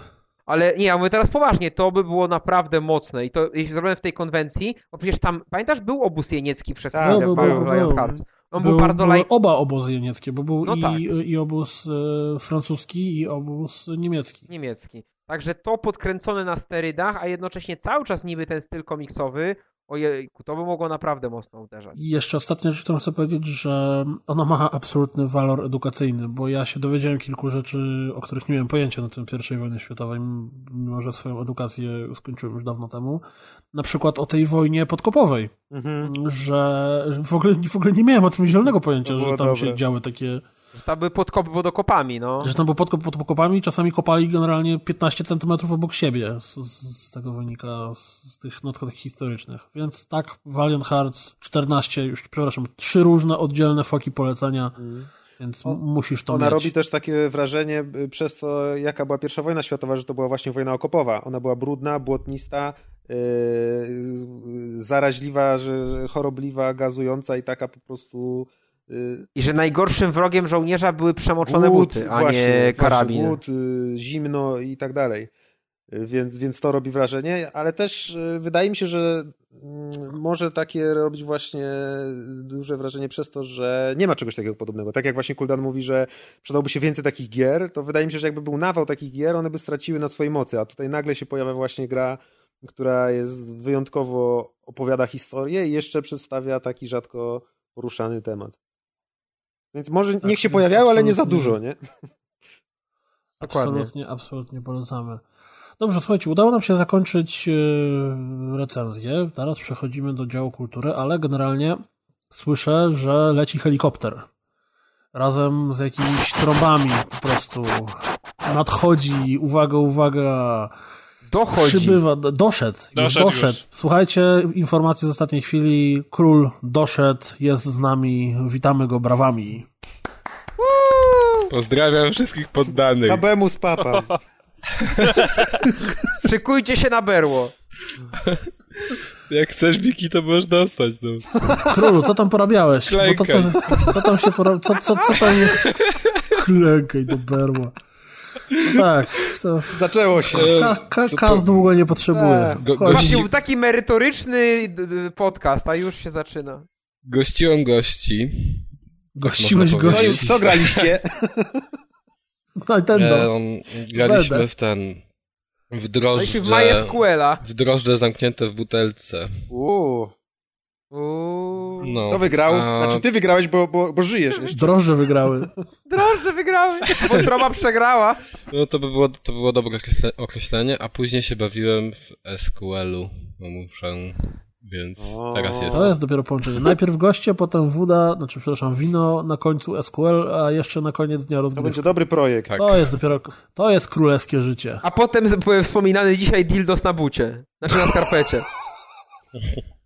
Ale nie, ja mówię teraz poważnie, to by było naprawdę mocne i to jeśli zrobione w tej konwencji, bo przecież tam, pamiętasz, był obóz jeniecki przez tak, chwilę w Lion Hearts. On był, był bardzo laj... oba obozy jenieckie, bo był no i, tak. i obóz e, francuski i obóz niemiecki. Niemiecki. Także to podkręcone na sterydach, a jednocześnie cały czas niby ten styl komiksowy, ojejku, to by mogło naprawdę mocno uderzać. I jeszcze ostatnia rzecz, którą chcę powiedzieć, że ona ma absolutny walor edukacyjny, bo ja się dowiedziałem kilku rzeczy, o których nie miałem pojęcia na tym pierwszej wojnie światowej, mimo że swoją edukację skończyłem już dawno temu. Na przykład o tej wojnie podkopowej, mhm. że w ogóle, w ogóle nie miałem o tym zielonego pojęcia, że tam dobre. się działy takie że tam były podkopy pod okopami, no. Że tam były podkopy pod okopami, czasami kopali generalnie 15 centymetrów obok siebie. Z, z, tego wynika, z, z tych notatek historycznych. Więc tak, Valiant Hearts 14, już przepraszam, trzy różne oddzielne foki polecenia. Mm. Więc o, musisz to Ona mieć. robi też takie wrażenie y, przez to, jaka była pierwsza wojna światowa, że to była właśnie wojna okopowa. Ona była brudna, błotnista, yy, zaraźliwa, że, chorobliwa, gazująca i taka po prostu i że najgorszym wrogiem żołnierza były przemoczone głód, buty, a właśnie, nie karabin. Głód, y, zimno i tak dalej. Więc, więc to robi wrażenie, ale też y, wydaje mi się, że mm, może takie robić właśnie duże wrażenie przez to, że nie ma czegoś takiego podobnego. Tak jak właśnie Kuldan mówi, że przydałby się więcej takich gier, to wydaje mi się, że jakby był nawał takich gier, one by straciły na swojej mocy, a tutaj nagle się pojawia właśnie gra, która jest wyjątkowo opowiada historię i jeszcze przedstawia taki rzadko poruszany temat. Więc może tak, niech się pojawiają, ale nie za dużo, nie? Dokładnie. Absolutnie, absolutnie polecamy. Dobrze, słuchajcie, udało nam się zakończyć e, recenzję. Teraz przechodzimy do działu kultury, ale generalnie słyszę, że leci helikopter. Razem z jakimiś trąbami po prostu. Nadchodzi, uwaga, uwaga. Dochodzi. Przybywa, doszedł. Doszedł, doszedł. Słuchajcie, informacje z ostatniej chwili. Król doszedł, jest z nami. Witamy go brawami. Pozdrawiam wszystkich poddanych. Habemus papa. Szykujcie się na berło. Jak chcesz Wiki, to możesz dostać. No. Królu, co tam porabiałeś? Bo to, co, co tam się pora... Co, co, co tam... Klękaj do berła. No tak, to... Zaczęło się. Ka, ka, kas długo nie potrzebuje. Tak. Go, gości... taki merytoryczny podcast, a już się zaczyna. Gościłem gości. Gościłeś gości. W co graliście? Nintendo. E, graliśmy w ten... W drożdże... w MySQL-a. W drożdże zamknięte w butelce. Uuu. Uuu. No, Kto wygrał? A... Znaczy ty wygrałeś, bo, bo, bo żyjesz jeszcze. Drożdże wygrały. Drożdże wygrały. Wątroba przegrała. No to by było, to by było dobre określenie, a później się bawiłem w SQL-u. No muszę... Więc o. teraz jest. To jest dopiero połączenie. Najpierw goście, potem woda, znaczy przepraszam, wino, na końcu SQL, a jeszcze na koniec dnia rozgrywka. To będzie dobry projekt. Tak. To jest dopiero, to jest królewskie życie. A potem wspominany dzisiaj dildos na bucie. Znaczy na skarpecie.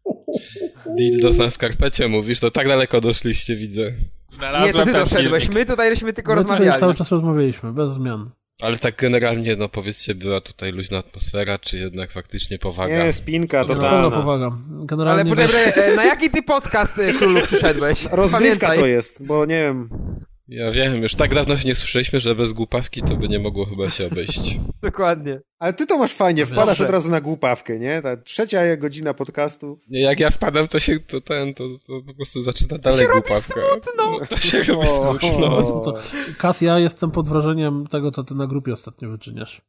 Dildos na skarpecie mówisz? To tak daleko doszliście, widzę. Znalazłem Nie, to ty doszedłeś. My tutaj żeśmy tylko My rozmawiali. cały czas rozmawialiśmy, bez zmian. Ale tak generalnie, no powiedzcie, była tutaj luźna atmosfera, czy jednak faktycznie powaga? Nie, spinka totalna. No, powaga. Generalnie Ale poczekaj, e, na jaki ty podcast e, królu przyszedłeś? Rozgrywka Pamiętaj. to jest, bo nie wiem... Ja wiem, już tak dawno się nie słyszeliśmy, że bez głupawki to by nie mogło chyba się obejść. Dokładnie. Ale ty to masz fajnie, wpadasz Dobrze. od razu na głupawkę, nie? Ta trzecia godzina podcastu. Nie, jak ja wpadam, to się to ten, to, to po prostu zaczyna dalej to się głupawka. Robi smutno. No, to się robi smutno. Kas, ja jestem pod wrażeniem tego, co ty na grupie ostatnio wyczyniasz.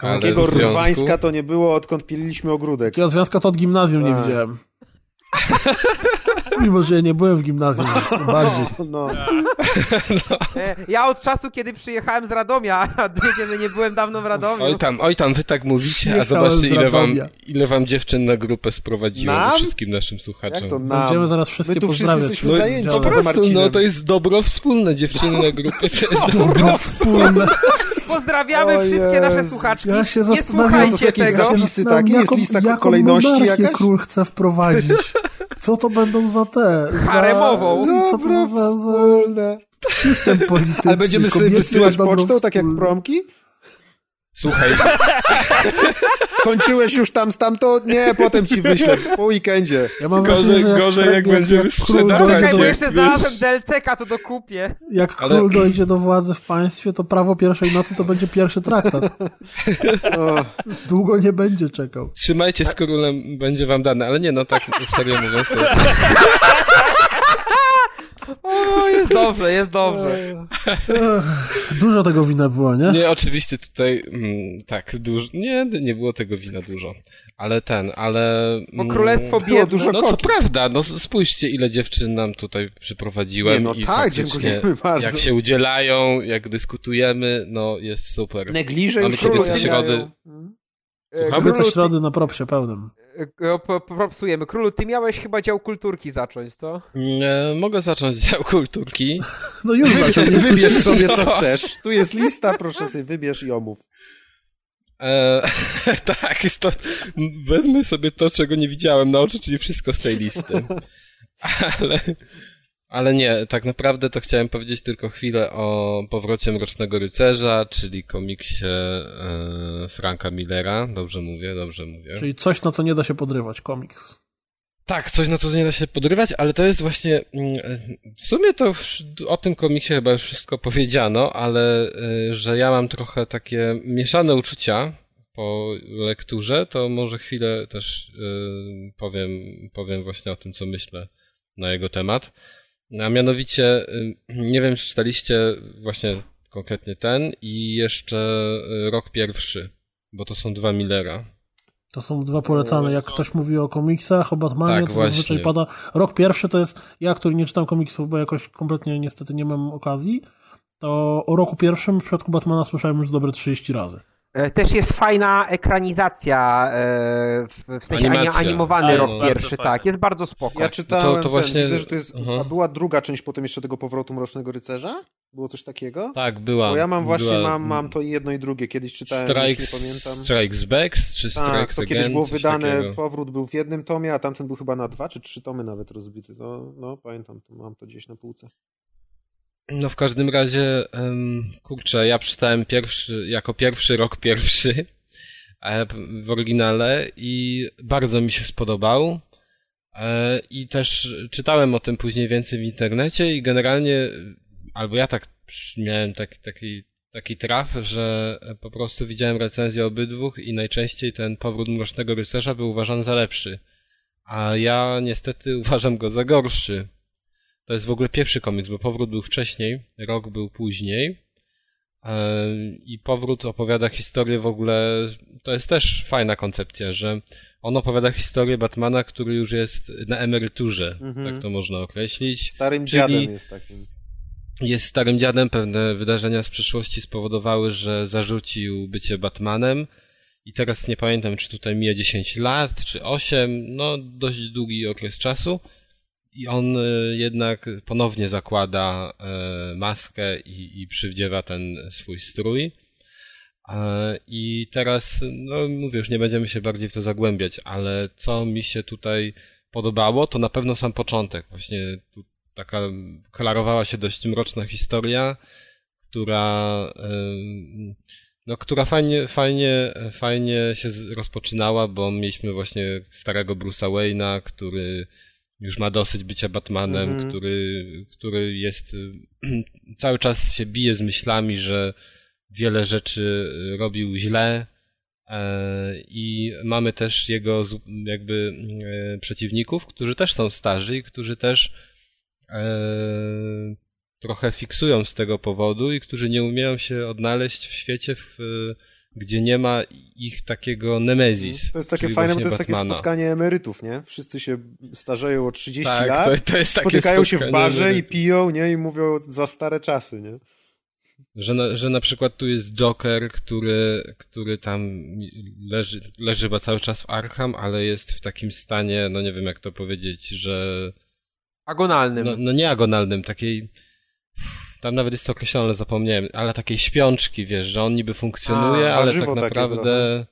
Takiego rwańska to nie było, odkąd pililiśmy ogródek. Takiego związka to od gimnazjum nie widziałem. Mimo, że ja nie byłem w gimnazjum, bardziej. No. no. Ja od czasu, kiedy przyjechałem z Radomia, a wiecie, że nie byłem dawno w Radomiu. Oj tam, oj tam, wy tak mówicie, a zobaczcie, ile wam, ile wam dziewczyn na grupę sprowadziło nam? wszystkim naszym słuchaczom. Jak to nam? Będziemy zaraz wszystkie My tu wszyscy jesteśmy no, zajęci. Po prostu, no to jest dobro wspólne, dziewczyny na grupie. To jest dobro wspólne. Pozdrawiamy wszystkie nasze słuchaczki. Ja się zastanawiam, to są jakieś tego. zapisy, tak? Nie jest lista kolejności jakaś? król chce wprowadzić. Co to będą za te? Haremową. Za... Co to za, za... System polityczny. Ale będziemy sobie wysyłać pocztą, tak jak promki? Słuchaj. Skończyłeś już tam stamtąd? Nie, potem ci wyślę po weekendzie. Ja mam gorzej, wrażenie, jak gorzej jak, jak będziemy sprzedawać. Czekaj, bo jeszcze znalazłem DLC-ka, to dokupię. Jak król Ale... dojdzie do władzy w państwie, to prawo pierwszej nocy to będzie pierwszy traktat. Długo nie będzie czekał. Trzymajcie z królem, będzie wam dane. Ale nie, no tak serio mówiąc. To... O, jest dobrze, jest dobrze. Dużo tego wina było, nie? Nie, oczywiście tutaj, mm, tak, dużo, nie, nie było tego wina dużo. Ale ten, ale... Bo królestwo biedne. dużo No co koki. prawda, no spójrzcie ile dziewczyn nam tutaj przyprowadziłem. Nie, no i tak, dziękujemy bardzo. Jak się udzielają, jak dyskutujemy, no jest super. Negliże Mamy już środy. Mm. E, Kobiece Królu, środy na propsie pełnym. e, propsujemy. Królu, ty miałeś chyba dział kulturki zacząć, co? Nie, mogę zacząć dział kulturki. No już zaczął. nie Wybierz sobie co chcesz. Tu jest lista, proszę sobie wybierz i omów. E, tak, to, wezmę sobie to, czego nie widziałem na oczy, czyli wszystko z tej listy. Ale, ale nie, tak naprawdę to chciałem powiedzieć tylko chwilę o powrocie Mrocznego Rycerza, czyli komiksie e, Franka Millera. Dobrze mówię, dobrze mówię. Czyli coś, na co nie da się podrywać, komiks. Tak, coś na co nie da się podrywać, ale to jest właśnie. mm, W sumie to o tym komiksie chyba już wszystko powiedziano, ale y, że ja mam trochę takie mieszane uczucia po lekturze, to może chwilę też powiem, powiem właśnie o tym, co myślę na jego temat. A mianowicie, y, nie wiem, czy czytaliście właśnie konkretnie ten i jeszcze y, rok pierwszy, bo to są dwa Millera. To są dwa polecane. Jak ktoś mówi o komiksach, o Batmanie, Tak, to właśnie. zazwyczaj pada. Rok pierwszy to jest, ja, który nie czytam komiksów, bo jakoś kompletnie niestety nie mam okazji, to o roku pierwszym w przypadku Batmana słyszałem już dobre 30 razy. E, Też jest fajna ekranizacja, e, w- sensie ani, Animacja. animowany A, rok pierwszy, fajna. tak, jest bardzo spoko. Ja czytałem, to ten, właśnie- widzę, że to jest, Aha. a była druga część potem jeszcze tego powrotu Mrocznego Rycerza? Było coś takiego? Tak, była. Bo ja mam właśnie, była, mam, mam to jedno i drugie, kiedyś czytałem, już Strikes, nie pamiętam. Strikes Back, czy Tak, Strikes to Again, kiedyś było wydane, takiego. powrót był w jednym tomie, a tamten był chyba na dwa czy trzy tomy nawet rozbity. To, no, pamiętam, to mam to gdzieś na półce. No w każdym razie, kurczę, ja przeczytałem pierwszy, jako pierwszy rok pierwszy e, w oryginale i bardzo mi się spodobał. E, I też czytałem o tym później więcej w internecie i generalnie, albo ja tak miałem taki, taki, taki traf, że po prostu widziałem recenzję obydwu i najczęściej ten powrót Mrocznego Rycerza był uważany za lepszy. A ja niestety uważam go za gorszy. To jest w ogóle pierwszy komiks, bo powrót był wcześniej, rok był później. E, I powrót opowiada historię w ogóle. To jest też fajna koncepcja, że on opowiada historię Batmana, który już jest na emeryturze, Mhm. tak to można określić. Starym Czyli- dziadem jest takim. Jest starym dziadem, pewne wydarzenia z przeszłości spowodowały, że zarzucił bycie Batmanem. I teraz nie pamiętam, czy tutaj mija 10 lat, czy 8, no dość długi okres czasu. I on e, jednak ponownie zakłada e, maskę i, i przywdziewa ten swój strój. E, I teraz, no mówię, już nie będziemy się bardziej w to zagłębiać, ale co mi się tutaj podobało, to na pewno sam początek. Właśnie tu taka klarowała się dość mroczna historia, która, no, która fajnie, fajnie, fajnie się rozpoczynała, bo mieliśmy właśnie starego Bruce'a Wayne'a, który już ma dosyć bycia Batmanem, Mhm. który, który jest cały czas się bije z myślami, że wiele rzeczy robił źle. E, I mamy też jego jakby e, przeciwników, którzy też są starzy i którzy też e, trochę fiksują z tego powodu i którzy nie umieją się odnaleźć w świecie, w, gdzie nie ma ich takiego nemezis. To jest takie fajne, bo to jest takie Batmana. spotkanie emerytów, nie? Wszyscy się starzeją o 30 Tak, lat, to, to jest takie spotykają się w barze że- i piją, nie? I mówią za stare czasy, nie? Że na, że na przykład tu jest Joker, który, który tam leży, leży chyba cały czas w Arkham, ale jest w takim stanie, no nie wiem jak to powiedzieć, że Agonalnym. no, no nie agonalnym, takiej tam nawet jest to określone, ale zapomniałem, ale takiej śpiączki, wiesz, że on niby funkcjonuje, A, ale tak naprawdę trochę.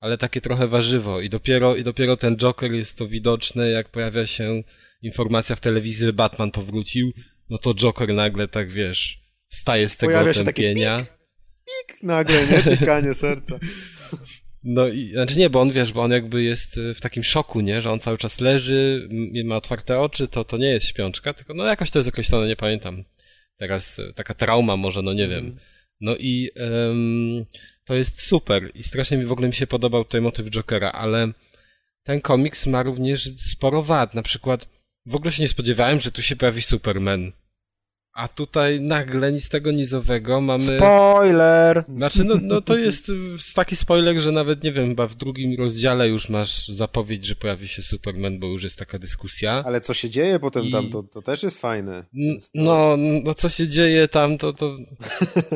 ale takie trochę warzywo i dopiero, i dopiero ten Joker jest to widoczne, jak pojawia się informacja w telewizji, że Batman powrócił, no to Joker nagle tak, wiesz, wstaje z tego Pojawia się takie otępienia. Pik nagle, nie? Tykanie serca. No i, znaczy nie, bo on, wiesz, bo on jakby jest y, w takim szoku, nie, że on cały czas leży, ma otwarte oczy, to, to nie jest śpiączka, tylko no jakoś to jest określone, nie pamiętam. Teraz y, taka trauma może, no nie Mhm. wiem. No i em, to jest super i strasznie mi w ogóle mi się podobał tutaj motyw Jokera, ale ten komiks ma również sporo wad, na przykład w ogóle się nie spodziewałem, że tu się pojawi Superman. A tutaj nagle nic tego nizowego mamy. Spoiler! Znaczy, no, no to jest taki spoiler, że nawet nie wiem, chyba w drugim rozdziale już masz zapowiedź, że pojawi się Superman, bo już jest taka dyskusja. Ale co się dzieje potem I... tam, to, to też jest fajne. To... No, no co się dzieje tam, to, to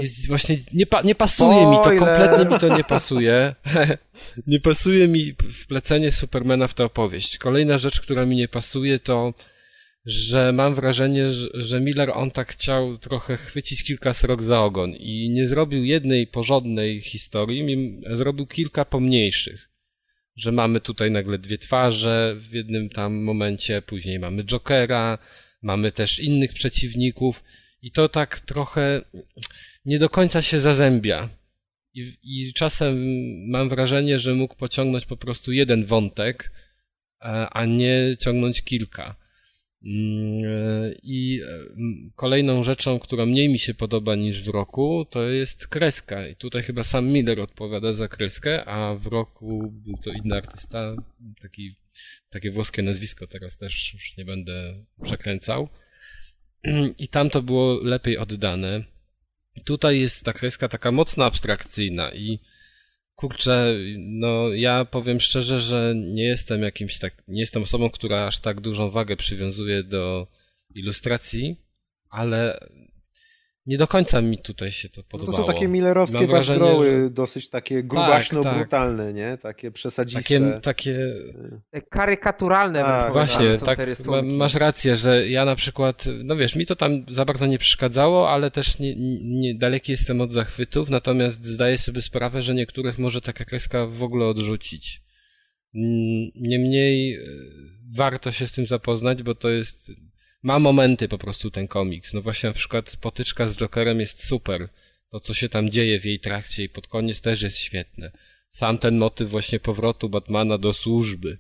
jest właśnie nie, pa, nie pasuje Spoiler. mi to, kompletnie mi to nie pasuje. nie pasuje mi wplecenie Supermana w tę opowieść. Kolejna rzecz, która mi nie pasuje, to że mam wrażenie, że, Miller on tak chciał trochę chwycić kilka srok za ogon i nie zrobił jednej porządnej historii, zrobił kilka pomniejszych. Że mamy tutaj nagle dwie twarze w jednym tam momencie, później mamy Jokera, mamy też innych przeciwników i to tak trochę nie do końca się zazębia. I, I czasem mam wrażenie, że mógł pociągnąć po prostu jeden wątek, a nie ciągnąć kilka. Mm, I mm, kolejną rzeczą, która mniej mi się podoba niż w roku, to jest kreska. I tutaj chyba sam Miller odpowiada za kreskę, a w roku był to inny artysta, taki, takie włoskie nazwisko, teraz też już nie będę przekręcał. I tam to było lepiej oddane. Tutaj jest ta kreska taka mocno abstrakcyjna i Kurczę, no ja powiem szczerze, że nie jestem jakimś tak, nie jestem osobą, która aż tak dużą wagę przywiązuje do ilustracji, ale nie do końca mi tutaj się to podobało. No to są takie millerowskie bazdroły, że... dosyć takie grubaśno-brutalne, tak, tak. nie? Takie przesadziste. Takie, takie... Karykaturalne. Tak, właśnie, tak, masz rację, że ja na przykład, no wiesz, mi to tam za bardzo nie przeszkadzało, ale też nie, nie, daleki jestem od zachwytów, natomiast zdaję sobie sprawę, że niektórych może taka kreska w ogóle odrzucić. Niemniej e, warto się z tym zapoznać, bo to jest ma momenty po prostu ten komiks. No właśnie na przykład potyczka z Jokerem jest super. To, co się tam dzieje w jej trakcie i pod koniec też jest świetne. Sam ten motyw właśnie powrotu Batmana do służby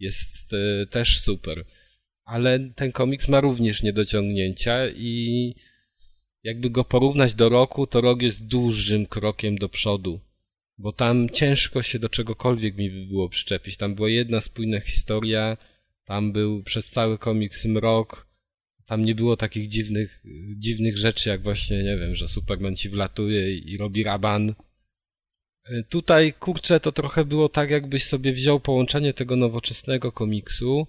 jest e, też super. Ale ten komiks ma również niedociągnięcia i jakby go porównać do roku, to rok jest dużym krokiem do przodu. Bo tam ciężko się do czegokolwiek mi by było przyczepić. Tam była jedna spójna historia, tam był przez cały komiks mrok, tam nie było takich dziwnych, dziwnych rzeczy, jak właśnie, nie wiem, że Superman ci wlatuje i robi raban. E, tutaj, kurczę, to trochę było tak, jakbyś sobie wziął połączenie tego nowoczesnego komiksu,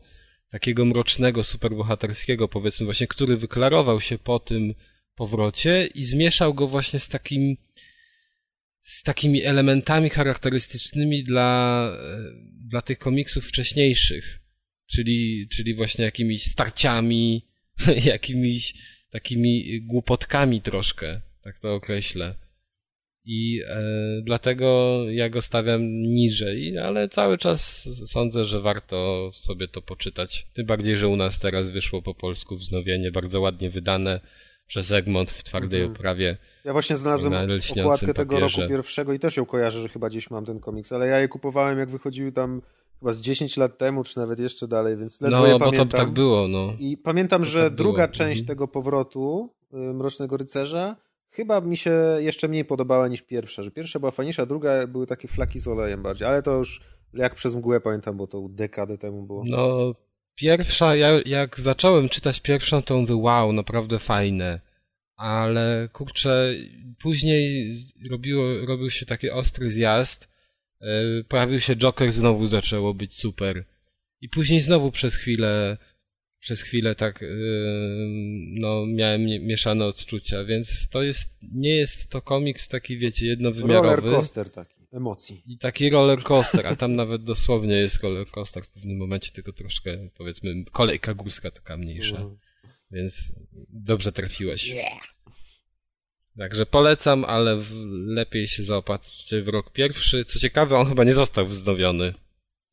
takiego mrocznego, superbohaterskiego, powiedzmy, właśnie, który wyklarował się po tym powrocie i zmieszał go właśnie z takim, z takimi elementami charakterystycznymi dla, e, dla tych komiksów wcześniejszych. Czyli, czyli właśnie jakimiś starciami, jakimiś takimi głupotkami troszkę, tak to określę. I e, dlatego ja go stawiam niżej, ale cały czas sądzę, że warto sobie to poczytać. Tym bardziej, że u nas teraz wyszło po polsku wznowienie, bardzo ładnie wydane przez Egmont w twardej mhm. oprawie. Ja właśnie znalazłem okładkę tego roku pierwszego i też ją kojarzę, że chyba gdzieś mam ten komiks, ale ja je kupowałem jak wychodziły tam chyba z 10 lat temu, czy nawet jeszcze dalej, więc ledwo no, je bo pamiętam. to tak było, no. I pamiętam, że tak druga było. część mhm. tego powrotu y, Mrocznego Rycerza chyba mi się jeszcze mniej podobała niż pierwsza, że pierwsza była fajniejsza, druga były takie flaki z olejem bardziej, ale to już jak przez mgłę pamiętam, bo to dekadę temu było. No, pierwsza, ja, jak zacząłem czytać pierwszą, to mówię, wow, naprawdę fajne. Ale kurczę, później robiło, robił się taki ostry zjazd, pojawił się Joker, znowu zaczęło być super. I później znowu przez chwilę, przez chwilę tak, e, no, miałem mieszane odczucia, więc to jest, nie jest to komiks taki, wiecie, jednowymiarowy. Roller coaster taki, emocji. I taki roller coaster, a tam nawet dosłownie jest roller coaster w pewnym momencie, tylko troszkę, powiedzmy, kolejka górska taka mniejsza. Mhm. Więc dobrze trafiłeś. Yeah. Także polecam, ale lepiej się zaopatrzcie w rok pierwszy. Co ciekawe, on chyba nie został wznowiony.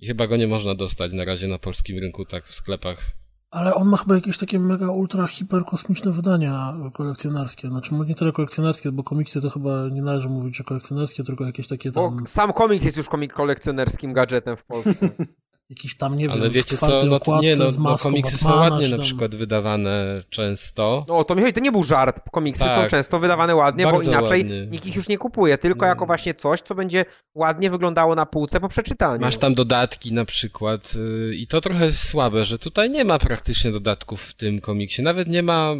I chyba go nie można dostać na razie na polskim rynku, tak w sklepach. Ale on ma chyba jakieś takie mega ultra hiperkosmiczne wydania kolekcjonerskie. Znaczy nie tyle kolekcjonerskie, bo komiksy to chyba nie należy mówić, że kolekcjonerskie, tylko jakieś takie tam... Bo sam komiks jest już komik kolekcjonerskim gadżetem w Polsce. jakiś tam, nie Ale wiem, wiecie co, no, nie, no, no komiksy Batmana, są ładnie na przykład wydawane często. No to mi chodzi, to nie był żart, komiksy tak, są często wydawane ładnie, bo inaczej ładnie. nikt ich już nie kupuje, tylko no. jako właśnie coś, co będzie ładnie wyglądało na półce po przeczytaniu. Masz tam dodatki na przykład yy, i to trochę słabe, że tutaj nie ma praktycznie dodatków w tym komiksie, nawet nie ma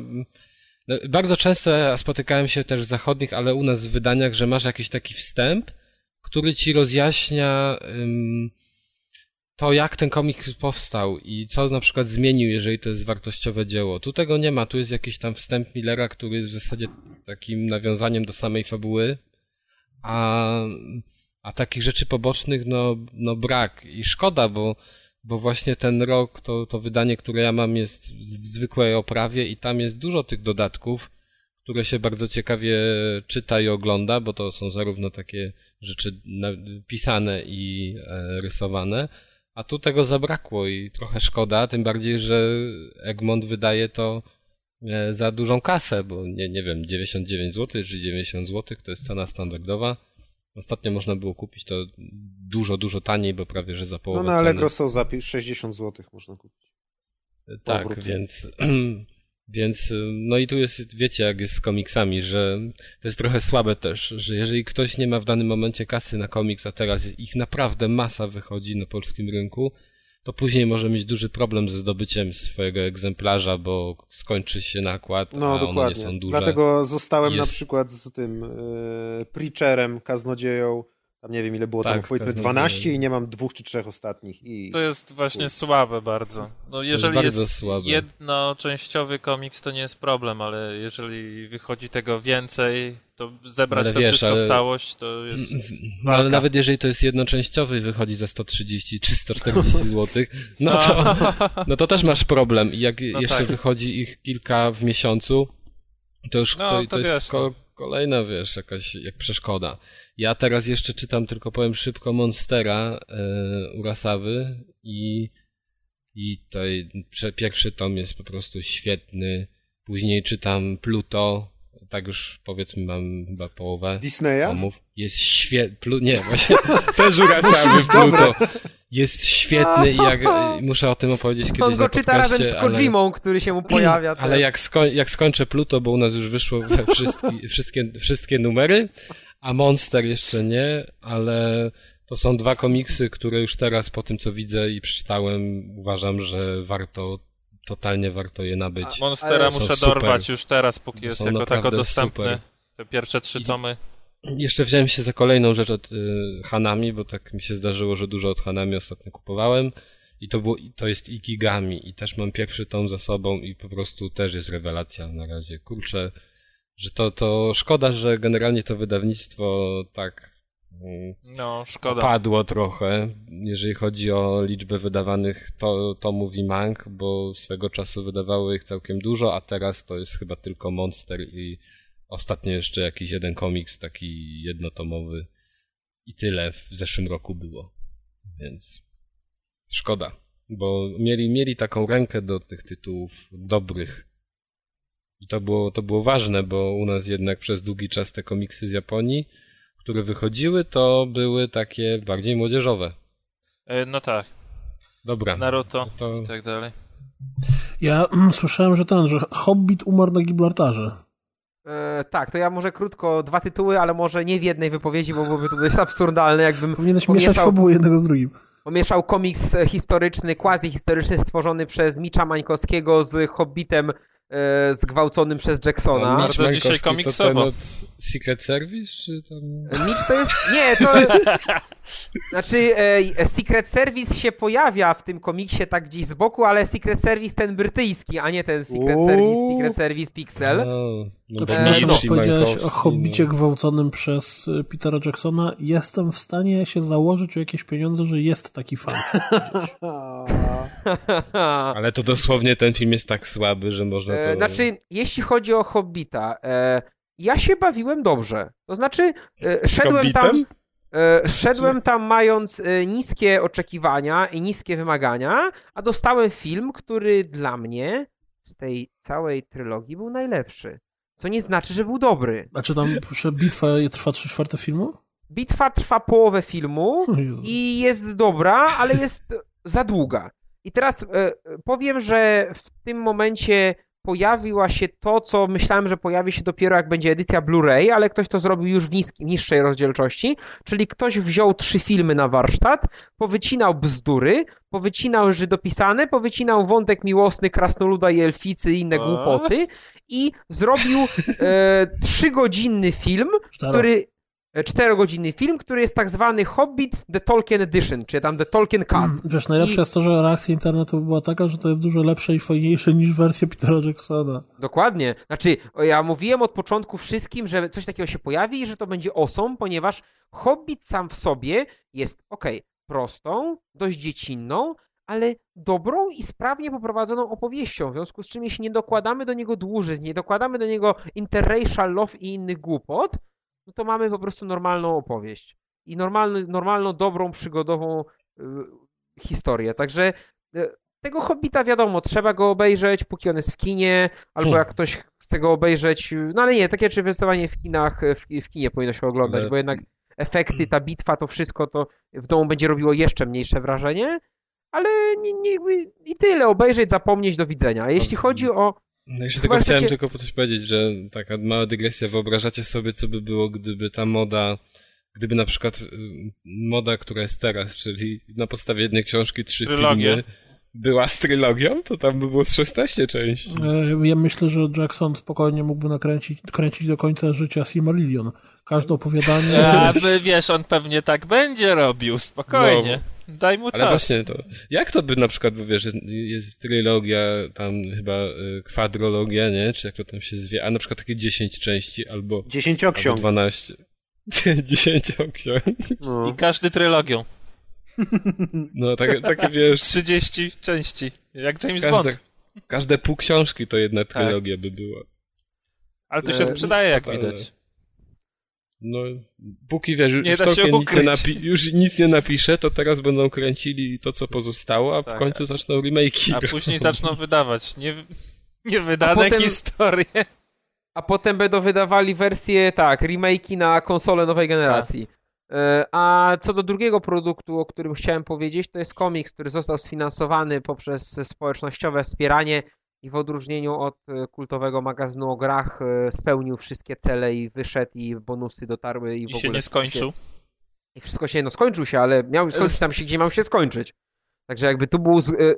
No, bardzo często spotykałem się też w zachodnich, ale u nas w wydaniach, że masz jakiś taki wstęp, który ci rozjaśnia um, to, jak ten komik powstał i co na przykład zmienił, jeżeli to jest wartościowe dzieło. Tu tego nie ma, tu jest jakiś tam wstęp Millera, który jest w zasadzie takim nawiązaniem do samej fabuły, a, a takich rzeczy pobocznych no, no brak. I szkoda, bo bo właśnie ten rok, to, to wydanie, które ja mam, jest w zwykłej oprawie i tam jest dużo tych dodatków, które się bardzo ciekawie czyta i ogląda, bo to są zarówno takie rzeczy pisane i e, rysowane, a tu tego zabrakło i trochę szkoda, tym bardziej, że Egmont wydaje to e, za dużą kasę, bo nie, nie wiem, 99 zł czy 90 zł to jest cena standardowa Ostatnio można było kupić to dużo, dużo taniej, bo prawie że za połowę No na Allegro są za 60 zł można kupić. Tak, Powrót. więc więc no i tu jest, wiecie jak jest z komiksami, że to jest trochę słabe też, że jeżeli ktoś nie ma w danym momencie kasy na komiks, a teraz ich naprawdę masa wychodzi na polskim rynku, to później może mieć duży problem ze zdobyciem swojego egzemplarza, bo skończy się nakład, no, a dokładnie. one nie są duże. Dlatego zostałem Jest... na przykład z tym yy, Preacherem, kaznodzieją, tam nie wiem ile było tak, tam, powiedzmy 12 i nie mam dwóch czy trzech ostatnich. I... To jest właśnie słabe bardzo. No jeżeli jest, jest jednoczęściowy komiks to nie jest problem, ale jeżeli wychodzi tego więcej, to zebrać ale to wiesz, wszystko ale... w całość to jest no, Ale nawet jeżeli to jest jednoczęściowy i wychodzi za 130 czy 140 zł, no to, no to też masz problem. I jak no jeszcze tak. wychodzi ich kilka w miesiącu, to już no, to, to, to jest ko no. kolejna, wiesz, jakaś jak przeszkoda. Ja teraz jeszcze czytam, tylko powiem szybko, Monstera e, Urasawy i, i to pierwszy tom jest po prostu świetny. Później czytam Pluto, tak już powiedzmy mam chyba połowę Disneya? tomów. Jest świetny, nie, właśnie też Urasawy Pluto. Jest świetny i jak, muszę o tym opowiedzieć kiedyś On go czyta razem z Kojimą, ale, który się mu pojawia. Ale jak, sko jak skończę Pluto, bo u nas już wyszło wszystkie, wszystkie, wszystkie numery, a Monster jeszcze nie, ale to są dwa komiksy, które już teraz po tym co widzę i przeczytałem uważam, że warto totalnie warto je nabyć. A Monstera muszę super. dorwać już teraz, póki jest jako tako dostępny. Super. Te pierwsze trzy I tomy. Jeszcze wziąłem się za kolejną rzecz od y, Hanami, bo tak mi się zdarzyło, że dużo od Hanami ostatnio kupowałem. I to, było, to jest Ikigami. I też mam pierwszy tom za sobą i po prostu też jest rewelacja na razie. Kurczę, że to, to szkoda, że generalnie to wydawnictwo tak mm, no, szkoda. padło trochę, jeżeli chodzi o liczbę wydawanych to, tomów i mang, bo swego czasu wydawały ich całkiem dużo, a teraz to jest chyba tylko Monster i ostatnio jeszcze jakiś jeden komiks taki jednotomowy i tyle w zeszłym roku było. Więc szkoda, bo mieli, mieli taką rękę do tych tytułów dobrych i to było, to było ważne, bo u nas jednak przez długi czas te komiksy z Japonii, które wychodziły, to były takie bardziej młodzieżowe. E, no tak. Dobra. Naruto to... i tak dalej. Ja mm, słyszałem, że ten, że Hobbit umarł na Gibraltarze. E, tak, to ja może krótko dwa tytuły, ale może nie w jednej wypowiedzi, bo byłoby to dość absurdalne, jakbym Powinieneś pomieszał, mieszać fabułę jednego z drugim. Pomieszał komiks historyczny, quasi-historyczny stworzony przez Micza Mańkowskiego z Hobbitem e, zgwałconym przez Jacksona. Bardzo dzisiaj komiksowo. Secret Service, czy tam... Mitch to jest... Nie, to... znaczy, e, Secret Service się pojawia w tym komiksie tak gdzieś z boku, ale Secret Service ten brytyjski, a nie ten Secret Uuu. Service, Secret Service Pixel. No, to przepraszam, no. powiedziałeś o Hobbicie gwałconym przez e, Petera Jacksona. Jestem w stanie się założyć o jakieś pieniądze, że jest taki fan. ale to dosłownie ten film jest tak słaby, że można to... Znaczy, jeśli chodzi o Hobbita, e, ja się bawiłem dobrze. To znaczy, e, szedłem tam. E, szedłem tam mając e, niskie oczekiwania i niskie wymagania, a dostałem film, który dla mnie z tej całej trylogii był najlepszy. Co nie znaczy, że był dobry. A czy tam że bitwa trwa 3 czwarte filmu? Bitwa trwa połowę filmu i jest dobra, ale jest za długa. I teraz powiem, że w tym momencie pojawiła się to, co myślałem, że pojawi się dopiero jak będzie edycja Blu-ray, ale ktoś to zrobił już w niskiej, niższej rozdzielczości, czyli ktoś wziął trzy filmy na warsztat, powycinał bzdury, powycinał żydopisane, powycinał wątek miłosny krasnoluda i elficy i inne głupoty i zrobił e, trzygodzinny film, który czterogodzinny film, który jest tak zwany Hobbit The Tolkien Edition, czyli tam The Tolkien Cut. Wiesz, najlepsze I- jest to, że reakcja internetu była taka, że to jest dużo lepsze i fajniejsze niż wersja Petera Jacksona. Dokładnie. Znaczy, ja mówiłem od początku wszystkim, że coś takiego się pojawi i że to będzie awesome, ponieważ Hobbit sam w sobie jest, okej, prostą, dość dziecinną, ale dobrą i sprawnie poprowadzoną opowieścią, w związku z czym jeśli nie dokładamy do niego dłużyzn, nie dokładamy do niego interracial love i innych głupot, no to mamy po prostu normalną opowieść. I normalny, normalną, dobrą, przygodową y, historię. Także y, tego Hobbita wiadomo, trzeba go obejrzeć, póki on jest w kinie, albo Hmm. jak ktoś chce go obejrzeć, y, no ale nie, takie czy wystawanie w kinach, y, w, w kinie powinno się oglądać, Ale- bo jednak efekty, ta bitwa, to wszystko to w domu będzie robiło jeszcze mniejsze wrażenie, ale nie, nie, i tyle, obejrzeć, zapomnieć, do widzenia. A jeśli chodzi o No jeszcze tylko chciałem tylko coś powiedzieć, że taka mała dygresja, wyobrażacie sobie, co by było, gdyby ta moda, gdyby na przykład y, moda, która jest teraz, czyli na podstawie jednej książki trzy Trylogia. filmy, była z trylogią, to tam by było z 16 części. E, Ja myślę, że Jackson spokojnie mógłby nakręcić kręcić do końca życia Silmarillion. Każde opowiadanie... A wy, wiesz, on pewnie tak będzie robił, spokojnie. Daj mu czas. Ale właśnie to, jak to by na przykład, bo wiesz, jest, jest trylogia, tam chyba y, kwadrologia, nie? Czy jak to tam się zwie, a na przykład takie 10 części albo, albo Dziesięcioksiąg. 12. 10 ksiąg. No. I każdy trylogią. No, takie, takie wiesz, 30 części. Jak James każde, Bond. każde pół książki to jedna Tak. trylogia by była. Ale to się E, sprzedaje, jak widać. No, póki wiesz, Nie już da się Tolkien nic nie, ukryć. napi- już nic nie napisze, to teraz będą kręcili to, co pozostało, a w Tak. końcu zaczną remake'i. A później zaczną wydawać nie, A niewydane potem- historie. A potem będą wydawali wersje, tak, remake'i na konsole nowej generacji. E, A co do drugiego produktu, o którym chciałem powiedzieć, to jest komiks, który został sfinansowany poprzez społecznościowe wspieranie i w odróżnieniu od e, kultowego magazynu o grach e, spełnił wszystkie cele i wyszedł i bonusy dotarły i, I w się ogóle nie skończył. I wszystko się, no skończył się, ale miał skończyć tam się, gdzie miał się skończyć. Także jakby tu był z, y,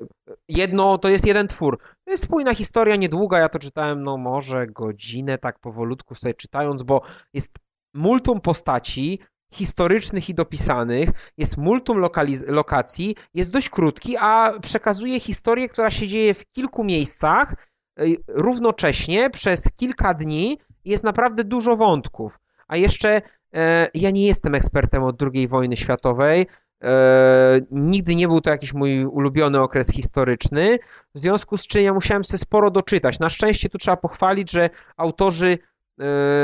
jedno, to jest jeden twór. To jest spójna historia, niedługa, ja to czytałem, no może godzinę tak powolutku sobie czytając, bo jest multum postaci historycznych i dopisanych, jest multum lokacji, jest dość krótki, a przekazuje historię, która się dzieje w kilku miejscach y, równocześnie przez kilka dni. Jest naprawdę dużo wątków. A jeszcze e, ja nie jestem ekspertem od II wojny światowej. E, nigdy nie był to jakiś mój ulubiony okres historyczny, w związku z czym ja musiałem sobie sporo doczytać. Na szczęście tu trzeba pochwalić, że autorzy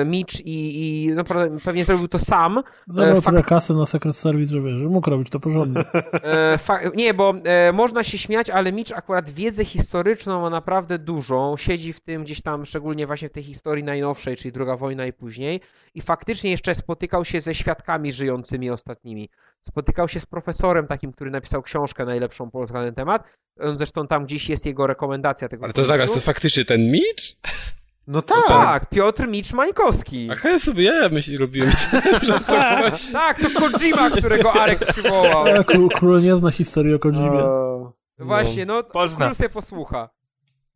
Mitch i, i no, pewnie zrobił to sam. Zabrał e, tyle kasy na Secret Service, że wiesz, że mógł robić to porządnie. E, fa- nie, bo e, można się śmiać, ale Mitch akurat wiedzę historyczną ma naprawdę dużą. Siedzi w tym gdzieś tam, szczególnie właśnie w tej historii najnowszej, czyli druga wojna i później. I faktycznie jeszcze spotykał się ze świadkami żyjącymi ostatnimi. Spotykał się z profesorem takim, który napisał książkę najlepszą polską na ten temat. On Zresztą tam gdzieś jest jego rekomendacja tego Ale to zaraz, to faktycznie ten Mitch? No tak. Tak, Piotr Mitch Mańkowski. Ach, ja sobie, ja myśl, robiłem, właśnie... Tak, to Kojima, którego Arek przywołał. Król, król nie zna historii o Kojimie. O, Właśnie, no, Pozna. król sobie posłucha.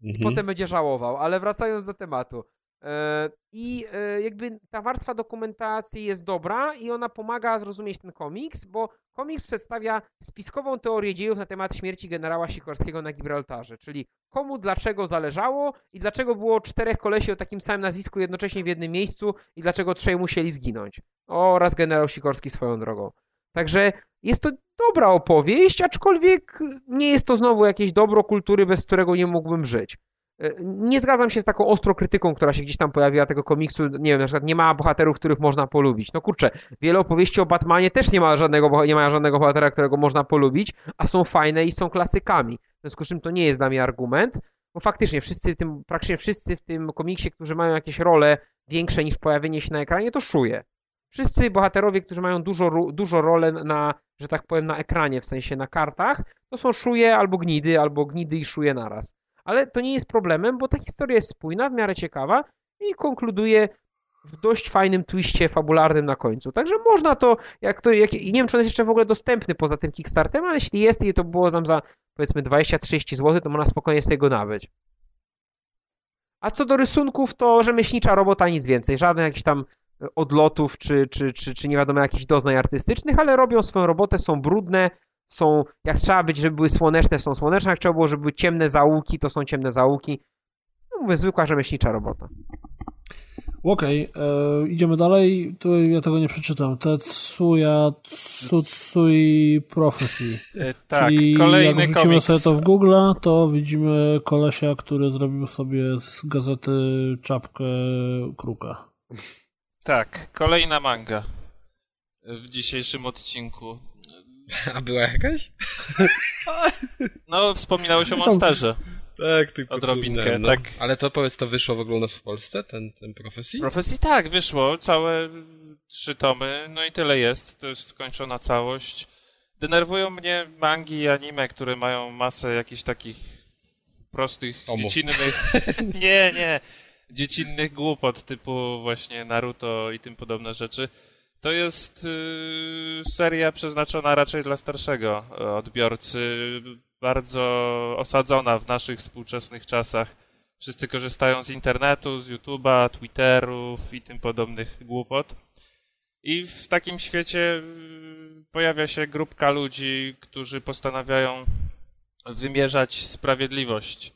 i Mhm. potem będzie żałował. Ale wracając do tematu. E, I e, jakby ta warstwa dokumentacji jest dobra i ona pomaga zrozumieć ten komiks, bo komiks przedstawia spiskową teorię dziejów na temat śmierci generała Sikorskiego na Gibraltarze, czyli komu dlaczego zależało i dlaczego było czterech kolesi o takim samym nazwisku jednocześnie w jednym miejscu i dlaczego trzej musieli zginąć. Oraz generał Sikorski swoją drogą. Także jest to dobra opowieść, aczkolwiek nie jest to znowu jakieś dobro kultury, bez którego nie mógłbym żyć. E, Nie zgadzam się z taką ostrą krytyką, która się gdzieś tam pojawiła tego komiksu. Nie wiem, na przykład nie ma bohaterów, których można polubić. No kurczę, wiele opowieści o Batmanie też nie ma żadnego, nie ma żadnego bohatera, którego można polubić, a są fajne i są klasykami. W związku z czym to nie jest dla mnie argument, bo faktycznie wszyscy w tym, praktycznie wszyscy w tym komiksie, którzy mają jakieś role większe niż pojawienie się na ekranie, to szuje. Wszyscy bohaterowie, którzy mają dużo, dużo role na, że tak powiem, na ekranie, w sensie na kartach, to są szuje albo gnidy, albo gnidy i szuje naraz. Ale to nie jest problemem, bo ta historia jest spójna, w miarę ciekawa i konkluduje w dość fajnym twiście fabularnym na końcu. Także można to, jak to, jak, i nie wiem, czy on jest jeszcze w ogóle dostępny poza tym Kickstarterem, ale jeśli jest i to było tam za powiedzmy 20-30 zł, to można spokojnie z tego nabyć. A co do rysunków, to rzemieślnicza robota, nic więcej. Żadnych jakichś tam odlotów, czy, czy, czy, czy nie wiadomo jakichś doznań artystycznych, ale robią swoją robotę, są brudne, są, jak trzeba być, żeby były słoneczne, są słoneczne, jak trzeba było, żeby były ciemne zaułki, to są ciemne zaułki. No mówię, zwykła rzemieślnicza robota. Okej, okay, e, idziemy dalej. Tu ja tego nie przeczytam. Tetsuya Tsutsui Prophecy. E, tak, Czyli kolejny jak wrzucimy sobie to w Google, to widzimy kolesia, który zrobił sobie z gazety czapkę kruka. Tak, kolejna manga w dzisiejszym odcinku. A była jakaś? No, wspominałeś o Monsterze. Tak, tylko odrobinkę, no. tak. Ale to powiedz, to wyszło w ogóle u nas w Polsce, ten, ten Profesji? Profesji tak, wyszło, całe trzy tomy, no i tyle jest, to jest skończona całość. Denerwują mnie mangi i anime, które mają masę jakichś takich prostych, Omów. dziecinnych... nie, nie, dziecinnych głupot typu właśnie Naruto i tym podobne rzeczy. To jest yy, seria przeznaczona raczej dla starszego odbiorcy, bardzo osadzona w naszych współczesnych czasach. Wszyscy korzystają z internetu, z YouTube'a, Twitterów i tym podobnych głupot. I w takim świecie yy, pojawia się grupka ludzi, którzy postanawiają wymierzać sprawiedliwość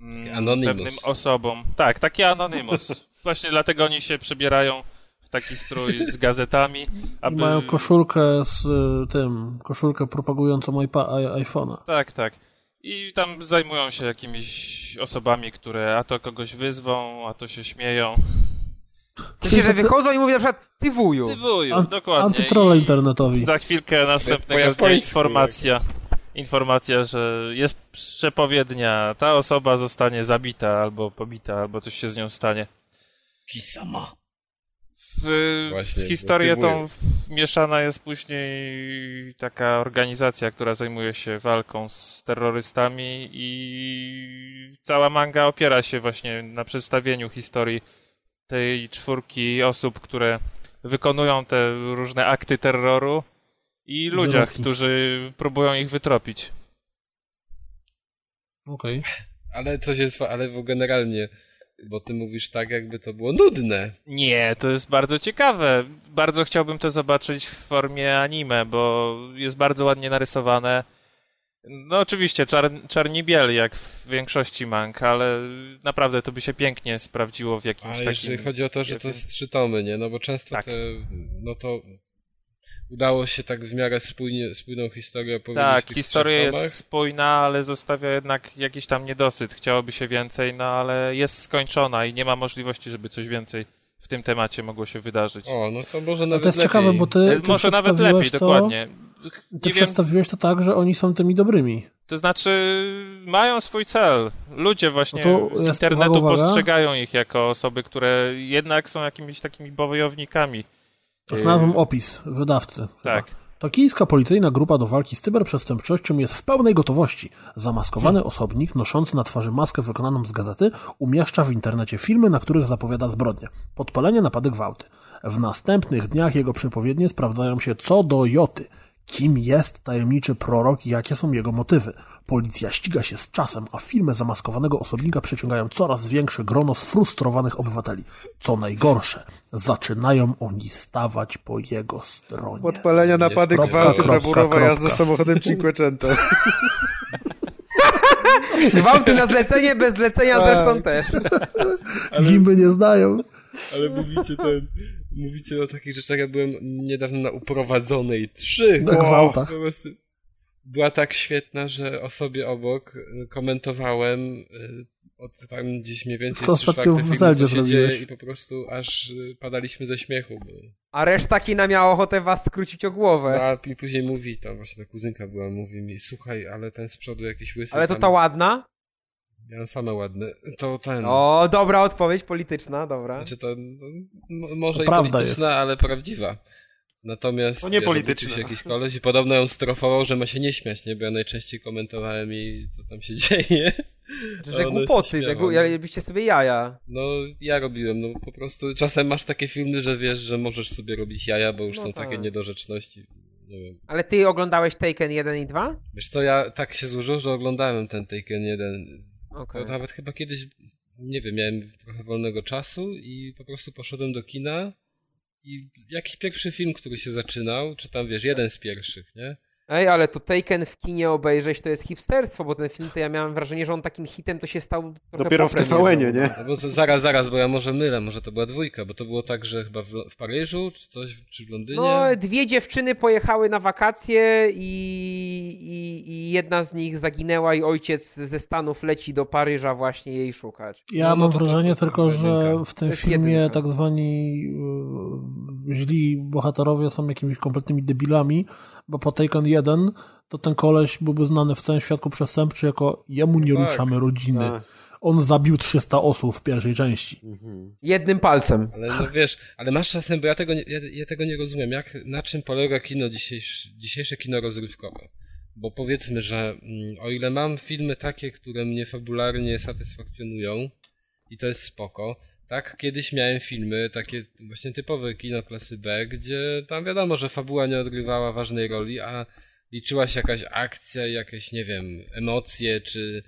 mm, pewnym osobom. Tak, taki anonimus. Właśnie dlatego oni się przebierają w taki strój z gazetami. Aby... I mają koszulkę z y, tym, koszulkę propagującą iPhone'a. Tak, tak. I tam zajmują się jakimiś osobami, które a to kogoś wyzwą, a to się śmieją. To się, że wychodzą i mówią na przykład ty wuju. Ty wuju, Ant dokładnie. Antytrole internetowi. Za chwilkę następnego dnia informacja. Informacja, że jest przepowiednia, ta osoba zostanie zabita albo pobita, albo coś się z nią stanie. Kisama w, Właśnie, w historię tą mieszana jest później taka organizacja, która zajmuje się walką z terrorystami i cała manga opiera się właśnie na przedstawieniu historii tej czwórki osób, które wykonują te różne akty terroru i ludziach, którzy próbują ich wytropić. Okej. Okay. Ale coś jest, ale generalnie bo ty mówisz tak, jakby to było nudne. Nie, to jest bardzo ciekawe. Bardzo chciałbym to zobaczyć w formie anime, bo jest bardzo ładnie narysowane. No oczywiście, czar, czarni biel, jak w większości mang, ale naprawdę to by się pięknie sprawdziło w jakimś A takim... jeżeli chodzi o to, że to jest trzy tomy, nie? No bo często tak. te, no to udało się tak w miarę spójnie, spójną historię opowiedzieć. Tak, historia jest spójna, ale zostawia jednak jakiś tam niedosyt. Chciałoby się więcej, no ale jest skończona i nie ma możliwości, żeby coś więcej w tym temacie mogło się wydarzyć. O, no to może nawet To jest lepiej. ciekawe, bo ty, ty Może nawet lepiej, to, dokładnie. Ty nie przedstawiłeś wiem, to tak, że oni są tymi dobrymi. To znaczy, mają swój cel. Ludzie właśnie no z internetu uwaga, uwaga. postrzegają ich jako osoby, które jednak są jakimiś takimi bojownikami Znalazłem opis wydawcy. Tak. Chyba. Tokijska policyjna grupa do walki z cyberprzestępczością jest w pełnej gotowości. Zamaskowany hmm. osobnik, noszący na twarzy maskę wykonaną z gazety, umieszcza w internecie filmy, na których zapowiada zbrodnie. Podpalenie, napady, gwałty. W następnych dniach jego przepowiednie sprawdzają się co do joty. Kim jest tajemniczy prorok i jakie są jego motywy? Policja ściga się z czasem, a filmy zamaskowanego osobnika przyciągają coraz większe grono sfrustrowanych obywateli. Co najgorsze, zaczynają oni stawać po jego stronie. Podpalenia, napady, gwałty, brawurowa jazda samochodem Cinquecento. Gwałty na zlecenie, bez zlecenia tak. zresztą też. Ale... Gimby nie znają. Ale mówicie ten mówicie o takich rzeczach, ja byłem niedawno na uprowadzonej trzy. Na gwałtach. Po prostu była tak świetna, że osobie obok y, komentowałem y, od tam gdzieś mniej więcej to ostatnio w Zeldzie się dzieje i po prostu aż y, padaliśmy ze śmiechu. Bo... A reszta kina miała ochotę was skrócić o głowę. No, a mi później mówi, tam właśnie ta kuzynka była, mówi mi, słuchaj, ale ten z przodu jakiś łysy. Ale to tam... ta ładna? Ja same ładne. To ten. O, dobra odpowiedź polityczna, dobra. Znaczy to no, może to i polityczna, jest. ale prawdziwa. Natomiast to nie polityczne. się jakiś koleś i podobno ją strofował, że ma się nie śmiać, nie? Bo ja najczęściej komentowałem jej, co tam się dzieje. Że głupoty, robiliście sobie jaja. No, ja robiłem, no po prostu czasem masz takie filmy, że wiesz, że możesz sobie robić jaja, bo już no są tak. takie niedorzeczności. Nie Ale ty oglądałeś Taken 1 i 2? Wiesz co, ja tak się złożyło, że oglądałem ten Taken 1. Okay. To nawet chyba kiedyś, nie wiem, miałem trochę wolnego czasu i po prostu poszedłem do kina i jakiś pierwszy film, który się zaczynał, czy tam wiesz, jeden z pierwszych, nie? Ej, ale to Taken w kinie obejrzeć to jest hipsterstwo, bo ten film to ja miałem wrażenie, że on takim hitem to się stał Dopiero w TVN-ie, nie? No bo zaraz, zaraz, bo ja może mylę, może to była dwójka, bo to było tak, że chyba w, w Paryżu, czy coś, czy w Londynie? No, dwie dziewczyny pojechały na wakacje i, i, i jedna z nich zaginęła i ojciec ze Stanów leci do Paryża właśnie jej szukać. Ja no, no mam to, wrażenie to, to, tylko, że w tym filmie jedynka. tak zwani yy, źli bohaterowie są jakimiś kompletnymi debilami, bo po Taken 1 to ten koleś byłby znany w całym świadku przestępczy jako jemu nie no tak, ruszamy rodziny. Tak. On zabił 300 osób w pierwszej części. Mhm. Jednym palcem. Ale no wiesz, ale masz czasem, bo ja tego nie, ja, ja tego nie rozumiem, jak, na czym polega kino dzisiejsze, dzisiejsze kino rozrywkowe. Bo powiedzmy, że mm, o ile mam filmy takie, które mnie fabularnie satysfakcjonują i to jest spoko, tak, kiedyś miałem filmy, takie właśnie typowe kino klasy B, gdzie tam wiadomo, że fabuła nie odgrywała ważnej roli, a liczyła się jakaś akcja, jakieś, nie wiem, emocje, czy,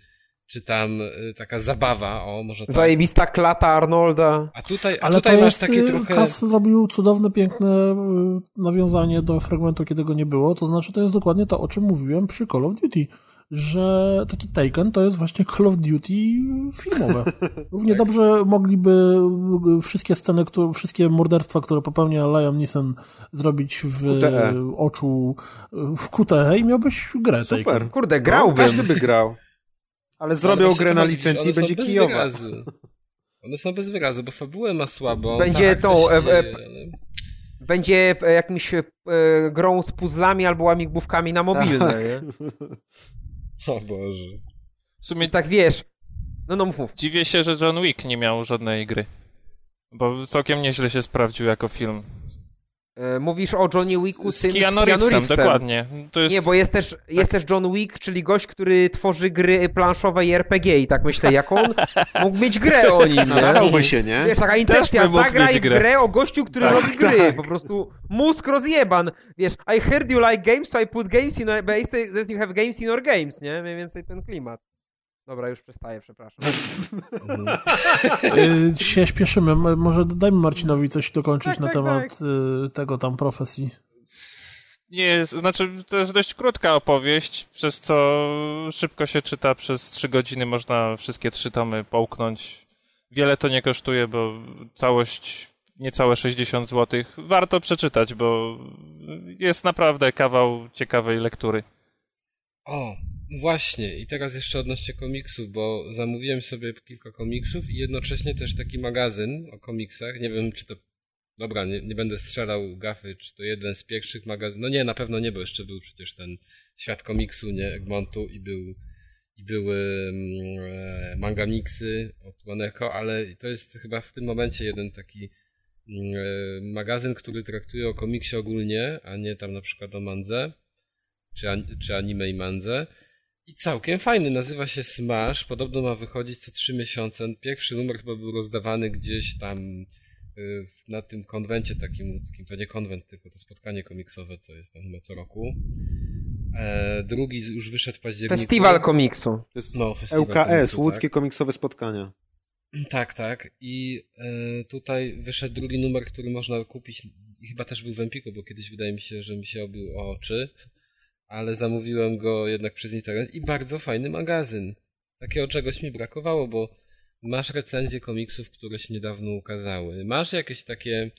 czy tam y, taka zabawa, o może tak. Zajebista klata Arnolda. A tutaj, a Ale tutaj masz jest, takie y, trochę... Kas zrobił cudowne, piękne y, nawiązanie do fragmentu, kiedy go nie było, to znaczy to jest dokładnie to, o czym mówiłem przy Call of Duty że taki Taken to jest właśnie Call of Duty filmowe. Równie tak. dobrze mogliby wszystkie sceny, które, wszystkie morderstwa, które popełnia Liam Neeson zrobić w QTE. oczu w QTE i miałbyś grę Super. Taken. Kurde, no, grałbym. No, każdy by grał. Ale zrobią grę na licencji i będzie kijowa. One są bez wyrazu, bo fabułę ma słabo. Będzie tak, to... E, e, będzie e, jakimś e, grą z puzzlami albo łamigłówkami na mobilne, tak. O Boże. W sumie tak wiesz. No no mów, mów. Dziwię się, że John Wick nie miał żadnej gry. Bo całkiem nieźle się sprawdził jako film. E, mówisz o Johnny Wicku z, tym, z Keanu, z Keanu Reevesem, Reevesem. dokładnie. Jest... Nie, bo jest też, jest też John Wick, czyli gość, który tworzy gry planszowe i RPG i tak myślę, jak on mógł mieć grę o nim, nie? Nadałby się, nie? Wiesz, taka intencja, zagraj w grę o gościu, który tak, robi gry, tak. po prostu mózg rozjeban. Wiesz, I heard you like games, so I put games in, say that you have games in your games, nie? Mniej więcej ten klimat. Dobra, już przestaję, przepraszam. Y, się śpieszymy. Może dajmy Marcinowi coś dokończyć tak, na tak, temat tak. Y, tego tam profesji. Nie, znaczy to jest dość krótka opowieść, przez co szybko się czyta, przez trzy godziny można wszystkie trzy tomy połknąć. Wiele to nie kosztuje, bo całość niecałe 60 zł. Warto przeczytać, bo jest naprawdę kawał ciekawej lektury. O, Właśnie, i teraz jeszcze odnośnie komiksów, bo zamówiłem sobie kilka komiksów i jednocześnie też taki magazyn o komiksach. Nie wiem, czy to. Dobra, nie, nie będę strzelał gafy, czy to jeden z pierwszych magazynów. No nie, na pewno nie, bo jeszcze był przecież ten świat komiksu, nie, Egmontu i był i były mm, e, manga mixy od Waneko, ale to jest chyba w tym momencie jeden taki mm, e, magazyn, który traktuje o komiksie ogólnie, a nie tam na przykład o mandze, czy, czy anime i mandze. I całkiem fajny, nazywa się Smash, podobno ma wychodzić co trzy miesiące. Pierwszy numer chyba był rozdawany gdzieś tam y, na tym konwencie takim łódzkim. To nie konwent, tylko to spotkanie komiksowe, co jest tam chyba co roku. E, drugi już wyszedł w październiku. Festiwal komiksu. To jest no, festiwal LKS, komiksu, tak. Łódzkie tak. Komiksowe Spotkania. Tak, tak. I e, tutaj wyszedł drugi numer, który można kupić i chyba też był w Empiku, bo kiedyś wydaje mi się, że mi się obił o oczy ale zamówiłem go jednak przez internet i bardzo fajny magazyn. Takiego czegoś mi brakowało, bo masz recenzje komiksów, które się niedawno ukazały. Masz jakieś takie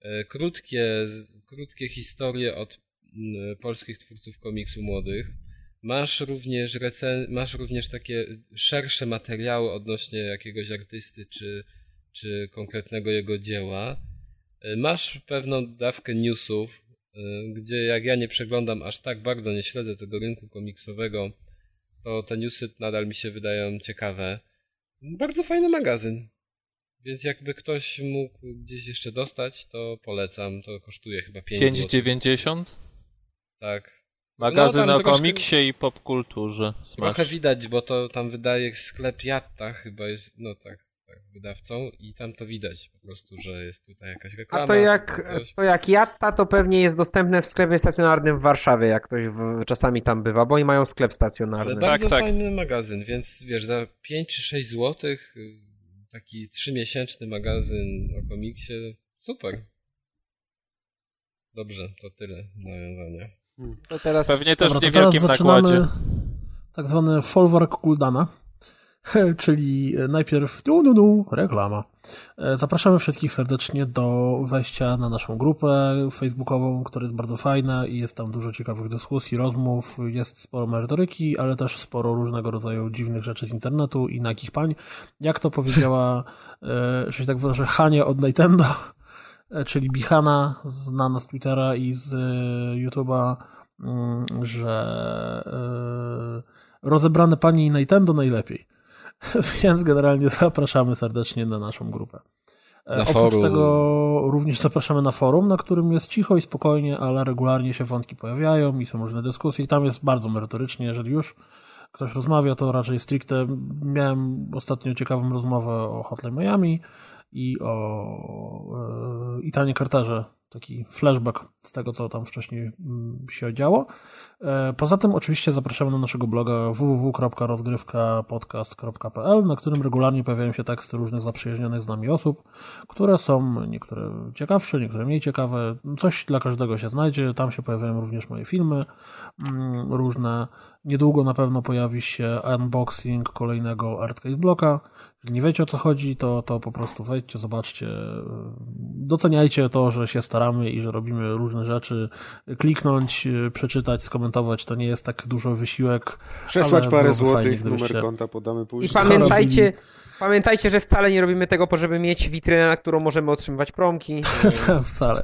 e, krótkie, krótkie historie od m, polskich twórców komiksu młodych. Masz również, recen- masz również takie szersze materiały odnośnie jakiegoś artysty czy, czy konkretnego jego dzieła. E, masz pewną dawkę newsów, gdzie jak ja nie przeglądam aż tak bardzo, nie śledzę tego rynku komiksowego, to te newsy nadal mi się wydają ciekawe. Bardzo fajny magazyn. Więc jakby ktoś mógł gdzieś jeszcze dostać, to polecam. To kosztuje chyba 5 5,90? Tak. Magazyn No, o tam troszkę- komiksie i popkulturze. Trochę widać, bo to tam wydaje sklep Jatta chyba jest, no tak, tak, wydawcą i tam to widać po prostu, że jest tutaj jakaś reklama. A to jak, to jak Jatta, to pewnie jest dostępne w sklepie stacjonarnym w Warszawie, jak ktoś w, czasami tam bywa, bo oni mają sklep Ale stacjonarny. bardzo tak. fajny magazyn, więc wiesz, za 5 czy 6 złotych y, taki trzymiesięczny magazyn o komiksie, super. Dobrze, to tyle nawiązania. To teraz Pewnie też Dobra, w to teraz niewielkim zaczynamy nakładzie. tak zwany folwark Kuldana, czyli najpierw nu, nu, nu, reklama. E, Zapraszamy wszystkich serdecznie do wejścia na naszą grupę facebookową, która jest bardzo fajna i jest tam dużo ciekawych dyskusji, rozmów, jest sporo merytoryki, ale też sporo różnego rodzaju dziwnych rzeczy z internetu i nagich pań. Jak to powiedziała, e, że się tak wyrażę, Hania od Nintendo, e, czyli Bihana, znana z Twittera i z e, YouTube'a, mm, że e, rozebrane pani Nintendo najlepiej. Więc generalnie zapraszamy serdecznie na naszą grupę. E, Na Oprócz forum. tego również zapraszamy na forum, na którym jest cicho i spokojnie, ale regularnie się wątki pojawiają i są różne dyskusje i tam jest bardzo merytorycznie, jeżeli już ktoś rozmawia, to raczej stricte. Miałem ostatnio ciekawą rozmowę o Hotline Miami i o e, Itanie Carterze, taki flashback z tego, co tam wcześniej mm, się działo. E, Poza tym oczywiście zapraszamy na naszego bloga www.rozgrywkapodcast.pl, na którym regularnie pojawiają się teksty różnych zaprzyjaźnionych z nami osób, które są niektóre ciekawsze, niektóre mniej ciekawe. Coś dla każdego się znajdzie. Tam się pojawiają również moje filmy mm, różne. Niedługo na pewno pojawi się unboxing kolejnego Artcade Bloka. Jeżeli nie wiecie o co chodzi, to, to po prostu wejdźcie, zobaczcie, doceniajcie to, że się staramy i że robimy różne rzeczy. Kliknąć, przeczytać, skomentować, to nie jest tak dużo wysiłek. Przesłać parę fajnie, złotych, numer konta podamy I później. pamiętajcie, pamiętajcie, że wcale nie robimy tego, po żeby mieć witrynę, na którą możemy otrzymywać promki. Wcale.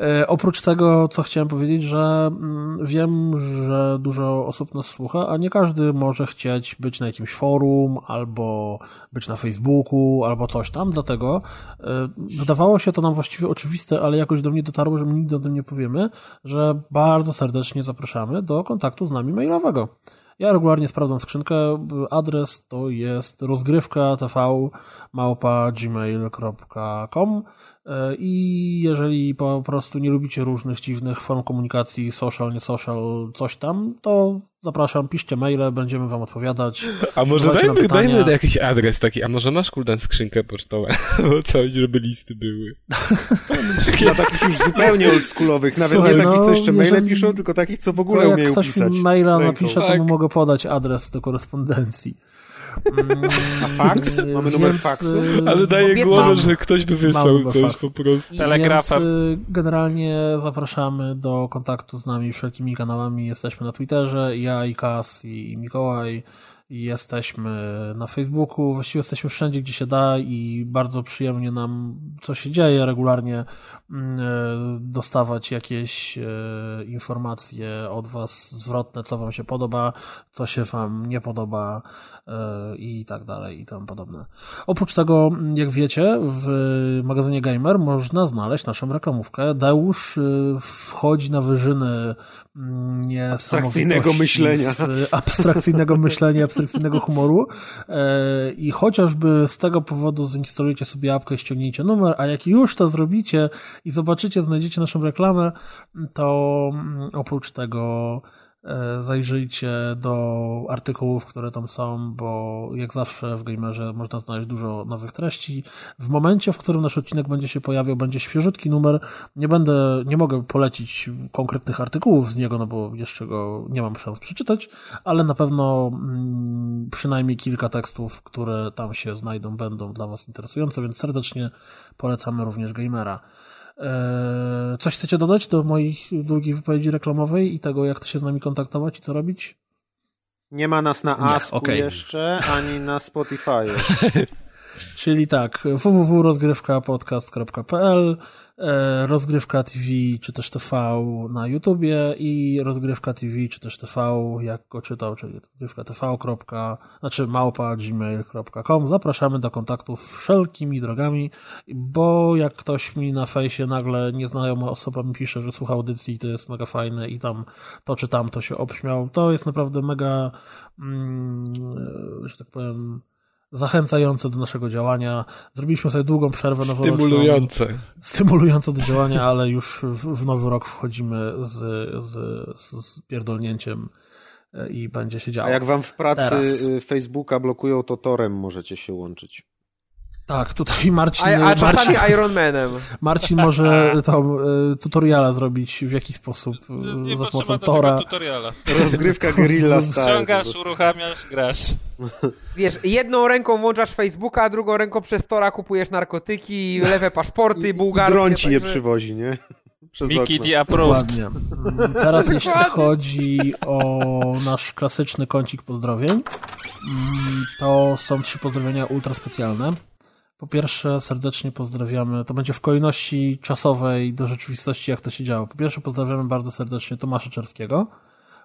E, oprócz tego, co chciałem powiedzieć, że mm, wiem, że dużo osób nas słucha, a nie każdy może chcieć być na jakimś forum, albo być na Facebooku, albo coś tam, dlatego e, wydawało się to nam właściwie oczywiste, ale jakoś do mnie dotarło, że my nigdy o tym nie powiemy, że bardzo serdecznie zapraszamy do kontaktu z nami mailowego. Ja regularnie sprawdzam skrzynkę. Adres to jest rozgrywka tv małpa gmail.com i jeżeli po prostu nie lubicie różnych dziwnych form komunikacji, social, nie social, coś tam, to zapraszam, piszcie maile, będziemy wam odpowiadać. A może dajmy, dajmy jakiś adres taki, a może masz kuldan skrzynkę pocztową, bo coś, żeby listy były. Dla takich już zupełnie oldschoolowych, nawet Słuchaj, nie takich, no, co jeszcze maile jeżeli- piszą, tylko takich, co w To ogóle jak umieją ktoś pisać. mi maila ręką. napisze, to Tak. mu mogę podać adres do korespondencji. Mm, A fax? Mamy numer więc, faksu? y, Ale daję Obiecam. głowę, że ktoś by wysłał coś fakt. po prostu. Telegrafem. Więc y, generalnie zapraszamy do kontaktu z nami wszelkimi kanałami. Jesteśmy na Twitterze, ja i Kas i Mikołaj. Jesteśmy na Facebooku, właściwie jesteśmy wszędzie, gdzie się da i bardzo przyjemnie nam, co się dzieje regularnie, mm, e, dostawać jakieś e, informacje od Was zwrotne, co Wam się podoba, co się Wam nie podoba i tak dalej i tam podobne. Oprócz tego, jak wiecie, w magazynie Gamer można znaleźć naszą reklamówkę. Deusz y, wchodzi na wyżyny mm, Abstrakcyjnego myślenia. Abstrakcyjnego myślenia, abstrakcyjnego humoru. E, I chociażby z tego powodu zainstalujecie sobie apkę i ściągnijcie numer, a jak już to zrobicie i zobaczycie, znajdziecie naszą reklamę, to mm, oprócz tego e, zajrzyjcie do artykułów, które tam są, bo jak zawsze w Gamerze można znaleźć dużo nowych treści. W momencie, w którym nasz odcinek będzie się pojawiał, będzie świeżutki numer. Nie będę, nie mogę polecić konkretnych artykułów z niego, no bo jeszcze go nie mam szans przeczytać, ale na pewno mm, przynajmniej kilka tekstów, które tam się znajdą, będą dla Was interesujące, więc serdecznie polecamy również Gamera. Eee, Coś chcecie dodać do moich długiej wypowiedzi reklamowej i tego, jak to się z nami kontaktować i co robić? Nie ma nas na Asku okej. jeszcze, ani na Spotify. Czyli tak, www.rozgrywkapodcast.pl E, rozgrywka TV czy też TV na YouTubie i rozgrywka TV czy też TV, jak go czytał, czyli rozgrywka TV. znaczy małpa gmail.com. Zapraszamy do kontaktów wszelkimi drogami, bo jak ktoś mi na fejsie nagle nieznajoma osoba mi pisze, że słucha audycji i to jest mega fajne i tam to czy tam to się obśmiał, to jest naprawdę mega, mm, że tak powiem, zachęcające do naszego działania. Zrobiliśmy sobie długą przerwę noworoczną. Stymulujące. Stymulujące do działania, ale już w, w nowy rok wchodzimy z, z, z, z pierdolnięciem e, i będzie się działo. A jak wam w pracy Teraz. Y, Facebooka blokują, to torem możecie się łączyć. Tak, tutaj Marcin... A, a czasami Marcin, Ironmanem. Marcin może to e, tutoriala zrobić, w jaki sposób nie za pomocą Tora. tutoriala. Rozgrywka Guerrilla Style. Ściągasz, uruchamiasz, grasz. Wiesz, jedną ręką włączasz Facebooka, a drugą ręką przez Tora kupujesz narkotyki, lewe paszporty, bułgarskie. Dron ci nie przywozi, nie? Przez Mickey D approved. Mm, teraz jeśli chodzi o nasz klasyczny kącik pozdrowień, mm, to są trzy pozdrowienia ultra specjalne. Po pierwsze, serdecznie pozdrawiamy, to będzie w kolejności czasowej do rzeczywistości, jak to się działo. Po pierwsze, pozdrawiamy bardzo serdecznie Tomasza Czerskiego,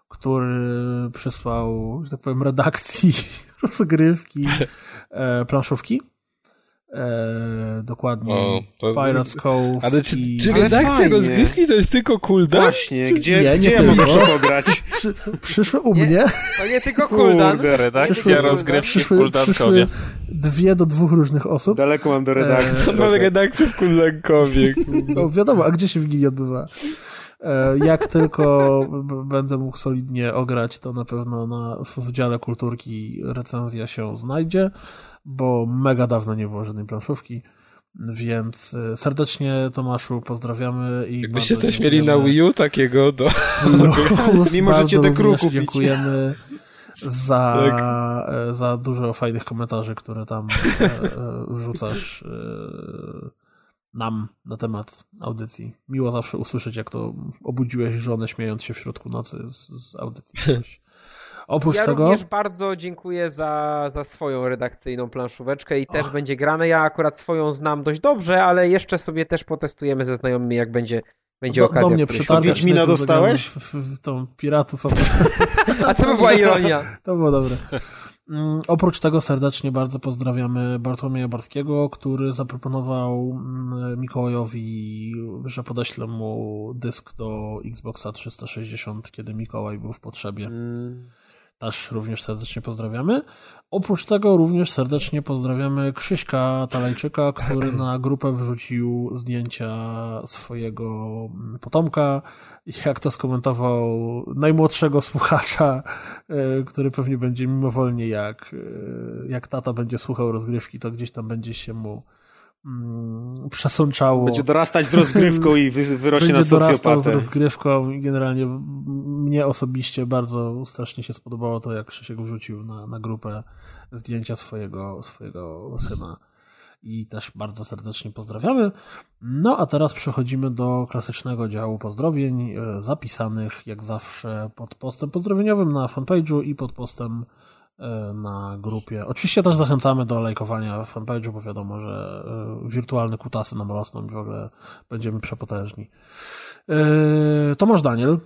który przysłał, że tak powiem, redakcji rozgrywki e, planszówki. E, dokładnie. O. Pirates Cove. Ale czy, i... czy redakcja rozgrywki to jest tylko cooldown? Właśnie, gdzie, nie, gdzie nie ja mogę to pograć? Przy, przyszły u mnie. Nie, to nie tylko cooldown. redakcja przyszły, rozgrywki przyszły, przyszły dwie do dwóch różnych osób. Daleko mam do redakcji. E, mam redakcję w cooldownkowie. No, wiadomo, a gdzie się Wigilii odbywa? E, jak tylko będę mógł solidnie ograć, to na pewno na, w dziale kulturki recenzja się znajdzie bo mega dawno nie było żadnej planszówki. Więc e, serdecznie Tomaszu pozdrawiamy i Jakbyście coś mieli na Wii U takiego do... Nie możecie dekru kupić. Dziękujemy za, tak. E, za dużo fajnych komentarzy, które tam e, wrzucasz nam na temat audycji. Miło zawsze usłyszeć, jak to obudziłeś żonę śmiejąc się w środku nocy z, z audycji. Oprócz ja tego... również bardzo dziękuję za, za swoją redakcyjną planszóweczkę i też będzie grane. Ja akurat swoją znam dość dobrze, ale jeszcze sobie też potestujemy ze znajomymi, jak będzie będzie do, okazja. Do mnie przytargasz. Wiedźmina dostałeś? W, w, w tą piratów. A to by była ironia. To było dobre. Mm, oprócz tego serdecznie bardzo pozdrawiamy Bartłomieja Barskiego, który zaproponował mm, Mikołajowi, że podeślę mu dysk do Xboxa 360, kiedy Mikołaj był w potrzebie. Mm. Też również serdecznie pozdrawiamy. Oprócz tego również serdecznie pozdrawiamy Krzyśka Talajczyka, który na grupę wrzucił zdjęcia swojego potomka. Jak to skomentował najmłodszego słuchacza, e, który pewnie będzie mimowolnie jak, e, jak tata będzie słuchał rozgrywki, to gdzieś tam będzie się mu przesączało. Będzie dorastać z rozgrywką i wy, wyrośnie Będzie na socjopatę. z rozgrywką i generalnie mnie osobiście bardzo strasznie się spodobało to, jak Krzysiek wrzucił na, na grupę zdjęcia swojego, swojego syna i też bardzo serdecznie pozdrawiamy. No a teraz przechodzimy do klasycznego działu pozdrowień, e, zapisanych jak zawsze pod postem pozdrowieniowym na fanpage'u i pod postem na grupie. Oczywiście też zachęcamy do lajkowania fanpage'u, bo wiadomo, że e, wirtualne kutasy nam rosną i w ogóle będziemy przepotężni. Tomasz Daniel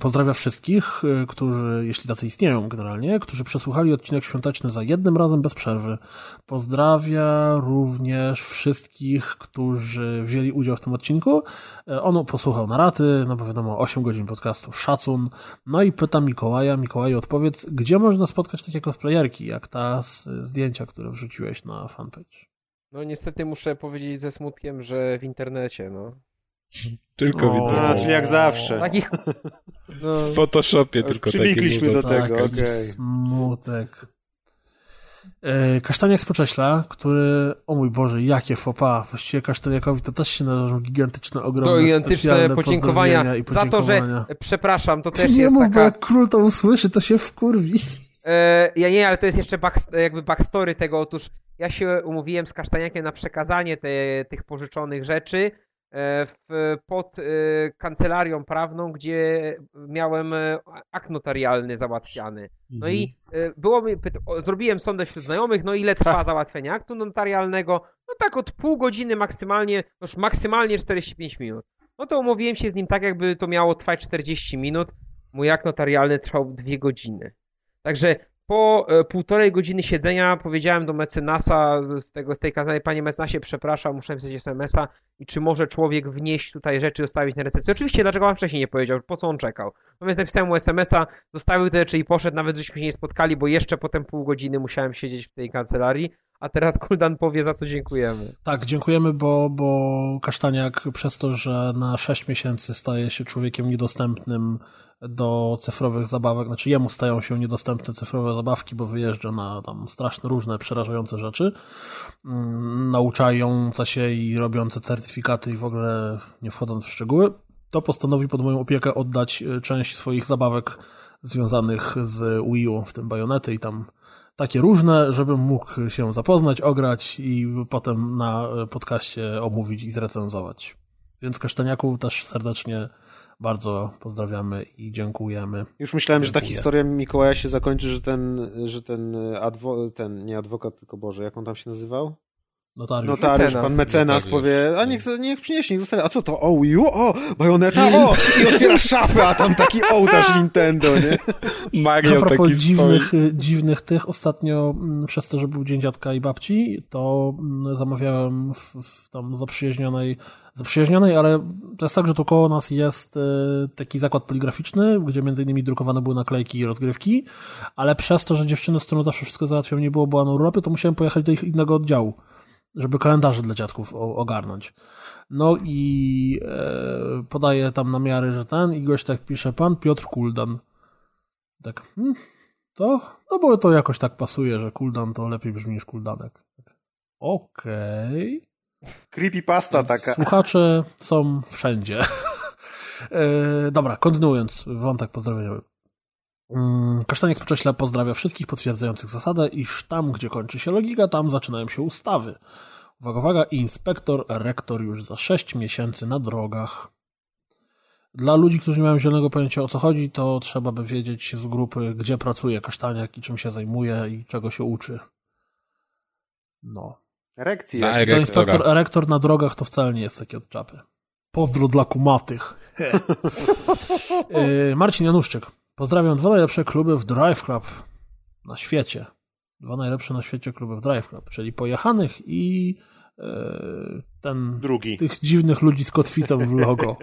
pozdrawia wszystkich, y, którzy, jeśli tacy istnieją generalnie, którzy przesłuchali odcinek świąteczny za jednym razem bez przerwy. Pozdrawia również wszystkich, którzy wzięli udział w tym odcinku. Y, on posłuchał na raty, no bo wiadomo, 8 godzin podcastu, szacun. No i pyta Mikołaja, Mikołaju odpowiedz, gdzie można spotkać takie cosplayerki, jak ta z zdjęcia, które wrzuciłeś na fanpage? No niestety muszę powiedzieć ze smutkiem, że w internecie, no. Tylko widać. A, czyli jak zawsze. Takich... No. W Photoshopie tylko Przywikliśmy do tego, tak, okej. Okay. Smutek. E, Kasztaniak z Pocześla, który, o mój Boże, jakie fopa. Właściwie Kasztaniakowi to też się należą gigantyczne, ogromne, to gigantyczne podziękowania, i za to, że, przepraszam, to też nie jest mów, taka... Bo jak król to usłyszy, to się wkurwi. E, ja nie, ale to jest jeszcze back, jakby backstory tego. Otóż ja się umówiłem z Kasztaniakiem na przekazanie te, tych pożyczonych rzeczy w, pod e, kancelarią prawną, gdzie miałem akt notarialny załatwiany. No mhm. i było mi, zrobiłem sondę wśród znajomych, no ile trwa załatwienie aktu notarialnego? No tak od pół godziny maksymalnie, już maksymalnie 45 minut. No to umówiłem się z nim tak, jakby to miało trwać 40 minut. Mój akt notarialny trwał dwie godziny. Także po e, półtorej godziny siedzenia powiedziałem do mecenasa z, tego, z tej kancelarii, panie mecenasie, przepraszam, muszę napisać SMS-a i czy może człowiek wnieść tutaj rzeczy, zostawić na recepcji. Oczywiście, dlaczego pan wcześniej nie powiedział, po co on czekał. Natomiast napisałem mu SMS-a, zostawił te rzeczy i poszedł, nawet żeśmy się nie spotkali, bo jeszcze potem pół godziny musiałem siedzieć w tej kancelarii. A teraz Kuldan powie, za co dziękujemy. Tak, dziękujemy, bo, bo Kasztaniak przez to, że na 6 miesięcy staje się człowiekiem niedostępnym do cyfrowych zabawek, znaczy jemu stają się niedostępne cyfrowe zabawki, bo wyjeżdża na tam straszne, różne, przerażające rzeczy, mm, nauczające się i robiące certyfikaty i w ogóle nie wchodząc w szczegóły, to postanowi pod moją opiekę oddać e, część swoich zabawek związanych z Wii U, w tym bajonety i tam takie różne, żebym mógł się zapoznać, ograć i potem na podcaście omówić i zrecenzować. Więc Kasztaniaku też serdecznie bardzo pozdrawiamy i dziękujemy. Już myślałem, Dziękuję. że ta historia Mikołaja się zakończy, że ten, że ten, adwo, ten nie adwokat, tylko Boże, jak on tam się nazywał? Notariusz. Notariusz, mecenas. pan mecenas Notariusz. powie, a niech, niech przyniesie, niech zostawia. A co to? O, Wii U? O, bajoneta? O! I otwiera szafę, a tam taki ołtarz Nintendo, nie? Magia a propos dziwnych, dziwnych tych, ostatnio mm, przez to, że był Dzień Dziadka i Babci, to mm, zamawiałem w, w tam zaprzyjaźnionej, zaprzyjaźnionej, ale to jest tak, że tu koło nas jest e, taki zakład poligraficzny, gdzie między innymi drukowane były naklejki i rozgrywki, ale przez to, że dziewczyny, z którą zawsze wszystko załatwiam, nie było, była na Europie, to musiałem pojechać do ich innego oddziału żeby kalendarze dla dziadków ogarnąć. No i e, podaje tam namiary, że ten i gość tak pisze, pan Piotr Kuldan. Tak, hmm, to, no bo to jakoś tak pasuje, że Kuldan to lepiej brzmi niż Kuldanek. Tak, Okej. Okay. Creepypasta taka. Słuchacze są wszędzie. e, dobra, kontynuując wątek pozdrowieniowy. Mm, Kasztaniec Pocześla pozdrawia wszystkich potwierdzających zasadę, iż tam, gdzie kończy się logika, tam zaczynają się ustawy. Uwaga, uwaga, inspektor, rektor już za 6 miesięcy na drogach. Dla ludzi, którzy nie mają zielonego pojęcia o co chodzi, to trzeba by wiedzieć z grupy, gdzie pracuje Kasztaniak i czym się zajmuje i czego się uczy. No. Rekcji. To inspektor, rektor na drogach to wcale nie jest taki od czapy. Pozdro dla kumatych. Y, Marcin Januszczyk. Pozdrawiam dwa najlepsze kluby w Drive Club na świecie. Dwa najlepsze na świecie kluby w Drive Club, czyli pojechanych i e, ten drugi. Tych dziwnych ludzi z kotwicą w logo.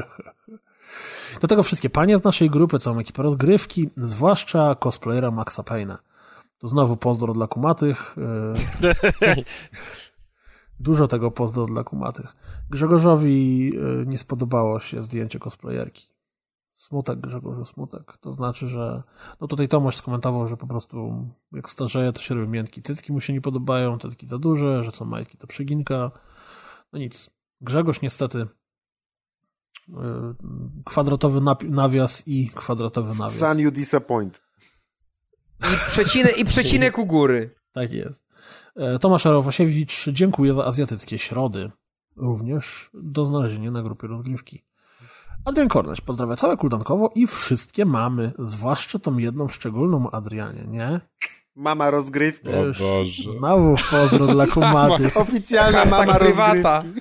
Do tego wszystkie panie z naszej grupy, całą ekipę rozgrywki, zwłaszcza cosplayera Maxa Payne'a. To znowu pozdro dla kumatych. E, dużo tego pozdro dla kumatych. Grzegorzowi e, nie spodobało się zdjęcie cosplayerki. Smutek, Grzegorzu, smutek. To znaczy, że no tutaj Tomasz skomentował, że po prostu jak starzeje, to się robi miętki. Cycki mu się nie podobają, cycki za duże, że są majki to przeginka. No nic. Grzegorz niestety yy, kwadratowy nawias i kwadratowy nawias. Sun you disappoint. I przecinek, i przecinek u góry. Tak jest. E, Tomasz Arowasiewicz, dziękuję za azjatyckie środy. Również do znalezienia na grupie rozgrywki. Adrian Kornaś pozdrawia całe kuldankowo i wszystkie mamy, zwłaszcza tą jedną szczególną Adrianie, nie? Mama rozgrywki. O Boże. Znowu pozdro dla kumaty. Oficjalna mama rozgrywki.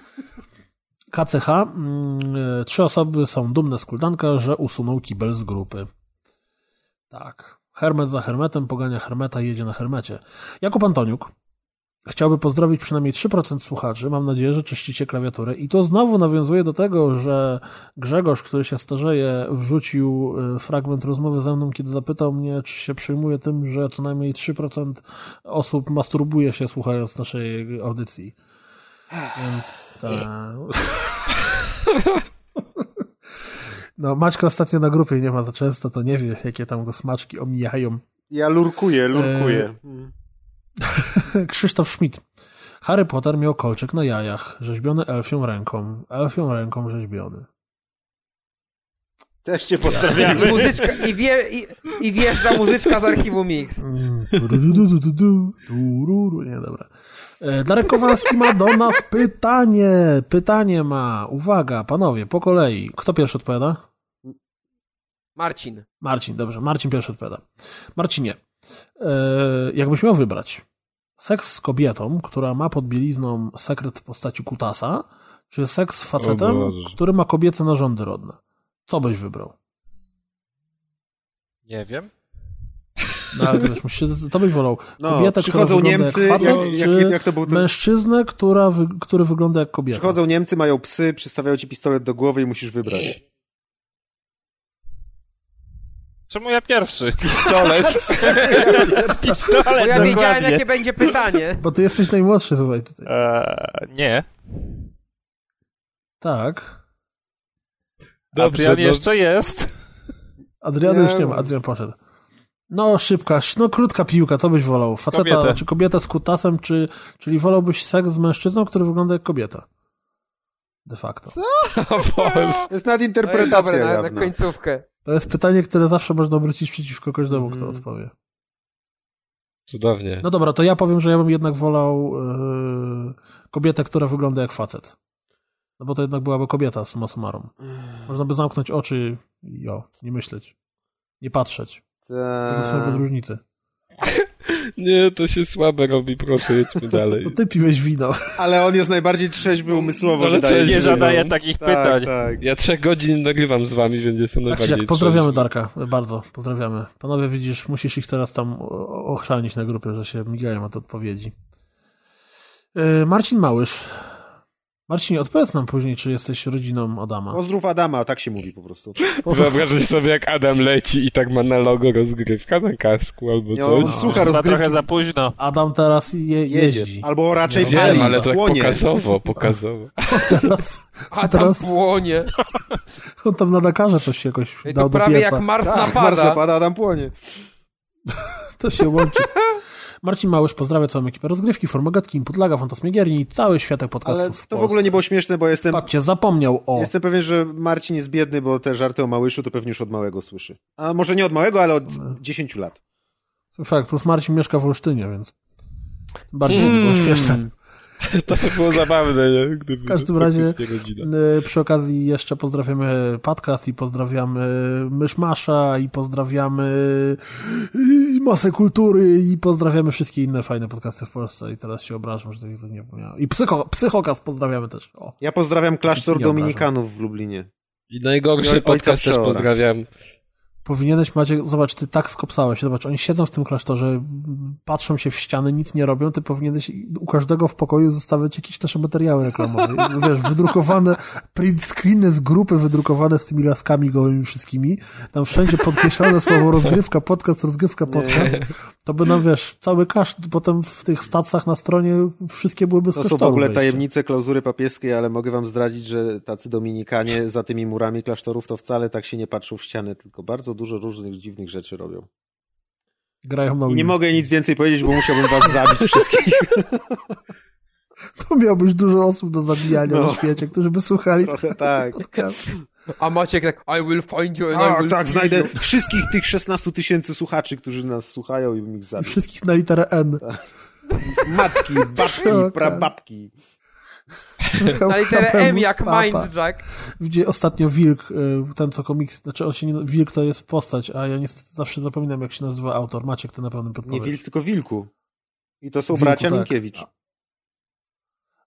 KCH. Mm, trzy osoby są dumne z kuldanka, że usunął kibel z grupy. Tak. Hermet za Hermetem pogania Hermeta i jedzie na Hermecie. Jakub Antoniuk Chciałby pozdrowić przynajmniej 3% słuchaczy. Mam nadzieję, że czyścicie klawiaturę. I to znowu nawiązuje do tego, że Grzegorz, który się starzeje, wrzucił y, fragment rozmowy ze mną, kiedy zapytał mnie, czy się przyjmuje tym, że co najmniej 3% osób masturbuje się słuchając naszej audycji. Więc ta... No, Maćka ostatnio na grupie nie ma za często, to nie wie, jakie tam go smaczki omijają. Ja lurkuję, lurkuję. E... Krzysztof Schmidt. Harry Potter miał kolczyk na jajach, rzeźbiony elfią ręką, elfią ręką rzeźbiony. Też cię pozdrawiamy. I, muzyczka, i, wie, i, i wjeżdża muzyczka z archiwum Mix. Nie, dobra. E, Darek Kowalski ma do nas pytanie. Pytanie ma. Uwaga, panowie, po kolei. Kto pierwszy odpowiada? Marcin. Marcin, dobrze. Marcin pierwszy odpowiada. Marcinie, jakbyś miał wybrać seks z kobietą, która ma pod bielizną sekret w postaci kutasa, czy seks z facetem, który ma kobiece narządy rodne? Co byś wybrał? Nie wiem. No ale to wiesz, musisz, co byś wolał? No, Kobietę, przychodzą Niemcy, jak facet, jak- jak- czy jak to był ten- mężczyznę, która wy, który wygląda jak kobieta? Przychodzą Niemcy, mają psy, przystawiają ci pistolet do głowy i musisz wybrać. Czemu ja pierwszy? Pistolet. Pistolet, Bo ja dokładnie. wiedziałem, jakie będzie pytanie. Bo ty jesteś najmłodszy, słuchaj tutaj. Eee, nie. Tak. Dobrze, Adrian no- jeszcze jest. Adriana Nie już nie ma. Adrian poszedł. No, szybka, no krótka piłka, co byś wolał? Faceta, Kobietę. czy kobietę z kutasem, czy, czyli wolałbyś seks z mężczyzną, który wygląda jak kobieta? De facto. O Boże. To jest No nadinterpretacja dobra, na, na końcówkę. To jest pytanie, które zawsze można obrócić przeciwko każdemu, kto Mm. odpowie. Cudownie. No dobra, to ja powiem, że ja bym jednak wolał yy, kobietę, która wygląda jak facet. No bo to jednak byłaby kobieta, summa summarum. Można by zamknąć oczy i o, nie myśleć. Nie patrzeć. Tego są Ta... Nie, to się słabe robi, proszę, jedźmy dalej. To ty piłeś wino. Ale on jest najbardziej trzeźwy umysłowo, Ale wydaje nie że- zadaję takich tak, pytań. Tak, Ja trzech godzin nagrywam z wami, więc jestem Tak, najbardziej pozdrawiamy trzeźwy. Darka, bardzo, pozdrawiamy. Panowie, widzisz, musisz ich teraz tam ochrzanić na grupie, że się migają od odpowiedzi. Yy, Marcin Małysz. Marcin, odpowiedz nam później, czy jesteś rodziną Adama. Pozdrów Adama, tak się mówi po prostu. Wyobrażasz sobie, jak Adam leci i tak ma na logo rozgrywka na kasku albo Nie, coś. on słucha Chyba rozgrywki, trochę za późno. Adam teraz je, jedzie. jeździ. Albo raczej Nie Wiem, pali, ale to tak płonie. pokazowo, pokazowo. Teraz, A tam teraz płonie. on tam na Dakarze coś jakoś Ej, dał To do prawie pieca. jak Mars Tak, Mars napada. napada, Adam płonie. To się łączy. Marcin Małysz pozdrawia całą ekipę rozgrywki, Formogatki, Input Laga, Fantasmagierii i cały światek podcastów Ale w to w ogóle nie było śmieszne, bo jestem, Patrzcie, zapomniał o... jestem pewien, że Marcin jest biedny, bo te żarty o Małyszu to pewnie już od małego słyszy. A może nie od małego, ale od 10 lat. Fakt, plus Marcin mieszka w Olsztynie, więc bardziej Hmm. było śmieszne. To by było zabawne, nie? Gdyby W każdym razie y, przy okazji jeszcze pozdrawiamy podcast i pozdrawiamy Myszmasza i pozdrawiamy y, Masę Kultury i pozdrawiamy wszystkie inne fajne podcasty w Polsce i teraz się obrażam, że tych język nie pomniałem. I Psycho, Psychokas pozdrawiamy też. O. Ja pozdrawiam klasztor. Dominikanów w Lublinie. I najgorszy podcast też pozdrawiam. Powinieneś, Maciek, zobacz, ty tak skopsałeś, zobacz, oni siedzą w tym klasztorze, patrzą się w ściany, nic nie robią, ty powinieneś u każdego w pokoju zostawiać jakieś nasze materiały reklamowe. Wiesz, wydrukowane, print screeny z grupy wydrukowane z tymi laskami gołymi wszystkimi, tam wszędzie podkreślone słowo rozgrywka, podcast, rozgrywka, podcast. To by nam, wiesz, cały kaszt, potem w tych stacjach na stronie wszystkie byłyby To są w ogóle tajemnice klauzury papieskiej, ale mogę wam zdradzić, że tacy Dominikanie za tymi murami klasztorów to wcale tak się nie patrzą w ścianę, tylko bardzo dużo różnych dziwnych rzeczy robią. Grają na I nie mogę nic więcej powiedzieć, bo musiałbym was zabić wszystkich. To miałbyś dużo osób do zabijania No. na świecie, którzy by słuchali Trochę tak. podcastu. A Maciek tak, I will find you and I Tak, will tak, znajdę you. wszystkich tych 16 tysięcy słuchaczy, którzy nas słuchają i bym ich I zabił. wszystkich na literę N. Matki, babki, Tak, prababki. Na literę M jak. Mindjack. Gdzie ostatnio Wilk, y, ten co komiks, znaczy on się nie, Wilk to jest postać, a ja niestety zawsze zapominam jak się nazywa autor. Maciek, ty na pewno Nie wilk, tylko wilku. I to są Wilku, bracia tak. Minkiewicz.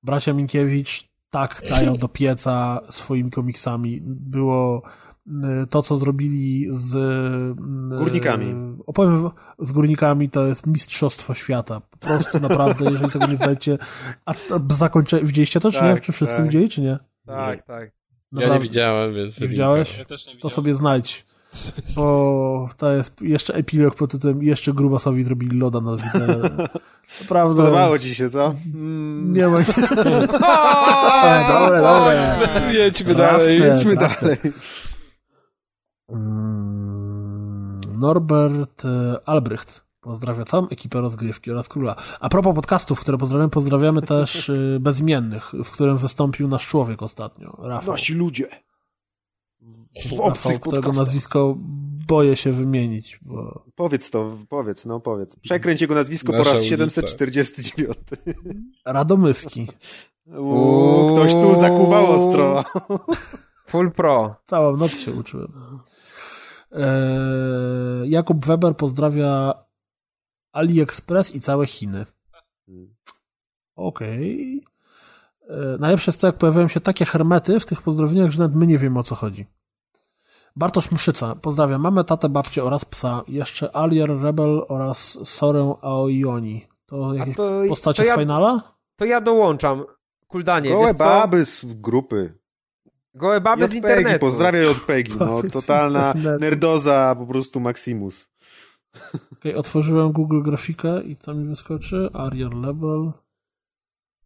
Bracia Minkiewicz tak dają do pieca swoimi komiksami. Było to, co zrobili z... y, Górnikami. Opowiem, z górnikami to jest mistrzostwo świata. Po prostu naprawdę, jeżeli tego nie znajdziecie. A, a zakończę, widzieliście to, czy nie? Tak, Czy wszyscy tak. widzieli, czy nie? Tak, tak. Ja nie Naprawdę. widziałem, więc... Nie widziałeś? Ja też nie To sobie znajdź. Bo to jest jeszcze epilog pod tytułem jeszcze Grubasowi zrobili loda na widzę. Naprawdę. Podobało ci się, co? Mm, Nie ma. Dobre, dobre. Jedźmy dalej. Trafne. dalej. Mm, Norbert e, Albrecht. Pozdrawia całą ekipę rozgrywki oraz króla. A propos podcastów, które pozdrawiamy, pozdrawiamy też e, bezimiennych, w którym wystąpił nasz człowiek ostatnio, Rafał. Nasi ludzie. w obcych którego podcastach. nazwisko boję się wymienić, bo... Powiedz to, powiedz, no powiedz. Przekręć jego nazwisko po Nasza raz ulica. 749. Radomyski. Uuu, ktoś tu zakuwał ostro. Full pro. Całą noc się uczyłem. Eee, Jakub Weber pozdrawia AliExpress i całe Chiny. Okej. E, Najlepsze jest to, jak pojawiają się takie hermety w tych pozdrowieniach, że nawet my nie wiemy o co chodzi. Bartosz Mszyca, pozdrawiam mamę, tatę, babcię oraz psa. Jeszcze Alier, Rebel oraz Sorę Aoioni. To jakieś to- postacie to ja- z finala? To ja dołączam. Kuldanie, Gołe wiesz co? baby z grupy. Gołe baby z JPEGi, internetu. pozdrawiam JPEGi, no totalna nerdoza po prostu Maximus. Okej, otworzyłem Google grafikę i co mi wyskoczy? Ariel Rebel.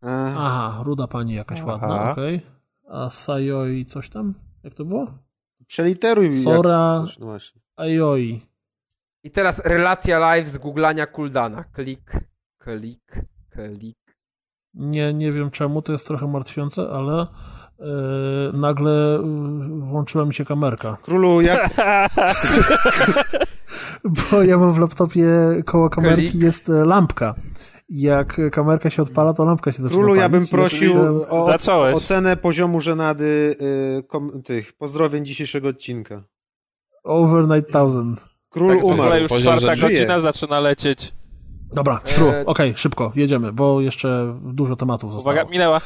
Ech, Aha, ruda pani jakaś Aha. ładna, okej. A Sayoi coś tam? Jak to było? Przeliteruj jak... Sora No właśnie. Aioi. I teraz relacja live z googlania Kuldana. Klik, klik, klik. Nie, nie wiem czemu, to jest trochę martwiące, ale nagle yy, włączyła mi się kamerka. Królu, jak, Bo ja mam w laptopie koło kamerki Klik. jest e, lampka. Jak kamerka się odpala, to lampka się zaczyna królu, ja bym prosił oczywiście- o Zacząłeś. ocenę poziomu żenady y, kom, tych pozdrowień dzisiejszego odcinka. Overnight Thousand. Król Tak, umarł. już Poziom, czwarta żyje. godzina zaczyna lecieć. Dobra, szru, E, okej, szybko, jedziemy, bo jeszcze dużo tematów zostało. Uwaga, minęła.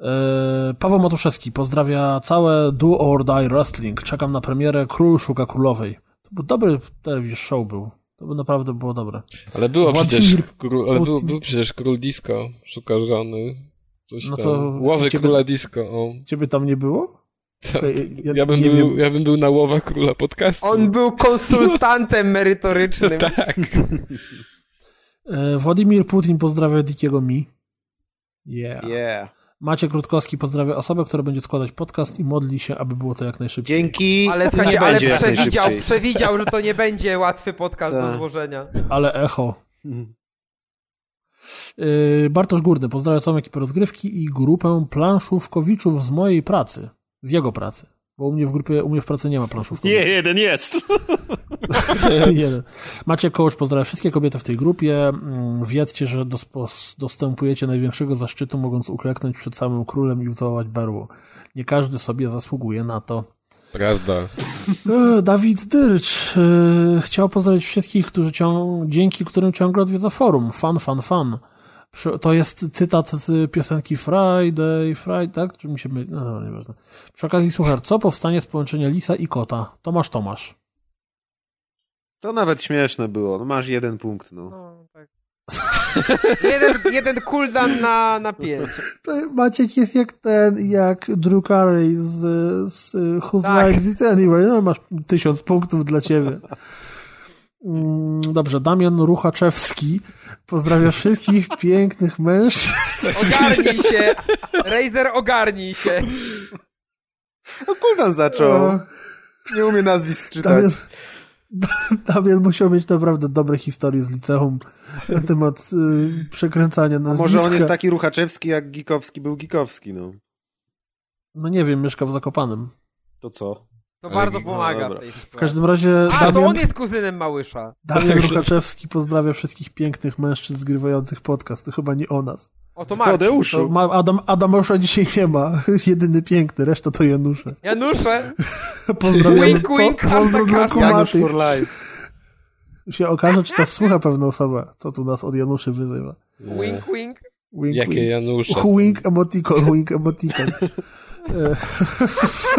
E, Paweł Matuszewski pozdrawia całe Do or Die Wrestling. Czekam na premierę Król Szuka Królowej. To był dobry telewizjon show był. To by naprawdę było dobre. Ale było Władimir przecież, król, ale był, Putin. był przecież król disco, szuka żony, coś No tam. to Łowy ciebie- króla disco, o. Ciebie tam nie było? Tak. Okej, Ja, bym nie był, wiem. ja bym był na łowach króla podcastu. On był konsultantem merytorycznym. Tak. E, Władimir Putin pozdrawia Dikiego Mi. Yeah. Yeah. Maciek Rutkowski pozdrawia osobę, która będzie składać podcast i modli się, aby było to jak najszybciej. Dzięki. Ale nie słuchajcie, ale przewidział, przewidział, że to nie będzie łatwy podcast do Tak. złożenia. Ale echo. E, Bartosz Górny pozdrawia całą ekipę rozgrywki i grupę planszówkowiczów z mojej pracy. Z jego pracy. Bo u mnie w grupie, u mnie w pracy nie ma planszówkowiczów. Nie, jeden jest. Jeden. Maciek Kołcz pozdrawia wszystkie kobiety w tej grupie. Mm, Wiedzcie, że dostępujecie największego zaszczytu, mogąc ukleknąć przed samym królem i ucałować berło. Nie każdy sobie zasługuje na to. Prawda. E, Dawid Dyrcz e, chciał pozdrowić wszystkich, którzy cią- dzięki którym ciągle odwiedza forum. Fan, fan, fan. To jest cytat z piosenki Friday, Friday, tak? Czy mi się my... No, dobra, nieważne. Przy okazji, słuchaj, co powstanie z połączenia lisa i kota? Tomasz Tomasz. To nawet śmieszne było. No masz jeden punkt, no. No, tak. jeden, jeden cooldown na, na pięć. To Maciek jest jak ten, jak Drew Carey z, z Who's Tak. It Anyway. No, masz tysiąc punktów dla ciebie. Mm, Dobrze, Damian Ruchaczewski pozdrawia wszystkich pięknych mężczyzn. Ogarnij się! Razer, ogarnij się! No Kuldan zaczął. O, Nie umie nazwisk czytać. Damian, Damian musiał mieć naprawdę dobre historie z liceum na temat y, przekręcania A nazwiska. może on jest taki ruchaczewski, jak Gikowski był Gikowski, no. No nie wiem, mieszka w Zakopanem. To co? To bardzo no, pomaga w tej W sytuacji. każdym razie A, to Damian, on jest kuzynem Małysza. Damian Ruchaczewski pozdrawia wszystkich pięknych mężczyzn zgrywających podcast. To chyba nie o nas. O, to Marcin. To Tadeuszu. ma, Adam, Adamasza dzisiaj nie ma. Jedyny piękny, reszta to Janusze. Janusze! Pozdrawiamy. Wink, wink, pozdro dla hashtag Janusz for life. Się okaże, czy to słucha pewna osoba, co tu nas od Januszy wyzywa. Wink, wink. Wink, Jakie wink. Janusze. Wink emoticon, wink emoticon. E,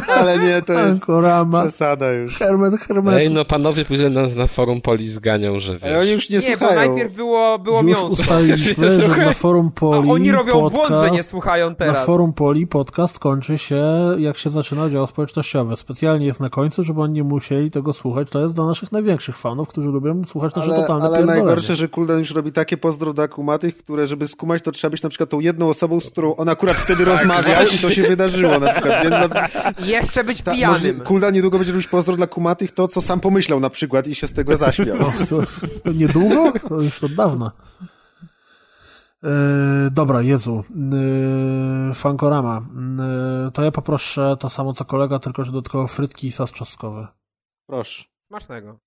Ale nie, to jest Ankorama. przesada już. Hermet, hermet. Ej, no panowie później nas na forum poli zganią, że Ale oni wiesz. już nie, Nie, bo słuchają. najpierw było, było Już mięso. ustaliliśmy, że na forum A Poli oni robią podcast, błąd, że nie słuchają Na teraz. forum Poli podcast kończy się, jak się zaczyna dział społecznościowy. Specjalnie jest na końcu, żeby oni nie musieli tego słuchać. To jest dla naszych największych fanów, którzy lubią słuchać nasze Ale, totalne ale najgorsze, że Kuldan już robi takie pozdro dla kumatych, które żeby skumać, to trzeba być na przykład tą jedną osobą, z którą on akurat wtedy rozmawiał i to się wydarzyło na przykład. Więc na, I jeszcze być ta, może pijanym. Kuldan niedługo będzie robić pozdro dla kumatych to, co sam pomyślał na przykład i się z tego zaśmiał. To, to niedługo? To już od dawna. Yy, dobra, Jezu. Yy, Fankorama. Yy, to ja poproszę to samo co kolega, tylko że dodatkowo frytki i sos czosnkowy. Proszę. Smacznego.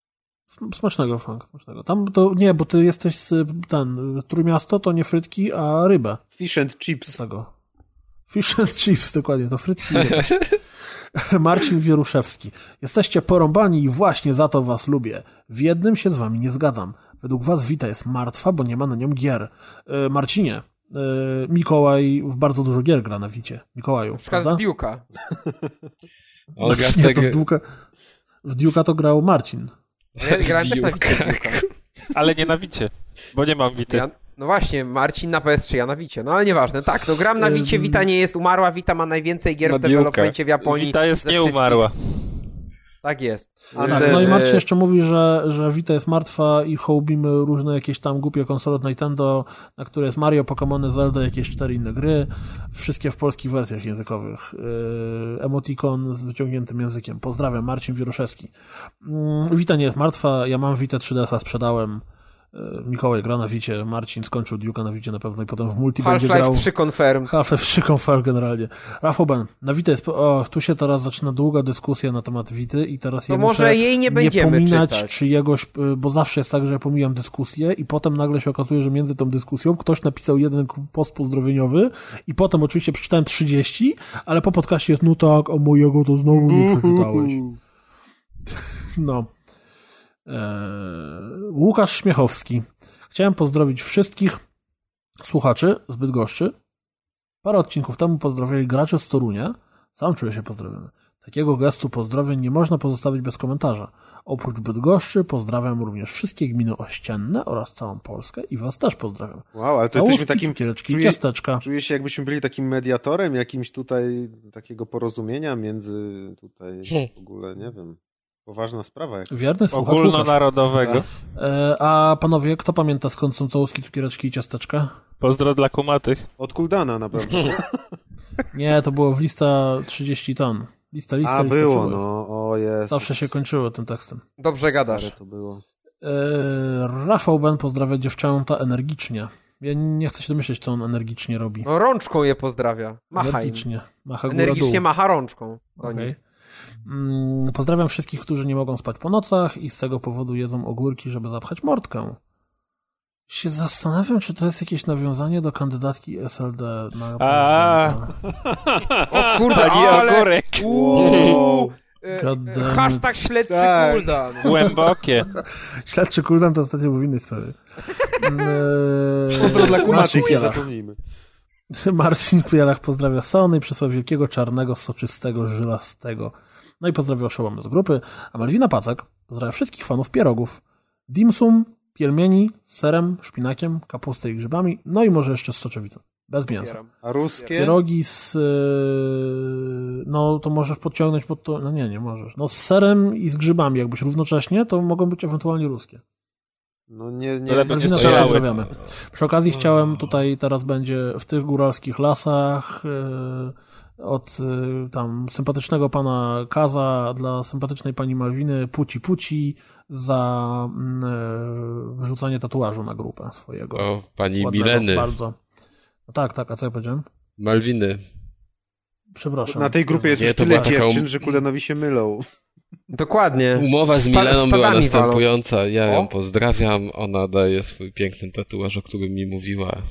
Smacznego, Frank, smacznego. Tam to nie, bo ty jesteś z ten, Trójmiasto to nie frytki, a rybę. Fish and chips. Z tego. Fish and chips, dokładnie, to frytki. Marcin Wieruszewski. Jesteście porąbani i właśnie za to was lubię. W jednym się z wami nie zgadzam. Według was Wita jest martwa, bo nie ma na nią gier. E, Marcinie, e, Mikołaj w bardzo dużo gier gra na Wicie. Mikołaju, Na przykład prawda? w Duke'a. On gra w nie, to w Duke'a, w Duke'a to grał Marcin. Ja grałem też na Duke. Wicie w Duke'a. Ale nie na Wicie, bo nie mam Wity. Ja, no właśnie, Marcin na PS3, ja na Wicie. No ale nieważne. Tak, no gram na Wicie. Wita nie jest umarła, Wita ma najwięcej gier Na w developmencie w Japonii. Wita jest ze nie wszystkich. umarła. Tak jest. A Tak, no i Marcin jeszcze mówi, że, że Vita jest martwa i hołbimy różne jakieś tam głupie konsole od Nintendo, na które jest Mario, Pokémony, Zelda, jakieś cztery inne gry. Wszystkie w polskich wersjach językowych. Yy, emotikon z wyciągniętym językiem. Pozdrawiam, Marcin Wieruszewski. Yy, Vita nie jest martwa, ja mam Vita 3DS-a, sprzedałem. Yy, Mikołaj gra na Wicie, Marcin skończył Duke'a na Wicie na pewno i potem w multi będzie grał. Half-Life 3 confirmed. Half-Life 3 Confirm generalnie. Rafał Ben, na Witę jest, o, tu się teraz zaczyna długa dyskusja na temat Wity i teraz ja może muszę jej nie będziemy pominać czytać. czyjegoś, y, bo zawsze jest tak, że ja pomijam dyskusję i potem nagle się okazuje, że między tą dyskusją ktoś napisał jeden post pozdrowieniowy i potem oczywiście przeczytałem 30, ale po podcaście jest, no tak, a mojego to znowu nie przeczytałeś. No. Eee, Łukasz Śmiechowski. Chciałem pozdrowić wszystkich słuchaczy z Bydgoszczy. Parę odcinków temu pozdrowiali gracze z Torunia. Sam czuję się pozdrowiony. Takiego gestu pozdrowień nie można pozostawić bez komentarza. Oprócz Bydgoszczy pozdrawiam również wszystkie gminy ościenne oraz całą Polskę i was też pozdrawiam. Wow, ale to Całówki, jesteśmy takim... cukiereczki, czuję- ciasteczka. Czuję się jakbyśmy byli takim mediatorem, jakimś tutaj takiego porozumienia między tutaj w ogóle, nie wiem, poważna sprawa. Jak... Wierny słuchacz. Ogólnonarodowego. E, a panowie, kto pamięta skąd są całówki, cukiereczki i ciasteczka? Pozdro dla kumatych. Od Kuldana na pewno. Nie, to było w lista 30 ton. Lista, lista, A, lista było, przybyła. no, o jest. Zawsze się kończyło tym tekstem. Dobrze gadasz. to było. E, Rafał Ben pozdrawia dziewczęta energicznie. Ja nie chcę się domyśleć, co on energicznie robi. No rączką je pozdrawia. Macha im. energicznie. Macha Energicznie dół. macha rączką. do Okej. Mm, Pozdrawiam wszystkich, którzy nie mogą spać po nocach i z tego powodu jedzą ogórki, żeby zapchać mordkę. Się zastanawiam, czy to jest jakieś nawiązanie do kandydatki SLD na. O kurde, ale... ogórek. Uuu, e, e. Hashtag śledczy Tak. Kuldan. Głębokie. Śledczy Kuldan to ostatnio był w innej sprawie. Eee, Pozdro dla kumatych, nie zapomnijmy. Marcin Pielach pozdrawia Sony i przesła wielkiego, czarnego, soczystego, żylastego. No i pozdrawia oszołomy z grupy. A Malwina Pacek pozdrawia wszystkich fanów pierogów. Dimsum, pielmieni serem, szpinakiem, kapustą i grzybami, no i może jeszcze z soczewicą. Bez mięsa. A ruskie? Pierogi z... yy, No, to możesz podciągnąć pod to... No nie, nie możesz. No z serem i z grzybami jakbyś równocześnie, to mogą być ewentualnie ruskie. No nie, nie. Lepiej nie. Przy okazji chciałem tutaj, teraz będzie w tych góralskich lasach yy, od yy, tam sympatycznego pana Kaza dla sympatycznej pani Malwiny Puci Puci za yy, wrzucanie tatuażu na grupę swojego. O, pani Ładnego, Mileny. Bardzo. No tak, tak, a co ja powiedziałem? Malwiny. Przepraszam. Na tej grupie jest Nie, już tyle taka dziewczyn, um- że Kuldanowi się mylą. Dokładnie. Umowa z Mileną była stadami walą. następująca. Ja ją O. pozdrawiam. Ona daje swój piękny tatuaż, o którym mi mówiła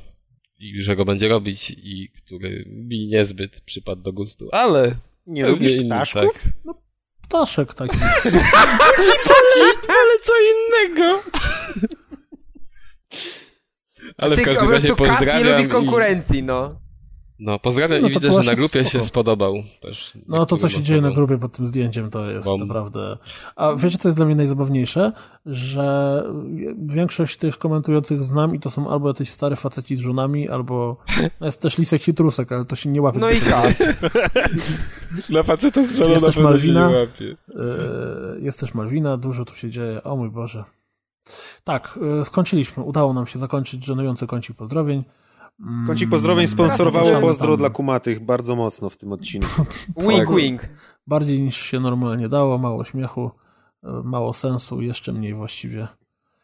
i że go będzie robić i który mi niezbyt przypadł do gustu, ale Nie lubisz ptaszków? Tak. Ptaszek taki. Ale co innego. Ale w każdym razie Kas nie pozdrawiam. lubi i- konkurencji, no. No, pozdrawiam No, i widzę, że na grupie się spoko. spodobał też. No to, co się dzieje na grupie pod tym zdjęciem, to jest Bom. naprawdę... A wiecie, co jest dla mnie najzabawniejsze? Że większość tych komentujących znam i to są albo jacyś stare faceci z żonami, albo no jest też Lisek Hitrusek, ale to się nie łapie. No i Kas. Dla faceta z żoną Jest na też pewno się Malwina. nie łapie. Yy, Jest też Malwina, dużo tu się dzieje. O mój Boże. Tak, yy, skończyliśmy. Udało nam się zakończyć żenujący kącik pozdrowień. Mm, Kącik pozdrowień sponsorowało pozdro dla kumatych bardzo mocno w tym odcinku. Wink, wink. Bardziej niż się normalnie dało, mało śmiechu, yy, mało sensu, jeszcze mniej właściwie.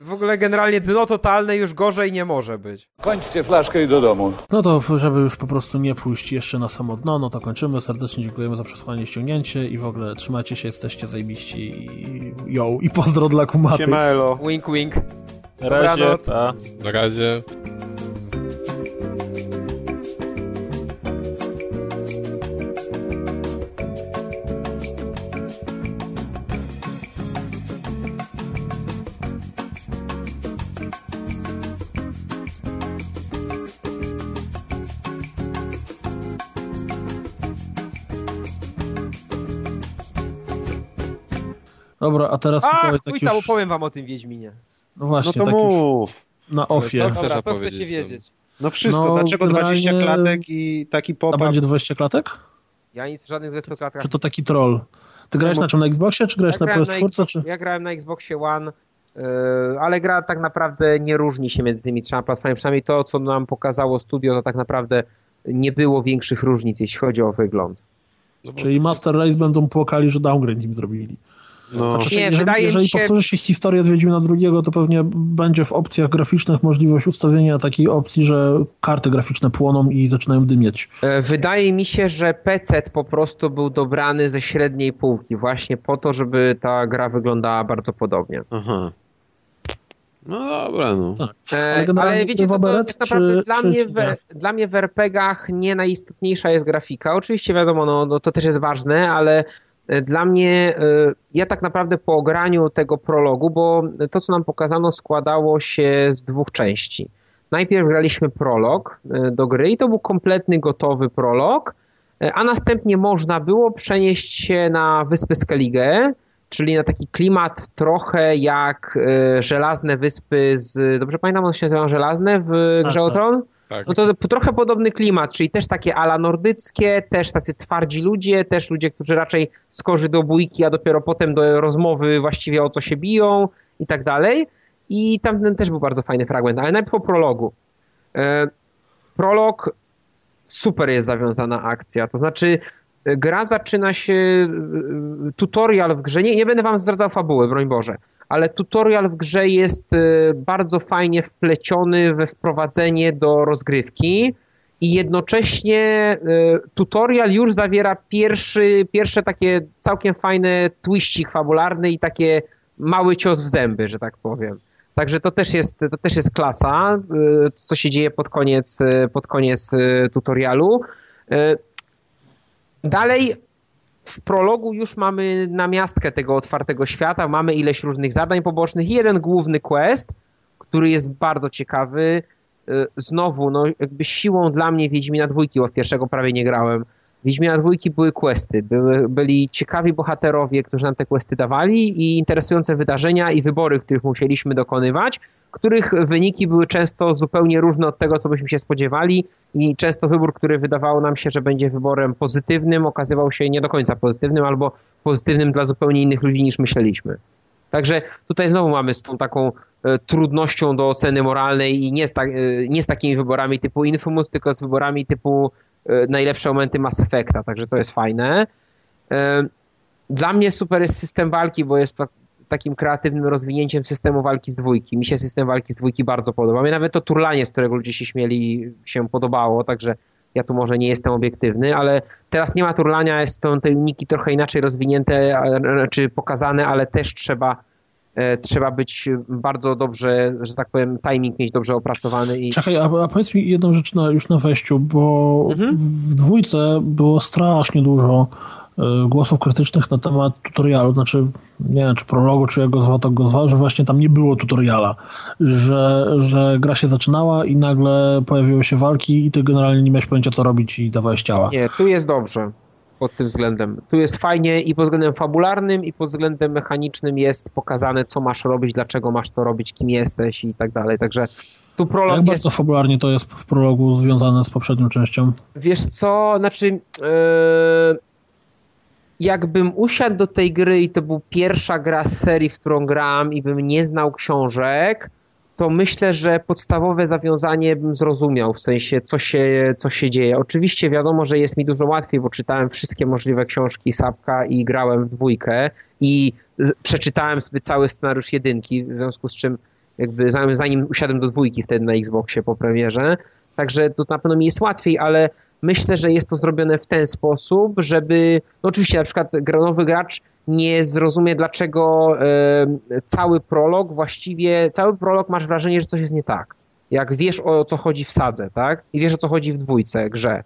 W ogóle generalnie dno totalne już gorzej nie może być. Kończcie flaszkę i do domu. No to, żeby już po prostu nie pójść jeszcze na samo dno, no to kończymy. Serdecznie dziękujemy za przesłanie ściągnięcie i w ogóle trzymajcie się, jesteście zajebiści i yo, i pozdro dla kumaty. Siema elo. Wink, wink. Na razie, Dobranoc. Na razie. Teraz A, Mikołaj, chuj tak tam, już, opowiem wam o tym Wiedźminie. no No właśnie, to tak już mów. na offie. Co Dobra, chcesz co chcecie no? wiedzieć? No wszystko. No, Dlaczego 20 generalnie- klatek i taki A pop-up? będzie 20 klatek? Ja nic, żadnych 20 klatkach. Czy to taki troll? Ty grałeś bo- na czym, na Xboxie, czy grałeś ja na grałem PS4, Xbox, czy... ja grałem na Xboxie One, yy, ale gra tak naprawdę nie różni się między tymi trzema platformami. Przynajmniej to, co nam pokazało studio, to tak naprawdę nie było większych różnic, jeśli chodzi o wygląd. No bo Czyli Master Race będą płakali, że downgrade im zrobili. No. Znaczy, Nie, jeżeli, wydaje jeżeli się- powtórzy się historia z Wiedźmina drugiego, to pewnie będzie w opcjach graficznych możliwość ustawienia takiej opcji, że karty graficzne płoną i zaczynają dymieć. E, Wydaje mi się, że PC po prostu był dobrany ze średniej półki, właśnie po to, żeby ta gra wyglądała bardzo podobnie. Aha. No dobra, no. Tak. E, Ale Ale wiecie co, to tak naprawdę czy- dla, czy- mnie czy we, dla mnie w RPGach nie najistotniejsza jest grafika. Oczywiście wiadomo, no, no to też jest ważne, ale dla mnie, e, ja tak naprawdę po ograniu tego prologu, bo to co nam pokazano składało się z dwóch części. Najpierw graliśmy prolog e, do gry i to był kompletny, gotowy prolog, e, a następnie można było przenieść się na wyspę Skellige, czyli na taki klimat trochę jak Żelazne Wyspy z... Dobrze pamiętam, one się nazywają Żelazne w Tak, Grze o tak. Tak. No to trochę podobny klimat, czyli też takie ala nordyckie, też tacy twardzi ludzie, też ludzie, którzy raczej skorzy do bójki, a dopiero potem do rozmowy właściwie o co się biją i tak dalej. I tam też był bardzo fajny fragment, ale najpierw o prologu. E, Prolog super jest zawiązana akcja, to znaczy e, gra zaczyna się, e, tutorial w grze, nie, nie będę wam zdradzał fabuły, broń Boże, ale tutorial w grze jest e, bardzo fajnie wpleciony we wprowadzenie do rozgrywki i jednocześnie e, tutorial już zawiera pierwszy, pierwsze takie całkiem fajne twiścik fabularny i takie mały cios w zęby, że tak powiem. Także to też jest, to też jest klasa, y, co się dzieje pod koniec, y, pod koniec y, tutorialu. Y, Dalej w prologu już mamy namiastkę tego otwartego świata, mamy ileś różnych zadań pobocznych jeden główny quest, który jest bardzo ciekawy. Y, Znowu, no jakby siłą dla mnie Wiedźmina dwójki, bo w pierwszego prawie nie grałem. Wiedźmina dwójki były questy, były, byli ciekawi bohaterowie, którzy nam te questy dawali i interesujące wydarzenia i wybory, których musieliśmy dokonywać, których wyniki były często zupełnie różne od tego, co byśmy się spodziewali i często wybór, który wydawało nam się, że będzie wyborem pozytywnym, okazywał się nie do końca pozytywnym albo pozytywnym dla zupełnie innych ludzi niż myśleliśmy. Także tutaj znowu mamy z tą taką e, trudnością do oceny moralnej i nie z, ta, e, nie z takimi wyborami typu Infamous, tylko z wyborami typu e, najlepsze momenty Mass Effecta, także to jest fajne. E, Dla mnie super jest system walki, bo jest takim kreatywnym rozwinięciem systemu walki z dwójki. Mi się system walki z dwójki bardzo podoba. Mnie nawet to turlanie, z którego ludzie się śmieli, się podobało, także ja tu może nie jestem obiektywny, ale teraz nie ma turlania, jest to te uniki trochę inaczej rozwinięte, czy pokazane, ale też trzeba e, trzeba być bardzo dobrze, że tak powiem, timing mieć dobrze opracowany i Czekaj, a, a powiedz mi jedną rzecz na, już na wejściu, bo Mhm. w dwójce było strasznie dużo głosów krytycznych na temat tutorialu, znaczy nie wiem, czy prologu, czy jego zwał, tak go zwał, że właśnie tam nie było tutoriala, że, że gra się zaczynała i nagle pojawiły się walki i ty generalnie nie miałeś pojęcia co robić i dawałeś ciała. Nie, tu jest dobrze pod tym względem. Tu jest fajnie i pod względem fabularnym, i pod względem mechanicznym jest pokazane, co masz robić, dlaczego masz to robić, kim jesteś i tak dalej. Także tu Jak prolog jest... bardzo fabularnie to jest w prologu związane z poprzednią częścią? Wiesz co, znaczy... Yy... Jakbym usiadł do tej gry i to był pierwsza gra z serii, w którą gram i bym nie znał książek, to myślę, że podstawowe zawiązanie bym zrozumiał, w sensie co się, co się dzieje. Oczywiście wiadomo, że jest mi dużo łatwiej, bo czytałem wszystkie możliwe książki Sapka i grałem w dwójkę i przeczytałem sobie cały scenariusz jedynki, w związku z czym jakby zanim usiadłem do dwójki wtedy na Xboxie po premierze. Także to na pewno mi jest łatwiej, ale myślę, że jest to zrobione w ten sposób, żeby, no oczywiście na przykład nowy gracz nie zrozumie, dlaczego e, cały prolog właściwie, cały prolog masz wrażenie, że coś jest nie tak. Jak wiesz o co chodzi w sadze, tak? I wiesz o co chodzi w dwójce, grze.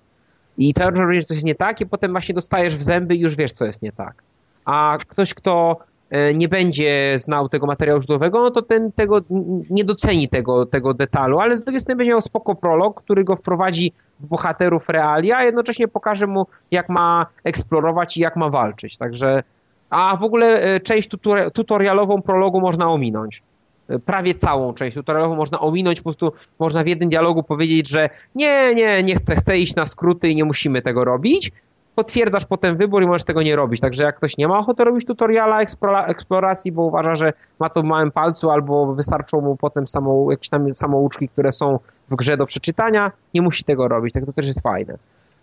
I cały czas wrażenie, że coś jest nie tak i potem właśnie dostajesz w zęby i już wiesz co jest nie tak. A ktoś, kto e, nie będzie znał tego materiału źródłowego, no to ten tego nie doceni tego, tego detalu, ale z drugiej strony będzie miał spoko prolog, który go wprowadzi bohaterów realia, a jednocześnie pokaże mu, jak ma eksplorować i jak ma walczyć. Także a w ogóle e, część tutorialową prologu można ominąć. E, prawie całą część tutorialową można ominąć, po prostu można w jednym dialogu powiedzieć, że nie, nie, nie chcę, chcę iść na skróty i nie musimy tego robić. Potwierdzasz potem wybór i możesz tego nie robić. Także jak ktoś nie ma ochoty robić tutoriala eksploracji, bo uważa, że ma to w małym palcu albo wystarczą mu potem samou, jakieś tam samouczki, które są w grze do przeczytania, nie musi tego robić. Tak to też jest fajne.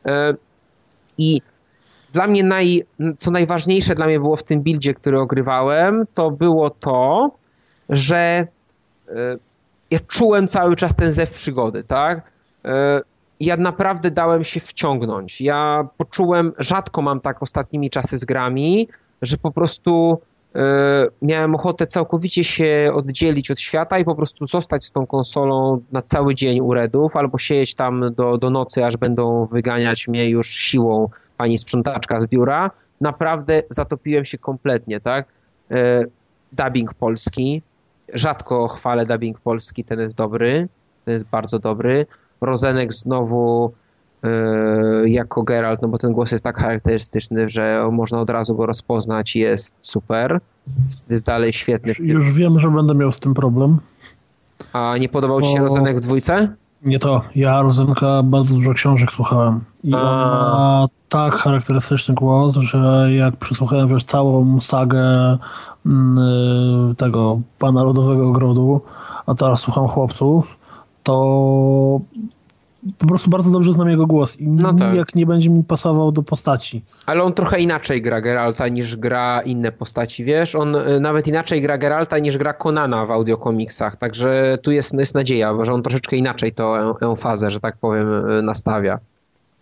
E, I dla mnie naj, co najważniejsze dla mnie było w tym buildzie, który ogrywałem, to było to, że e, ja czułem cały czas ten zew przygody, tak? Ja naprawdę dałem się wciągnąć. Ja poczułem, rzadko mam tak ostatnimi czasy z grami, że po prostu e, miałem ochotę całkowicie się oddzielić od świata i po prostu zostać z tą konsolą na cały dzień u Redów, albo siedzieć tam do, do nocy, aż będą wyganiać mnie już siłą pani sprzątaczka z biura, naprawdę zatopiłem się kompletnie, tak? E, dubbing polski, rzadko chwalę dubbing polski, ten jest dobry, ten jest bardzo dobry. Rozenek znowu e, jako Geralt, no bo ten głos jest tak charakterystyczny, że można od razu go rozpoznać jest super. Jest dalej świetny. Już wiem, że będę miał z tym problem. A nie podobał Ci się Rozenek w dwójce? Nie to. Ja Rozenka bardzo dużo książek słuchałem. I on ma tak charakterystyczny głos, że jak przesłuchałem już całą sagę mm, y, tego pana Lodowego Ogrodu, a teraz słucham chłopców, to po prostu bardzo dobrze znam jego głos i no tak. nijak nie będzie mi pasował do postaci. Ale on trochę inaczej gra Geralta niż gra inne postaci, wiesz? On y, nawet inaczej gra Geralta niż gra Konana w audiokomiksach, także tu jest, jest nadzieja, że on troszeczkę inaczej tą fazę, że tak powiem, nastawia.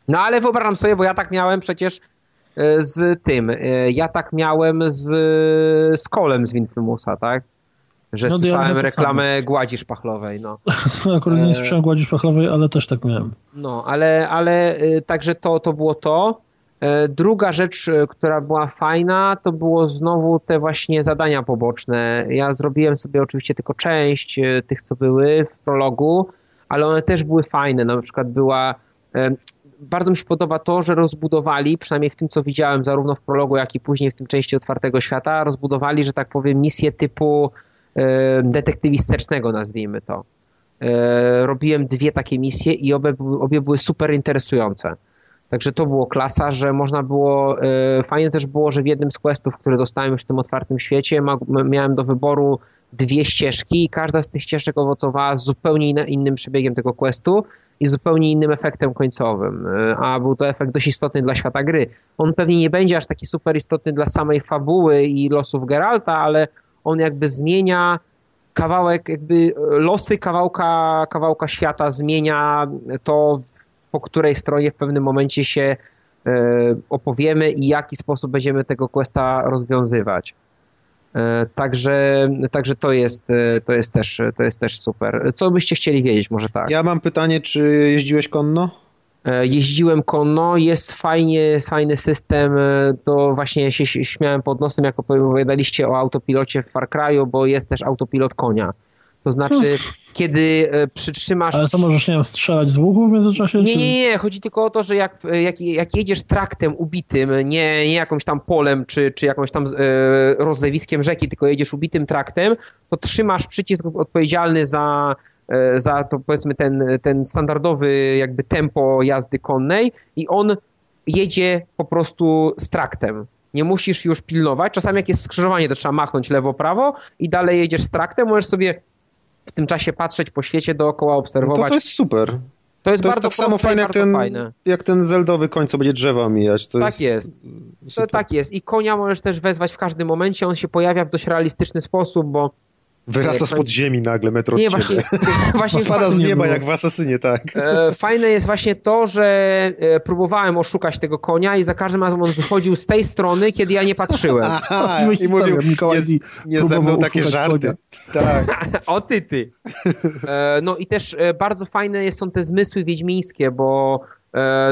No ale wyobrażam sobie, bo ja tak miałem przecież e, z tym, e, ja tak miałem z, z kolem z Winfilmusa, tak? Że no, słyszałem ja reklamę gładzi szpachlowej, no. Akurat nie e, słyszałem gładzi szpachlowej, ale też tak miałem. No, ale, ale także to, to było to. Druga rzecz, która była fajna, to było znowu te właśnie zadania poboczne. Ja zrobiłem sobie oczywiście tylko część tych, co były w prologu, ale one też były fajne. Na przykład była bardzo mi się podoba to, że rozbudowali, przynajmniej w tym, co widziałem zarówno w prologu, jak i później w tym części otwartego świata, rozbudowali, że tak powiem, misję typu e, detektywistycznego, nazwijmy to. E, robiłem dwie takie misje i obie, obie były super interesujące. Także to było klasa, że można było, e, fajne też było, że w jednym z questów, które dostałem już w tym otwartym świecie, miałem do wyboru dwie ścieżki i każda z tych ścieżek owocowała zupełnie innym przebiegiem tego questu i zupełnie innym efektem końcowym, e, a był to efekt dość istotny dla świata gry. On pewnie nie będzie aż taki super istotny dla samej fabuły i losów Geralta, ale on jakby zmienia kawałek, jakby losy kawałka, kawałka świata, zmienia to, po której stronie w pewnym momencie się e, opowiemy i w jaki sposób będziemy tego questa rozwiązywać. E, także, także to, jest, e, to, jest też, to jest też super. Co byście chcieli wiedzieć, może tak? Ja mam pytanie, czy jeździłeś konno? E, jeździłem konno, jest fajnie, jest fajny system, to właśnie się śmiałem pod nosem, jak opowiadaliście o autopilocie w Far Cry'u, bo jest też autopilot konia. To znaczy, kiedy e, przytrzymasz... Ale co, możesz, nie wiem, strzelać z łuku w międzyczasie? Nie, nie, nie. Chodzi tylko o to, że jak, jak, jak jedziesz traktem ubitym, nie, nie jakimś tam polem, czy, czy jakimś tam e, rozlewiskiem rzeki, tylko jedziesz ubitym traktem, to trzymasz przycisk odpowiedzialny za, e, za to powiedzmy ten, ten standardowy jakby tempo jazdy konnej i on jedzie po prostu z traktem. Nie musisz już pilnować. Czasami jak jest skrzyżowanie, to trzeba machnąć lewo-prawo i dalej jedziesz z traktem, możesz sobie w tym czasie patrzeć po świecie dookoła, obserwować. No to, to jest super. To jest, to jest tak samo fajne jak ten, fajne. jak ten zeldowy koń, co będzie drzewa mijać. To tak jest. jest. To, tak jest. I konia możesz też wezwać w każdym momencie. On się pojawia w dość realistyczny sposób, bo Wyrasta spod ziemi nagle, metro Nie, właśnie, właśnie spada z nieba jak w Asasynie, tak. Fajne jest właśnie to, że próbowałem oszukać tego konia i za każdym razem on wychodził z tej strony, kiedy ja nie patrzyłem. Aha, i mówił, Mikołaj nie, nie ze mną takie żarty. Tak. o ty, ty. No i też bardzo fajne są te zmysły wiedźmińskie, bo E,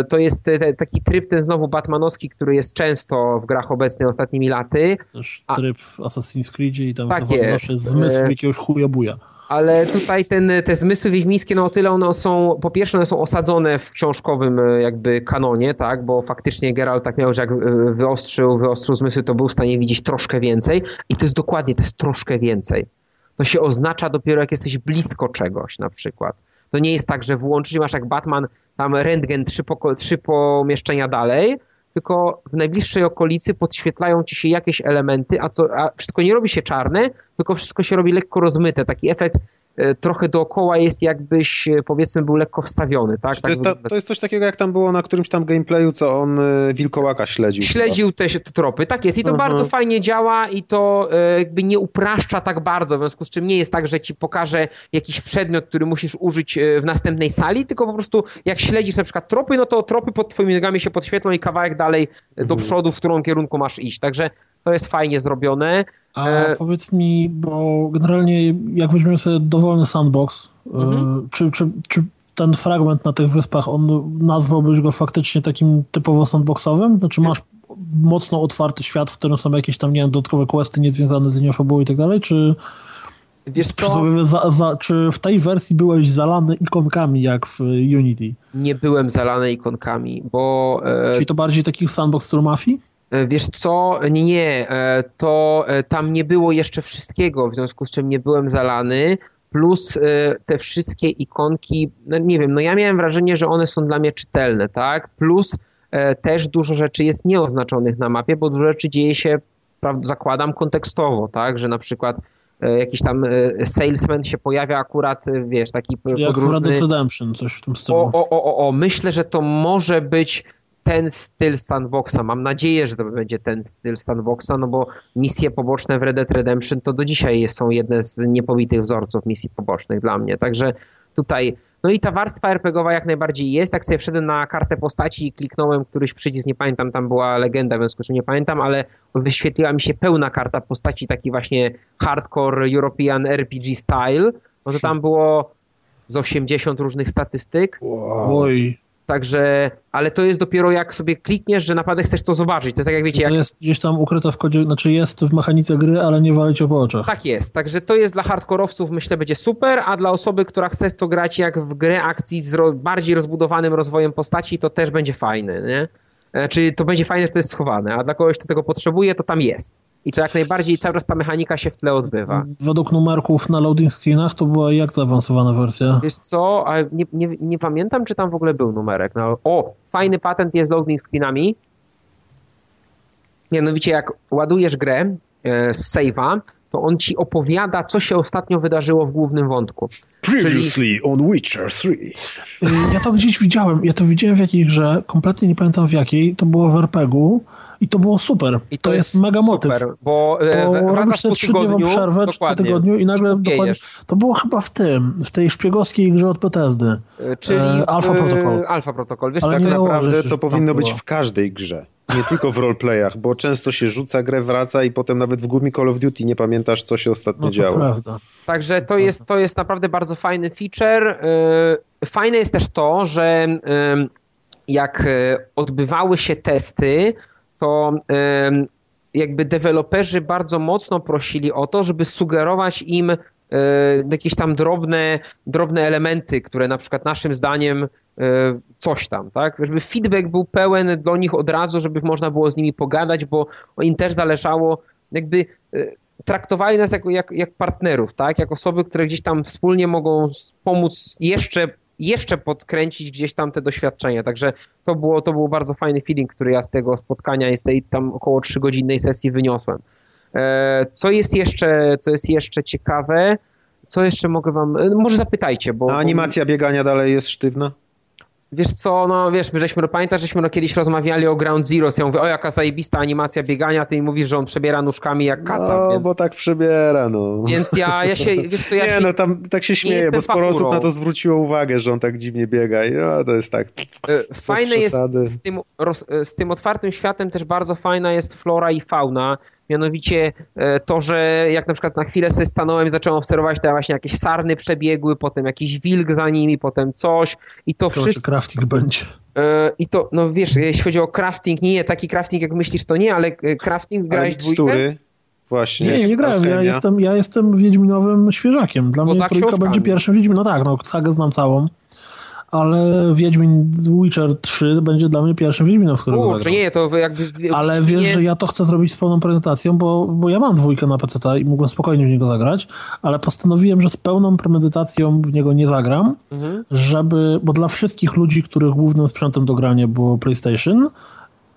to jest taki tryb ten znowu batmanowski, który jest często w grach obecnych ostatnimi laty. Też tryb w Assassin's Creed i tam tak zawsze zmysł e, jakiegoś chujobuja. Ale tutaj ten, te zmysły wiedźmińskie, no o tyle one są, po pierwsze one są osadzone w książkowym e, jakby kanonie, tak, bo faktycznie Geralt tak miał, że jak wyostrzył, wyostrzył zmysły, to był w stanie widzieć troszkę więcej i to jest dokładnie, to jest troszkę więcej. To się oznacza dopiero jak jesteś blisko czegoś na przykład. To nie jest tak, że włączysz, masz jak Batman tam rentgen trzy, poko- trzy pomieszczenia dalej, tylko w najbliższej okolicy podświetlają ci się jakieś elementy, a, co, a wszystko nie robi się czarne, tylko wszystko się robi lekko rozmyte. Taki efekt trochę dookoła jest jakbyś e, powiedzmy był lekko wstawiony. Tak? To, tak jest ta, to jest coś takiego jak tam było na którymś tam gameplayu, co on e, wilkołaka śledził. Śledził te, te tropy, tak jest i to mhm. bardzo fajnie działa i to jakby nie upraszcza tak bardzo, w związku z czym nie jest tak, że ci pokaże jakiś przedmiot, który musisz użyć w następnej sali, tylko po prostu jak śledzisz na przykład tropy, no to tropy pod twoimi nogami się podświetlą i kawałek dalej do mhm. przodu, w którą kierunku masz iść. Także to jest fajnie zrobione. A e... powiedz mi, bo generalnie jak weźmiemy sobie dowolny sandbox, e, mhm. czy, czy, czy ten fragment na tych wyspach, on nazwałbyś go faktycznie takim typowo sandboxowym? Znaczy masz mocno otwarty świat, w którym są jakieś tam, nie wiem, dodatkowe questy niezwiązane z linią fabuły i tak dalej, czy... Wiesz co? Za, za, czy w tej wersji byłeś zalany ikonkami jak w Unity? Nie byłem zalany ikonkami, bo... E... Czyli to bardziej taki sandbox stylu mafii? E, wiesz co, nie, nie, e, to e, tam nie było jeszcze wszystkiego, w związku z czym nie byłem zalany, plus te wszystkie ikonki, no nie wiem, no ja miałem wrażenie, że one są dla mnie czytelne, tak, plus też dużo rzeczy jest nieoznaczonych na mapie, bo dużo rzeczy dzieje się, zakładam, kontekstowo, tak, że na przykład jakiś tam salesman się pojawia akurat, wiesz, taki Czyli podróżny... Jak Redemption, coś w tym stylu. O, o, o, o, myślę, że to może być ten styl sandboxa. Mam nadzieję, że to będzie ten styl sandboxa, no bo misje poboczne w Red Dead Redemption to do dzisiaj są jedne z niepowitych wzorców misji pobocznych dla mnie. Także tutaj, no i ta warstwa RPGowa jak najbardziej jest. Jak sobie wszedłem na kartę postaci i kliknąłem któryś przycisk, nie pamiętam, tam była legenda, w związku z czym nie pamiętam, ale wyświetliła mi się pełna karta postaci, taki właśnie hardcore European RPG style, no to tam było z 80 różnych statystyk. Wow. Oj. Także, ale to jest dopiero jak sobie klikniesz, że naprawdę chcesz to zobaczyć. To jest tak jak wiecie. To jak... jest gdzieś tam ukryte w kodzie, znaczy jest w mechanice gry, ale nie walić po oczach. Tak jest. Także to jest dla hardkorowców myślę będzie super, a dla osoby, która chce to grać jak w grę akcji z ro... bardziej rozbudowanym rozwojem postaci, to też będzie fajne, nie? Czyli to będzie fajne, że to jest schowane, a dla kogoś, kto tego potrzebuje, to tam jest. I to jak najbardziej cały czas ta mechanika się w tle odbywa. Według numerków na loading screenach to była jak zaawansowana wersja? Wiesz co, ale nie, nie, nie pamiętam, czy tam w ogóle był numerek. No, o, fajny patent jest z loading screenami. Mianowicie jak ładujesz grę e, z save'a, to on ci opowiada, co się ostatnio wydarzyło w głównym wątku. Previously Czyli... on Witcher 3. Y, ja to gdzieś widziałem, ja to widziałem w jakiej grze, kompletnie nie pamiętam w jakiej, to było w RPG-u i to było super. I to, to jest, jest, mega motyw. Super, bo, e, bo robisz sobie trzydniową przerwę po tygodniu i nagle dokładnie, to było chyba w tym, w tej szpiegowskiej grze od Bethesdy. E, czyli e, Alpha Protocol. Alpha Protocol. Wiesz, Ale tak naprawdę to powinno być w każdej grze. Nie tylko w roleplayach, bo często się rzuca grę, wraca i potem nawet w gumi Call of Duty nie pamiętasz, co się ostatnio no działo. Prawda. Także to jest, to jest naprawdę bardzo fajny feature. E, fajne jest też to, że jak odbywały się testy, to jakby deweloperzy bardzo mocno prosili o to, żeby sugerować im e, jakieś tam drobne, drobne elementy, które na przykład naszym zdaniem e, coś tam, tak? Żeby feedback był pełen do nich od razu, żeby można było z nimi pogadać, bo im też zależało, jakby e, traktowali nas jako, jak, jak partnerów, tak? Jak osoby, które gdzieś tam wspólnie mogą pomóc jeszcze jeszcze podkręcić gdzieś tam te doświadczenia. Także to było, to był bardzo fajny feeling, który ja z tego spotkania i z tej tam około 3-godzinnej sesji wyniosłem. E, co jest jeszcze, co jest jeszcze ciekawe, co jeszcze mogę wam, e, może zapytajcie, bo... A animacja biegania dalej jest sztywna? Wiesz co, no wiesz, my żeśmy, no, pamiętasz, żeśmy no kiedyś rozmawiali o Ground Zero, ja mówię, o jaka zajebista animacja biegania, ty mi mówisz, że on przebiera nóżkami jak kaca, No, więc, bo tak przebiera, no. więc ja, ja się, wiesz co, ja nie, się, no tam tak się śmieję, bo sporo osób na to zwróciło uwagę, że on tak dziwnie biega i no, to jest tak. E, Fajne jest z tym, roz, e, z tym otwartym światem też bardzo fajna jest flora i fauna. Mianowicie e, to, że jak na przykład na chwilę sobie stanąłem i zacząłem obserwować, to właśnie jakieś sarny przebiegły, potem jakiś wilk za nimi, potem coś i to czy wszystko. crafting będzie. E, I to, no wiesz, jeśli chodzi o crafting, nie taki crafting jak myślisz, to nie, ale e, crafting Ale grałeś dwójkę? mikstury, właśnie. Nie, nie, grałem. Ja jestem, ja jestem Wiedźminowym świeżakiem. Dla Poza mnie trójka książkami. będzie pierwszym Wiedźmin. No tak, no sagę znam całą. Ale Wiedźmin Witcher 3 będzie dla mnie pierwszym Wiedźminem, w którym Kurczę, nie, to jakby... Ale nie- wiesz, że ja to chcę zrobić z pełną prezentacją, bo, bo ja mam dwójkę na PC i mógłbym spokojnie w niego zagrać, ale postanowiłem, że z pełną premedytacją w niego nie zagram, Mhm. żeby, bo dla wszystkich ludzi, których głównym sprzętem do grania było PlayStation,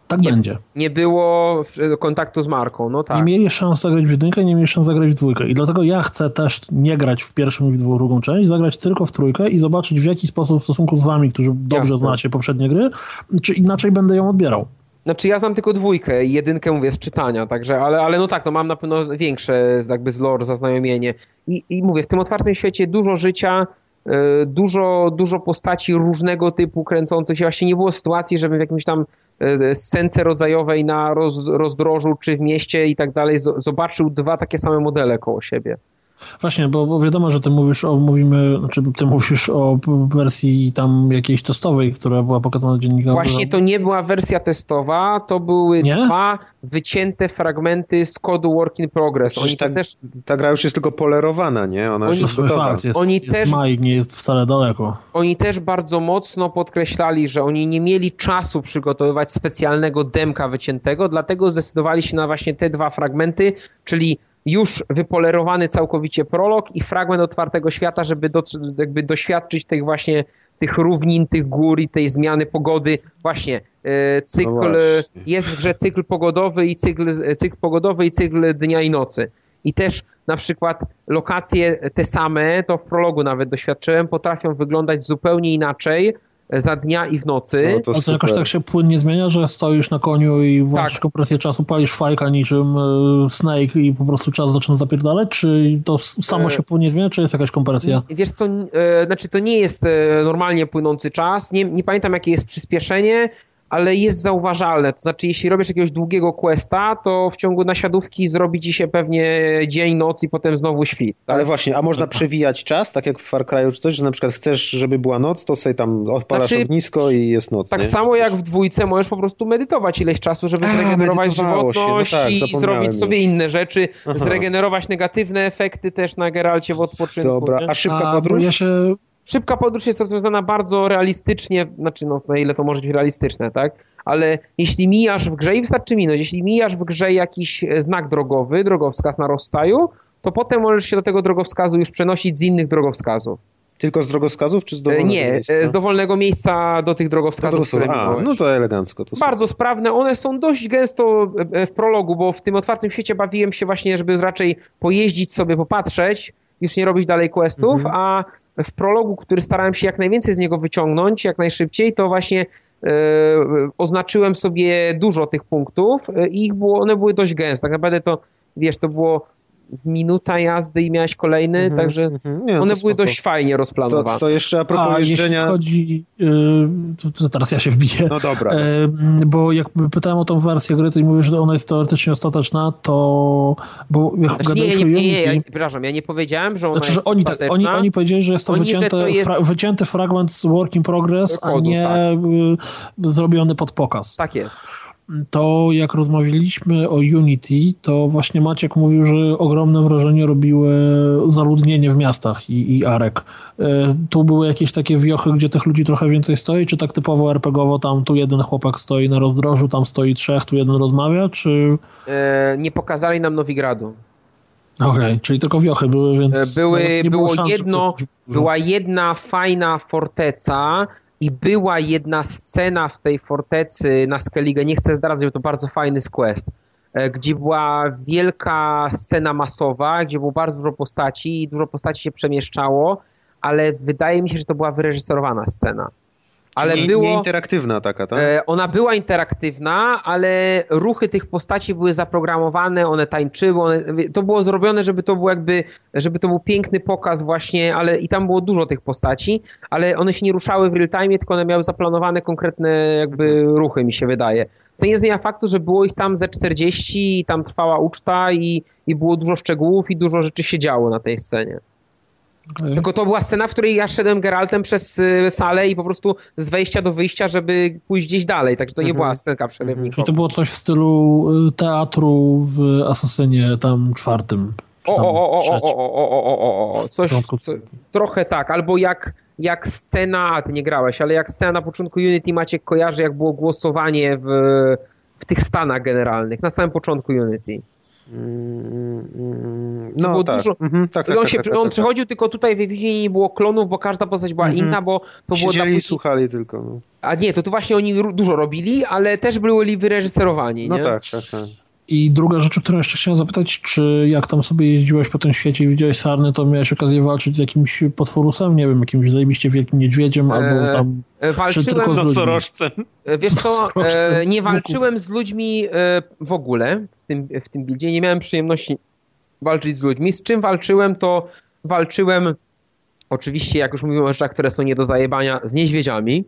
tak Nie. będzie. Nie było e, kontaktu z marką, no Nie tak. mieli szans zagrać w jedynkę, nie mieli szans zagrać w dwójkę. I dlatego ja chcę też nie grać w pierwszą i w drugą część, zagrać tylko w trójkę i zobaczyć w jaki sposób w stosunku z wami, którzy dobrze Jasne. znacie poprzednie gry, czy inaczej będę ją odbierał. Znaczy ja znam tylko dwójkę i jedynkę mówię z czytania, także, ale, ale no tak, no mam na pewno większe jakby z lore zaznajomienie. I, I mówię, w tym otwartym świecie dużo życia, dużo, dużo postaci różnego typu kręcących się. Właśnie nie było sytuacji, żeby w jakimś tam e, scence rodzajowej na roz, rozdrożu czy w mieście i tak dalej zo- zobaczył dwa takie same modele koło siebie. Właśnie, bo, bo wiadomo, że ty mówisz o, mówimy, znaczy ty mówisz o wersji tam jakiejś testowej, która była pokazana dziennikarzom. Właśnie to nie była wersja testowa, to były Nie? dwa wycięte fragmenty z kodu Work in Progress. Przecież Oni tak- też Ta gra już jest tylko polerowana, nie? Ona już Oni- jest To jest gotowa. fakt, jest, Oni jest też- maj, nie jest wcale daleko. Oni też bardzo mocno podkreślali, że oni nie mieli czasu przygotowywać specjalnego demka wyciętego, dlatego zdecydowali się na właśnie te dwa fragmenty, czyli już wypolerowany całkowicie prolog i fragment otwartego świata, żeby do, jakby doświadczyć tych właśnie tych równin, tych gór i tej zmiany pogody. Właśnie e, cykl, No właśnie. jest w grze cykl pogodowy i cykl, cykl pogodowy i cykl dnia i nocy. I też na przykład lokacje te same, to w prologu nawet doświadczyłem, potrafią wyglądać zupełnie inaczej za dnia i w nocy. No, to Ale to jakoś tak się płynnie zmienia, że stoisz na koniu i włączysz Tak. kompresję czasu, palisz fajka niczym e, Snake i po prostu czas zaczyna zapierdalać, czy to samo E, się płynnie zmienia, czy jest jakaś kompresja? Wiesz co, e, znaczy to nie jest normalnie płynący czas, nie, nie pamiętam jakie jest przyspieszenie, ale jest zauważalne. To znaczy, jeśli robisz jakiegoś długiego questa, to w ciągu nasiadówki zrobi ci się pewnie dzień, noc i potem znowu świt. Ale właśnie, a można przewijać czas, tak jak w Far Cry czy coś, że na przykład chcesz, żeby była noc, to sobie tam odpalasz Znaczy, ognisko i jest noc, Tak nie? samo jak w dwójce możesz po prostu medytować ileś czasu, żeby A, zregenerować się, no żywotność tak, i zrobić sobie już. inne rzeczy, Aha. zregenerować negatywne efekty też na Geralcie w odpoczynku. Dobra, nie? a szybka A, podróż? ja się Szybka podróż jest rozwiązana bardzo realistycznie, znaczy no na ile to może być realistyczne, tak? Ale jeśli mijasz w grze, i wystarczy minąć, jeśli mijasz w grze jakiś e, znak drogowy, drogowskaz na rozstaju, to potem możesz się do tego drogowskazu już przenosić z innych drogowskazów. Tylko z drogowskazów, czy z E, dowolnego Nie, miejsca? e, z dowolnego miejsca do tych drogowskazów, które A, no to elegancko. To Bardzo sprawne, one są dość gęsto e, w prologu, bo w tym otwartym świecie bawiłem się właśnie, żeby raczej pojeździć sobie, popatrzeć, już nie robić dalej questów, Mhm. a w prologu, który starałem się jak najwięcej z niego wyciągnąć, jak najszybciej, to właśnie e, oznaczyłem sobie dużo tych punktów e, i ich było, one były dość gęste. Tak naprawdę to, wiesz, to było minuta jazdy i miałeś kolejny, Mhm, także mhm. Nie, no one były spoko. dość fajnie rozplanowane. To, to jeszcze a propos a, jeżdżenia... jeśli chodzi, y, to, to teraz ja się wbiję. No dobra. E, bo jak pytałem o tą wersję gry, to i mówisz, że ona jest teoretycznie ostateczna, to bo jak Znaczy, nie, nie, nie, nie, ja, przepraszam, ja nie powiedziałem, że ona znaczy, jest że oni, tak, oni, ostateczna. oni powiedzieli, że jest to, Oni, że wycięte, to jest- fra, wycięty fragment z Work in Progress, a nie tak. y, zrobiony pod pokaz. Tak jest. To jak rozmawialiśmy o Unity, to właśnie Maciek mówił, że ogromne wrażenie robiły zaludnienie w miastach i, i Arek. E, Tu były jakieś takie wiochy, gdzie tych ludzi trochę więcej stoi, czy tak typowo RPGowo, tam tu jeden chłopak stoi na rozdrożu, tam stoi trzech, tu jeden rozmawia, czy... E, nie pokazali nam Nowigradu. Okej, czyli tylko wiochy były, więc... E, Były, nie było szans, jedno, żeby- była jedna fajna forteca i była jedna scena w tej fortecy na Skellige, nie chcę zdradzać, bo to bardzo fajny quest, e, gdzie była wielka scena masowa, gdzie było bardzo dużo postaci i dużo postaci się przemieszczało, ale wydaje mi się, że to była wyreżyserowana scena. Ale nie, było... Nie interaktywna taka, tak? E, ona była interaktywna, ale ruchy tych postaci były zaprogramowane, one tańczyły, one, to było zrobione, żeby to był jakby, żeby to był piękny pokaz właśnie, ale i tam było dużo tych postaci, ale one się nie ruszały w real time, tylko one miały zaplanowane konkretne jakby ruchy, mi się wydaje. Co nie zmienia faktu, że było ich tam ze 40 i tam trwała uczta i, i było dużo szczegółów i dużo rzeczy się działo na tej scenie. Tylko to była scena, w której ja szedłem Geraltem przez y, salę i po prostu z wejścia do wyjścia, żeby pójść gdzieś dalej. Także to nie mhm. była scenka mhm. przerywnikowa. Czyli to było coś w stylu y, teatru w Asasynie tam czwartym. O, o, o, o, o, o, o, o, o, coś, trochę tak, albo jak, jak scena, a ty nie grałeś, ale jak scena na początku Unity Maciek kojarzy, jak było głosowanie w, w tych stanach generalnych, na samym początku Unity. No, było tak. dużo. Mhm, tak, tak, on tak, się, tak, tak on tak, przechodził tylko tutaj w Wiedźminie nie było klonów, bo każda postać była mhm. inna, bo to Siedzieli było dla i słuchali tylko. No. A nie, to tu właśnie oni dużo robili, ale też byli wyreżyserowani. No nie? tak, tak, tak. I druga rzecz, o którą jeszcze chciałem zapytać, czy jak tam sobie jeździłeś po tym świecie i widziałeś sarny, to miałeś okazję walczyć z jakimś potworusem, nie wiem, jakimś zajebiście wielkim niedźwiedziem, albo e, tam... Walczyłem czy tylko z nosorożcem. E, wiesz co, e, nie walczyłem z ludźmi e, w ogóle tym, w tym buildzie, nie miałem przyjemności walczyć z ludźmi. Z czym walczyłem, to walczyłem oczywiście, jak już mówiłem o rzeczach, które są nie do zajebania, z niedźwiedziami,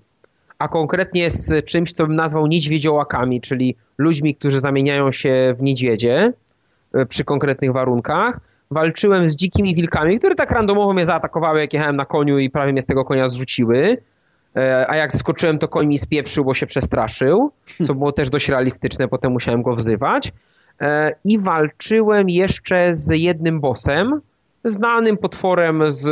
a konkretnie z czymś, co bym nazwał niedźwiedziołakami, czyli ludźmi, którzy zamieniają się w niedźwiedzie e, przy konkretnych warunkach. Walczyłem z dzikimi wilkami, które tak randomowo mnie zaatakowały, jak jechałem na koniu i prawie mnie z tego konia zrzuciły. E, a jak skoczyłem, to koń mi spieprzył, bo się przestraszył, co było też dość realistyczne, potem musiałem go wzywać. E, I walczyłem jeszcze z jednym bossem, znanym potworem z,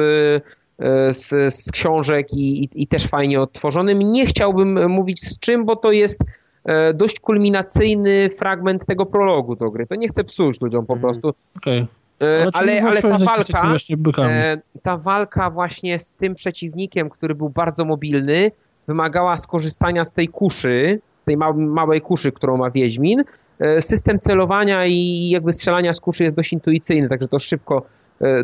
e, z, z książek i, i, i też fajnie odtworzonym. Nie chciałbym mówić z czym, bo to jest dość kulminacyjny fragment tego prologu do gry. To nie chcę psuć ludziom po mhm. prostu. Okay. Ale, ale, ale ta walka, ta walka właśnie z tym przeciwnikiem, który był bardzo mobilny, wymagała skorzystania z tej kuszy, tej małej kuszy, którą ma Wiedźmin. E, system celowania i jakby strzelania z kuszy jest dość intuicyjny, także to szybko e,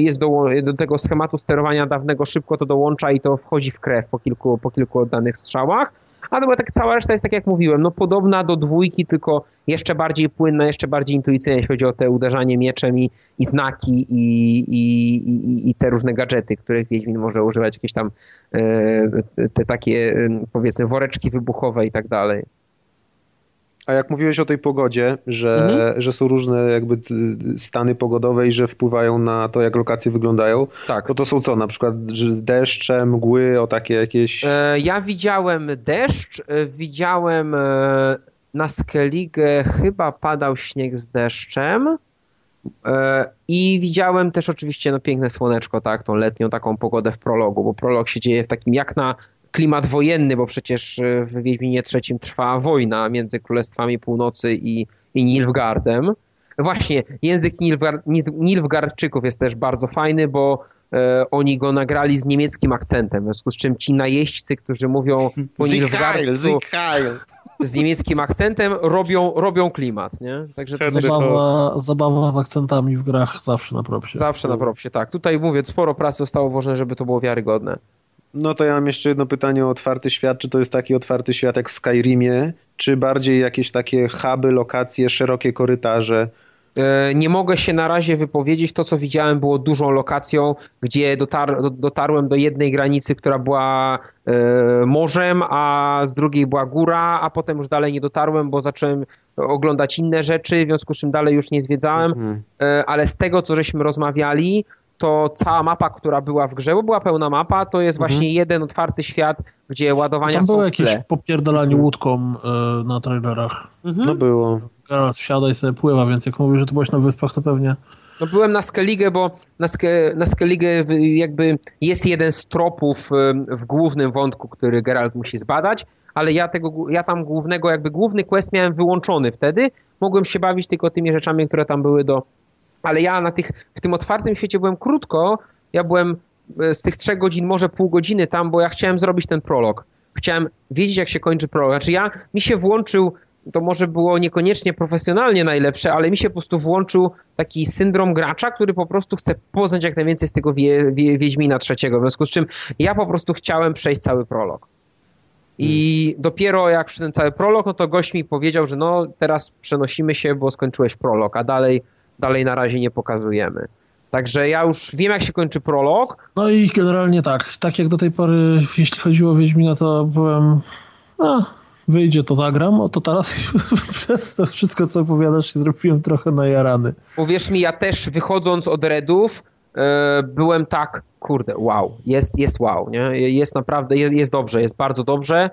jest do, do tego schematu sterowania dawnego, szybko to dołącza i to wchodzi w krew po kilku, po kilku oddanych strzałach. A to tak cała reszta jest tak jak mówiłem, no podobna do dwójki, tylko jeszcze bardziej płynna, jeszcze bardziej intuicyjna, jeśli chodzi o te uderzanie mieczem i, i znaki i, i, i, i te różne gadżety, których Wiedźmin może używać, jakieś tam e, te takie powiedzmy woreczki wybuchowe i tak dalej. A jak mówiłeś o tej pogodzie, że, mhm. że są różne jakby stany pogodowe i że wpływają na to, jak lokacje wyglądają, tak. to to są co? Na przykład deszcze, mgły, o takie jakieś... E, ja widziałem deszcz, e, widziałem e, na Skellige chyba padał śnieg z deszczem i widziałem też oczywiście no, piękne słoneczko, tak, tą letnią taką pogodę w prologu, bo prolog się dzieje w takim jak na klimat wojenny, bo przecież e, w Wiedźminie III trwa wojna między Królestwami Północy i, i Nilfgaardem. Właśnie, język Nilfgaard, Nilfgaardczyków jest też bardzo fajny, bo e, oni go nagrali z niemieckim akcentem, w związku z czym ci najeźdźcy, którzy mówią po Nilfgaardzku z niemieckim akcentem, robią, robią klimat, nie? Także to zabawa, zabawa z akcentami w grach zawsze na propsie. Zawsze na propsie, tak. Tutaj mówię, sporo pracy zostało włożone, żeby to było wiarygodne. No to ja mam jeszcze jedno pytanie o otwarty świat. Czy to jest taki otwarty świat jak w Skyrimie, czy bardziej jakieś takie huby, lokacje, szerokie korytarze? E, nie mogę się na razie wypowiedzieć. To, co widziałem, było dużą lokacją, gdzie dotar dotarłem do jednej granicy, która była e, morzem, a z drugiej była góra, a potem już dalej nie dotarłem, bo zacząłem oglądać inne rzeczy, w związku z czym dalej już nie zwiedzałem. Mhm. E, ale z tego, co żeśmy rozmawiali, to cała mapa, która była w grze, bo była pełna mapa, to jest mhm. właśnie jeden otwarty świat, gdzie ładowania Tam są było jakieś popierdalanie mhm. łódką y, na trailerach. Mhm. No było. Geralt wsiada i sobie pływa, więc jak mówisz, że to byłeś na wyspach, to pewnie... No byłem na Skellige, bo na, Ske, na Skellige jakby jest jeden z tropów w głównym wątku, który Geralt musi zbadać, ale ja, tego, ja tam głównego, jakby główny quest miałem wyłączony wtedy. Mogłem się bawić tylko tymi rzeczami, które tam były do, ale ja na tych, w tym otwartym świecie byłem krótko, ja byłem e, z tych trzech godzin może pół godziny tam, bo ja chciałem zrobić ten prolog. Chciałem wiedzieć, jak się kończy prolog. Znaczy ja, mi się włączył, to może było niekoniecznie profesjonalnie najlepsze, ale mi się po prostu włączył taki syndrom gracza, który po prostu chce poznać jak najwięcej z tego wie, wie, Wiedźmina trzeciego, w związku z czym ja po prostu chciałem przejść cały prolog. I hmm. dopiero jak przy ten cały prolog, no to gość mi powiedział, że no teraz przenosimy się, bo skończyłeś prolog, a dalej, dalej na razie nie pokazujemy. Także ja już wiem, jak się kończy prolog. No i generalnie tak. Tak jak do tej pory, jeśli chodziło o Wiedźmina, to byłem. No, wyjdzie, to zagram. O to teraz przez to wszystko, co opowiadasz, się zrobiłem trochę najarany. Uwierz mi, ja też wychodząc od Redów, yy, byłem tak, kurde, wow, jest, jest wow, nie? Jest naprawdę, jest, jest dobrze, jest bardzo dobrze.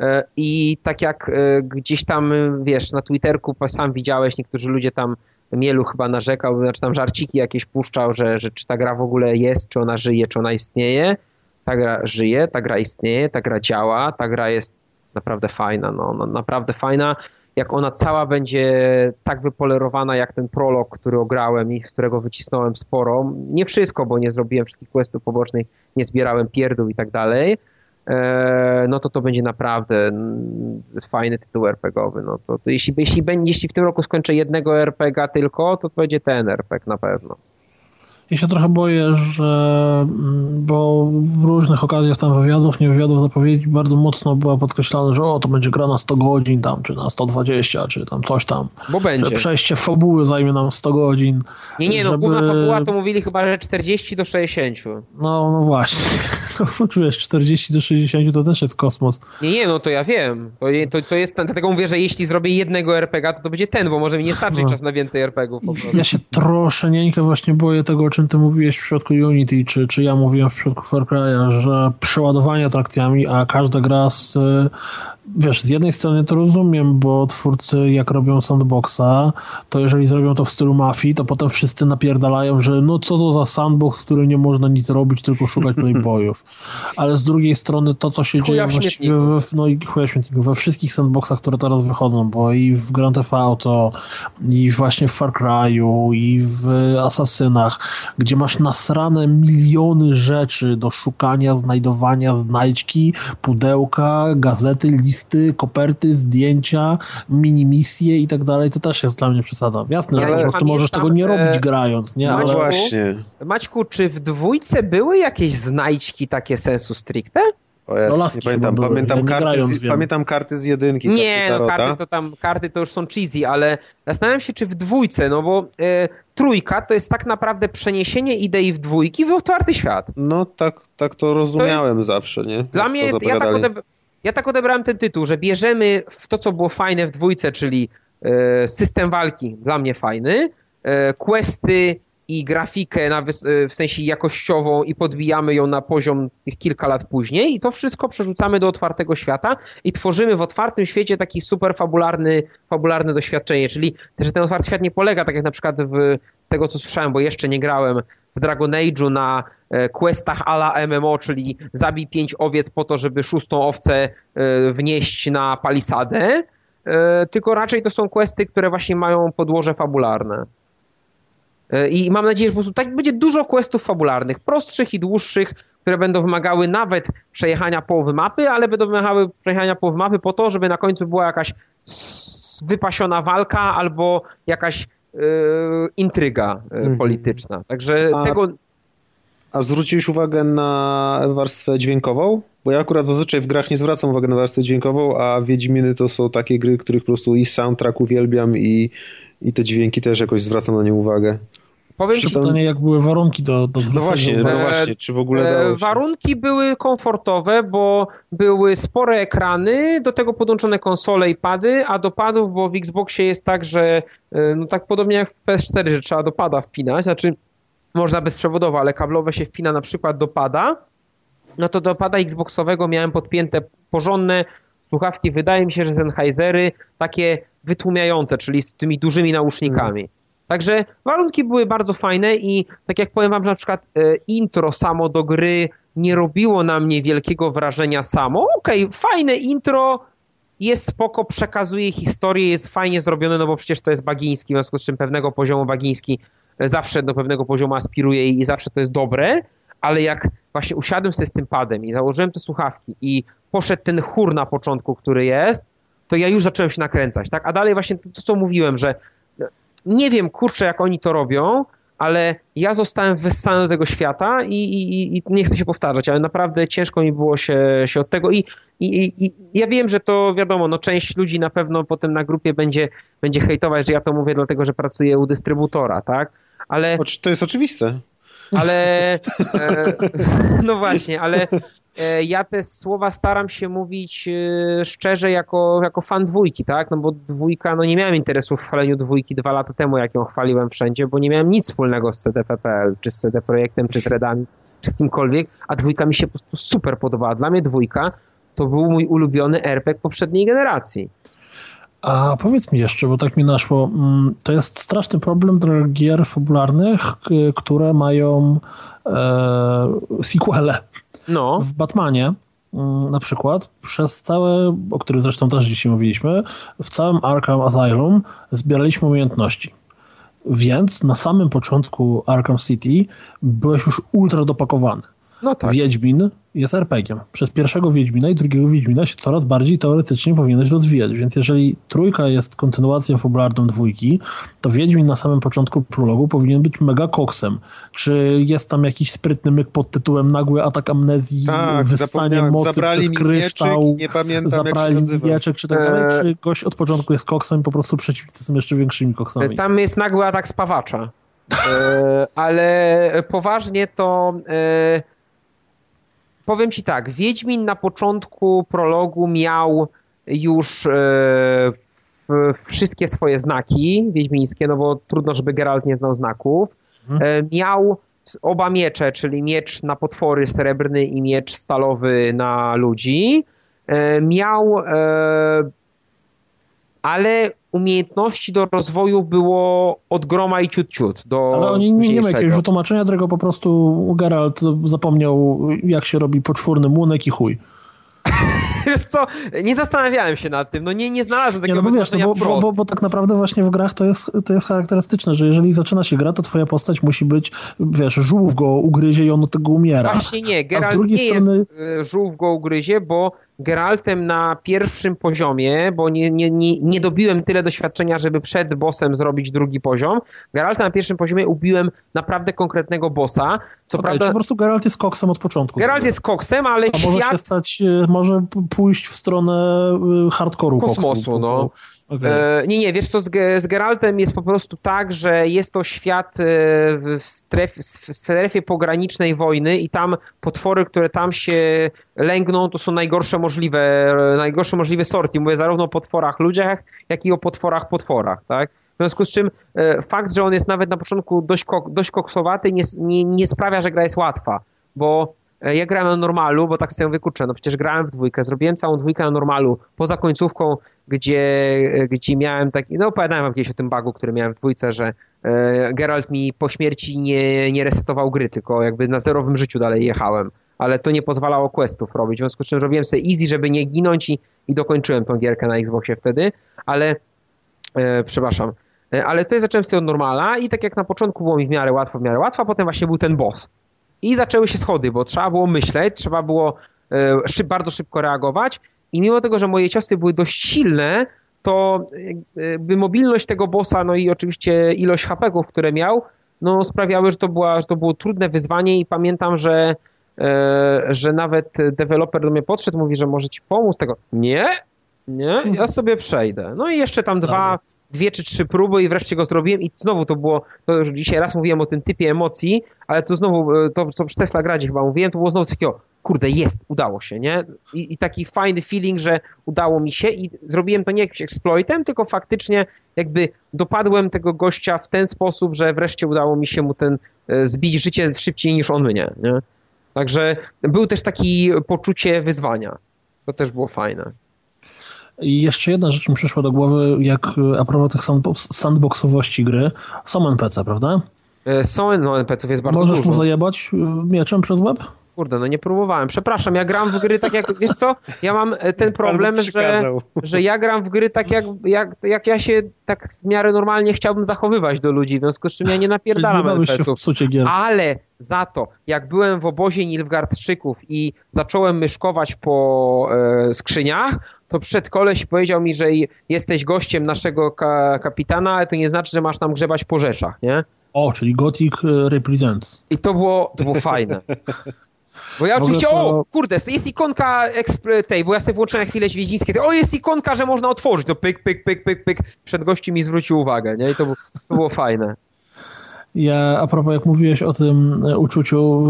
E, I tak jak e, gdzieś tam, wiesz, na Twitterku sam widziałeś, niektórzy ludzie tam Mielu chyba narzekał, znaczy tam żarciki jakieś puszczał, że, że czy ta gra w ogóle jest, czy ona żyje, czy ona istnieje. Ta gra żyje, ta gra istnieje, ta gra działa, ta gra jest naprawdę fajna, no, no naprawdę fajna. Jak ona cała będzie tak wypolerowana jak ten prolog, który ograłem i z którego wycisnąłem sporo. Nie wszystko, bo nie zrobiłem wszystkich questów pobocznych, nie zbierałem pierdół i tak dalej no to to będzie naprawdę fajny tytuł RPGowy. No to, to jeśli, jeśli, jeśli w tym roku skończę jednego RPG tylko, to, to będzie ten RPG na pewno. Ja się trochę boję, że mm, bo w różnych okazjach tam wywiadów, nie wywiadów, zapowiedzi bardzo mocno była podkreślane, że o, to będzie gra na 100 godzin tam, czy na 120, czy tam coś tam. Bo będzie. Że przejście fabuły zajmie nam 100 godzin. Nie, nie, no żeby... główna fabuła to mówili chyba, że 40 do 60. No, no właśnie. No, wiesz, 40 do 60 to też jest kosmos. Nie, nie, no to ja wiem. To, to, to jest, dlatego mówię, że jeśli zrobię jednego RPG, to to będzie ten, bo może mi nie starczyć no. czas na więcej RPGów. Ja się troszeczkę właśnie boję tego, o czym ty mówiłeś w przypadku Unity, czy, czy ja mówiłem w przypadku Far Cry'a, że przeładowanie atrakcjami, a każda gra z wiesz, z jednej strony to rozumiem, bo twórcy jak robią sandboxa, to jeżeli zrobią to w stylu mafii, to potem wszyscy napierdalają, że no co to za sandbox, który nie można nic robić, tylko szukać playboyów. Ale z drugiej strony to, co się chuja dzieje właściwie we, no i chuja śmietniku, we wszystkich sandboxach, które teraz wychodzą, bo i w Grand Theft Auto, i właśnie w Far Cry'u, i w Asasynach, gdzie masz nasrane miliony rzeczy do szukania, znajdowania, znajdźki, pudełka, gazety, listy, listy, koperty, zdjęcia, minimisje i tak dalej, to też jest dla mnie przesada. Jasne, ja że po prostu możesz tego nie robić e, grając, nie? Maćku, Ale... właśnie. Maćku, czy w dwójce były jakieś znajdźki takie sensu stricte? O ja no nie pamiętam, pamiętam, ja karty grając, z, pamiętam karty z jedynki. Nie, no karty to tam, karty to już są cheesy, ale zastanawiam się, czy w dwójce, no bo e, trójka to jest tak naprawdę przeniesienie idei w dwójki w otwarty świat. No tak, tak to rozumiałem to jest, zawsze, nie? Dla mnie, ja tak, ja tak odebrałem ten tytuł, że bierzemy w to, co było fajne w dwójce, czyli e, system walki, dla mnie fajny, e, questy i grafikę na, e, w sensie jakościową i podbijamy ją na poziom tych kilka lat później i to wszystko przerzucamy do otwartego świata i tworzymy w otwartym świecie taki super fabularny, fabularne doświadczenie, czyli też ten otwarty świat nie polega, tak jak na przykład w, z tego co słyszałem, bo jeszcze nie grałem, w Dragon Age'u na e, questach ala MMO, czyli zabij pięć owiec po to, żeby szóstą owcę e, wnieść na palisadę, e, tylko raczej to są questy, które właśnie mają podłoże fabularne. I mam nadzieję, że po prostu tak będzie dużo questów fabularnych, prostszych i dłuższych, które będą wymagały nawet przejechania połowy mapy, ale będą wymagały przejechania połowy mapy po to, żeby na końcu była jakaś wypasiona walka albo jakaś Y, intryga y, mhm. polityczna. Także a, tego. A zwróciłeś uwagę na warstwę dźwiękową? Bo ja akurat zazwyczaj w grach nie zwracam uwagi na warstwę dźwiękową, a Wiedźminy to są takie gry, których po prostu i soundtrack uwielbiam i, i te dźwięki też jakoś zwracam na nie uwagę. Powiem ci, pytanie, jak były warunki do, do No właśnie, no właśnie, czy w ogóle dało się? Warunki były komfortowe, bo były spore ekrany, do tego podłączone konsole i pady, a do padów, bo w Xboxie jest tak, że e, no tak podobnie jak w PS4, że trzeba do pada wpinać, znaczy można bezprzewodowo, ale kablowe się wpina na przykład do pada, no to do pada Xboxowego miałem podpięte porządne słuchawki, wydaje mi się, że Sennheisery, takie wytłumiające, czyli z tymi dużymi nausznikami. Hmm. Także warunki były bardzo fajne i tak jak powiem wam, że na przykład e, intro samo do gry nie robiło na mnie wielkiego wrażenia samo. Okej, okay, fajne intro, jest spoko, przekazuje historię, jest fajnie zrobione, no bo przecież to jest Bagiński, w związku z czym pewnego poziomu Bagiński e, zawsze do pewnego poziomu aspiruje i zawsze to jest dobre, ale jak właśnie usiadłem sobie z tym padem i założyłem te słuchawki i poszedł ten chór na początku, który jest, to ja już zacząłem się nakręcać, tak? A dalej właśnie to, to co mówiłem, że nie wiem, kurczę, jak oni to robią, ale ja zostałem wyssany do tego świata i, i, i, nie chcę się powtarzać, ale naprawdę ciężko mi było się, się od tego i, i, ja wiem, że to wiadomo, no część ludzi na pewno potem na grupie będzie, będzie hejtować, że ja to mówię dlatego, że pracuję u dystrybutora, tak? Ale... To jest oczywiste. Ale, e, no właśnie, ale ja te słowa staram się mówić e, szczerze jako, jako fan dwójki, tak? No bo dwójka, no nie miałem interesu w chwaleniu dwójki dwa lata temu, jak ją chwaliłem wszędzie, bo nie miałem nic wspólnego z CDPPL, czy z CD Projektem, czy z Redami, czy z kimkolwiek, a dwójka mi się po prostu super podobała. Dla mnie dwójka to był mój ulubiony RPG poprzedniej generacji. A powiedz mi jeszcze, bo tak mi naszło, mm, to jest straszny problem dla gier fabularnych, które mają e, sequele. No. W Batmanie mm, na przykład przez całe, o którym zresztą też dzisiaj mówiliśmy, w całym Arkham Asylum zbieraliśmy umiejętności. Więc na samym początku Arkham City byłeś już ultra dopakowany. No tak. Wiedźmin jest RPG-iem. Przez pierwszego Wiedźmina i drugiego Wiedźmina się coraz bardziej teoretycznie powinieneś rozwijać, więc jeżeli trójka jest kontynuacją fabularną dwójki, to Wiedźmin na samym początku prologu powinien być mega koksem. Czy jest tam jakiś sprytny myk pod tytułem nagły atak amnezji, tak, wyssanie mocy zabrali przez kryształ, mieczyk, nie pamiętam zabrali jak się mieczek, czy tak dalej, eee... czy gość od początku jest koksem i po prostu przeciwnicy są jeszcze większymi koksami. Tam jest nagły atak spawacza. eee, ale poważnie to... Powiem ci tak, Wiedźmin na początku prologu miał już e, wszystkie swoje znaki wiedźmińskie, no bo trudno, żeby Geralt nie znał znaków. Mhm. E, miał oba miecze, czyli miecz na potwory srebrny i miecz stalowy na ludzi. E, miał ale umiejętności do rozwoju było od groma i ciut ciut. Do Ale oni nie, nie ma jakiegoś wytłumaczenia, którego po prostu Geralt zapomniał, jak się robi poczwórny młonek i chuj. wiesz co, nie zastanawiałem się nad tym, no nie, nie znalazłem takiego nie, no bo, wiesz, no bo, bo, bo, bo, tak naprawdę właśnie w grach to jest, to jest charakterystyczne, że jeżeli zaczyna się gra, to twoja postać musi być, wiesz, żółw go ugryzie i on od tego umiera. Właśnie nie, Geralt nie strony... jest e, żółw go ugryzie, bo Geraltem na pierwszym poziomie, bo nie, nie, nie, nie dobiłem tyle doświadczenia, żeby przed bossem zrobić drugi poziom. Geralta na pierwszym poziomie ubiłem naprawdę konkretnego bossa. Co okay, prawda... po prostu Geralt jest koksem od początku. Geralt jest koksem, ale A świat... może się stać, e, może pójść w stronę e, hardkoru kosmosu, koksu, no. Okay. E, nie, nie, wiesz co, z, z Geraltem jest po prostu tak, że jest to świat e, w strefie, w strefie pogranicznej wojny i tam potwory, które tam się lęgną, to są najgorsze możliwe, najgorsze możliwe sorty. Mówię zarówno o potworach ludziach, jak i o potworach potworach, tak? W związku z czym e, fakt, że on jest nawet na początku dość, kok, dość koksowaty nie, nie, nie sprawia, że gra jest łatwa, bo ja grałem na normalu, bo tak sobie wykurczę, no przecież grałem w dwójkę, zrobiłem całą dwójkę na normalu, poza końcówką gdzie, gdzie miałem taki, no opowiadałem wam kiedyś o tym bugu, który miałem w dwójce, że e, Geralt mi po śmierci nie, nie resetował gry, tylko jakby na zerowym życiu dalej jechałem, ale to nie pozwalało questów robić, w związku z czym robiłem sobie easy, żeby nie ginąć i, i dokończyłem tą gierkę na Xboxie wtedy, ale e, przepraszam, e, ale to zacząłem sobie od normala i tak jak na początku było mi w miarę łatwo, w miarę łatwo, a potem właśnie był ten boss. I zaczęły się schody, bo trzeba było myśleć, trzeba było e, szyb, bardzo szybko reagować i mimo tego, że moje ciosy były dość silne, to by mobilność tego bossa, no i oczywiście ilość HP-ów, które miał, no sprawiały, że to, była, że to było trudne wyzwanie i pamiętam, że, e, że nawet deweloper do mnie podszedł, mówi, że może ci pomóc tego. Nie, nie, ja sobie przejdę. No i jeszcze tam dwa, dwie czy trzy próby i wreszcie go zrobiłem i znowu to było, to już dzisiaj raz mówiłem o tym typie emocji, ale to znowu, e, to co przy Tesla Gradzie chyba mówiłem, to było znowu takiego, kurde, jest, udało się, nie? I, I, taki fajny feeling, że udało mi się i zrobiłem to nie jakimś exploitem, tylko faktycznie jakby dopadłem tego gościa w ten sposób, że wreszcie udało mi się mu ten e, zbić życie szybciej niż on mnie, nie? Także był też taki poczucie wyzwania. To też było fajne. I jeszcze jedna rzecz mi przyszła do głowy, jak a propos tych sandboxowości gry. Są NPC, prawda? E, są no, NPC-ów, jest bardzo Możesz dużo. mu zajebać e, mieczem przez web? Kurde, no nie próbowałem. Przepraszam, ja gram w gry tak jak, wiesz co, ja mam e, ten problem, że, że ja gram w gry tak jak, jak, jak ja się tak w miarę normalnie chciałbym zachowywać do ludzi, w związku z czym ja nie napierdalam NPC-ów. Ale za to, jak byłem w obozie Nilfgaardczyków i zacząłem myszkować po e, skrzyniach, to przed koleś powiedział mi, że jesteś gościem naszego ka kapitana, ale to nie znaczy, że masz tam grzebać po rzeczach, nie? O, czyli Gothic e, Represents. I to było, to było fajne. Bo ja oczywiście, to... o, kurde, jest ikonka tej, bo ja sobie włączyłem chwilę wiedźmińskie, o, jest ikonka, że można otworzyć, to pyk, pyk, pyk, pyk, pyk, przed gościem mi zwrócił uwagę, nie? I to, to było fajne. Ja, a propos, jak mówiłeś o tym e, uczuciu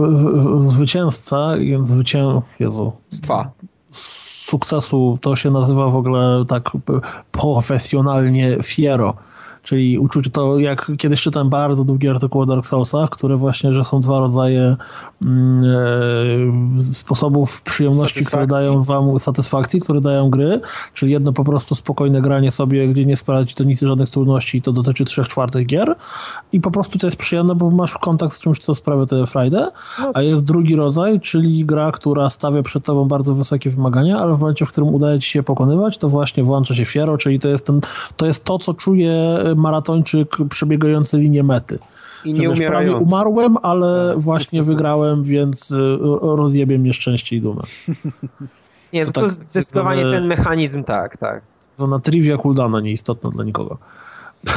zwycięzca, zwycię... Jezu. Stwa. Sukcesu, to się nazywa w ogóle tak profesjonalnie fiero Czyli uczucie to, jak kiedyś czytałem bardzo długi artykuł o Dark Soulsach, które właśnie, że są dwa rodzaje sposobów przyjemności, które dają wam satysfakcji, które dają gry, czyli jedno po prostu spokojne granie sobie, gdzie nie sprawia ci to nic żadnych trudności i to dotyczy trzech czwartych gier. I po prostu to jest przyjemne, bo masz kontakt z czymś, co sprawia tę frajdę, a jest drugi rodzaj, czyli gra, która stawia przed tobą bardzo wysokie wymagania, ale w momencie, w którym udaje ci się pokonywać, to właśnie włącza się fiero, czyli to jest, ten, to, jest to, co czuje maratończyk przebiegający linię mety. I nie umierający. umarłem, ale właśnie wygrałem, więc y, rozjebię mnie szczęście i dumę. Nie, to, to, tak, zdecydowanie ten mechanizm, tak, tak. To na trivia cooldowna nieistotna dla nikogo.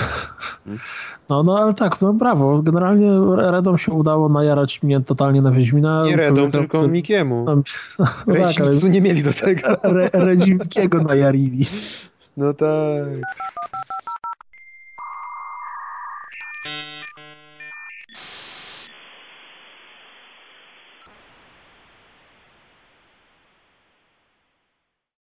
No, no ale tak, no brawo. Generalnie Redom się udało najarać mnie totalnie na Wiedźmina. Nie Redom, tylko czy... Mikiemu. No, no tak, ale... nie mieli do tego. Re, Redzimikiego najarili. No tak.